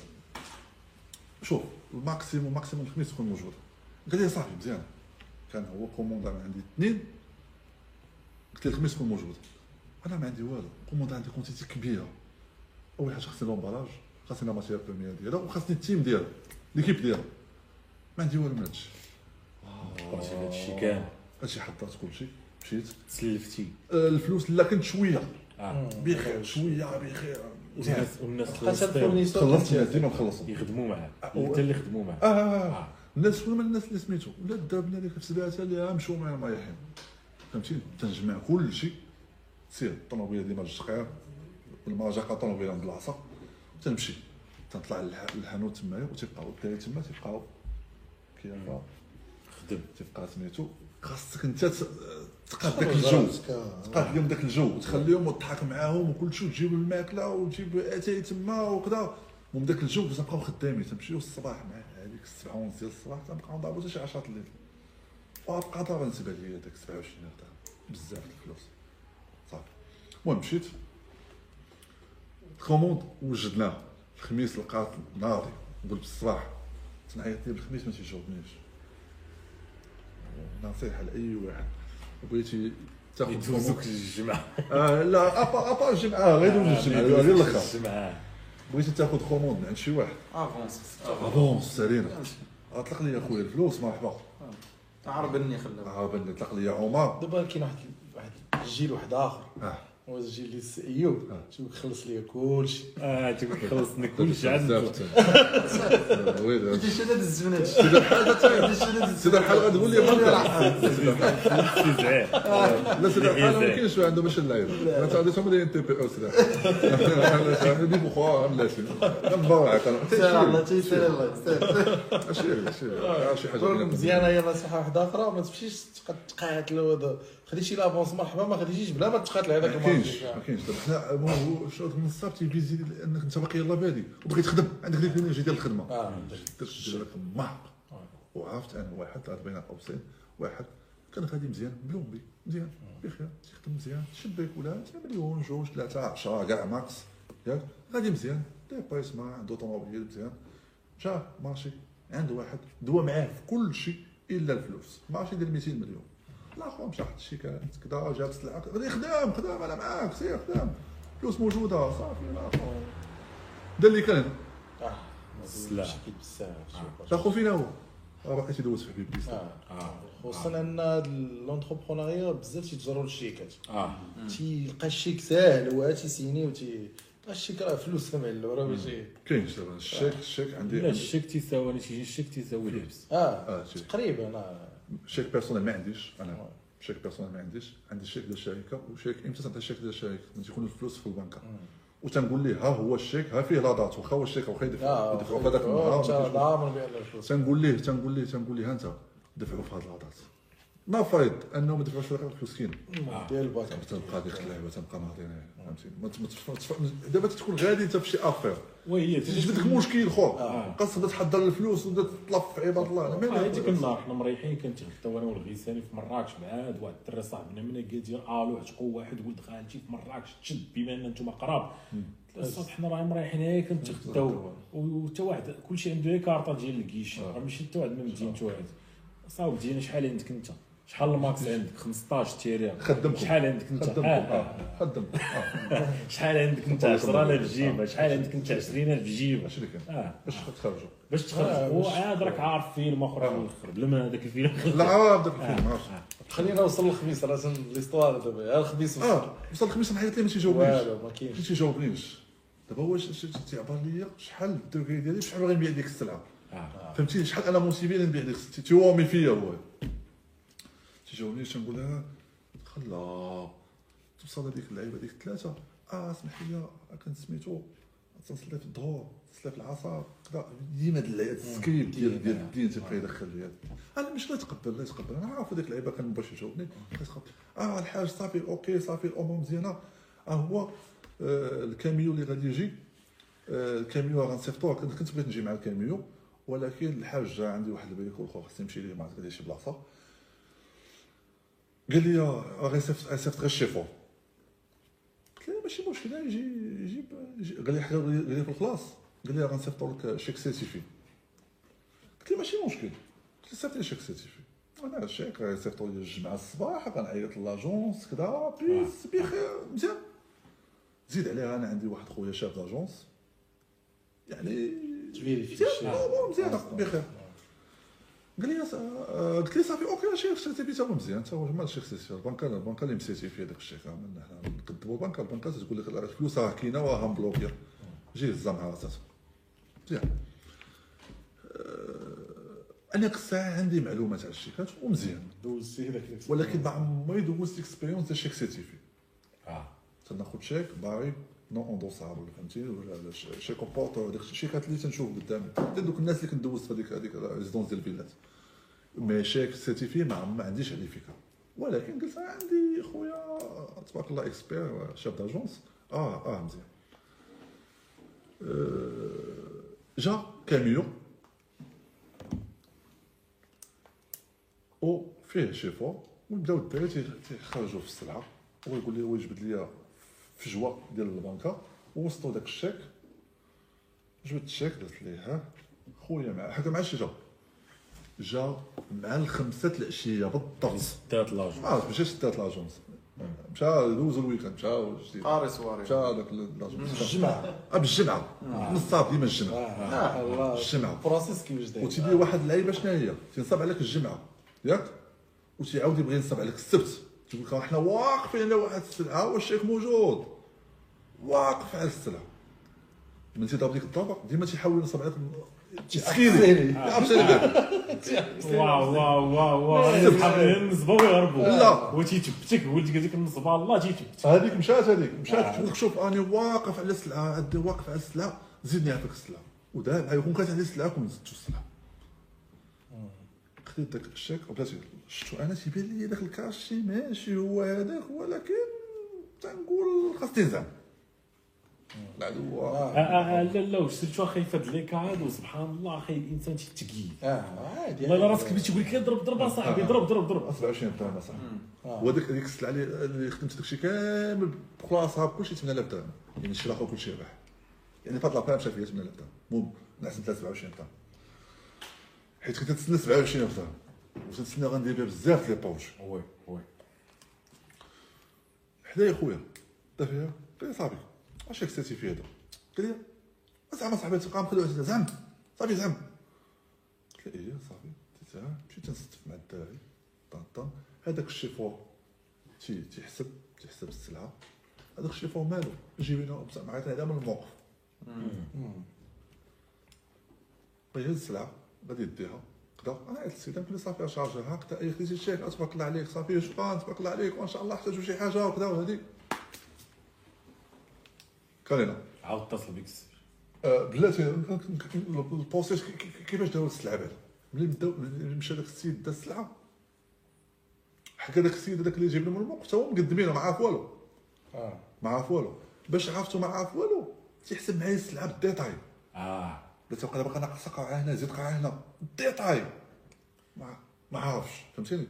شوف ال maximum maximum الخميس تكون موجودة. قال لي صافي مزيان. كان هو كوموندا من عندي. اثنين قلت له الخميس تكون موجود. أنا ما عندي والو. كوموندا عندي quantité كبيرة. أول حاجة خاصني l'emballage خاصني la matière première ديالها وخاصني ال team ديالها ليكيب ديالها. ما عندي والو من هادشي قرتي هادشي كامل. هادشي حضرت كلشي مشيت. تسلفتي. آه، الفلوس لا كنت شوية. آه. بخير شوية بخير. والناس والناس خلصت وخلصوا يخدموا معاه آه، انت اللي يخدموا معاه آه آه، آه. الناس من الناس اللي سميتو. ولا دابنا ديك السبعه اللي مشاو معنا رايحين فهمتي؟ تنجمع كل شيء. سير الطوموبيله ديما الشقير المراجعه طوموبيله عند العصا. تنمشي تنطلع للح- للحانوت تمايا وتيبقاو الدراري تما تيبقاو كيبقى خدم. تيبقى سميتو. خاصك انت تقاد داك الجو. تقاد لهم داك الجو. وتخليهم وتضحك معاهم وكل شيء. وتجيب الماكلة وتجيب أتاي تما وكذا. ومن داك الجو تنبقاو خدامين. تمشيو الصباح مع هذيك السبعه ونص ديال الصباح تنبقاو نضربو حتى شي 10 الليل. وغتبقى دابا نسبه لي داك 27 درهم بزاف الفلوس. صافي. المهم مشيت. ال commande وجدناها الخميس لقات ناضي. قلت بالصباح تنعيط لي بالخميس ما تيجاوبنيش. نصيحة لأي واحد. بغيتي تاخذ يدوزوك الجمعة آه لا أبا أبا الجمعه غير دوز الجمعه غير الآخر الجمعة بغيتي تاخذ commande من عند شي واحد؟ avance avance سالينا اطلق لي اخويا الفلوس مرحبا عربني خلاه عاود اطلق لي عمر. دابا كاين واحد واحد الجيل واحد آخر. آه. الجيل اللي السي ايوب شوف خلص لي كلشي. آه تقول خلصني كلشي عنده ويلي انت شنو دز من هادشي؟ سيدي الحال سيدي الحال غتقول لي لا. سيدي الحال ما كاينش عنده باش اللعيبه أنا تعرف تي بي أو سيدي الحال دي بوخوا تيسير الله يستر شي حاجة مزيانة هي نصيحه واحدة أخرى. ما تمشيش تبقى تقاتل هذا خديتي لافونس مرحبا ما خديتيش بلا ما تقاتل هذاك ما كاينش ما كاينش. دابا حنا ما هو شوط من الصعب تيفيزي انك أنت باقي يلاه بادي وبغيت تخدم عندك ديك الإنرجي ديال الخدمة. آه درت محق وعرفت أنا واحد عاد بين قوسين واحد كان غادي مزيان بلومبي مزيان بخير تيخدم مزيان شبيك ولا مليون جوج ثلاثة 10 كاع ماكس. ياك غادي مزيان. ديبايسمون عنده طوموبيل مزيان. جا ماشي عنده واحد دوا معاه في كل شيء إلا الفلوس. ماشي ديال 200 مليون. الآخر مشى حط الشيكات كذا جاب السلعه غادي خدام خدام أنا معاك سير خدام. فلوس موجودة صافي الآخر دا اللي كان آه. مشكل بزاف شوف. اخو فينا هو. راه باقي تيدوز في حبيب بيستا آه. خصوصا أن لونتربرونيا بزاف تيتجروا الشيكات آه. تيلقى الشيك ساهل هو تيسيني وتي الشيك راه فلوس معلو راه ماشي. دابا الشيك الشيك عندي لا الشيك تيساوي تيجي الشيك تيساوي الحبس آه. تقريبا chèque personnel ما عنديش أنا chèque personnel ما عنديش عندي شيك ديال الشركة وشيك إمتى تنعطي الشيك ديال الشركة ملي تيكون الفلوس في البنكه وتنقول ليه ها هو الشيك ها فيه لا دات واخا هو الشيك واخا يدفع آه يدفعوا في هذاك النهار تنقول ليه تنقول ليه تنقول ليه ها انت دفعوا في هذه اللحظات ما فايد أنه ما دفعوش في هذاك مسكين ديال الباك تنبقى ديك اللعبة تنبقى ناضينا فهمتي ما ما دابا تكون غادي انت في شي آفير. وهي تجبد لك مشكل خو آه. خاص تبدا تحضر الفلوس وتبدا تطلب في عباد الله. ما آه، هذيك النهار حنا مريحين كنتغداو أنا والغيساني في مراكش بعاد واحد الدري صاحبنا منا قال لي ألو عتقوا واحد ولد خالتي في مراكش تشد بما إن أنتم قراب الصبح حنا راه مريحين هي كنتغداو وحتى واحد كلشي عنده كارطة ديال الكيش راه ماشي حتى واحد من مدينته واحد. صاوب ديالنا شحال عندك أنت؟ شحال الماكس عندك 15 تيري خدمكم. شحال عندك انت خدمكم آه. خدمكم آه شحال عندك انت 10000 في جيبه شحال عندك انت 20000 في جيبه ماشي اللي كان آه باش تخرجوا باش تخرج هو عاد راك عارف فيلم اخر في الآخر بلا ما هذاك الفيلم لا عاد داك الفيلم خلينا نوصل للخميس راه تن- ليستوار دابا ها الخميس وصل آه وصل الخميس نحيط ليه ما تيجاوبنيش والو ما كاينش ما تيجاوبنيش دابا هو ش- ش- تيعبر ليا شحال الدوكي ديالي شحال باغي نبيع ديك السلعه آه. فهمتي شحال أنا motivé نبيع ديك السلعه تيوامي فيا هو تيجاوبني تنقول لها خلا توصل هذيك اللعيبة ديك الثلاثه آه اسمح لي كان سميتو. تنصلي في الظهر تصلي في العصر كذا. ديما هاد اللعيبه السكريبت ديال ديال الدين تيبقى يدخل لي أنا مش لا يتقبل لا يتقبل. أنا عارف هذيك اللعيبة كان باش يجاوبني آه الحاج صافي ok صافي الأمور مزيانة. آه هو آه الكاميو اللي غادي يجي. آه الكاميو غنصيفطوه كنت كنت بغيت نجي مع الكاميو. ولكن الحاج جا عندي واحد ال bricole اخر خصني نمشي ليه غادي شي بلاصة. قال لي آه، غيصيفط غيصيفط غير الشيفور قلت له ماشي مشكل يجي يجيب يجي قال لي حاجة قال لي في الخلاص قال لي غنصيفطوا لك chèque certifié قلت له ماشي مشكل. قلت له صيفط لي chèque certifié أنا الشيك غيصيفطوا لي الجمعة الصباح غنعيط l'agence كذا بيس بخير مزيان. زيد عليها أنا عندي واحد خويا chef d'agence. يعني ت vérifier. آه، مزيان بخير قال لي آه، قلت لي صافي ok chèque certifié تا هو مزيان تا هو مال ال chèque certifié البنكه البنكه اللي م certifié هذاك الشيك من حنا نكذبوا البنكه البنكه تقول لك الفلوس راه كاينة وراه مبلوكيه جي هزها مع راساتها مزيان آه، أنا ديك الساعة عندي معلومات على الشيكات ومزيان دوزتي هذاك ولكن ما عمري دوزت expérience ديال chèque certifié آه تناخذ شيك باغي non endossable فهمتي ولا لا ش- chèque au porteur داك الشيكات اللي تنشوف قدامي حتى دوك الناس اللي كنت دوزت في هذيك هذيك résidence ديال الفيلات mais chèque certifié ما ما عنديش عليه فكرة. ولكن قلت عندي خويا تبارك الله expert chef d'agence آه آه مزيان. آه، جا كاميو. وفيه شيفور ونبداو الدراري تي- تيخرجوا في السلعه هو يقول لي هو يجبد لي فجوه ديال البنكة. ووسطوا داك الشيك. جبت الشيك درت ليه ها؟ خويا مع حكى مع شي جا مع الخمسة العشية بالضبط دات لاجون عارف ماشي شدات لاجونس. مشى دوزو الويكاند مشى جديد قاري صواري مشى هذاك لاجون الجمعه آه، بالجمعه نصاب ديما الجمعة. آه الله. الجمعه فرانسيس كيفاش داير؟ وتيدير واحد اللعيبة شنو هي؟ تنصب عليك الجمعة. ياك؟ وتيعاود يبغي ينصب عليك السبت. تقول لك إحنا واقفين على واحد السلعة. والشيك موجود. واقف على السلعة. من تيضرب ديك الضربة ديما تيحاول ينصب عليك تسخيني. عرفتي واو واو واو واو. ويهربوا لا. قال لك النصبه الله تيتبتك هذيك مشات هذيك مشات. تقول لك شوف راني واقف على السلعة عندي واقف على السلعة زيدني هذيك السلعة. ودار معايا كون كانت عندي السلعة كون زدتو السلعة. خديت داك الشيك وبدات شفتو أنا تيبان لي داك الكاشي ماشي هو هذاك ولكن تنقول خاص تنزع العدو آه، آه، آه، لا لا واش سيرتو أخي في هاد لي كاد وسبحان الله أخي الإنسان تيتقي آه عادي والله راسك بديتي تقول لك ضرب ضرب أصاحبي ضرب ضرب ضرب. 27 درهم أصاحبي. وهذيك هذيك السلعه اللي اللي خدمت داكشي كامل بخلاصها بكلشي 8000 درهم يعني الآخر كلشي ربح يعني فهاد لابان مشى فيها 8000 درهم المهم نعس 27 درهم حيت كنت تسنى 27 درهم وتنتسنى غندير بها بزاف لي بوج وي وي حدايا خويا دا فيها قال صاحبي اش كسيتي في هذا؟ قال لي زعما صاحبي تلقى مخلوع زعم صافي زعم قلت له إيه صافي له مشيت نستف مع الدراري طن طن هذاك الشيفور تي تيحسب تيحسب السلعة. هذاك الشيفور مالو يجيب لنا بصح عيطني هذا من الموقف. غيهز السلعة غادي يديها. كدا أنا عيطت للسيد قلت لي صافي شارجها هكذا أي خديتي الشيك تبارك الله عليك صافي شكرا تبارك الله عليك وإن شاء الله احتاجوا شي حاجة وكذا وهذيك كان هنا عاود اتصل بك آه، بلاتي البوستيج كي- كي- كيفاش داو السلعه بعدا ملي بداو ملي مشى داك السيد دا السلعه حكى داك السيد هذاك اللي جايب لهم الموقف حتى هو مقدمينه ما عارف والو آه ما عارف والو باش عرفتو ما عارف والو تيحسب معايا السلعه بال détail آه قلت له باقي ناقصه قاعه هنا زيد قاعه هنا détail ما ما عارفش فهمتيني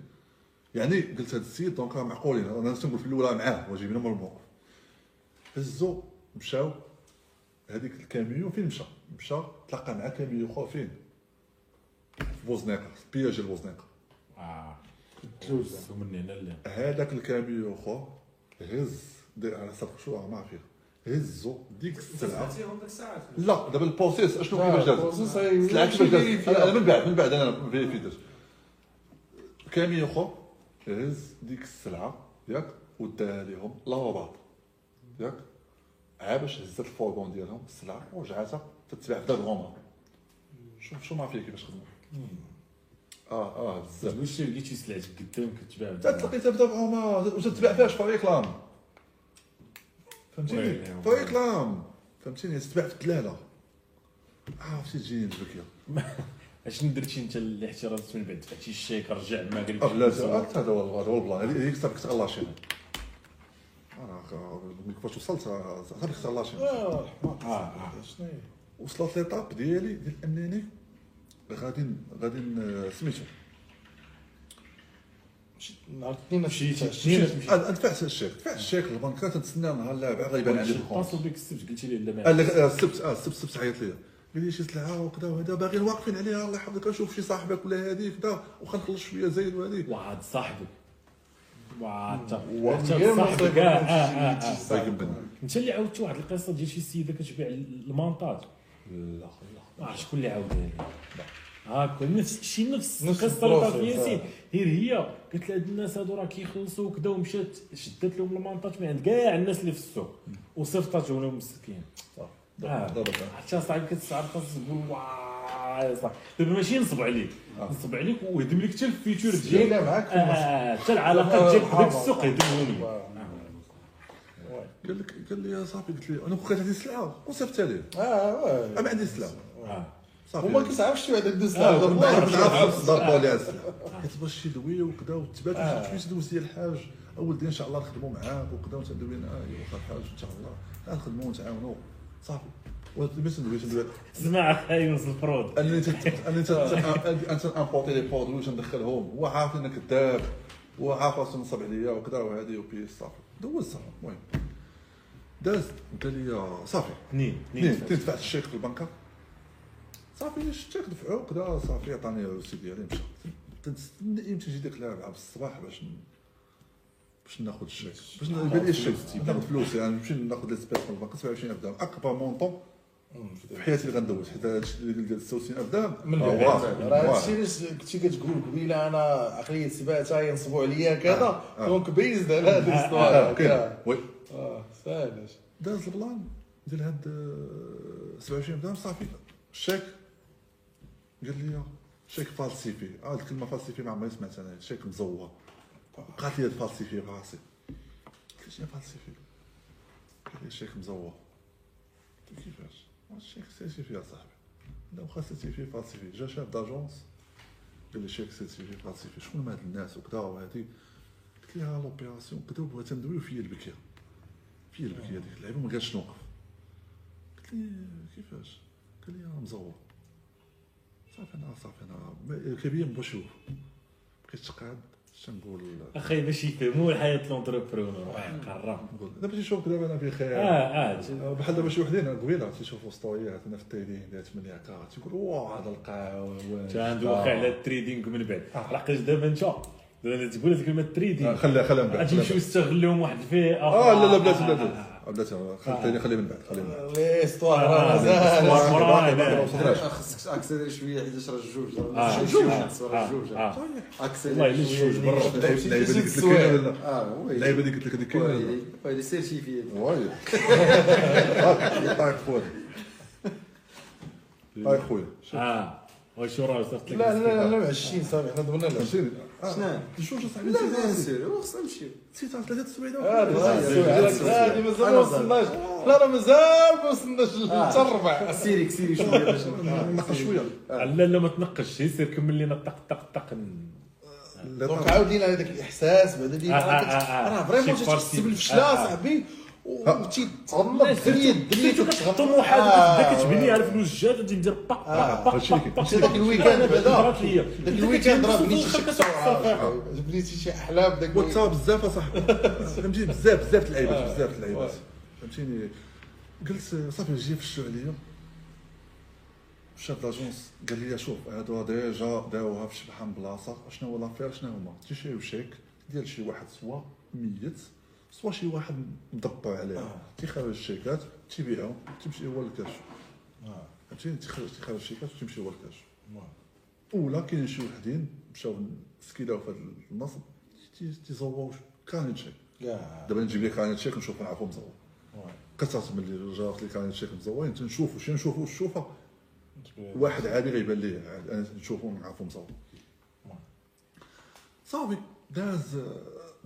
يعني قلت هذا السيد donc راه معقولين أنا تنقول في الاولى معاه وجايبين لهم الموقف هزو مشاو هذيك الكاميون فين مشى مشى تلاقى مع كاميون اخر فين؟ في بوزنيقة في péage البوزنيقة. آه. تلوز من هنا لا هذاك الكاميون اخر هز على صدق شو ما عارف هزو ديك السلعة. لا دابا ال process أشنو كيفاش داز السلعه السلعه كيفاش داز أنا أنا من بعد من بعد أنا في في داز كاميون اخر هز ديك السلعة ياك وداها لهم لاباط ياك. عا باش هزت ال fourgon ديالهم السلعة ورجعتها تتباع في درب عمر شوف شو ما فيه كيفاش خدموا. آه آه بزاف. واش لقيتي سلعتك قدامك كتباع تلقيتها في درب عمر وتتباع فيها في réclame فهمتيني؟ oui. réclame فهمتيني؟ تتباع في الدلالة. عرفتي تجيني الفكرة اشنو درتي انت الاحترازات من بعد؟ دفعتي الشيك رجع ما قال آه لا هذا هو هذا هو البلان هذيك صافي كنت غلاشين أنا كيفاش وصلت غلاشين آه آه. شنو؟ وصلت ليطاب ديالي ديال انني غادي غادي سميتو نهار الاثنين مشيتي مشيت دفعت الشيك دفعت الشيك البنكه تنتسنى نهار الاربعاء غيبان عندي الخوف اتصل بك السبت قلتي لي لا قال ما لك السبت آه السبت السبت عيط لي قال لي شي سلعه وكذا وهذا باغيين واقفين عليها الله يحفظك نشوف شي صاحبك ولا هذيك كذا وخا نخلص شوية زايد وهذيك واحد صاحبك. انت آه الله يقبل انت اللي عاودت واحد القصة ديال شي سيدة كتبيع المونتاج. لا ما عرفتش شكون اللي عاودها لي هاكا نفس شي نفس القصة اللي سيد آه. غير هي قالت لهاد الناس هادو راه كيخلصوا وكذا ومشات شدت لهم المونتاج من عند كاع الناس اللي في السوق. وصيفطاتهم لهم مسكين. آه. حتى صاحبي كتسعر خاص تقول صاحبي دابا ماشي ينصب عليك. ينصب عليك ويهدم لك حتى الفيتور ديالك. في المصر. آه حتى العلاقات ديالك بداك السوق يهدمهم لك. قال لك قال لي يا صاحبي قلت له أنا كون كانت عندي سلعة وصيفطها ليه آه واه أنا ما عندي سلعة؟ آه. صافي. وما كتعرفش شي واحد عنده آه، سلاح ما نعرف نعرف ضربوا لي حيت باش يدوي وكذا وتبات آه. شوية دوز ديال الحاج. أول دين إن شاء الله نخدموا معاك وكذا وتدوي لنا ايوا واخا الحاج إن شاء الله. نخدموا ونتعاونوا صافي. ومثل ندوي تندوي اسمع يونس الفرود. تت- انني تت- أنت importer les produits تندخلهم هو عارف إنك كذاب هو عارف راسو نصب عليا وكذا وهذه وبي صافي. دوز صافي المهم داز قال لي صافي. اثنين اثنين دفعت الشيك في البنكة. صافي الشيك دفعوه كذا صافي عطاني ال reçu ديالي مشى تنستنى إمتى تجي ديك الاربعه بالصباح باش باش ناخذ الشيك باش يبان لي الشيك ناخذ فلوس يعني نمشي ناخذ l'espèce من البنك 27000 درهم. أكبر montant. في حياتي اللي غندوز حيت هادشي اللي ديال 66000 درهم من آه، راه. هادشي علاش كنتي كتقول قبيلة أنا عقليه سباتها ينصبوا عليا كذا آه. donc بيزد على هاد آه، l'histoire كاين oui. آه ساهل داز ال plan ديال هاد آه، 27 درهم صافي. الشيك قال لي شيك falsifié. آه الكلمة falsifié ما عمري سمعت أنا. شيك مزور بقات لي falsifié في راسي. قلت له شنو falsifié؟ قال لي شيك مزور قلت كيفاش؟ آه، الشيك certifié يا صاحبي لا واخا certifié falsifié جا chef d'agence قال لي شيك certifié falsifié شكون هاد الناس وكذا وهادي قلت لي ها l'opération كذا وبغيت ندويو فيا البكيه فيا البكيه ديك اللعيبه ما قالش نوقف قلت لي كيفاش قال لي راه مزور صافي أنا صافي أنا كبير ما بغاش بقيت تقعد اش نقول؟ أخي باش يفهموا الحياة لونتربرونور واحد قرا نقول دابا تيشوف دابا أنا بخير آه آه آه، بحال دابا شي وحدين قبيلة تيشوفوا ستوريات أنا في التيلين ديال 8 كارات تيقول واه هذا القاع تا عنده واقع على التريدينغ من بعد لقيت دابا انت تقول هذيك كلمة تريدينغ. خليها خليها من بعد غادي يمشيو يستغلوهم واحد الفئه آه لا لا بلاتي آه، بلاتي آه، آه. بلاتي خلي خليه من بعد. خليه من بعد. ليستوار آه، راه مازال. خصك اكسيدير شوية حيت راه الجوج آه، جوج آه، آه، جوج آه. الا الجوج برا. اللعيبه اللي قلت لك السوايع. كاينة ولا؟ لا؟ اللعيبه اللي قلت لك هذيك كاينة ولا؟ لا؟ ويلي سيرتيفي واي طايق خويا طايق خويا آه. وشو راه صرت لك لا لا لا لا معشين صافي حنا لا فهمتيني شنو؟ جوج صاحبي؟ لا نسيت بيان راسي سور خصنا نمشيو نسيت راسي ثلاثة السوايع هادي مازال ما وصلناش لا راه مازال ما وصلناش حتى الربع سيري سيري شوية باش نقص شوية. لا لا ما تنقش. سير كمل لينا طق طق. طق دونك عاود لينا هذاك الإحساس بعدا آه، آه، آه، آه. راه فريمون تحس. بالفشله آه، آه. صاحبي. الدنيا سيرتو كتغمض الطموحات آه، تبدا كتبني على فلوس جات غادي ندير باق باق باق اللي باق داك ال week-end ليا داك ال week-end راه بنيتي شي بنيتي شي أحلام داك وتا بزاف اصاحبي فهمتيني؟ بزاف بزاف اللعيبات بزاف د اللعيبات فهمتيني؟ قلت صافي جي فشوا عليا. chef l'agence قال لي شوف هادو déjà داوها في شبحة من بلاصه شنو هو l'affaire؟ شنو هما؟ تيشريو شيك ديال شي واحد سوا ميت. سوا شي واحد مدبر عليها. تيخرج الشيكات تيبيعهم تمشي هو للكاش فهمتيني تيخرج تيخرج الشيكات وتمشي هو للكاش ولا كاين شي وحدين مشاو سكيلاو في هذا النصب تي- تيزوروش كان شيك دابا نجيب لك كان شيك نشوف نعرفو مزور كثرت ملي جات لي كان شيك مزورين تنشوفو شي نشوفو الشوفه واحد عادي غيبان ليه. أنا نشوفو نعرفو مزور صافي داز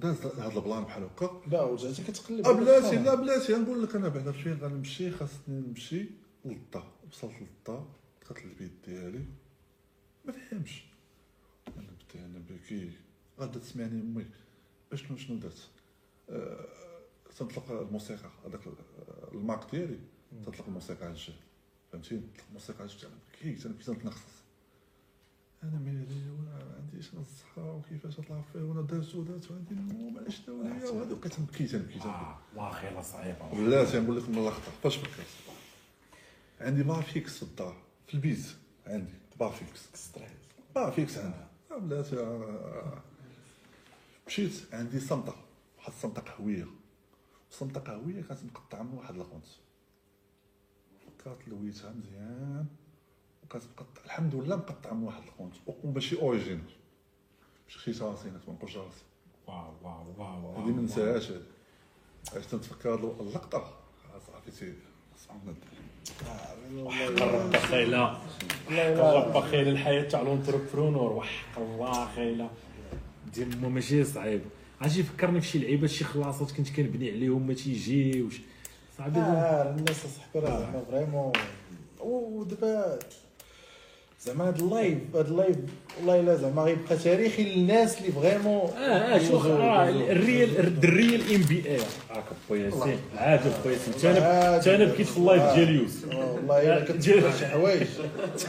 داز هذا البلان بحال هكا. لا ورجعتي كتقلب آه، بلاتي لا بلاتي نقول لك أنا بعدا فين غنمشي خاصني نمشي. للدار وصلت للدار دخلت للبيت ديالي. ما فهمش. أنا بدي أنا بكي. غادا تسمعني أمي. شنو شنو درت؟ آه، تنطلق الموسيقى هذاك ال Mac ديالي. تنطلق الموسيقى على الجهه فهمتيني؟ تنطلق الموسيقى على الجهه بكي تنبكي تنتنخص أنا مالي وأنا عنديش أنا الصحه وكيفاش نطلع فيه وأنا درت ودرت وعندي النوم علاش داو ليا وهذا بقيت آه، والله خير صعيبه بلاتي نقول لك من الاخطر فاش فكرت؟ عندي barre fixe في الدار في البيت عندي barre fixe barre fixe عندي آه، بلاتي آه، مشيت عندي صمتة. واحد الصمتة قهوية. صمتة قهوية كانت مقطعة من واحد الخونت فكرت لويتها مزيان. مقطعة الحمد لله مقطعة من واحد الخونت وماشي اوريجينال ماشي خشيت راسي أنا ما نقولش راسي واو واو واو هذه ما ننساهاش هذه عرفت تنتفكر هاد اللقطة. آه، صافي سيدي. سبحان الله رب خيلا. رب خيلا الحياة تاع لونتربرونور وحق الله خيلا. ديال ماشي صعيب. عرفتي يفكرني في شي لعيبات شي خلاصات كنت كنبني عليهم ما تيجيوش. صعيب. آه الناس اصاحبي راه زعما فريمون. ودابا زعما هاد اللايف هاد اللايف والله إلا زعما غيبقى تاريخي للناس اللي فريمون آه آه شوف آه الريال الريال ام بي اي هاك خويا ياسين عاد خويا ياسين أنا. أنا بكيت في اللايف ديال يوسف والله إلا كتجير شي حوايج.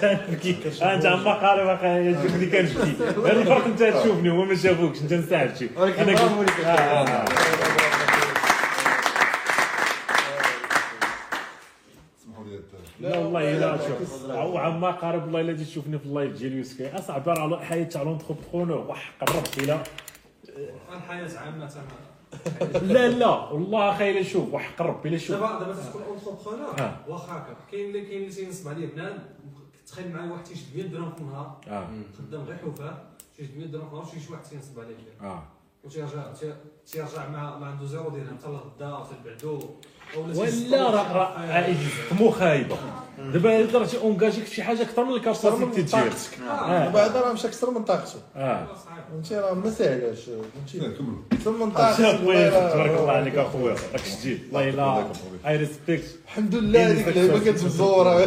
أنا بكيت انت عم قارب أخي شوف اللي كنبكي هذا الفرق انت تشوفني هو ما شافوكش. انت نساعد شي. ولكن أنا برافو قلت ليك. آه، آه، آه. اسمحوا لي لا والله إلا شوف. أو عما قارب والله إلا تشوفني في ال live ديال يوسف اصاحبي راه الحياة تاع l'entrepreneur وحق الرب الا الحياة عامه لا لا. والله خايله شوف. وحق ربي لا شوف. دابا دابا تكون entrepreneur آه. واخا هكا كاين اللي كاين اللي تينصب عليه بنان تخيل معايا واحد تيشد 100 درهم في النهار. آه. خدام غير حوفة. تيشد 100 درهم في النهار شي واحد تينصب عليه آه. وتيرجع تي- تيرجع مع ما عنده zéro درهم حتى الغدا اولا ولا راه راه عائلة مو خايبة. دابا تقدر اونكاجيك في شي حاجة أكثر من أكثر من طاقتك. آه. وبعد راه مشى أكثر من طاقته. آه. فهمتي؟ راه ما ساهلاش فهمتي؟ كملوا أكثر من والله تبارك الله عليك أخويا. راك شتي والله الا اي ريسبكت الحمد لله هذيك اللعيبه كانت مزوره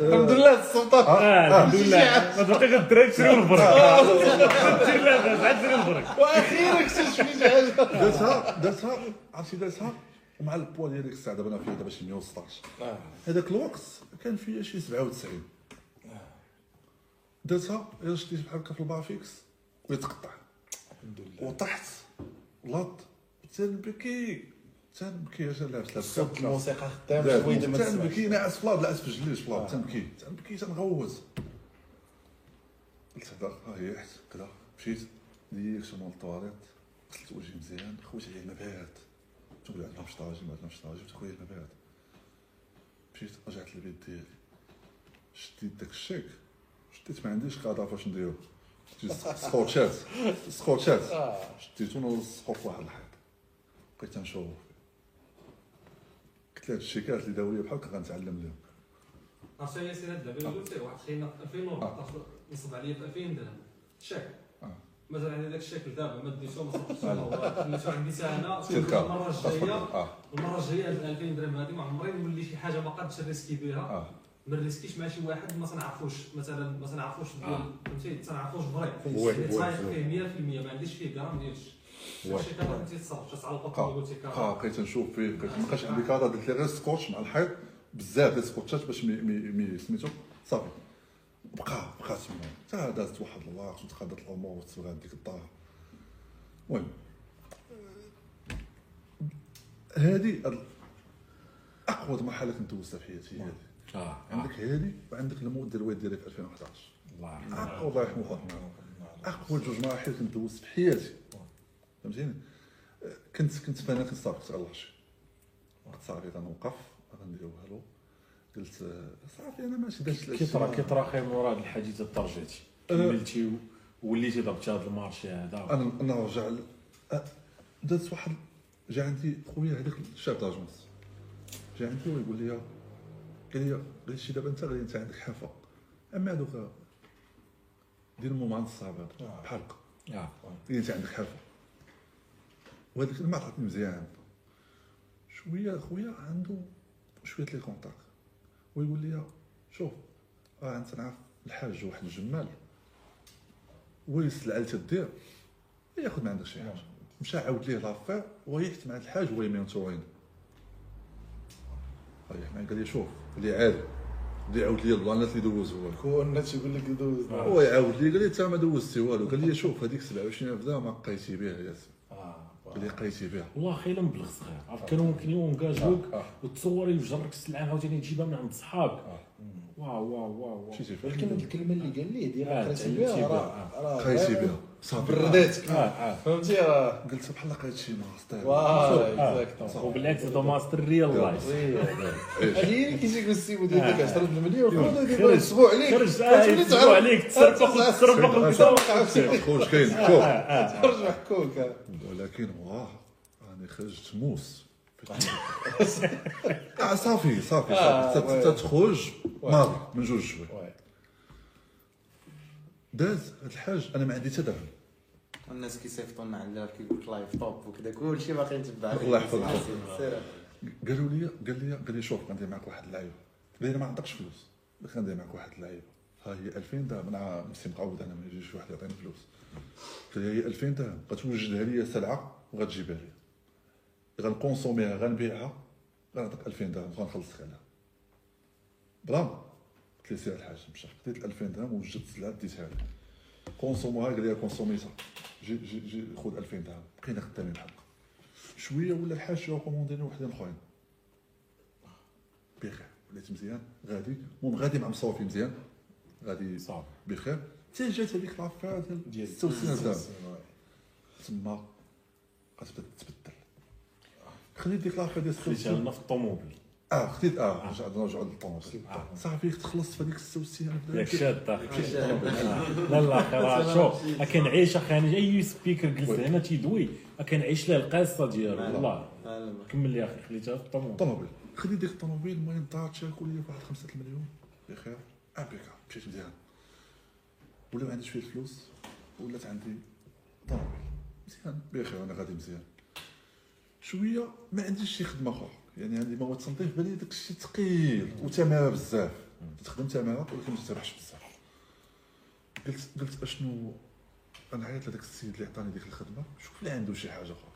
الحمد لله السلطة. آه الحمد لله. ما باقي غير الدراري تشريو البرك دير شريو البرك وأخيرا اكتشفت شي حاجة. دازها دازها عرفتي دازها ومع البوا ديال ديك الساعة دابا أنا فيها دابا شي 116 هذاك الوقت كان فيا شي 97 دازها الا شديت بحال هكا في البافيكس ويتقطع. الحمد لله. وطحت لط. تنبكي تنبكي اش لابس لابس صوت الموسيقى خدام شوية ما تنبكي ناعس فلاد ناعس في جليش فلاد آه. تنبكي تنبكي تنغوز قلت هذا ها هي رحت كذا. مشيت direction لل toilette غسلت وجهي مزيان خويت عليه الماء بارد تقول عندنا مش طاجي ما مش طاجي قلت خويا الماء بارد مشيت رجعت للبيت ديالي شديت داك الشيك شديت ما عنديش قاعدة فاش نديرو شديت scotch ات scotch ات. شديتو ونلصقو في واحد الحيط بقيت تنشوف قلت له هاد الشيكات اللي داو لي بحال هكا غنتعلم لهم عرفتي يا سيدي هاد اللعبه اللي قلت واحد خينا في 2014 نصب عليا في 2000 درهم شاك. مثلا عندي داك الشكل دابا ما ديتو ما خليتو عندي سنه المرة الجايه آه. المرة الجاية هاد 2000 درهم هادي ما عمري نولي شي حاجة ما قادش نريسكي بها. آه. ما نريسكيش مع شي واحد ما تنعرفوش مثلا ما تنعرفوش آه. فهمتي؟ تنعرفوش فري وي. فيه 100% ما عنديش فيه غرام ديال وي. شي كذا كنتي تصرف على البطل بقى قلتي كذا بقيت نشوف فيه ما بقاش عندي كادا درت لي غير سكوتش مع الحيط بزاف ديال السكوتشات باش مي سميتو صافي. بقى بقى تما حتى دازت واحد الوقت وتقادت الأمور وتسوغات ديك الدار المهم. هادي هاد أقوى مرحله كنت دوزتها في حياتي. هي هادي آه. عندك هادي وعندك الموت ديال الوالد ديالي في 2011 الله يرحمه. الله يرحمه أقوى جوج مراحل كنت دوزت في حياتي. فهمتيني؟ كنت كنت فانا كنت صافي كنت غلاشي قلت صافي غنوقف غندير والو قلت آه، صافي أنا ماشي داز كي طرا كي طرا خير مورا هاد الحديث ترجعتي كملتي وليتي ضربتي هذا المارشي هذا. أنا أنا رجع أه، دازت واحد جا عندي خويا هذاك الشاب داجونس جا عندي ويقول لي قال لي قال لي شي دابا أنت غادي أنت عندك حافه أما هذوك دير المهم عند الصابر بحال هكا. آه. قال أنت عندك حافه وهذيك الكلمة عطاتني مزيان. شوية خويا عنده شوية les contacts. ويقول لي شوف راه أنت نعرف الحاج واحد الجمال. ويسلع تدير ياخذ ما عندك شي حاجة. مشى عاود ليه l'affaire ويحت مع الحاج وهي مينتورين طيب قال لي شوف قال لي عادي. قال لي عاود لي البلانات اللي دوزوا كون الناس يقول لك دوز. هو يعاود لي قال لي أنت ما دوزتي والو. قال لي شوف هذيك 27000 درهم ما قيتي بها ياسر. آه قال لي قيتي بها. والله خير مبلغ صغير. عرفت؟ كانوا ممكن يونكاجوك آه. وتصوري ويجرك السلعة عاوتاني تجيبها من عند صحابك. آه. واو واو واو مشيتي فيها. ولكن هاد الكلمة اللي قال لي ديال آه، قريتي بها راه غير بها. صافي. برداتك آه آه. فهمتي؟ راه. قلت بحال لقيت شي ماستر. واه آه. اكزاكت وبالعكس هذا ماستر ريال لايف هي اللي كيجيك السيمو ديال ديك 10 المليون. أسبوع عليك. خرج. أسبوع عليك. تسربق وتسربق خوش كاين. شوف. خرج محكوك آه. ولكن واه راني خرجت موس. آه صافي صافي آه، صافي. وي. تت- تخرج وي. ماضي من جوج شوي وي. داز هاد الحاج أنا ما عندي حتى درهم. الناس كيصيفطوا لنا على كيقول لك live top وكذا كلشي باقي يتبع الله يحفظك. قالوا لي قال لي قال لي شوف غندير معك واحد اللعيبه قال ما عندكش فلوس. قلت غندير معك واحد اللعيبه ها هي 2000 درهم. أنا نفسي مقعود أنا ما يجيش واحد يعطيني فلوس. قال لي هي 2000 درهم. غتوجدها لي سلعة وغتجيبها لي. غنكونسوميها غنبيعها. غنعطيك 2000 درهم غنخلصك عليها برافو. قلت لي سير الحاج مشى خديت 2000 درهم وجدت السلعه ديتها له كونسوموها قال لي كونسوميتها جي جي جي خذ 2000 درهم. بقينا خدامين هكا شوية ولا الحاج شي ريكومونديني وحدين اخرين بخير. وليت مزيان. غادي. المهم غادي مع مصوفي مزيان. غادي صافي بخير. حتى جات هذيك l'affaire ديال ديال 96 درهم تما غتبدا تتبدل خديت ديك l'affaire ديال خليتها 66 لنا في الطوموبيل. آه خديت آه رجعت للطونس آه. صافي تخلصت في هذيك 66 أنا ياك شاد أخي لا لا أخي راه شوف كنعيش أخي أنا أي speaker جلس هنا تيدوي كنعيش له القصة ديالو والله. كمل لي أخي خليتها في الطوموبيل طوموبيل. خديت ديك الطوموبيل المهم طلعت شاركو لي بواحد 5 المليون بخير impeccable مشيت مزيان. ولاو عندي شوية فلوس ولات عندي طوموبيل. مزيان. بخير أنا غادي مزيان. شوية ما عنديش شي خدمة أخرى. يعني عندي مواد تنظيف بالي داك الشيء ثقيل وتماره بزاف. تخدم تماره ولكن ما تربحش بزاف. قلت قلت أشنو أنا عيطت لذاك السيد اللي عطاني ديك الخدمة شوف لي عنده شي حاجة أخرى.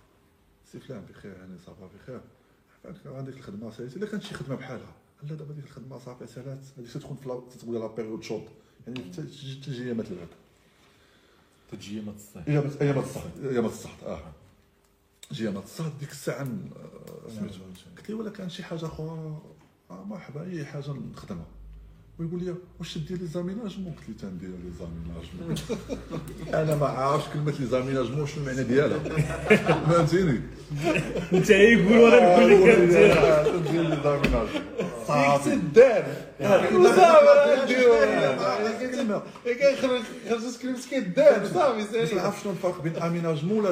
سي فلان بخير يعني ça va بخير. هذيك الخدمة ساليت إلا كانت شي خدمة بحالها. لا دابا ديك الخدمة صافي سالات هذيك تكون في تتقول la période chaude يعني تجي تجي أيامات البعد تجي ما تصيح ايامات الصهد أيامات الصهد آه. جي ايامات الصهد ديك الساعة آه، سميتو. قلت لي ولا كان شي حاجة أخرى؟ آه مرحبا اي حاجة نخدمها. ويقول لي واش دير les aménagements قلت لي تندير les aménagements أنا ما عارفش كلمة les aménagements شنو المعنى ديالها. فهمتيني؟ انت يقول وأنا نقول لك كديرها تندير les aménagements ديك تدار خرجت كلمة كدار صافي ما سالي نعرفش شنو الفرق بين aménagement ولا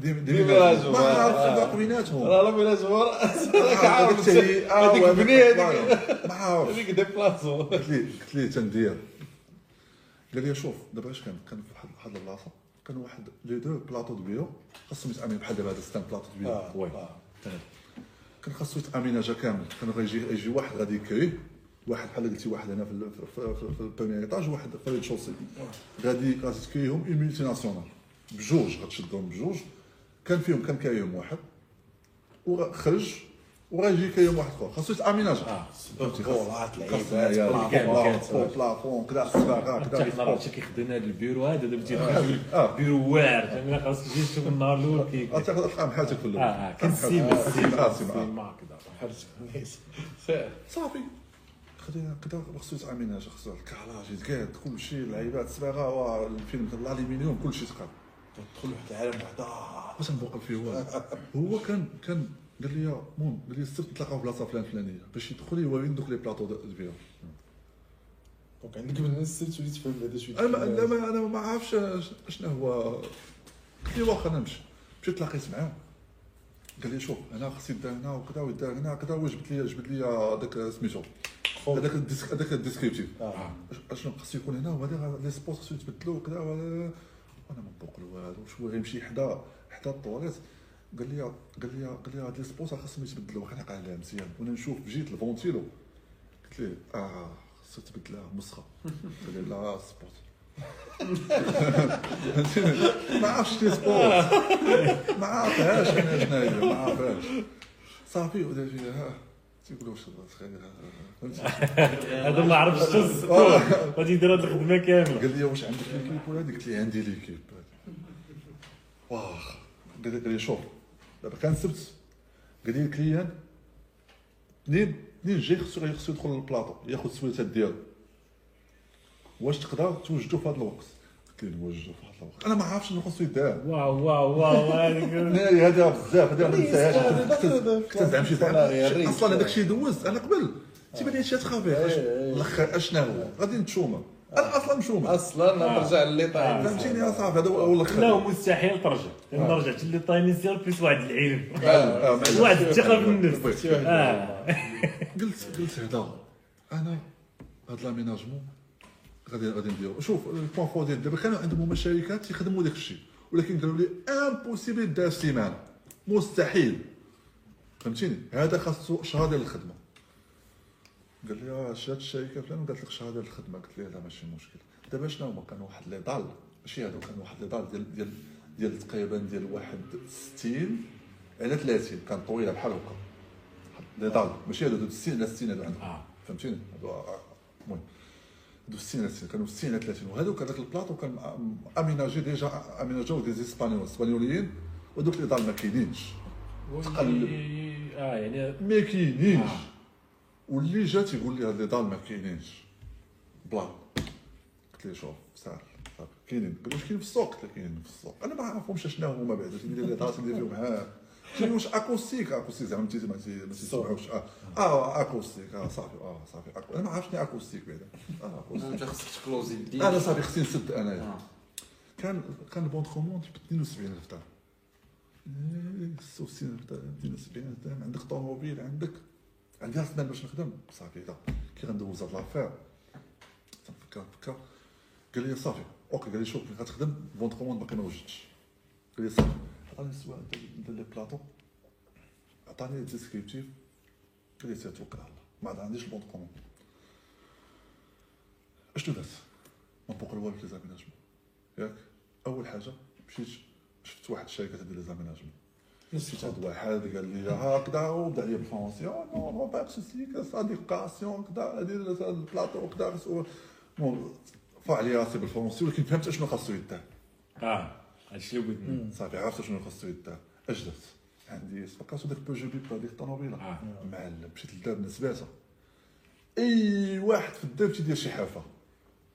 déménagement. ما نعرفش الفرق بيناتهم. لا بلا جوار راك عارف آه، هذيك وهذيك- بني هذيك. ما عارفش هذيك déplacer قلت لي قلت لي تندير قال لي شوف دابا اش كان كان في واحد البلاصة. كان واحد les deux plateaux de bureau. خاصهم يتامن بحال دابا هذا c'est un plateau de bureau. oui. كان خاصو يتاميناجا كامل. كان غيجي يجي واحد غادي يكري واحد بحال قلتي واحد هنا في في, في, ال premier étage وواحد في ال rez-de-chaussée غادي غادي تكريهم une multinationale بجوج غتشدهم بجوج. كان فيهم كان كايهم واحد. وخرج. وغيجي كايهم واحد اخر خاصو يتاميناجا آه فهمتي خاص لعيبات plafond كذا الصباغه حتى كذا حنا راه كيخدم هذا البيرو هذا دابا آه. بيرو واعر فهمتي خاصك تجي تشوف النهار الأول كي آه تاخذ ارقام حالتك في الأول آه آه، سيما سيما. سيما كذا صافي خدينا كذا خصو يتاميناج خصو الكراج يتقاد كل شيء اللعيبات الصباغه الفيلم الالومنيوم كل شيء تقاد تدخل واحد العالم وحده باش نبوقل فيه هو هو كان كان قال لي مون قال لي السبت نتلاقاو في بلاصة فلان فلانية. باش يدخل يوريني دوك les plateaux كبيره donc عندك من السبت وليت تفهم هذا شوية. أنا ما لا ما أنا ما عارفش شنو هو. قلت لي واخا أنا نمشي مشيت تلاقيت معاه قال لي شوف أنا خصني يدار هنا وكذا ويدار هنا كذا وجبت لي جبت لي هذاك سميتو هذاك ال desc هذاك ال descriptif. آه. اشنو خصو يكون هنا؟ وهذا les spots خصو يتبدلوا وكذا وأنا ما نبوق له والو شو غيمشي حدا حدا الطواليت قال لي قال لي قال لي هاد les spots خاصهم يتبدلوا خليق عليها مزيان. وأنا نشوف جيت ال ventilo قلت ليه؟ آه خصو تبدلها مسخه قال لي لا فهمتيني؟ ما عرفتش les spots ما عرفهاش أنا شنو هي ما عرفهاش صافي ودار فيها ها تيقولوا واش هذا ما عرفش السبور غادي يدير هاد الخدمة كاملة. قال لي واش عندك l'équipe ولا هذيك قلت لي عندي l'équipe واخ. قال لي شوف. دابا كان سبت قال لي ال client منين منين جاي خصو خصو يدخل للبلاطو ياخذ السويتات ديالو واش تقدر توجدو في هذا الوقت قلت لي نوجدو في هذا الوقت أنا ما عارفش شنو خصو يدار واو واو واو هذا بزاف هذا ما ننساهاش كنت- زعما شي. زعما أصلا هذاك الشيء دوز أنا قبل تيبان لي هادشي تخافي إيه، إيه. الآخر اشنا هو غادي نتشومه أنا أصلا مشومه أصلا نرجع للي طايب فهمتيني؟ يا صاحبي هذا هو الآخر لا مستحيل ترجع. أنا رجعت اللي طاينيسيال بليس واحد العلم آه، واحد الثقة في النفس. آه. قلت قلت هذا. أنا هاد l'aménagement غادي غادي نديرو. شوف ال point fort ديال دابا كانوا عندهم هما شركات تيخدموا داك الشيء. ولكن قالوا لي impossible يدار في سيمانة. مستحيل. فهمتيني؟ هذا خاصو شهر ديال الخدمه قال لي آه شات الشركة فلان قالت لك ديال الخدمة. قلت ليه لا ماشي مشكل دابا شنو هما كانوا واحد les dalles ماشي هادو كانوا واحد les dalles ديال ديال ديال تقريبا ديال واحد 60 على 30 كان طويله بحال هكا. les dalles ماشي هادو 60 على 60 هادو عندهم. آه. فهمتيني؟ آه، المهم. هادو 60 على 60 كانوا 60 على 30 وهذوك هذاك البلاطو كان aménagé déjà اميناجاو des Espagnols إسبانيوليين. ودوك les dalles ما كاينينش. تقلب. آه يعني ما كاينينش. آه. واللي جا تيقول لي هاد les dalles ما كاينينش. بلا. قلت له شوف سهل. صافي كاينين. قال واش كاين في السوق؟ قلت له كاينين في السوق. أنا ما عارفهمش شنو هما بعدا تيقول les dalles تندير فيهم ها. كاين واش acoustique؟ acoustique زعما ما تسمعوش آه. آه acoustique. آه صافي. آه صافي. أكو- أنا ما عرفتش شنو acoustique بعدا آه acoustique. انت خصك تكلوزي أنا صافي خصني نسد انايا آه. كان كان ال bon commande ب 72000 درهم. إيه، 66 درهم 72 درهم. عندك طوموبيل عندك عندي راس باش نخدم. صافي لا كي غندوز هاد l'affaire. تنفكر نفكر قال لي صافي. أوكي قال لي شوف غتخدم bon commande باقي ما وجدتش قال لي صافي. عطاني السواق ندير لي بلاطو. عطاني ديسكريبتيف قال لي توكل على الله ما عنديش البون كوموند اشنو درت؟ ما بقى والو في ليزاميناجمون ياك؟ أول حاجة مشيت شفت واحد الشركة تدير ليزاميناجمون مشيت عند واحد قال لي هكذا وبدا لي بالفرونسيون نو نو با سوسي كا ديكاسيون كذا دير البلاطو كذا بون فا عليا راسي بالفرونسي ولكن فهمت اشنو خاصو يدار آه هادشي اللي بغيت صافي عرفت شنو خاصو يدار درت عندي سبقاسو داك بوجو بيب هذيك الطوموبيله آه. معلم مشيت للدار نسباتها اي واحد في الدار تيدير شي حافه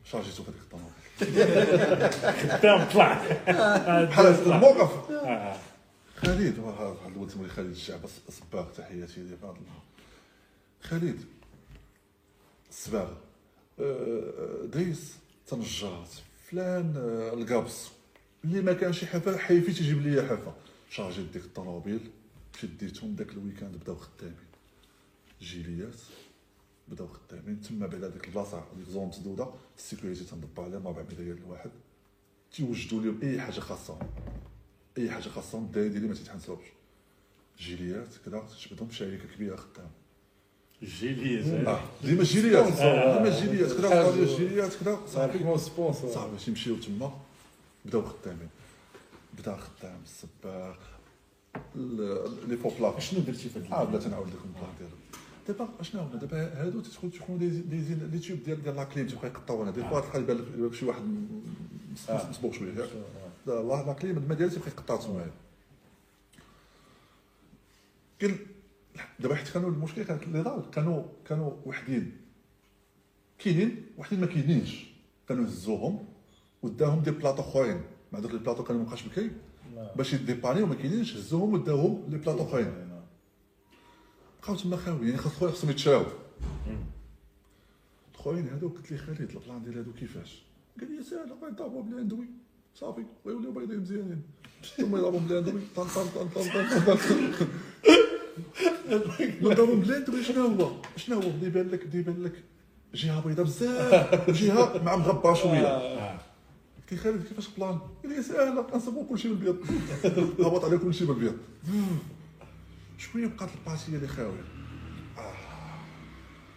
شارجيتو في هذيك الطوموبيل تام طلع بحال الموقف. خالد واحد الولد سمولي خالد الشعب صباغ تحياتي هذا النهار خالد الصباغ آه، دايس تنجات فلان آه، القابص. اللي ما كان شي حافه حيفي تيجيب لي حافه شارجيت ديك الطوموبيل مشيت ديتهم داك الويكاند بداو خدامين. جيليات بداو خدامين. تما بعد هذيك البلاصة ديك زون مسدودة السيكوريتي تنضبط عليها 400 ريال الواحد تيوجدوا لهم أي حاجة خاصهم أي حاجة خاصهم الدراري ديالي ما تيتحنسوش جيليات كذا تجبدهم شركه كبيرة خدام. جيلي آه. ديما جيليات سبونسور. ديما جيليات كذا حاجة. صافي. جيليات كذا سبونسور صافي تيمشيو تما. بداو خدامين. بدا خدام الصباغ ال- لي فوق لاف شنو درتي في آه هاد بلا تنعاود لكم البلان ديالو. دابا اشنو هما؟ دابا هادو تدخل تكون دي زين لي تيوب ديال ديال لاكليم تيبقى يقطعونا دي فوا تلقى يبان لك لك شي واحد آه. مسبوق شوية. ياك لا الله la clim الماء ديالو تيبقى يقطع تمايا قال دابا حيت كانوا المشكل كانت دار كانوا كانوا وحدين. كاينين وحدين ما كاينينش. كانوا هزوهم وداهم des plateaux اخرين مع دوك les plateaux كانوا مابقاش بكاين. باش يديبانيو ما كاينينش هزوهم وداهم les plateaux اخرين بقاو تما خاويين يعني خاص خويا خصهم يتشراو خوين هادو قلت لي خالد ال plan ديال هادو كيفاش؟ قال لي ساهل بغا يضربوا ب l'enduit صافي. ويوليو بيضين مزيانين ثم يضربوا ب l'enduit طن طن طن طن طن نضربوا ب l'enduit شنو هو؟ شنو هو؟ اللي يبان لك اللي يبان لك. جهة بيضاء بزاف. وجهه مع مغبره شوية. لي خالد كيفاش plan؟ قال لي ساهله نصبوا كلشي بالبيض. هبط على كلشي بالبيض. شوية بقات الباسية اللي خاوية.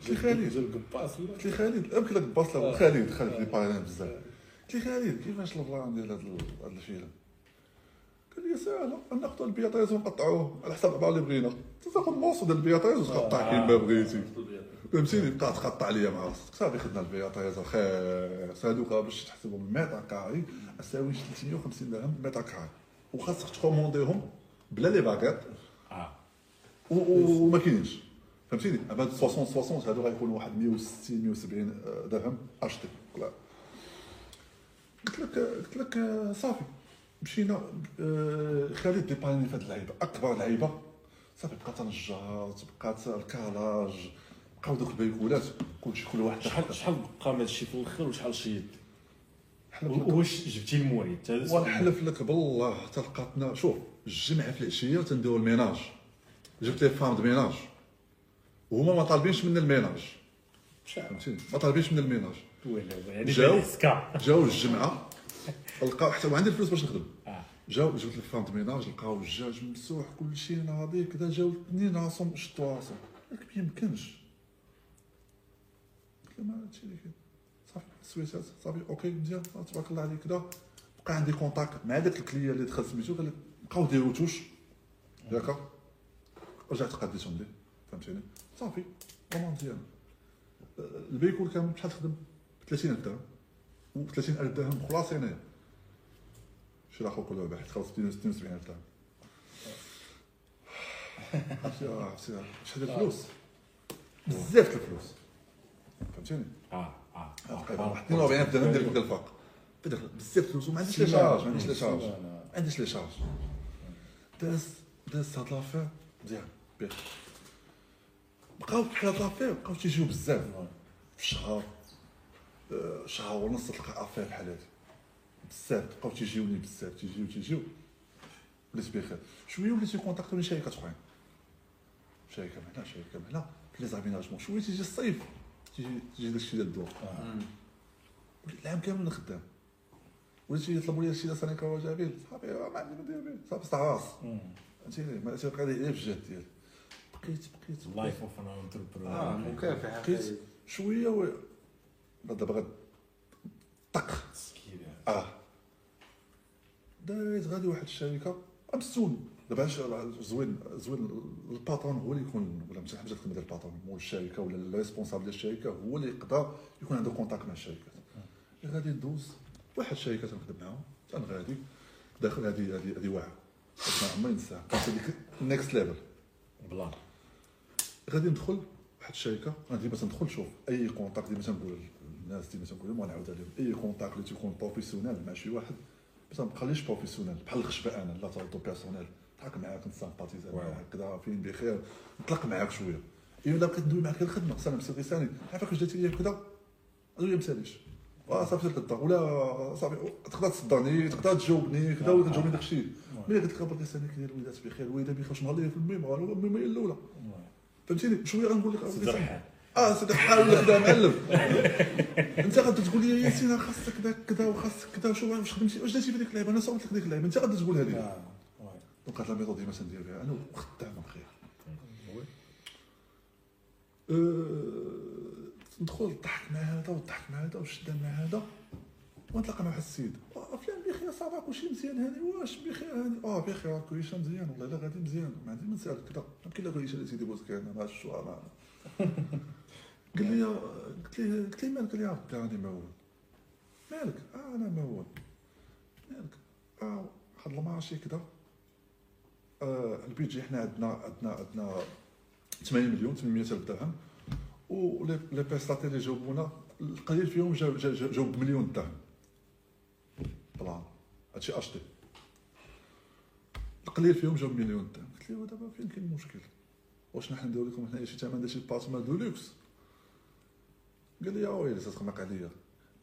قلت لي خالد. قلت لي خالد يمكن لك باص له خالد خالد لي بايرين بزاف. لي خالد كيفاش البلان ديال هذا الفيلم؟ قال لي ساهله ناخذ البياطيز ونقطعوه على حسب العباره اللي بغينا. تاخذ موصو ديال البياطيز وتقطع كيما بغيتي. فهمتيني؟ بقى تقطع ليا مع راسك. صافي خدنا البياطيز. خير هذوك باش تحسبهم متر كاري أساوي 350 درهم متر كاري وخاصك تكومونديهم بلا لي باكيت. و- وما كاينينش. فهمتيني؟ هاد 60 60 هادو غيكونوا واحد 160 170 درهم اشتي قلت لك قلت لك آه، صافي. مشينا آه، خالد ديباني في هاد اللعيبة أكبر لعيبة. صافي بقات النجارات بقات الكالاج بقاو دوك البيكولات. كلشي كل واحد شحال شحال بقى من هادشي في الآخر وشحال شيد؟ واش جبتي السؤال. ونحلف لك بالله. تلقاتنا شوف الجمعه في العشية تنديروا ménage. جبت لي femme de ménage. وهما ما طالبينش منا ال ménage. فهمتيني؟ ما طالبينش منا ال ménage. ولا يعني جاو. جاو الجمعه لقاو حتى وعندي الفلوس باش نخدم. آه. جاو جبت لي femme de ménage لقاو الدجاج ممسوح كل شيء ناضي كذا جاو اثنين راسهم شدوا راسهم قلت لك ما يمكنش. قلت له ما هادشي اللي كاين صافي سويتات صافي أوكي مزيان تبارك الله عليك كذا. بقى عندي كونتاكت مع داك الكلية اللي دخل سميتو قال لك بقاو ديروا توش. ياك رجعت قديتهم ليه فهمتيني؟ صافي مزيان. آه، البيكول كان بشحال تخدم. 30000 درهم. و 30000 درهم خلاص انايا شي اخو كل واحد خلص 72000 درهم. آه، شحال ديال الفلوس. بزاف د الفلوس. فهمتيني؟ آه آه تقريبا واحد 42000 درهم ديال ديال الفاق. بزاف فلوس وما عنديش لي شارج ما عنديش لي شارج. ما عنديش لي شارج. داز داز هاد لافير مزيان بخير بقاو في هاد لافير بقاو تيجيو بزاف. في الشهر آه، شهر ونص تلقى أفير بحال هادي بزاف بقاو تيجيوني بزاف تيجيو تيجيو. وليت بخير. شوية وليت يكونتاكتوني شركات أخرين. شركة من هنا شركة من هنا. في لي زاميناجمون شوية تيجي الصيف تيجي تيجي داكشي ديال الدور. وليت العام كامل خدام وليت يطلبوا لي شي سنة كوا جابيل صافي ما عندي ما ندير به صافي استعراس فهمتيني؟ ما تيبقى لي غير في الجهد ديالي. بقيت بقيت لايف اوف ان انتربرونور آه مكافح بقيت شوية و دابا طق. آه. دايز غادي واحد الشركة. مستون دابا زوين زوين ال patron هو اللي يكون ولا ماشي حاجة ديال ال patron مول الشركة ولا ال responsable ديال الشركة هو اللي يقدر يكون عنده contact مع الشركات غادي ندوز واحد الشركة تنخدم معاهم. تنغادي داخل هذه هذه هذه واعره ما عمري ننساها كانت هذيك ال next level plan. غادي ندخل واحد الشركة. أنا ديما تندخل شوف أي contact ديما تنقول. للناس ديما تنقول لهم ونعاود عليهم أي كونتاكت اللي تيكون بروفيسيونيل مع شي واحد ما تنبقاليش بروفيسيونيل بحال الخشبة أنا لا تردو بيرسونيل نضحك معاك نسامباتيزا معاك كذا فين بخير نطلق معاك شوية. الا بقيت ندوي معاك الخدمه سلام سيدي ثاني عارفك واش جاتي ليا كذا أنا ما مساليش آه صافي الدار ولا صافي تقدر تصدرني تقدر تجاوبني كذا ولا تجاوبني داكشي. ملي قلت لك باغي ثاني كاين الوليدات بخير الوالده بخير شنو غادي في الميمغ الميمغ هي الأولى. فهمتيني؟ شوية غنقول لك آه صدق حال ولا خدام معلم. انت غادي تقول لي يا ياسين خاصك كذا كذا وخاصك كذا شو واش خدمتي واش درتي في ديك اللعبه أنا صورت لك ديك اللعبه انت غادي تقولها لي. آه، دونك هاد الميثود ديما تندير بها أنا وخدام خير أه، ندخل نضحك مع هذا ونضحك مع هذا وشدان مع هذا. ونتلاقى مع واحد السيد. آه، فلان بخير صافي كلشي مزيان هاني واش بخير هاني آه بخير كلشي مزيان. والله إلا غادي مزيان. ما عندي ما نسألك. كذا يمكن لا اللي سيدي بوزك أنا ما شو ما قال لي قلت لي قلت لي مالك قال لي آه، راني موال مالك؟ آه أنا موال مالك؟ آه واحد المارشي كذا آه البيجي حنا عندنا عندنا عندنا 80 مليون 800 ألف درهم. ولي لي بريستاتير اللي جاوبونا القليل فيهم جاوب جا- جا- جاوب بمليون درهم. بلان هادشي اش دي القليل فيهم جاوب مليون درهم. قلت له دابا فين كاين المشكل واش نحن نديرو لكم؟ هنايا شي ثمن ديال شي بارتمان دو لوكس. قال لي ويلي تتخمق عليا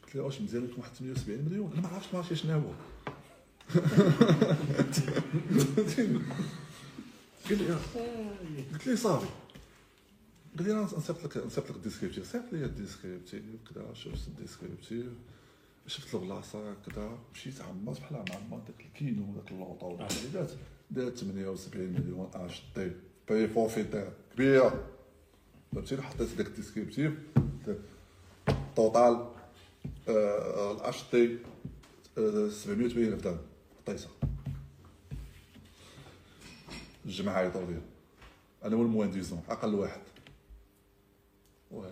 قلت له واش مزيان لكم واحد 78 مليون؟ أنا ما عرفتش مارشي شنو هو قال لي قلت لي صافي قال لي نصيفط لك نصيفط لك الديسكريبتيف صيفط لي الديسكريبتيف كذا شفت الديسكريبتيف شفت البلاصه كذا مشيت عمرت بحال عمرت داك الكيلو وداك اللوطة والوليدات دارت 78 مليون أش تي بي فورفيتير كبيرة. فهمتي حطيت داك الديسكريبتيف توتال الاش تي 780 الف درهم حطيتها الجماعه عيطوا لي أنا والموان ديزون أقل واحد ويلي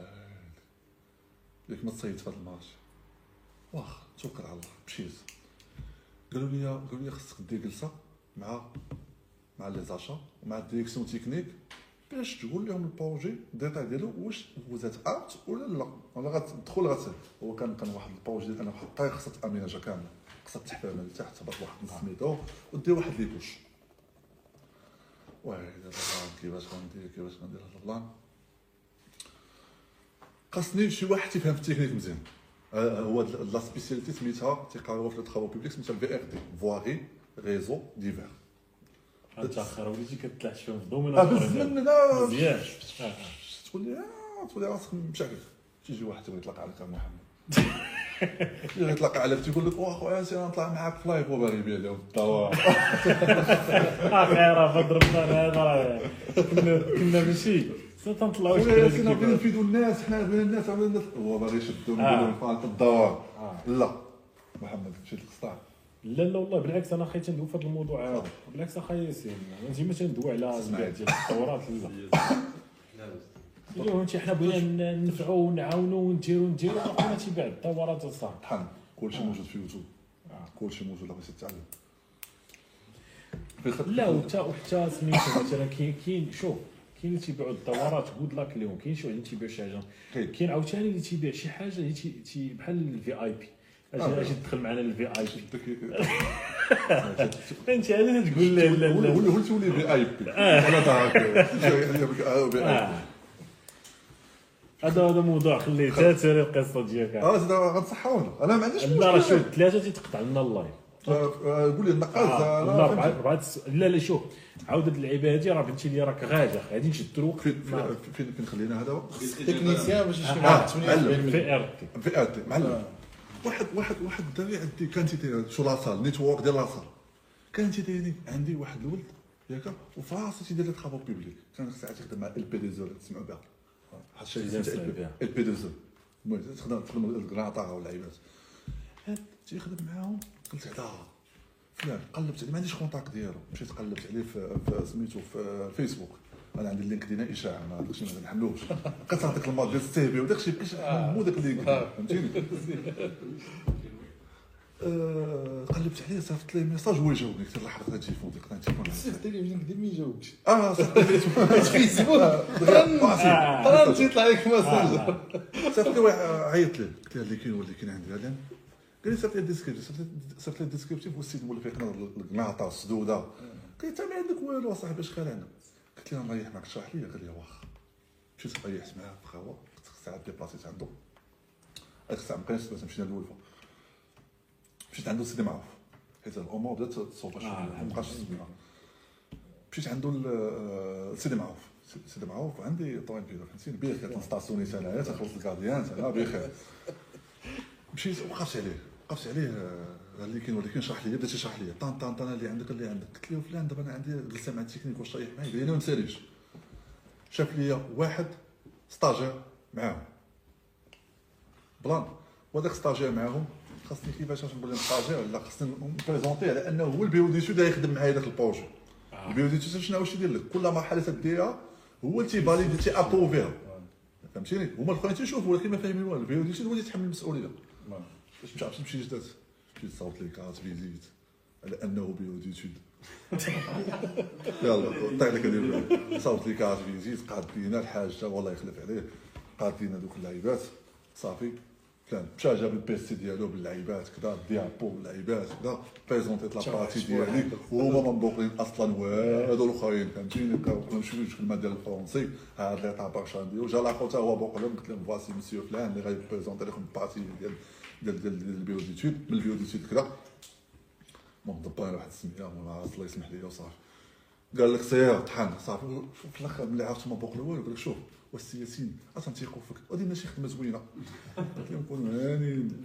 ياك ما تصيد في هذا الماتش واخا توكل على الله مشيت قالوا لي قالوا لي خصك دير جلسه مع مع لي زاشا ومع الديريكسيون تكنيك باش تقول لهم البروجي الديتاي ديالو واش وزات ارت ولا لا ولا غتدخل غت هو كان كان واحد البروجي ديال أنا واحد الطريق خصها تاميناجا كامله خصها تحفر من التحت تهبط واحد نص ودير واحد لي كوش واه دابا كيفاش غندير كيفاش غندير هذا البلان خاصني شي واحد تيفهم في التكنيك مزيان آه، هو la spécialité سميتها تيقراوها في les travaux publics سميتها ال VRD voirie réseaux divers أنت اخر وليتي كتلعب فيهم في domaine آه بالزمن لا مزيان. آه، آه. تقول لي آه تقول لي راسك مشعل تيجي واحد تيبغي يطلق عليك محمد. تيجي يطلق عليك تيقول لك واه خويا سير نطلع معاك في live وباغي يبيع لهم الدواء. أخيرا فضربنا هذا راه كنا كنا ماشي. تنطلعوا سير بغينا نفيدوا الناس حنا بغينا الناس عملنا الناس. هو باغي يشدهم آه. يقول لهم فانت الدواء. آه. لا. محمد مشيت للقسطاع لا لا والله بالعكس أنا خايت ندوي في هذا الموضوع. هذا بالعكس اخا ياسين أنا ديما تندوي على البيع ديال التطورات لا إلا فهمتي حنا بغينا ننفعوا ونعاونوا ونديروا نديروا اخونا تيبيع التطورات الصح طحن كلشي. موجود في يوتيوب آه. كلشي موجود لا بغيتي تتعلم. لا وحتى وحتى سميتو مثلا كاين كاين شوف كاين اللي تيبيعوا الدورات good luck ليهم. كاين شي واحد اللي تيبيع شي حاجة. كاين. عاوتاني اللي تيبيع شي حاجة اللي بحال ال VIP اش آه. تدخل معنا لل VIP أنت علاش تقول لا لا لا. ولا تولي VIP أنا VI آه. هذا هذا موضوع خليه تاتر القصة ديالك. آه زيد غنصحاونا أنا ما عنديش لا راه شوف ثلاثة تيتقطع لنا ال live. آه، آه، قول لي النقاز آه، لا لا لا شوف عاود هاد اللعيبة هادي راه بنتي لي راك غاجه غادي نشدو فين فين- فين فين خلينا؟ هذا تكنيسيان باش يشوف آه، 48 في ار تي في اتي معلم. واحد واحد واحد الدري عندي كانت شو لاصال نيتورك ديال لاصال كان تيديرني عندي واحد الولد ياك؟ وفي راسي تيدير لي ترافو بيبليك كان ساعات يخدم مع ال بي دي زول تسمعوا بها. بها. ال بي دي زول. المهم تخدم تخدم الكراطا واللعيبات هاد تيخدم معاهم قلت هذا فلان قلبت عليه ما عنديش كونتاكت ديالو. مشيت قلبت عليه في, في سميتو في فيسبوك أنا عندي اللينك دينا إشاعة ما داكشي ما نحملوش كتعطيك الماضي ديال السي في وداكشي بقيت مو داك اللينك. فهمتيني؟ آه، قلبت عليه صيفط ليه ميساج هو جاوبني قلت له لحظة التليفون ديك التليفون صيفط لي من قدام ما يجاوبش آه صيفط ليه فيسبوك طران تيطلع لك message صيفط لي. واحد عيط ليه قلت له اللي كاين هو اللي كاين عندي. هذا قال لي صيفط لي ال descriptif صيفط لي- ال descriptif والسيد مولف يقنع القناطه السدودة. قلت له ما عندك والو اصاحبي اش خلعنا قلت له نريح معك تشرح لي قال لي واخا. مشيت ريحت معاه في خاوه ساعات ديبلاسيت عنده هذيك الساعة ما بقيناش باش مشينا للولفه مشيت عنده سيدي معروف. حيت الأمور بدات تصوب شوية ما بقاش السبيل مشيت عنده ل- سيدي معروف. سيدي معروف عندي طوين بيدو فهمتيني بخير تنستاسيوني انايا تنخلص ال gardien أنا بخير. مشيت وقفت عليه. وقفت عليه آه، اللي كاين كاين شرح لي بدا تيشرح لي طان طان طان اللي عندك اللي عندك. قلت له فلان دابا أنا عندي جلسه مع التكنيك واش طايح معايا. قال لي لا ما نساليش. شاف لي واحد stagiaire معاهم. بلان. وهذاك stagiaire معاهم خاصني كيفاش باش نقول لهم stagiaire؟ لا خاصني نبريزونتي على أنه هو ال bureau d'études يخدم معايا داك ال projet. ال bureau d'études شنو واش يدير لك؟ كل مرحلة تديرها هو اللي تيفاليدي تيابروفيها فهمتيني؟ هما الأخرين تيشوفوا ولكن ما فاهمين والو. ال bureau d'études هو اللي يتحمل المسؤولية. باش ما تعرفش تمشي جدات مشيت صوبت لي carte visite على انه bureau d'études يلا طيح لك هذه صوبت لي carte visite قعد لينا الحاج والله يخلف عليه. قعد لينا دوك اللعيبات. صافي. فلان مشى جاب البيسي ديالو باللعيبات كذا ديابو باللعيبات كذا بريزونتيت لابارتي ديالي. وهما ما مبوقين أصلا. والو الأخرين فهمتيني؟ بقاو نمشيو الكلمة ديال الفرونسي هاد لي طاباش نديرو جا لاخر تا هو بوق لهم قلت لهم فواسي مسيو فلان اللي غيبريزونتي لكم البارتي ديال ديال ديال ديال البيو ديتود من البيو ديتود كذا المهم دبرنا واحد السمية ما عرفت الله يسمح لي وصافي. قال لك سير طحن صافي. في الآخر ملي عرفت ما بوق والو قال لك شوف والسي ياسين؟ أصلا تيقوا فيك. غادي ماشي خدمة زوينة. قلت لهم كونوا هانيين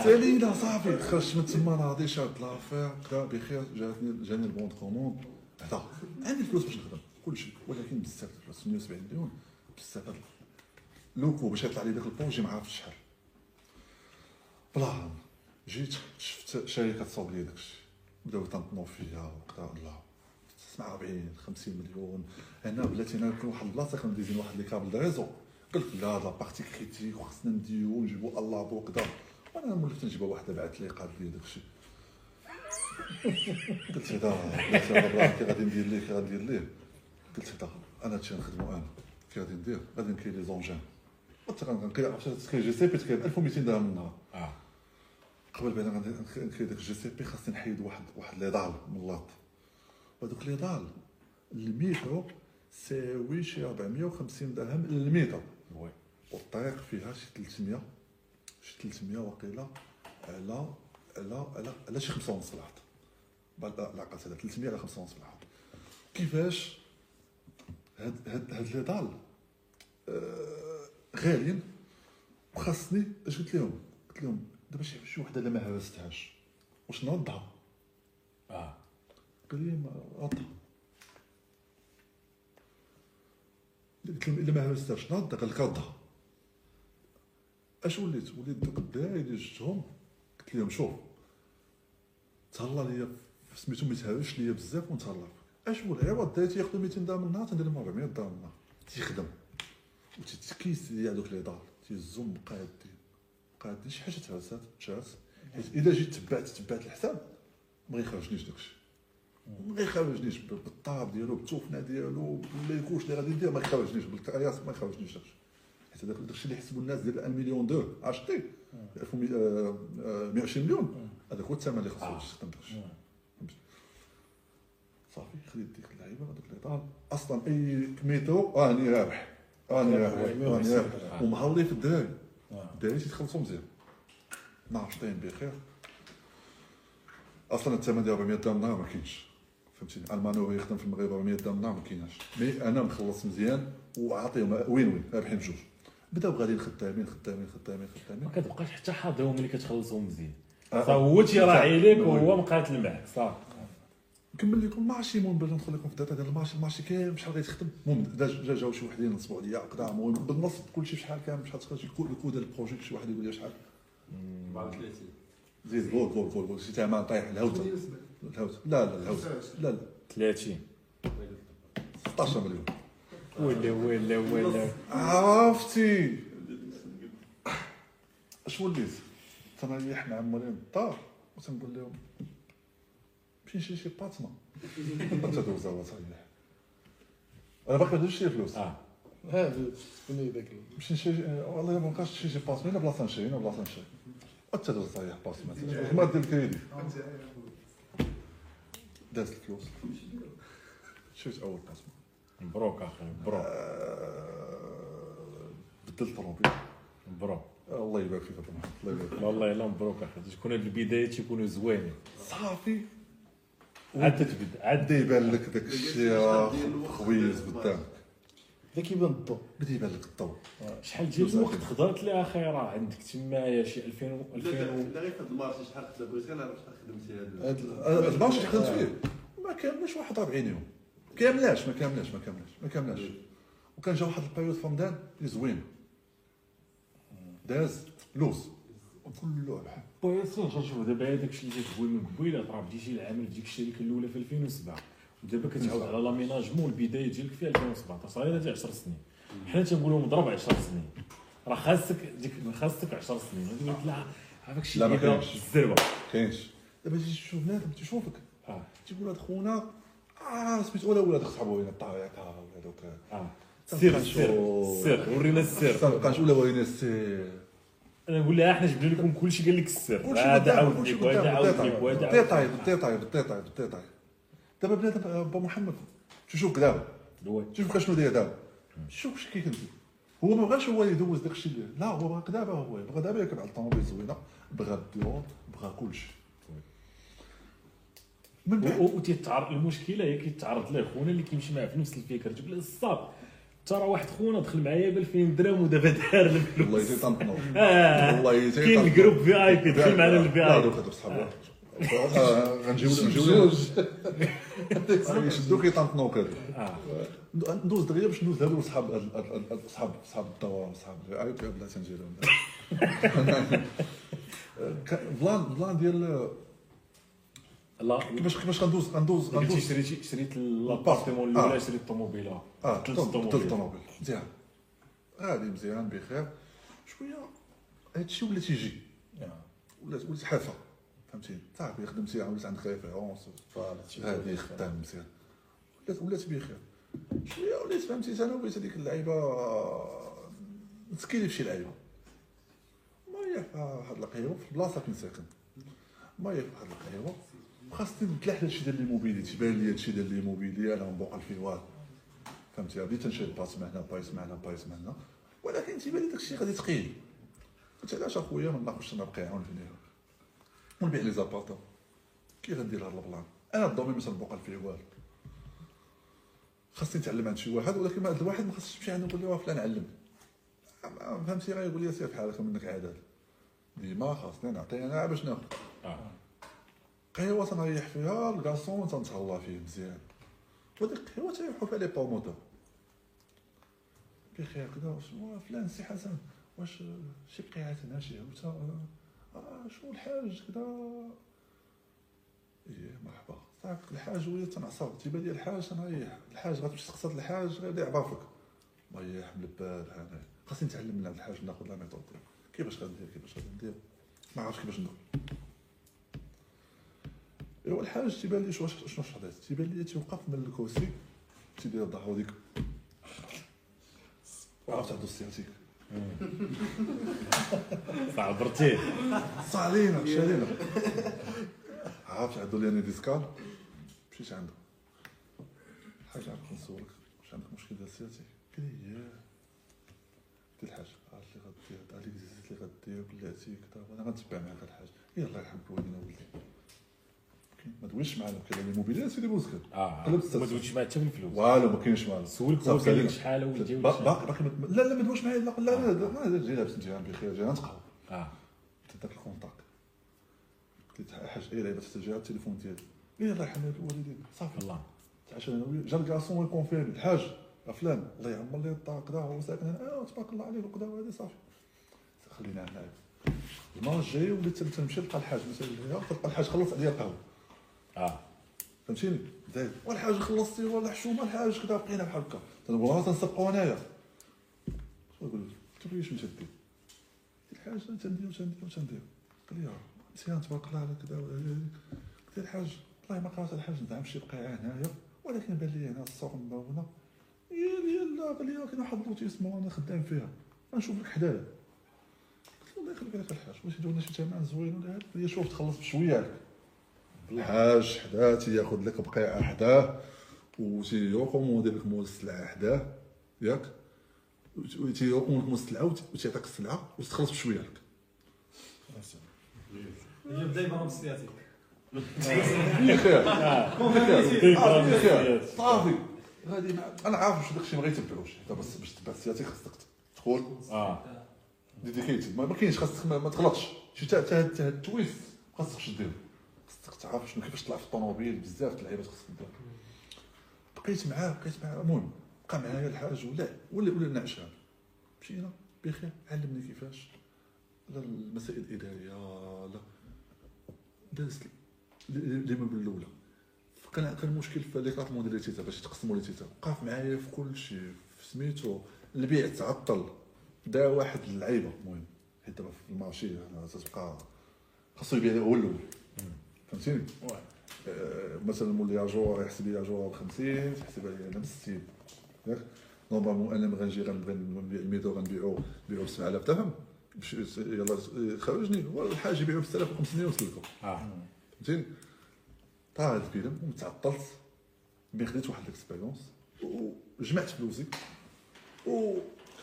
سالينا صافي. خرجت من تما ناضي شاد l'affaire كذا بخير. جاتني جاني ال bon de commande. هذا عندي الفلوس باش نخدم كل شيء ولكن بزاف الفلوس 170 مليون. بزاف هاد le coût باش يطلع لي داك ال projet ما عرفتش شحال بلان جيت شفت شركة تصوب لي داكشي بداو تنطنوا فيا وكذا تسمع 40 50 مليون. هنا بلاتي أنا كل واحد البلاصة كانوا دايزين واحد لي câble réseau. قلت لا لا partie critique وخصنا نديو ونجيبو الله بو كذا وأنا مولفت نجيبها واحدة بعثت لي قالت لي داكشي قلت براه كي غادي ندير ليه كي غادي ندير ليه. قلت هذا أنا هادشي نخدمو أنا. كي غادي ندير غادي نكري les engins. غنكري تكري JCB تكري 1200 درهم النهار آه قبل بعد غادي نكري داك ال JCB خاصني نحيد واحد واحد les dalles من اللاط وهذوك les dalles. المترو ساوي شي 450 درهم للمتر oui. والطريق فيها شي 300 شي 300 وقيلة على على على على شي خمسة ونص العرض بعد العقد هذا 300 على خمسة ونص العرض كيفاش؟ هاد هاد هاد les dalles. آه، غاليين وخاصني اش قلت لهم؟ قلت لهم دابا شي وحدة اللي ما هرستهاش. واش نردها آه. قال لي ما ردها قلت لهم إلا ما هرستهاش نردها قال لك ردها اش وليت؟ وليت دوك الدراري اللي جبتهم؟ قلت لهم شوف تهلا ليا سميتو ما يتهرش ليا بزاف ونتهلا اش هو العوض الدراري تياخذوا 200 درهم النهار تندير لهم 400 درهم النهار تيخدم. وتتكيس هذوك لي دار تيزم قادين قادين شي حاجة تهرسات تهرس حيت الا جيت تبعت تبعت الحساب ما غيخرجنيش داكشي. ما غيخرجنيش ب- بالطاب ديالو بالتوفنة ديالو بالليكوش اللي غادي ندير ما يخرجنيش بالكرياس ما يخرجنيش داكشي. حيت هذاك داكشي اللي حسبوا الناس ديال 1 مليون دو اشتي 120 مليون. هذاك هو الثمن اللي خصو يستخدم داكشي. فهمتي؟ صافي خديت ديك اللعيبة هذوك الاطار أصلا أي كميتو راني رابح. راني رابح راني رابح ومهوري في الدراري الدراري تيتخلصوا مزيان ناشطين بخير. أصلا الثمن ديال 400 درهم نهار ما كاينش. فهمتيني؟ ال manœuvre يخدم في المغرب 400 درهم نهار ما كايناش. mais أنا مخلص مزيان وعاطيهم win win رابحين بجوج. بداو غاديين خدامين خدامين خدامين خدامين. ما كتبقاش حتى حاضرهم ملي كتخلصهم مزيان. آه. هو تيراعي لك oui. وهو مقاتل معك صافي نكمل لكم ال marché المهم باش ندخل لكم في ال data ديال ال marché ال marché كامل شحال غيتخدم؟ المهم جا جا- جاو شي وحدين نصبوا عليا قدا المهم بالنص كلشي شحال كامل شحال تخرج ال coût ال coût ديال ال projet شي واحد يقول لي شحال. 34 زيد قول قول قول قول شي ثمن طايح الهوته الهوته لا لا الهوته لا لا. 30 16 مليون. ولا ولا ولا. عرفتي. أش وليت؟ تنريح مع مولين الدار وتنقول لهم نشري شي باطمه تدوز هو تريح أنا باقي ما درتش شي فلوس آه هذا شكون ذاك مشي نشري والله ما بقاش نشري شي باطمه هنا بلاصه نشري هنا بلاصه نشري تدوز تريح باطمه كما دير الكريدي دازت الفلوس شريت اول باطمه مبروك أخي مبروك بدلت طوموبيل مبروك الله يبارك فيك الله يبارك والله الا مبروك أخي تكون هاد البدايات تيكونوا زوينين صافي عاد تتبدا عاد بدا يبان لك داك الشيء خويز قدامك. ذاك كيبان الضوء بدا يبان لك الضوء شحال ديال الوقت خضرت لي أخي راه عندك تمايا شي 2000 و 2000 و- لا غير في هاد ال marché شحال خدمت بغيت غير نعرف شحال خدمتي هذا ال marché اللي خدمت فيه. ما كاملش واحد 40 يوم. كاملاش ما كاملاش ما كاملاش ما كاملاش وكان جا واحد ال période في رمضان اللي زوين. داز لوز. كله بحال خويا سير شوف دابا هذاك الشيء اللي تقول من قبيلة راه بديتي العمل في ديك الشركة الأولى في 2007 ودابا كتعاود على l'aménagement البداية ديالك في 2017 صايره هذه 10 سنين. حنا تنقولوا مضرب 10 سنين. راه خاصك ديك خاصك 10 سنين. غادي لك لا هذاك الشيء لا، ما ديال كاينش. الزربه كاينش. دابا تيجي تشوف بنادم تيشوفك آه. تيقول هاد خونا آه سميتو ولا ولاد صحابو هنا الطريقة هذوك آه. تنبقى السر السر نشوف. السر ورينا تنبقى نقول وين السير. أنا نقول لها إحنا جبنا لكم كل شيء قال لك السر. هذا قدام عاود كلشي لك وهذا قدام عاود لك وهذا عاود بالديتاي لك. بالديتاي بالديتاي بالديتاي دابا بنادم با محمد تشوف دابا. شوف شنو داير دابا شوف اش كيف هو ما بغاش هو يدوز داك الشيء لا هو بغا دابا هو بغا دابا يركب على الطوموبيل زوينة بغا الديور بغا كلشي. من بعد وتيتعرض المشكلة هي كيتعرض له خونا اللي كيمشي معاه في نفس الفكر تقول له الصاد ترى واحد خونا دخل معايا ب 2000 درهم ودابا دار والله الفلوس يزيد تنطنو آه. والله يزيد كاين. ال groupe VIP دخل معنا الفي لا. اي دوك هادوك صحابو آه، غنجيو غنجيو يشدوك يطنطنوك هادو. آه. ندوز دغيا باش ندوز هادو صحاب صحاب صحاب الدوام صحاب عيط يا بلاتي نجي لهم بلان بلان ديال لا. كيفاش كيفاش غندوز غندوز غندوز؟ شريتي شريت لابارتمون آه. الاولى شريت الطوموبيله آه. ثلاث ثلاث طوموبيل. مزيان غادي مزيان بخير. شوية هادشي ولا تيجي ولات ولات حافه فهمتي صافي خدمتي ولات عندك ريفيرونس هادي خدام مزيان. ولات ولات بخير. شوية وليت فهمتي أنا وليت هذيك اللعيبة مسكيني في شي لعيبة. ما هي واحد القهيوه في البلاصه فين ساكن. ما هي واحد القهيوه خاصني نتلاح هادشي ديال l'immobilier تيبان لي هادشي ديال l'immobilier أنا مبوقل فيه والو فهمتي؟ بديت نشري pièce هنا pièce هنا pièce هنا ولكن تيبان لي داكشي غادي ثقيل قلت علاش أخويا ما ناقصش نبقى يعاون فيني ونبيع les appartements كي غندير هاد ال plan؟ أنا ال domaine مش نبوقل فيه والو خاصني نتعلم عند شي واحد ولكن هذا الواحد ما خاصش تمشي عنده تقول له فلان ما- فهمتي؟ غيقول لي سير بحالك منك عدد ديما خاصني نعطي أنا باش ناخذ. آه. قهوة تنريح فيها ال garçon تنتهلا فيه مزيان. وديك القهوة تيريحوا فيها les promoteurs بخير كذا واش فلان سي حسن واش شي بقيعات هنا شي هوته آه شنو الحاج كذا إيه مرحبا. صافي الحاج هو تنعصر تيبان لي الحاج تنريح الحاج غتمشي تقصد الحاج غير يعرفك مريح ملباد هنا خاصني نتعلم من هذا الحاج ناخذ la méthode. كيفاش غندير كيفاش غادي ندير؟ ما عرفتش كيفاش ندير. ايوا الحاج تيبان لي شنو شنو شحال تيبان لي تيوقف من الكرسي تيدير ظهرو ديك. وعرفت عنده السياتيك صعبرتيه صالينا مشى علينا عرفت عندو لي ديسكال؟ مشيت عنده حاجة عرفت نسولك واش عندك مشكل ديال سياسي قال لي قلت الحاج عرفت اللي غدير هاد ليكزيست اللي غدير بلاتي كذا وأنا غنتبع معاك الحاج يلاه يرحم والدينا ولدي ما دويش معنا كاين لي موبيلات سيدي بوزكر آه السلسلة. ما دويتش معاه حتى بالفلوس والو ما كاينش معنا سولك هو قال لك. شحال باقي؟ باقي لا لا ما دويش معايا. لا لا لا جاي لابس جيران بخير. جيران تقهوى آه. داك الكونتاك قلت له حاج إيه لعبه تسجل التليفون ديالي إيه الله يرحم الوالدين. صافي. الله. تعشى أنا وياه جا الكاسون يكونفيرمي الحاج فلان الله يعمر لي الدار كذا هو ساكن هنا آه تبارك الله عليه وكذا وهذا صافي. خلينا هنا المره الجايه وليت تنمشي نلقى الحاج. مثلا تلقى الحاج. خلص عليا القهوة. آه. فهمتيني؟ زايد والحاج خلصتي ولا حشومه الحاج كذا بقينا بحال هكا. تنسبقوا أنايا. شنو نقول قلت له شنو تدير الحاج تندير تندير تندير قال لي مزيان تبارك الله على كذا ولا هذا. قلت له الحاج والله ما قرأت الحاج ندعم شي بقيعه هنايا ولكن بان لي هنا السوق مبونه يا لي لا قال لي كاين واحد لوتي اسمه أنا خدام فيها. غنشوف لك حدايا. قلت له الله يخليك عليك الحاج واش يدونا شي ثمن زوين ولا هذا قال لي شوف تخلص بشوية عليك. الحاج حداه تياخذ لك بقيعه حداه وتيريكوموندي لك مول السلعه حداه ياك وتيريكوموندي لك مول السلعه وتيعطيك السلعه وتخلص بشوية عليك هي بدا يبان بال sciatique فيه خير كيف آه، فيه خير خير. صافي غادي أنا عارف واش داكشي ما غيتبعوش بس باش تبع السياسي خاصك تدخل آه. dedicated ما ما كاينش خاصك ما, تغلطش. شي تا تا تا ال twist ما خاصكش دير. خاصك تعرف شنو كيفاش تطلع في الطوموبيل بزاف اللعيبات خاصك دير بقيت معاه بقيت معاه. المهم بقى معايا الحاج ولا ولا ولا نعشان مشينا بخير. علمني كيفاش. لا المسائل الإدارية لا. داز لي من الأولى. كان كان مشكل في لي كارت موديل تيتا باش يتقسموا les titres وقف معايا في كل شيء في سميتو. البيع تعطل. دا واحد اللعيبه المهم. حيت دابا في ال marché تتبقى خاصو يبيع هو الأول. فهمتيني؟ آه، مثلا مول ياجور يحسب لي ياجور ب 50 تحسب عليا أنا ب 60 ياك؟ normalement أنا غنجي غنبغي نبيع الميدو غنبيعو نبيعو ب 7000 درهم يلا خرجني. الحاج يبيعو ب 6500 وسلكو آه. فهمتيني؟ طلع هذا الفيلم وتعطلت. mais خديت واحد ال expérience وجمعت فلوسي. و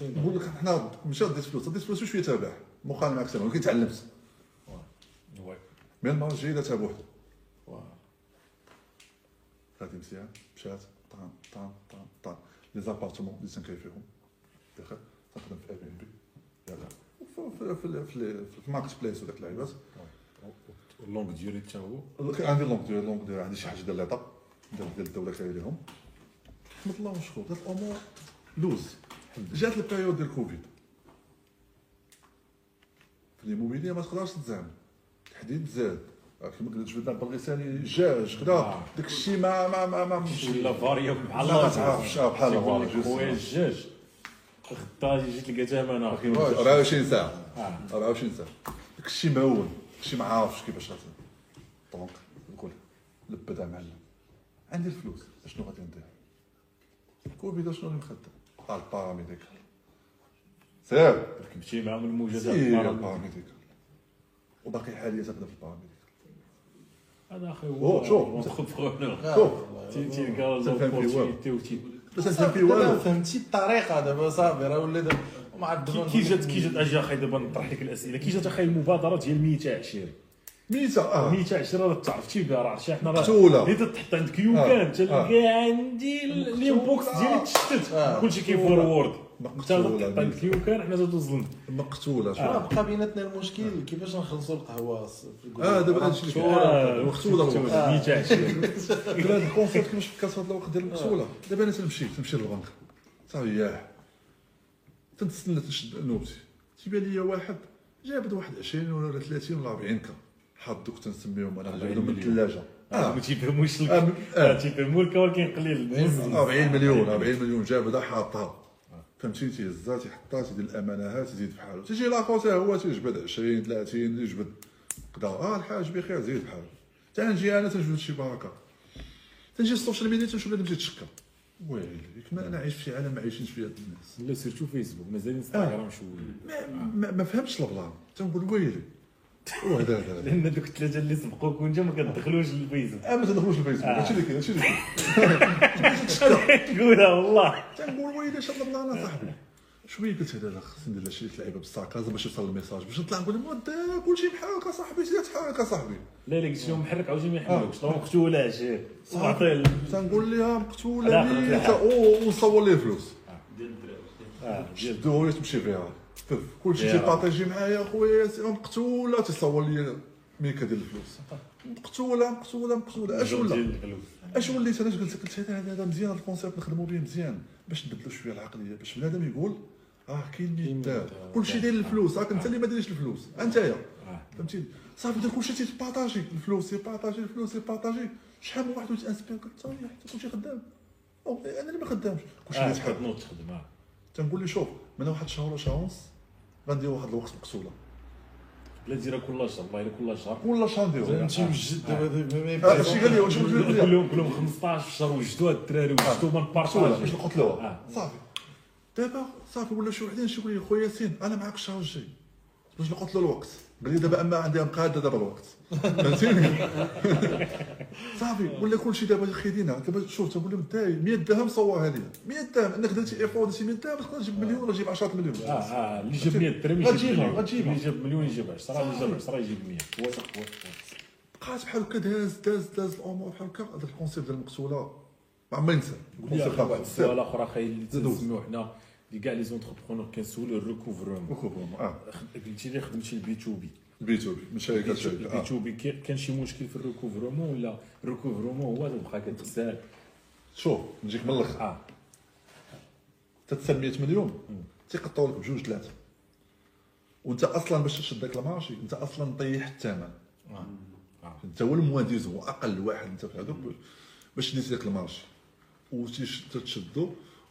نقول لك حنا مشى ديت فلوس ديت فلوس شوية تابع. مقارنه مع كتابه ولكن تعلمت. من المره الجايه بوحدها وي. غادي مزيان. مشات. طان طان طان طان لي زابارتمون اللي تنكاي فيهم داخل. تنخدم في اي بي ام بي في في في الماركت بليس وداك اللعيبات اللونغ ديوري حتى هو. عندي لونغ ديور لونغ ديور عندي شي حاجة ديال ليطا. ديال الدولة كاين لهم حمد الله وشكر دات الأمور لوز. جات البيريود ديال كوفيد في ليموبيليه ما تقدرش تزعم. الحديد زاد. آه، كما قلت جبدنا بالغساني جاج كذا آه. داك الشيء ما ما ما ما ولا بحال لا الله. ما تعرفش، آه، بحال. خويا الجاج غدا جيت لقيت أنا 24 ساعه آه. 24 ساعه داك الشيء معول داك الشيء ما عارفش كيفاش غادي donc نقول لبدا معلم عندي الفلوس. أشنو غادي ندير؟ كوفيد شنو اللي مخدم قال paramédical سير. كنتي معاهم الموجه ديال ال paramédical. وباقي حاليا تبدا في ال paramédical هذا أخي أوه، شوف. شوف. تيلقى وتي والو فهمتي الطريقة دابا صافي راه ولا دابا كي كي جات كي جات أجي أخي دابا نطرح لك الأسئلة. كي جات أخي المبادره ديال 120 ميتا آه. 120 راه تعرفتي بها راه عرفتي حنا راه مقتولة. اللي تحط عندك يو آه. كان تلقى عندي ال inbox ديالي تشتت. آه. كلشي كي forward يو كان حنا تدوز لنا مقتولة شوف. راه بقى بيناتنا المشكل. كيفاش نخلصوا القهوة. آه دابا هادشي اللي كاين. آه مقتولة. مقتولة. 120 دابا هاد ال concept كيفاش فكرت في هاد الوقت ديال المقتولة. دابا أنا تنمشي تنمشي للبنك. صافي ياه تنتسنى تنشد نوبتي. تيبان لي واحد جابد واحد 20 ولا 30 ولا 40 كا حدوك تنسميهم. أنا 40 جابدهم من. الثلاجة. آه آه. ما تيفهموش لك آه، آه. آه تيفهموا لك ولكن قليل. 40 مليون 40 مليون. جابدها حاطها. فهمتي تيهزها تيحطها تيدير الأمانة تزيد بحالو تيجي لاكو حتى هو تيجبد 20 30 يجبد كدا آه الحاج بخير زيد بحالو تنجي أنا تنجبد شي بركة. تنجي ال social media تنشوف بنادم تيتشكى ويلي كما أنا عايش في عالم ما عايشينش فيه هاد الناس. لا سيرتو فيسبوك مازال إنستغرام شوية. ما, ما, ما فهمتش البلان. تنقول ويلي. لأن دوك الثلاثه اللي سبقوك وانت ما كتدخلوش للفيسبوك آه ما تدخلوش الفيسبوك آه. هادشي اللي كاين هادشي اللي كاين تقولها والله. تنقول ويلي هاد البلان صاحبي. شوية قلت هذا؟ خصني ندير شي لعيبة بالساكازا باش يوصل الميساج. باش نطلع نقول لهم ودا كلشي بحالك اصاحبي زيد حالك اصاحبي لا لا قلت لهم محرك عاوتاني ما يحملوكش مقتوله عشير صبعطي تنقول لها لا، مقتوله أو ونصور ليه فلوس. ديال الدراري آه. ديال شدو هي تمشي فيها. شوف كلشي يا. تيبارطاجي معايا خويا سي مقتولة تيصور لي ميكا ديال الفلوس. مقتولة مقتولة مقتولة. أش ولا؟ أش وليت أنا قلت قلت هذا هذا مزيان ال concept نخدموا به مزيان. باش نبدلوا شوية العقلية باش بنادم يقول آه كاين ميت دار. كلشي داير الفلوس. راك انت اللي ما دايرش الفلوس. انتيا آه. فهمتيني صافي داك كلشي تيبارطاجي الفلوس يبارطاجي الفلوس يبارطاجي شحال من واحد يتانسبير قلت حتى كلشي خدام. أنا اللي ما خدامش. كلشي آه اللي تحب. تخدم آه. تنقول لي شوف من واحد شهر ولا شهر ونص غندير واحد الوقت مقصوله لا ديرها كل شهر والله إلا كل شهر كل شهر نديرو نمشي وجد دابا يبقاش الشيء قال لي واش لي كلهم كلهم 15 في الشهر وجدوا هاد الدراري وجدوا ما مقصوله باش نقتلوها آه. صافي. دابا صافي ولا شي وحدين شي لي خويا ياسين أنا معاك الشهر الجاي. باش نقتلوا الوقت. قال لي دابا أما عندي مقاده دابا الوقت. فهمتيني؟ صافي ولا كلشي دابا خيدينا دابا شوف تقول لهم داي 100 درهم صورها لي. 100 درهم انك درتي effort درتي 100 درهم تقدر تجيب مليون ولا تجيب 10 مليون. آه آه اللي جاب 100 درهم يجيب مليون. اللي جاب مليون يجيب 10 اللي جاب 10 يجيب 100 وثق وثق بقات بحال هكا داز داز داز الأمور بحال هكا. هذاك ال concept ديال المقتوله ما عمري ننسى. ال concept واحد السؤال آخر أخي اللي. تسميو حنا. اللي كاع les entrepreneurs كنسولو ال recouvrement آه. قلتي لي خدمتي ال B to B B to B من شركات ال B آه. to B كان شي مشكل في ال recouvrement ولا؟ ال recouvrement هو تبقى كتسال شوف نجيك من الأخر. آه. تتسال 100 مليون تيقطعوا لك بجوج ثلاثة. وانت أصلا باش تشد داك ال marché انت أصلا طيح الثمن. انت هو ال moins-disant هو أقل واحد انت في هذوك باش ديتي داك ال marché وتشدو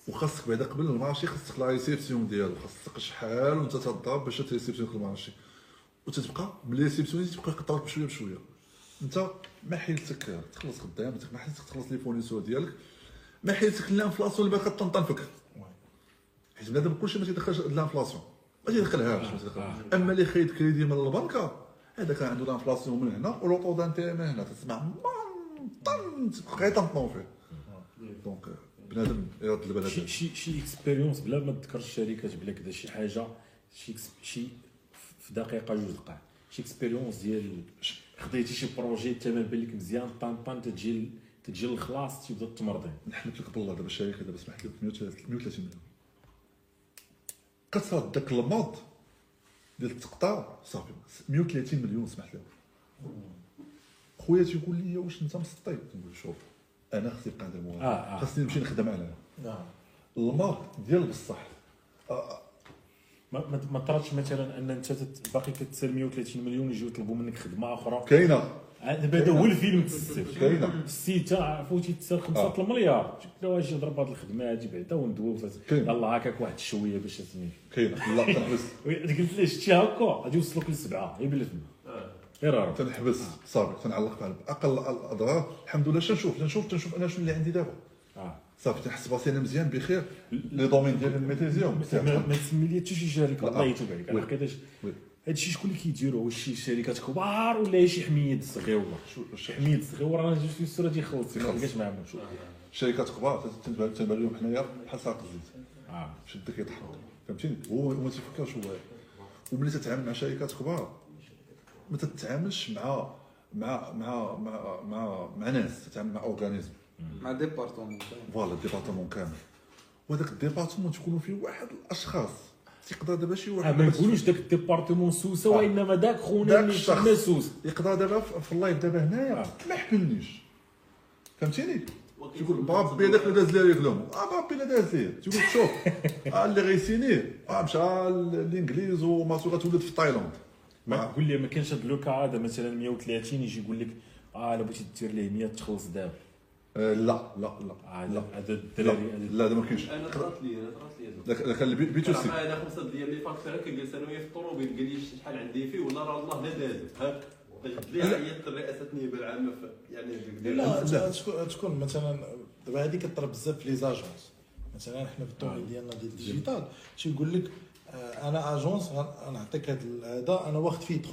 وخاصك بعدا قبل ال marché خاصك la réception ديالو خاصك شحال وانت تضرب باش ت réceptionne ال marché. وتتبقى بال réception تبقى يقطعوك بشوية بشوية. انت ما حيلتك تخلص خدامتك ما حيلتك تخلص les fournisseurs ديالك ما حيلتك ال inflation اللي باقا تنطنفك حيت بنادم كلشي ما تيدخلش ال inflation ما تيدخلهاش ما تيدخلهاش. أما اللي خايد كريدي من البنكة هذا كان عنده ال inflation من هنا و les taux d'intérêt من هنا. تسمع طن تبقى تنطون فيه. donc بنادم يرد البلد شي شي شي expérience بلا ما تذكر الشركات بلا كذا شي حاجة شي شي في دقيقة جوج دقائق شي expérience ديال خديتي شي projet الثمن بان لك مزيان طان طان تجي تجي للخلاص تبدا تمرضي. نحمد لك بالله دابا الشركة دابا سمحت لي 130 مليون. كثرت داك الماض ديال التقطاع صافي 130 مليون سمحت لي. خويا تيقول لي واش انت مسطي تنقول شوف. أنا خصني نبقى عند الموظف آه، آه. خصني نمشي نخدم عليه نعم. الماض ديال بصح. آه، ما ما ما طراتش مثلا أن أنت باقي كتسال 130 مليون يجيو يطلبوا منك خدمة أخرى؟ كاينة. دابا هذا هو الفيلم تسال كاينة. السيتا فوتي تسال 5 المليار قلت له أجي نضرب هذه الخدمة هذه بعدا وندوي. يلاه هكاك واحد شوية باش سميت كاينة. لا قلت له شتي هكا غادي يوصلوك لسبعة غير راه تنحبس. صافي تنعلق على أقل الأضرار الحمد لله شنشوف تنشوف تنشوف أنا شنو اللي عندي دابا. آه. صافي تنحس براسي أنا مزيان بخير. لي دومين ديال الميتيزيوم. ما تسمي لي حتى شي شركة. الله يتوب عليك. لقيتاش وي. هادشي شكون اللي كيديروا واش شي شركات كبار ولا شي حميد شو- حميد صغير. راه جو سوي سور تيخلص ما. لقاش معاه شركات كبار. تنبان لهم حنايا بحال ساق الزيت. آه. شد كيضحك فهمتيني؟ هو ما تيفكرش هو. وملي تتعامل مع شركات كبار ما تتعاملش مع مع مع مع مع, مع ناس تتعامل مع organisme مع département voilà département كامل. وهذاك ال département تكونوا فيه واحد الأشخاص. تيقدر دابا شي آه، واحد ما بس- نقولوش داك ال département سوسه آه. وانما داك خونا داك اللي. تما سوس. يقدر دابا في في ال live دابا هنايا آه. ما يحملنيش. فهمتيني؟ تيقول بربي هذاك اللي داز لي يقولهم آه بربي اللي داز لي. تيقول شوف آه اللي غيسينيه. آه مشى للانجليز وماسو غتولد في تايلاند. ما قول لي ما كانش هاد لوكا هذا مثلا 130 يجي يقول لك آه الا بغيتي دير ليه 100 تخلص دابا. آه لا لا لا آه، لا. هذا لا الدراري هذا لا هذا ما كاينش. أنا طرات لي أنا طرات لي هذا. اللي بي تو سي معايا أنا خمسة ديال لي فاكتور هكا جالس أنا وياه في الطوموبيل قال لي شحال عندي فيه ولا راه الله لا دازت هاك اللي عيط رئاسه النيابة العامة ف- يعني لا لا. تكون تكون مثلا دابا هذه كطرا بزاف في les agences. مثلا حنا في ال domaine ديالنا ديال ال digital تيقول لك أنا agence غنعطيك هذا أنا واخد فيه 35%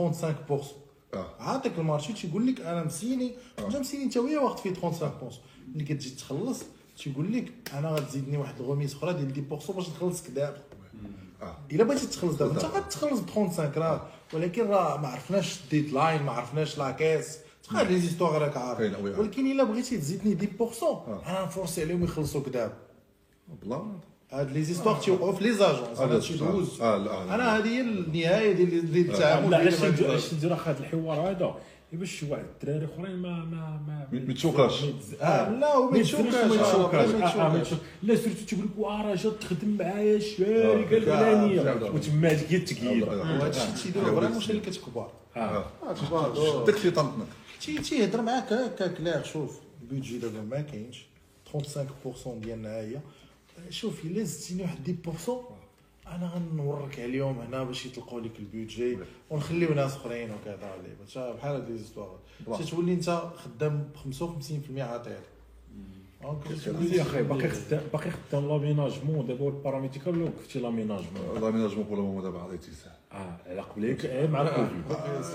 آه. عاطيك ال marché تيقول لك أنا مسيني انت مسيني أنت وياه واخد فيه 35% ملي كتجي تخلص تيقول لك أنا غتزيدني واحد ال remise أخرى ديال 10% باش نخلصك دابا إلا بغيتي تخلص دابا أنت غتخلص ب 35 راه. ولكن راه ما عرفناش ال deadline ما عرفناش لاكاس تبقى les histoires راك عارف. ولكن إلا بغيتي تزيدني 10% آه. أنا نفورسي عليهم يخلصوك دابا بلا هاد les histoires تيوقعوا في les agences آه، أنا لا، شي آه، دوز. آه، آه، أنا هذه هي النهاية ديال ديال التعامل لا علاش هاد ندير الناس. علاش ندير هذا الحوار هذا. باش واحد الدراري أخرين ما ما ما ما يتشوكاش. آه، لا وما يتشوكاش ما يتشوكاش آه، آه، آه،. لا surtout تيقول لك واه راه جا تخدم معايا آه، الشركة الفلانيه آه، وتما هذيك هي التقييد آه، آه. وهذا الشيء تيديروا vraiment شركات كبار آه. آه، كبار. داك الشيء طنطنك تي تيهضر معاك هكا clair شوف. ال budget دابا ما كاينش. 35% ديالنا هي شوف إلا زدتيني واحد 10% أنا غنورك عليهم هنا باش يطلقوا لك ال budget ونخليو ناس اخرين وكذا بحال هاد les histoires. تولي أنت خدام ب 55% عطيه دونك يا أخي باقي خدام باقي خدام لاميناجمون دابا الباراميتيكال لو كفتي لاميناجمون لاميناجمون بور لو دابا عطيتي ساعه آه على قبليك إيه، مع الكوفيد.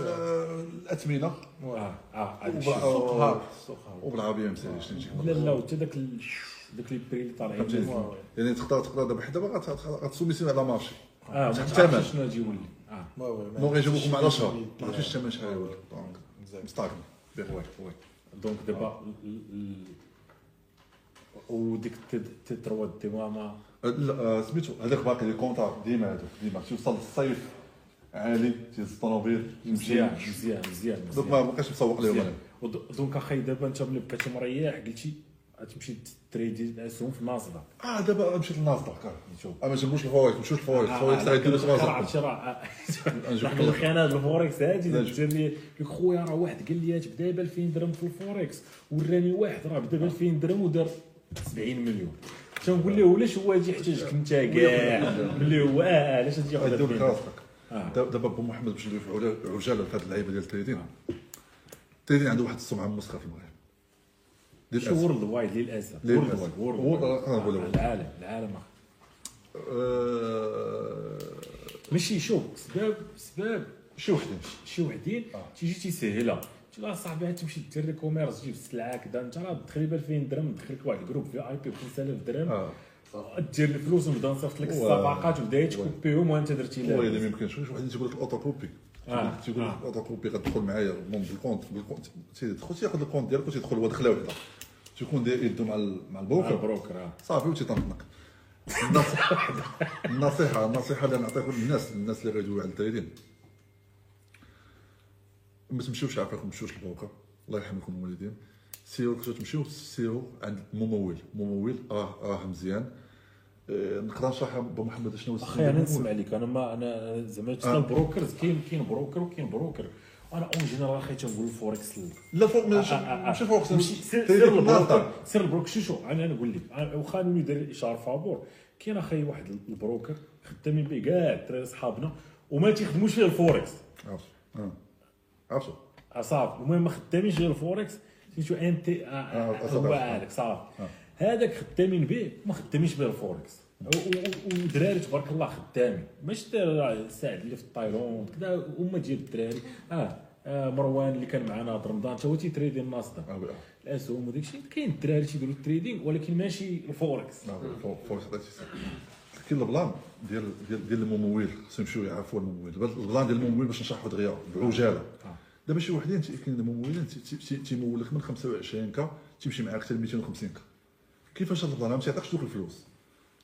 آه، الأثمنة. آه آه هذاك وبلا- الشيء. سوق هابط سوق هابط وبالعربيه مسالي شنو نجيك لا لا وحتى داك داك لي بري اللي طالعين. يعني تقدر تقدر دابا حيت دابا غت- غت- غتسوميسي على مارشي. آه ما. تعرفش شنو غادي يولي. آه. ما هو ما دونك يجيبوكم على شهر ما عرفتش الثمن شحال يولي دونك. مستعجل دونك دابا ال- ال- وديك تتروا دي ما لا آه، سميتو هذاك باقي لي كونتار ديما هذوك ديما. توصل للصيف عالي تيهز الطوموبيل مزيان مزيان مزيان دوك ما بقاش مسوق لهم. دونك أخي دابا أنت ملي بقيتي مريح قلتي غتمشي تريدي الاسهم في ناصدق آه دابا مشيت للناصدق شوف آه ما جابوش الفوائد ما مشوش الفوائد الفوائد راه يديروا راه لك. الخيانه الفوركس هادي دير لي خويا راه واحد قال لي بدا ب 2000 درهم في الفوركس وراني واحد راه بدا ب 2000 درهم ودار 70 مليون تنقول له علاش هو غادي يحتاجك انت كاع ملي هو آه علاش غادي ياخذ يدير لك 2000 راسك آه. دابا بو محمد باش علا- عجاله في هذه اللعيبه ديال ال trading ال trading عنده واحد السمعه مسخه في المغرب الأسف. worldwide للأسف. worldwide worldwide. آه،. العالم العالم. آه، ماشي شوف سباب سباب. شي وحدين شي وحدين آه. تيجي تيسهلها تي لا صاحبي عاد تمشي دير l'e-commerce تجيب السلعه كذا انت راه ب 2000 درهم دخل لك واحد الجروب VIP ب 5000 درهم. دير الفلوس ونبدا نصيفط لك الصفقات وبدأ يتكوبيهم وانت درتي هو اللي ما لها يمكنش وحدين تيقول لك ال auto copy آه. تيقول لك. ال auto copy غتدخل معايا المون بال compte بال compte تيدخل تياخذ ال compte ديالك وتيدخل هو دخله وحده تيكون داير يدو مع مع البروكر البروكر آه. صافي وتيطنطنك النصيحه النصيحه النصيحة اللي نعطيها للناس الناس اللي غيدويو على ال trading. ما تمشيوش عافاكم ما تمشيوش لل broker الله يرحم لكم الوالدين سيروا كنتو تمشيو سيروا عند ممول. ممول راه راه مزيان. آه، نقدر نشرح بو محمد شنو هو أخي أنا نسمع لك. أنا ما أنا زعما آه. آه. ال brokers كاين كاين broker وكاين broker. أنا en général أخي تنقول الفوركس لا فوق ماشي آه، آه، آه. ماشي فوق ماشي سير ال broker. سير ال broker. شو شو أنا نقول لك. واخا نولي داير اشاره فابور. كاين أخي واحد البروكر خدامين به كاع الدراري صحابنا وما تيخدموش فيه الفوركس عرفت. عرفتو آه، صافي المهم ما خدامينش غير الفوركس سميتو NT آه، آه، آه، صافي. هو هذاك صافي. آه. هذاك خدامين به. ما خدامينش به الفوركس ودراري تبارك الله خدامين. ماشي سعد اللي في التايلاند كذا هما ديال الدراري. آه آه، مروان اللي كان معنا هاد رمضان تا هو تيتريدي الناصدر آه oui، الأسهم وداك الشيء. كاين الدراري تيديروا ال trading ولكن ماشي الفوركس. آه فوق عطيتي كاين ال plan ديال ديال ديال الممول. خصهم يمشيو يعرفوا الممول. ال plan ديال الممول باش نشرحوا دغيا بعجاله آه. دابا شي وحدين كاين ممولين تي- تي- تي- تيمول لك من 25 K تيمشي معاك حتى ل 250 K. كيفاش ال plan ما تيعطيكش دوك الفلوس.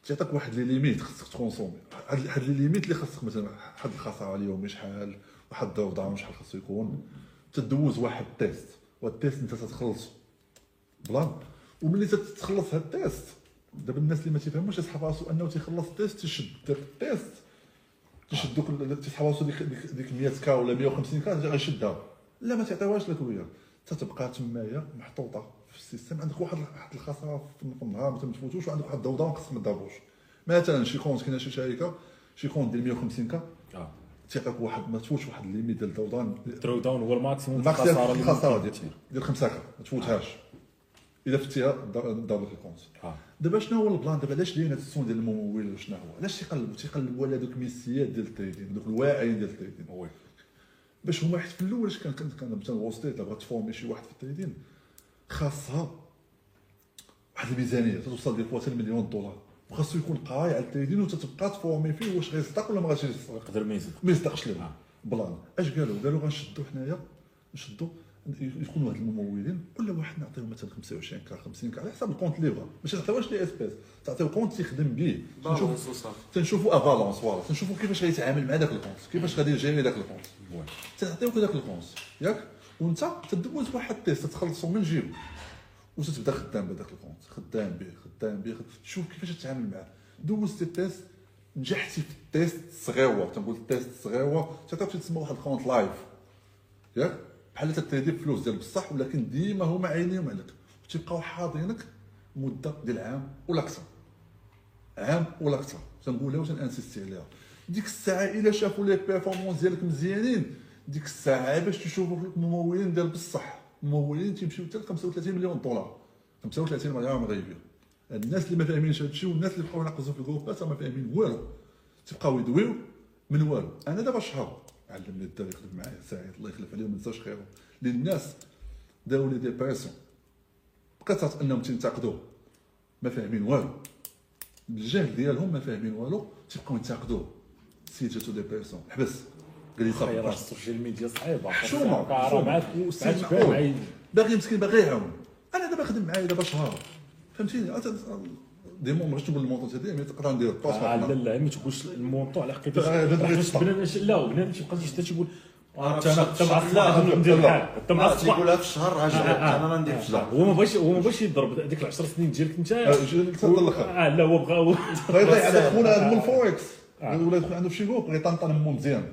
تيعطيك واحد لي ليميت خصك تكونسومي. هاد لي ليميت اللي خصك مثلا واحد الخساره اليومي شحال واحد الدور شحال خصو يكون. تدوز واحد التيست وهاد التيست انت تتخلصو بلان. وملي تتخلص هاد التيست دابا الناس اللي ما تيفهموش راسو أنه تيخلص التيست تيشد داك التيست تيشد دوك تيسحب راسو ديك, ديك 100 كا ولا 150 كا غيشدها لا ما تعطيوهاش لك وياه تتبقى تمايا محطوطة. في السيستم عندك واحد واحد الخساره في في النهار ما تفوتوش وعندك واحد الضوضاء خصك ما تضربوش مثلا شي compte كاينة شي شركة شي compte ديال 150 K. آه. ثقك واحد ما تفوتش واحد ال limite ديال ال drawdown drawdown هو ال maximum ال max الخسارة اللي الخسارة ديال ديال 5 ما تفوتهاش. الا فتيها دار لك ال compte آه. دابا شنو هو ال plan؟ دابا علاش هذا السون ديال الممول شنو هو؟ علاش تيقلبوا تيقلبوا على دوك الميسيات ديال ال trading دوك الواعيين ديال ال trading باش هما حيت في الأول اش كان مثلا وول ستريت بغات تفورمي شي واحد في ال trading خاصها واحد الميزانية توصل ديال 3 مليون دولار. وخاصو يكون قايع على ال trading وتتبقى تفورمي فيه واش غيصدق ولا ما غاديش يصدق. يقدر ما يزيد ما يصدقش لهم آه. plan. اش قالوا؟ قالوا غنشدوا حنايا نشدوا يكونوا واحد الممولين. كل واحد نعطيهم مثلا 25 K 50 K على حسب ال compte اللي بغا. ماشي تعطيوهاش l'espèce. تعطيو compte تيخدم به تنشوف تنشوفوا à l'avance voilà. تنشوفوا كيفاش غيتعامل مع داك ال compte. كيفاش غادي يجيري داك ال compte. oui. تعطيوك داك ال compte. ياك؟ وانت تدوز واحد ال test تخلصو من جيبو وتتبدا خدام بهذاك ال compte. خدام به خدام به تشوف كيفاش تتعامل معاه. دوزتي ال test نجحتي في ال test الصغيوه تنقول ال test الصغيوه تعطيك تسمى واحد ال compte live. ياك؟ بحال تتهدي فلوس ديال بصح ولكن ديما هما عينيهم عليك. تيبقاو حاضرينك مدة ديال عام ولا أكثر عام ولا أكثر تنقولها وتنانسيستي عليها. ديك الساعة إلا شافوا les performances ديالك مزيانين ديك الساعة باش تشوفوا الممولين ديال بصح. الممولين تيمشيو حتى ل 35 مليون دولار. 35 مليار مغربي الناس اللي ما فاهمينش هذا الشيء والناس اللي بقاو ينقزوا في ال groupات ما فاهمين والو. تبقاو يدويو من والو. أنا دابا شهر. علمني الدار يخدم معايا سعيد الله يخلف عليه وما ننساش خيره لأن الناس داو لي dépression. بقات أنهم تنتقدوه ما فاهمين والو. بالجهل ديالهم ما فاهمين والو. تيبقاو ينتقدوه سي جاتو ديبرسيون. حبس. قال لي خير السوشيال ميديا صعيبة. حشومه. معايا باغي مسكين باغي يعاون أنا دابا خدم معايا دابا شهر. فهمتيني؟ أت- دي مون بغيتش نقول المونطون ديالي مي تقدر ندير الباس آه، لا لا ما تقولش المونطو على حقيقة. آه،. بنادم لا بنادم تيبقى تيقول آه، انت أنا ندير لا. بحال انت مع لا الصباح تيقولها في الشهر آه، آه، أنا ندير في لا، الشهر هو ما بغاش هو ما بغاش يضرب ديك العشر سنين ديالك انت الآخر آه لا هو بغا هو غيضيع هذا خونا هذا من آه. الفوركس ولا يدخل عنده في شي groupe غيطنطن مو مزيان.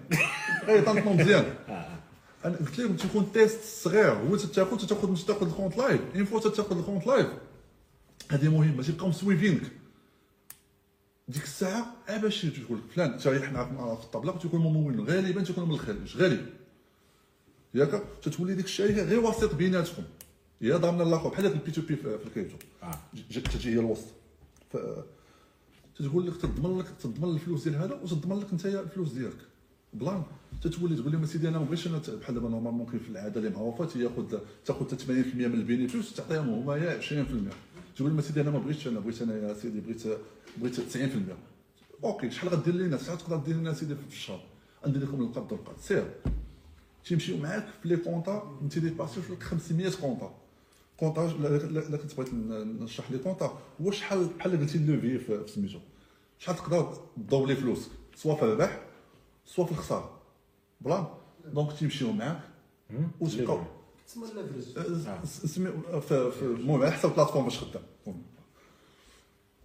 غيطنطن مزيان. أنا قلت لكم تيكون test صغير هو تاخذ تاخذ مش تاخذ ال compte live. une fois تاخذ ال compte live. هذه مهمة تيبقاو مسويفينك. ديك الساعة باش تقول لك فلان تا حنا في الطبلة تيكون ممول غالبا تيكون من الخارج غالبا. ياك تتولي ديك الشركة غير وسيط بيناتكم. يا ضامنه الآخر بحال هذاك ال P2P في الكريبتو. آه. تجي هي الوسط. تتقول لك تضمن لك تضمن الفلوس ديال هذا وتضمن لك انت الفلوس ديالك. بلان. تتولي تقول لهم سيدي أنا ما بغيتش أنا بحال دابا نورمالمون كاين في العادة اللي معروفه تياخذ تاخذ حتى 80% من البينيفيس وتعطيهم هما يا 20% تقول لهم سيدي أنا ما بغيتش أنا بغيت أنا يا سيدي بغيت بغيت 90% أوكي شحال غدير لينا؟ شحال تقدر دير لنا سيدي في الشهر. ندير لكم القبض والقبض سير. تيمشيو معاك في لي كونطا انت ديباسيو لك 500 كونطا كونطا لا- كنت بغيت نشرح لي كونطا هو شحال بحال قلتي اللوفي في في سميتو. شحال تقدر تضوي لي فلوسك سوا في الربح سوا في الخسارة. بلان دونك تيمشيو معاك وتبقاو. تسمى أه، سمي في في المهم على حسب البلاتفورم باش خدام.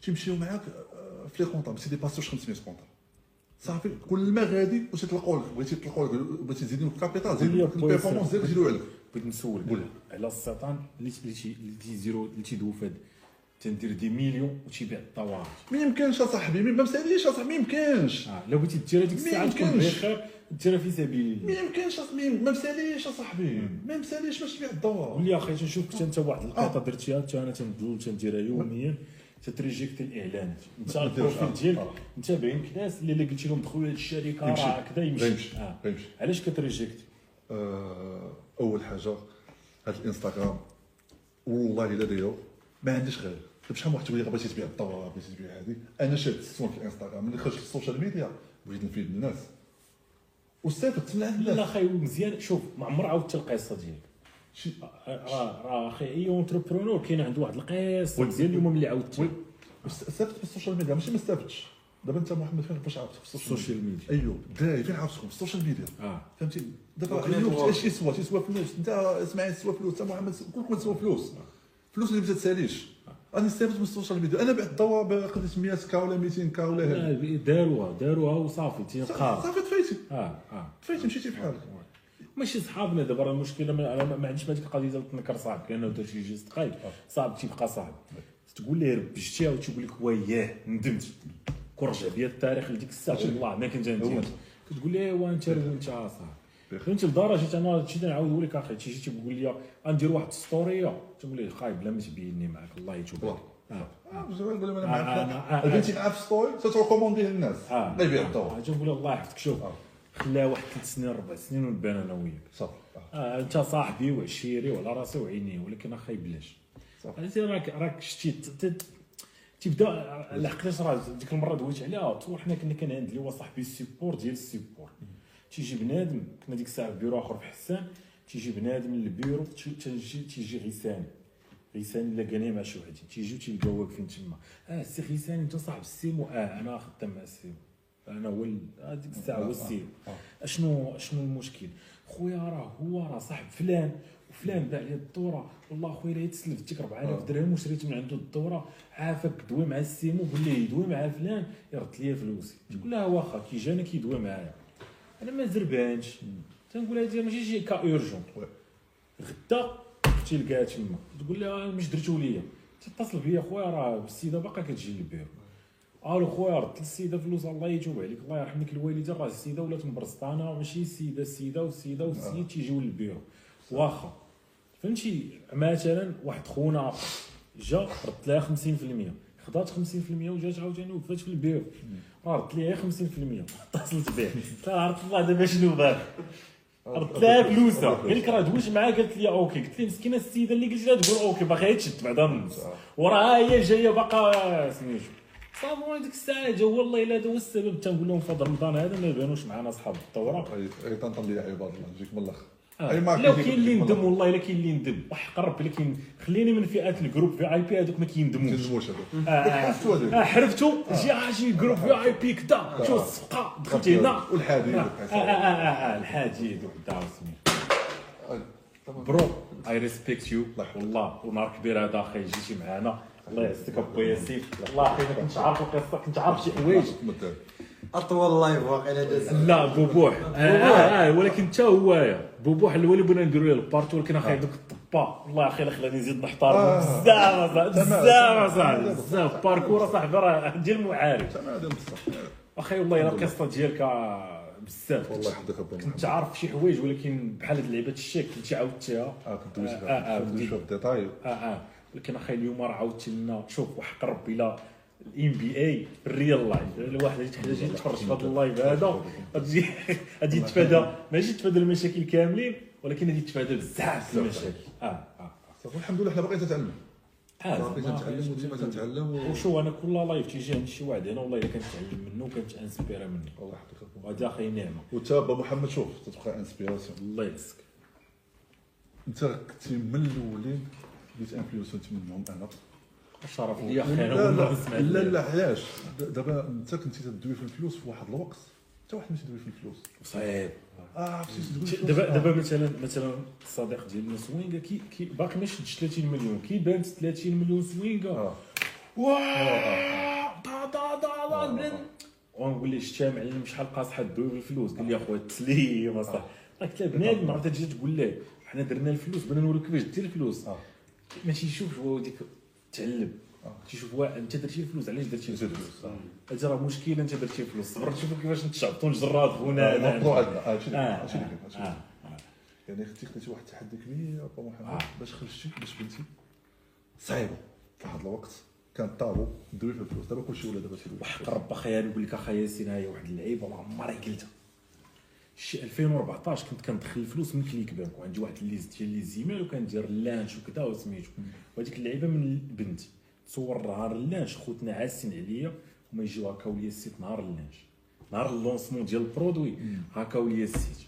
تيمشيو معاك أه، في لي كونطا ما تيديباسيوش 500 كونطا. صافي كل ما غادي واش تلقاو لك بغيتي تلقاو لك بغيتي تزيدوا الكابيتال قول لي زيدوا بوينت البيرفورمانس ديالك يزيدوا عليك. بغيت نسول قول. على السرطان اللي اللي تي- اللي تيزيرو اللي تيدوي في تندير دي مليون وتيبيع الطوارئ. ما يمكنش أصاحبي ما مساليش أصاحبي ما يمكنش. آه لو بغيتي دير هذيك ما الساعة تكون يمكنش. بخير ديرها في سبيل ما الله يمكنش أصاحبي، ما مسأليش أصاحبي. ما مسأليش باش تبيع الدواء قول لي أخي تنشوفك حتى أنت واحد القطة آه. درتيها حتى أنا تنضل تنديرها يوميا. تتريجيكتي الاعلانات أنت ما البروفيل. ديالك آه. متابعينك ناس اللي قلتي لهم دخلوا لهاد الشركة يمشي. راه كذا يمشي. غيمشي آه. علاش كت rejecter آه، أول حاجة هذا الإنستغرام والله إلا دايرو. ما عنديش غير. بشحال من واحد تقول لي بغيتي تبيع الدواء بغيتي تبيع هذه؟ أنا شاد السون في الانستغرام ملي خرجت في ال social media بغيت نفيد الناس. واستفدت من عند لا الناس أخي مزيان. شوف ما عمر عاودت القصة ديالك. شي راه راه أخي أي entrepreneur كاين عنده واحد القصة. مزيان اليوم اللي عاودتي وي استفدت في السوشيال ميديا ماشي ما استفدتش. دابا أنت محمد فين فاش عرفتك في السوشيال ميديا أيوه داي فين عرفتكم؟ في السوشيال ميديا آه. فهمتي؟ دابا يتواصل. اش يسوى؟ تيسوى فلوس. أنت إسماعيل تسوى فلوس انت محمد كلكم تسوى فلوس. فلوس اللي ما تساليش أنا استفدت من السوشيال ميديا. أنا بعت الدواء بقدرت 100 كا ولا 200 كا ولا هذا داروها. داروها وصافي تيلقاها صافي تفايتي آه آه. تفايتي مشيتي بحالك ماشي صحابنا دابا راه المشكلة ما, عنديش هذيك القضية ديال تنكر صاحبك لأنه دار شي جيست قايد صعب تيبقى صاحب تقول ليه ربشتيها وتيقول لك وياه ندمت. كرجع بيا التاريخ لديك الساعة. والله ما كنت. ندير كتقول لي ايوا انت انت صاحبي. فهمتي لدرجه أنا هادشي اللي نعاودو لك أخي تيجي تيقول لي غندير واحد ستوريه تقول لي خايب بلا ما تبيني معاك الله يتوب عليك زعما نقول لهم أنا معاك معاه في ستوري تتريكومونديه للناس لا يبيع الدور تنقول الله يحفظك شوف. خلاها واحد ثلاث سنين ربع سنين ونبان أنا وياك صافي آه. انت صاحبي وعشيري وعلى راسي وعيني ولكن أخي بلاش. انت راك راك شتي تيبدا لحقتاش راه ديك المره دويت عليها تو حنا كنا كان عندي اللي هو صاحبي السيبور ديال السيبور تيجي بنادم كنا ديك الساعة في بيرو آخر في حسان تيجي بنادم للبيرو تي- تيجي تيجي غيساني غيساني الا كان مع شي وحدين تيجيو تيلقاو واقفين تما. آه سي غيساني أنت صاحب السيمو. آه أنا خدام مع السيمو. أنا هو ال- آه، ديك الساعة هو السيمو. أشنو أشنو المشكل؟ خويا راه هو راه صاحب فلان وفلان باع لي الدورة. والله خويا الا تسلفتك 4000 درهم وشريت من عنده الدورة. عافاك دوي مع السيمو. قول ليه يدوي مع فلان يرد لي فلوسي. تقول لها واخا كي جانا كيدوي معايا. أنا ما زربانش تنقول لها ماشي شي cas urgent. غدا تلقاها تما تقول لها مش درتو ليا تتصل بيا خويا راه السيده باقا كتجي للبيرو ألو خويا رد السيده فلوس الله يتوب عليك الله يرحم لك الوالده راه السيده ولات مبرسطانه ماشي السيده السيده والسيده والسيد تيجيو للبيرو واخا فهمتي مثلا واحد خونا جا رد لها 50% خدات 50% وجات عاوتاني وقفات في البيرو رد ليها 50% اتصلت به قلت لها عرفت الله دابا شنو باغي رد لها فلوسها قال لك راه دويت معاها قالت لي OK قلت لها مسكينه السيده اللي قلت لها تقول OK باغا تشد بعدا وراها هي جاية باقا سميتو صافي ديك الساعة جا والله الا هذا هو السبب تنقول لهم فضل رمضان هذا ما يبانوش معنا اصحاب الثوره غير تنطن لي عباد الله نجيك من الآخر لا كيجيك كاين اللي يندم. والله إلا كاين اللي يندم. وحق ربي لا كاين خليني من فئات الجروب في آي بي هذوك ما كيندموش. تنجموش هذوك آه، آه. حرفتو جي آه، جي جروب في آي بي كدا. شو الصفقة. دخلت هنا. والحادي الحاجي دوك داو سميتو برو اي ريسبكت يو والله ونهار كبير هذا أخي جيتي معانا. الله يعزك أبو ياسين. والله أخي ما كنتش عارف القصة كنت عارف شي حوايج. أطول لايف واقيلا داز لا بوبوح. آه آه, آه ولكن حتى هو بوبوح الأول بغينا نديرو له البارتي ولكن أخي دوك الطبا والله أخي لا خلاني نزيد نحترم آه. بزاف بزاف أصاحبي، بزاف باركور اصاحبي راه ديال المعارف أخي والله إلا القصة ديالك آه، بزاف. والله يحفظك أبو كنت عارف شي حوايج ولكن بحال هاد لعيبه الشيك كنتي عاودتيها آه كنت آه، آه، كنت بديت. فيها بالديتاي آه آه. ولكن أخي اليوم راه عاودتي لنا. شوف وحق ربي لا. الام بي اي الريال لايف الواحد اللي تحتاج يتفرج في هذا اللايف هذا غادي غادي يتفادى ماشي يتفادى المشاكل كاملين ولكن غادي يتفادى بزاف المشاكل. آه آه. صافي الحمد لله حنا باقيين تتعلم آه باقي زعما تنتعلم وديما تنتعلم. و- وشو أنا كل لايف تيجي عند شي واحد هنا والله إلا كنتعلم منه وكنتانسبيرا منه. الله يحفظك. وهذا أخي نعمة. وانت محمد شوف تتبقى انسبيراسيون الله يعزك أنت كنتي من الأولين اللي تانفلونسنت منهم أنا. الشرف ليا أنا لا لا لا. لا علاش؟ دابا انت كنتي تدوي في الفلوس في واحد الوقت حتى واحد ماشي تدوي في الفلوس. صعيب. آه عرفتي تدوي دابا آه. دابا مثلا مثلا الصديق ديالنا سوينغا كي كي باقي ما شدش 30 مليون كي بانت 30 مليون سوينغا. آه. واه دا دا دا دا ونقول ليه شتا معلم شحال قاصحه دوي بالفلوس قال لي أخويا التسليم اصاحبي قلت له بنادم عرفت تجي تقول ليه حنا درنا الفلوس بغينا نوريك كيفاش دير الفلوس. آه. ما تيشوفش هو ديك تعلم. تيشوف واحد انت درتي الفلوس علاش درتي الفلوس. هذا راه مشكل انت درتي الفلوس صبر تشوفوا كيفاش نتشعبطوا نجراد خونا آه،. نوضوا عندنا هادشي اللي آه، هادشي اللي. يعني أختي خديتي واحد التحدي كبير ابو محمد آه. باش خرجتي باش بنتي صعيبة في واحد الوقت كان طابو دوي في الفلوس دابا كلشي ولا دابا في وحق. رب أخي نقول لك أخي ياسين هاي واحد اللعيبة ما عمري قلتها شي 2014 كنت كندخل الفلوس من ClickBank وعندي واحد ال liste ديال les emails وكندير ال launch وكذا وسميتو. وهذيك اللعيبة من البنت. تصور نهار ال launch خوتنا عاسين عليا وما يجيو هكاو ليا السيت نهار اللانش. نهار اللونسمون ديال البرودوي. هكاو ليا السيت.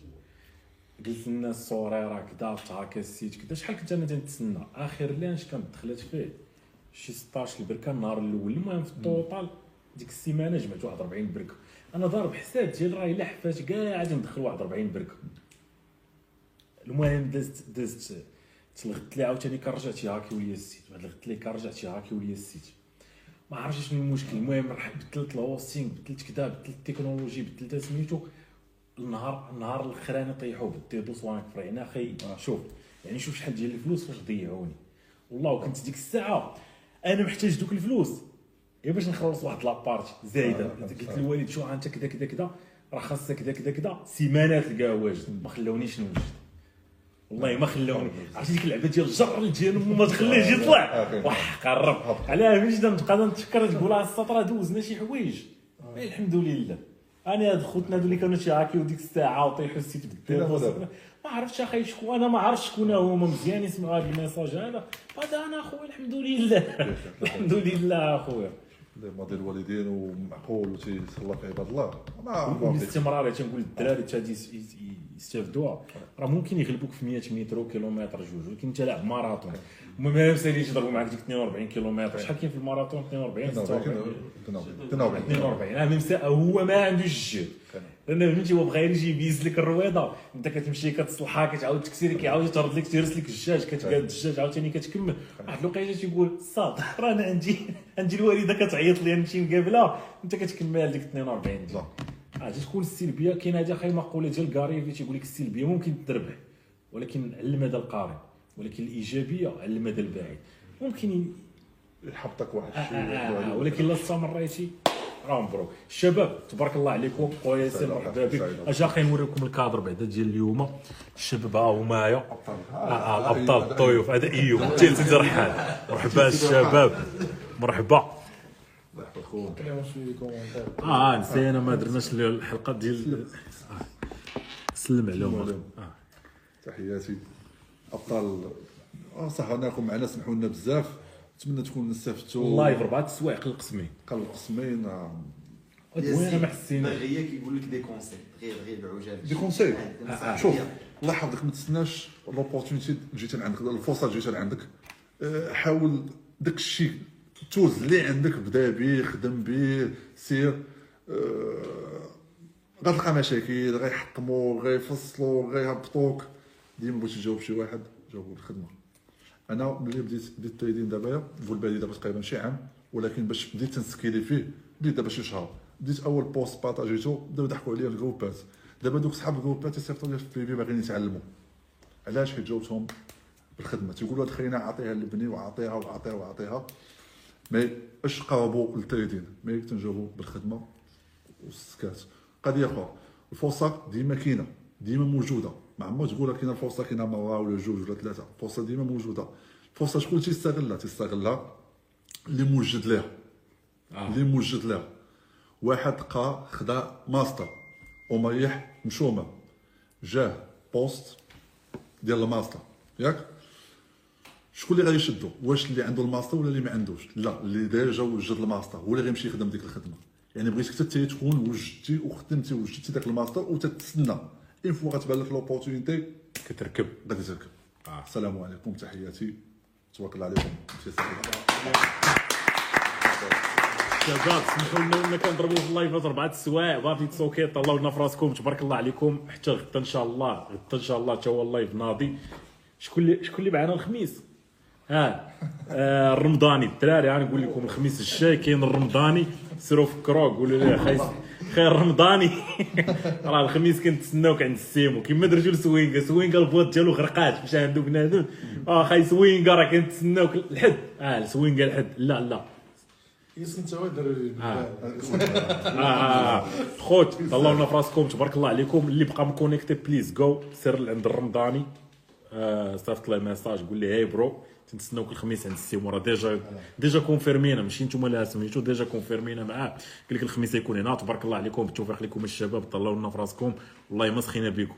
قلت للناس sorry راه كذا هكاو ال site كذا شحال كنت أنا تنتسنى؟ آخر launch كانت دخلت فيه. شي 16 البركة النهار الأول. المهم في ال total ديك السيمانة جمعت واحد 40 بركة. أنا ضارب حساب ديال راهي الا حفات كاع غادي ندخل واحد 40 بركه المهم دزت دزت تلغت لي عاوتاني كان رجعتي هاكي وليا السيت. بعد لغت لي كان رجعتي هاكي وليا السيت. ما عرفتش شنو المشكل. المهم رح بدلت الهوستينغ بدلت كذا بدلت التكنولوجي بدلت سميتو النهار النهار الأخراني طيحوا بالديدوس وانا كفرينا أخي شوف يعني شوف شحال ديال الفلوس فاش ضيعوني. والله وكنت ديك الساعة أنا محتاج دوك الفلوس. غير باش نخلص واحد لابارتي زايدة؟ آه، قلت آه. للوالد شو انت كذا كذا كذا راه خاصك كذا كذا كذا سيمانات تلقاه واجد. ما خلاونيش نوجد. والله ما خلاوني عرفتي ديك اللعبة ديال الجر الجنوب وما تخليهش يطلع؟ آه، وح قرب. علاه جدا نبقى نتفكر تقول على السطر دوزنا شي حوايج. إيه، الحمد لله. أنا هاد خوتنا هادو اللي كانوا تيعاكيو ديك الساعة وطيحوا السيت بالدار؟ ما عرفتش أخي شكون أنا ما عرفتش شكون هما مزيان يسمعوا هذا ال message هذا. هذا أنا أخويا الحمد لله. الحمد لله أخويا. اللي ماضي الوالدين ومعقول وتيصلى في عباد الله ما والاستمرار تنقول للدراري تادي يستافدوها راه ممكن يغلبوك في 100 متر كيلومتر جوج ولكن انت لاعب ماراثون ما مساليش يضربوا معاك ديك 42 كيلومتر شحال كاين في الماراثون 42 46 42 42 آه ميم سا- هو ما عندوش الجهد لأن فهمتي هو بغا يجي يبيز لك الرويضة. أنت كتمشي كتصلحها كتعاود تكسيري كيعاود يطرد لك تيرس لك الدجاج كتقاد الدجاج عاوتاني كتكمل. واحد الوقيته تيقول صاد راه أنا عندي عندي الوالدة كتعيط لي نمشي نقابلها أنت كتكمل ديك 42 ديال آه تكون السلبية كاين هذه أخي مقولة ديال كاريفي تيقول لك السلبية ممكن تربح ولكن على المدى القريب ولكن الإيجابية على المدى البعيد. ممكن يحبطك واحد آه، الشيء آه، آه، ولكن لا استمريتي راه مبروك الشباب تبارك الله عليكم. خويا ياسر سعيد مرحبا بك. اجا أخي نوريكم الكادر بعدا ديال اليوم. الشباب ها هما يا. آه، آه، الابطال هذا الضيوف هذا ايوب جالس رحال مرحبا الشباب مرحبا. آه نسينا ما درناش الحلقة ديال آه. سلم عليهم. آه. تحياتي. أبطال. آه سهرناكم معنا سمحوا لنا بزاف. نتمنى تكونوا استفدتوا السوايق القسمي قال القسمين آه، وين ما حسينا دغيا كيقول لك des conseils غير غير بعجاله des conseils آه، شوف الله يحفظك ما تسناش l'opportunité تجي عندك الفرصة تجي عندك آه، حاول داك الشيء توز اللي عندك بدا به خدم به سير. آه، غتلقى مشاكل غيحطموا غيفصلوا غيهبطوك ديما بغيتي تجاوب شي واحد جاوبوا الخدمه أنا ملي بديت بديت ال trading دابا نقول بالي دابا تقريبا شي عام ولكن باش بديت نسكيلي فيه بديت دابا شي شهر. بديت أول post بارطاجيتو بداو يضحكوا عليا الجروبات دابا دوك صحاب الجروبات يصيفطوا لي في بيبي باغيين يتعلموا. علاش حيت جاوبتهم بالخدمة. تيقولوا هاد خلينا عطيها للبني وعطيها وعطيها وعطيها mais اش قربوا لل trading mais تنجاوبوا بالخدمة والسكات. قضية أخرى. الفرصة ديما كاينة ديما موجودة. ما عمر تقول كاينة الفرصة كاينة مره ولا جوج ولا ثلاثة الفرصة ديما موجودة. الفرصه شكون تيستغلها؟ تيستغلها اللي موجد لها. اللي موجد لها. واحد قا خدا ماستر. ومريح مشومه جاه poste ديال الماستر. ياك؟ شكون اللي غادي يشدو؟ واش اللي عنده الماستر ولا اللي ما عندوش؟ لا اللي déjà وجد الماستر. هو اللي غيمشي يخدم ديك الخدمة. يعني بغيتك حتى تكون وجدتي وخدمتي وجدتي داك الماستر وتتسنى. une fois غتبان لك l'opportunité كتركب غادي تركب السلام عليكم تحياتي تبارك الله عليكم. شباب سمحوا لنا كنضربوا في اللايفات اربعه السوايع بافي تسوكي طلعوا لنا في راسكم تبارك الله عليكم. حتى غدا إن شاء الله. غدا إن شاء الله حتى هو ال live ناضي. شكون اللي شكون اللي معنا الخميس؟ ها آه الرمضاني. الدراري أنا نقول لكم الخميس الجاي كاين الرمضاني. سيروا فكروا قولوا لي خايس. خير رمضاني. راه الخميس كنتسناوك عند السيمو كيما درتو لسوينكا سوينكا البواط ديالو غرقات مشى عنده بنادم. آه خاي سوينكا راه كنتسناوك الحد. آه سوينكا الحد. لا لا. انت هو الدراري آه. خوت طلعوا لنا في راسكم تبارك الله عليكم. اللي بقى مكونيكتي بليز جو سير عند الرمضاني. آه صيفط له message قول لي hey bro. تنتسناوك الخميس عند السيمو راه déjà déjà كونفيرمينا ماشي نتوما اللي سميتو déjà كونفيرمينا. معاه قال لك الخميس يكون هنا تبارك الله عليكم بالتوفيق لكم الشباب طلعوا لنا في راسكم والله ما سخينا بكم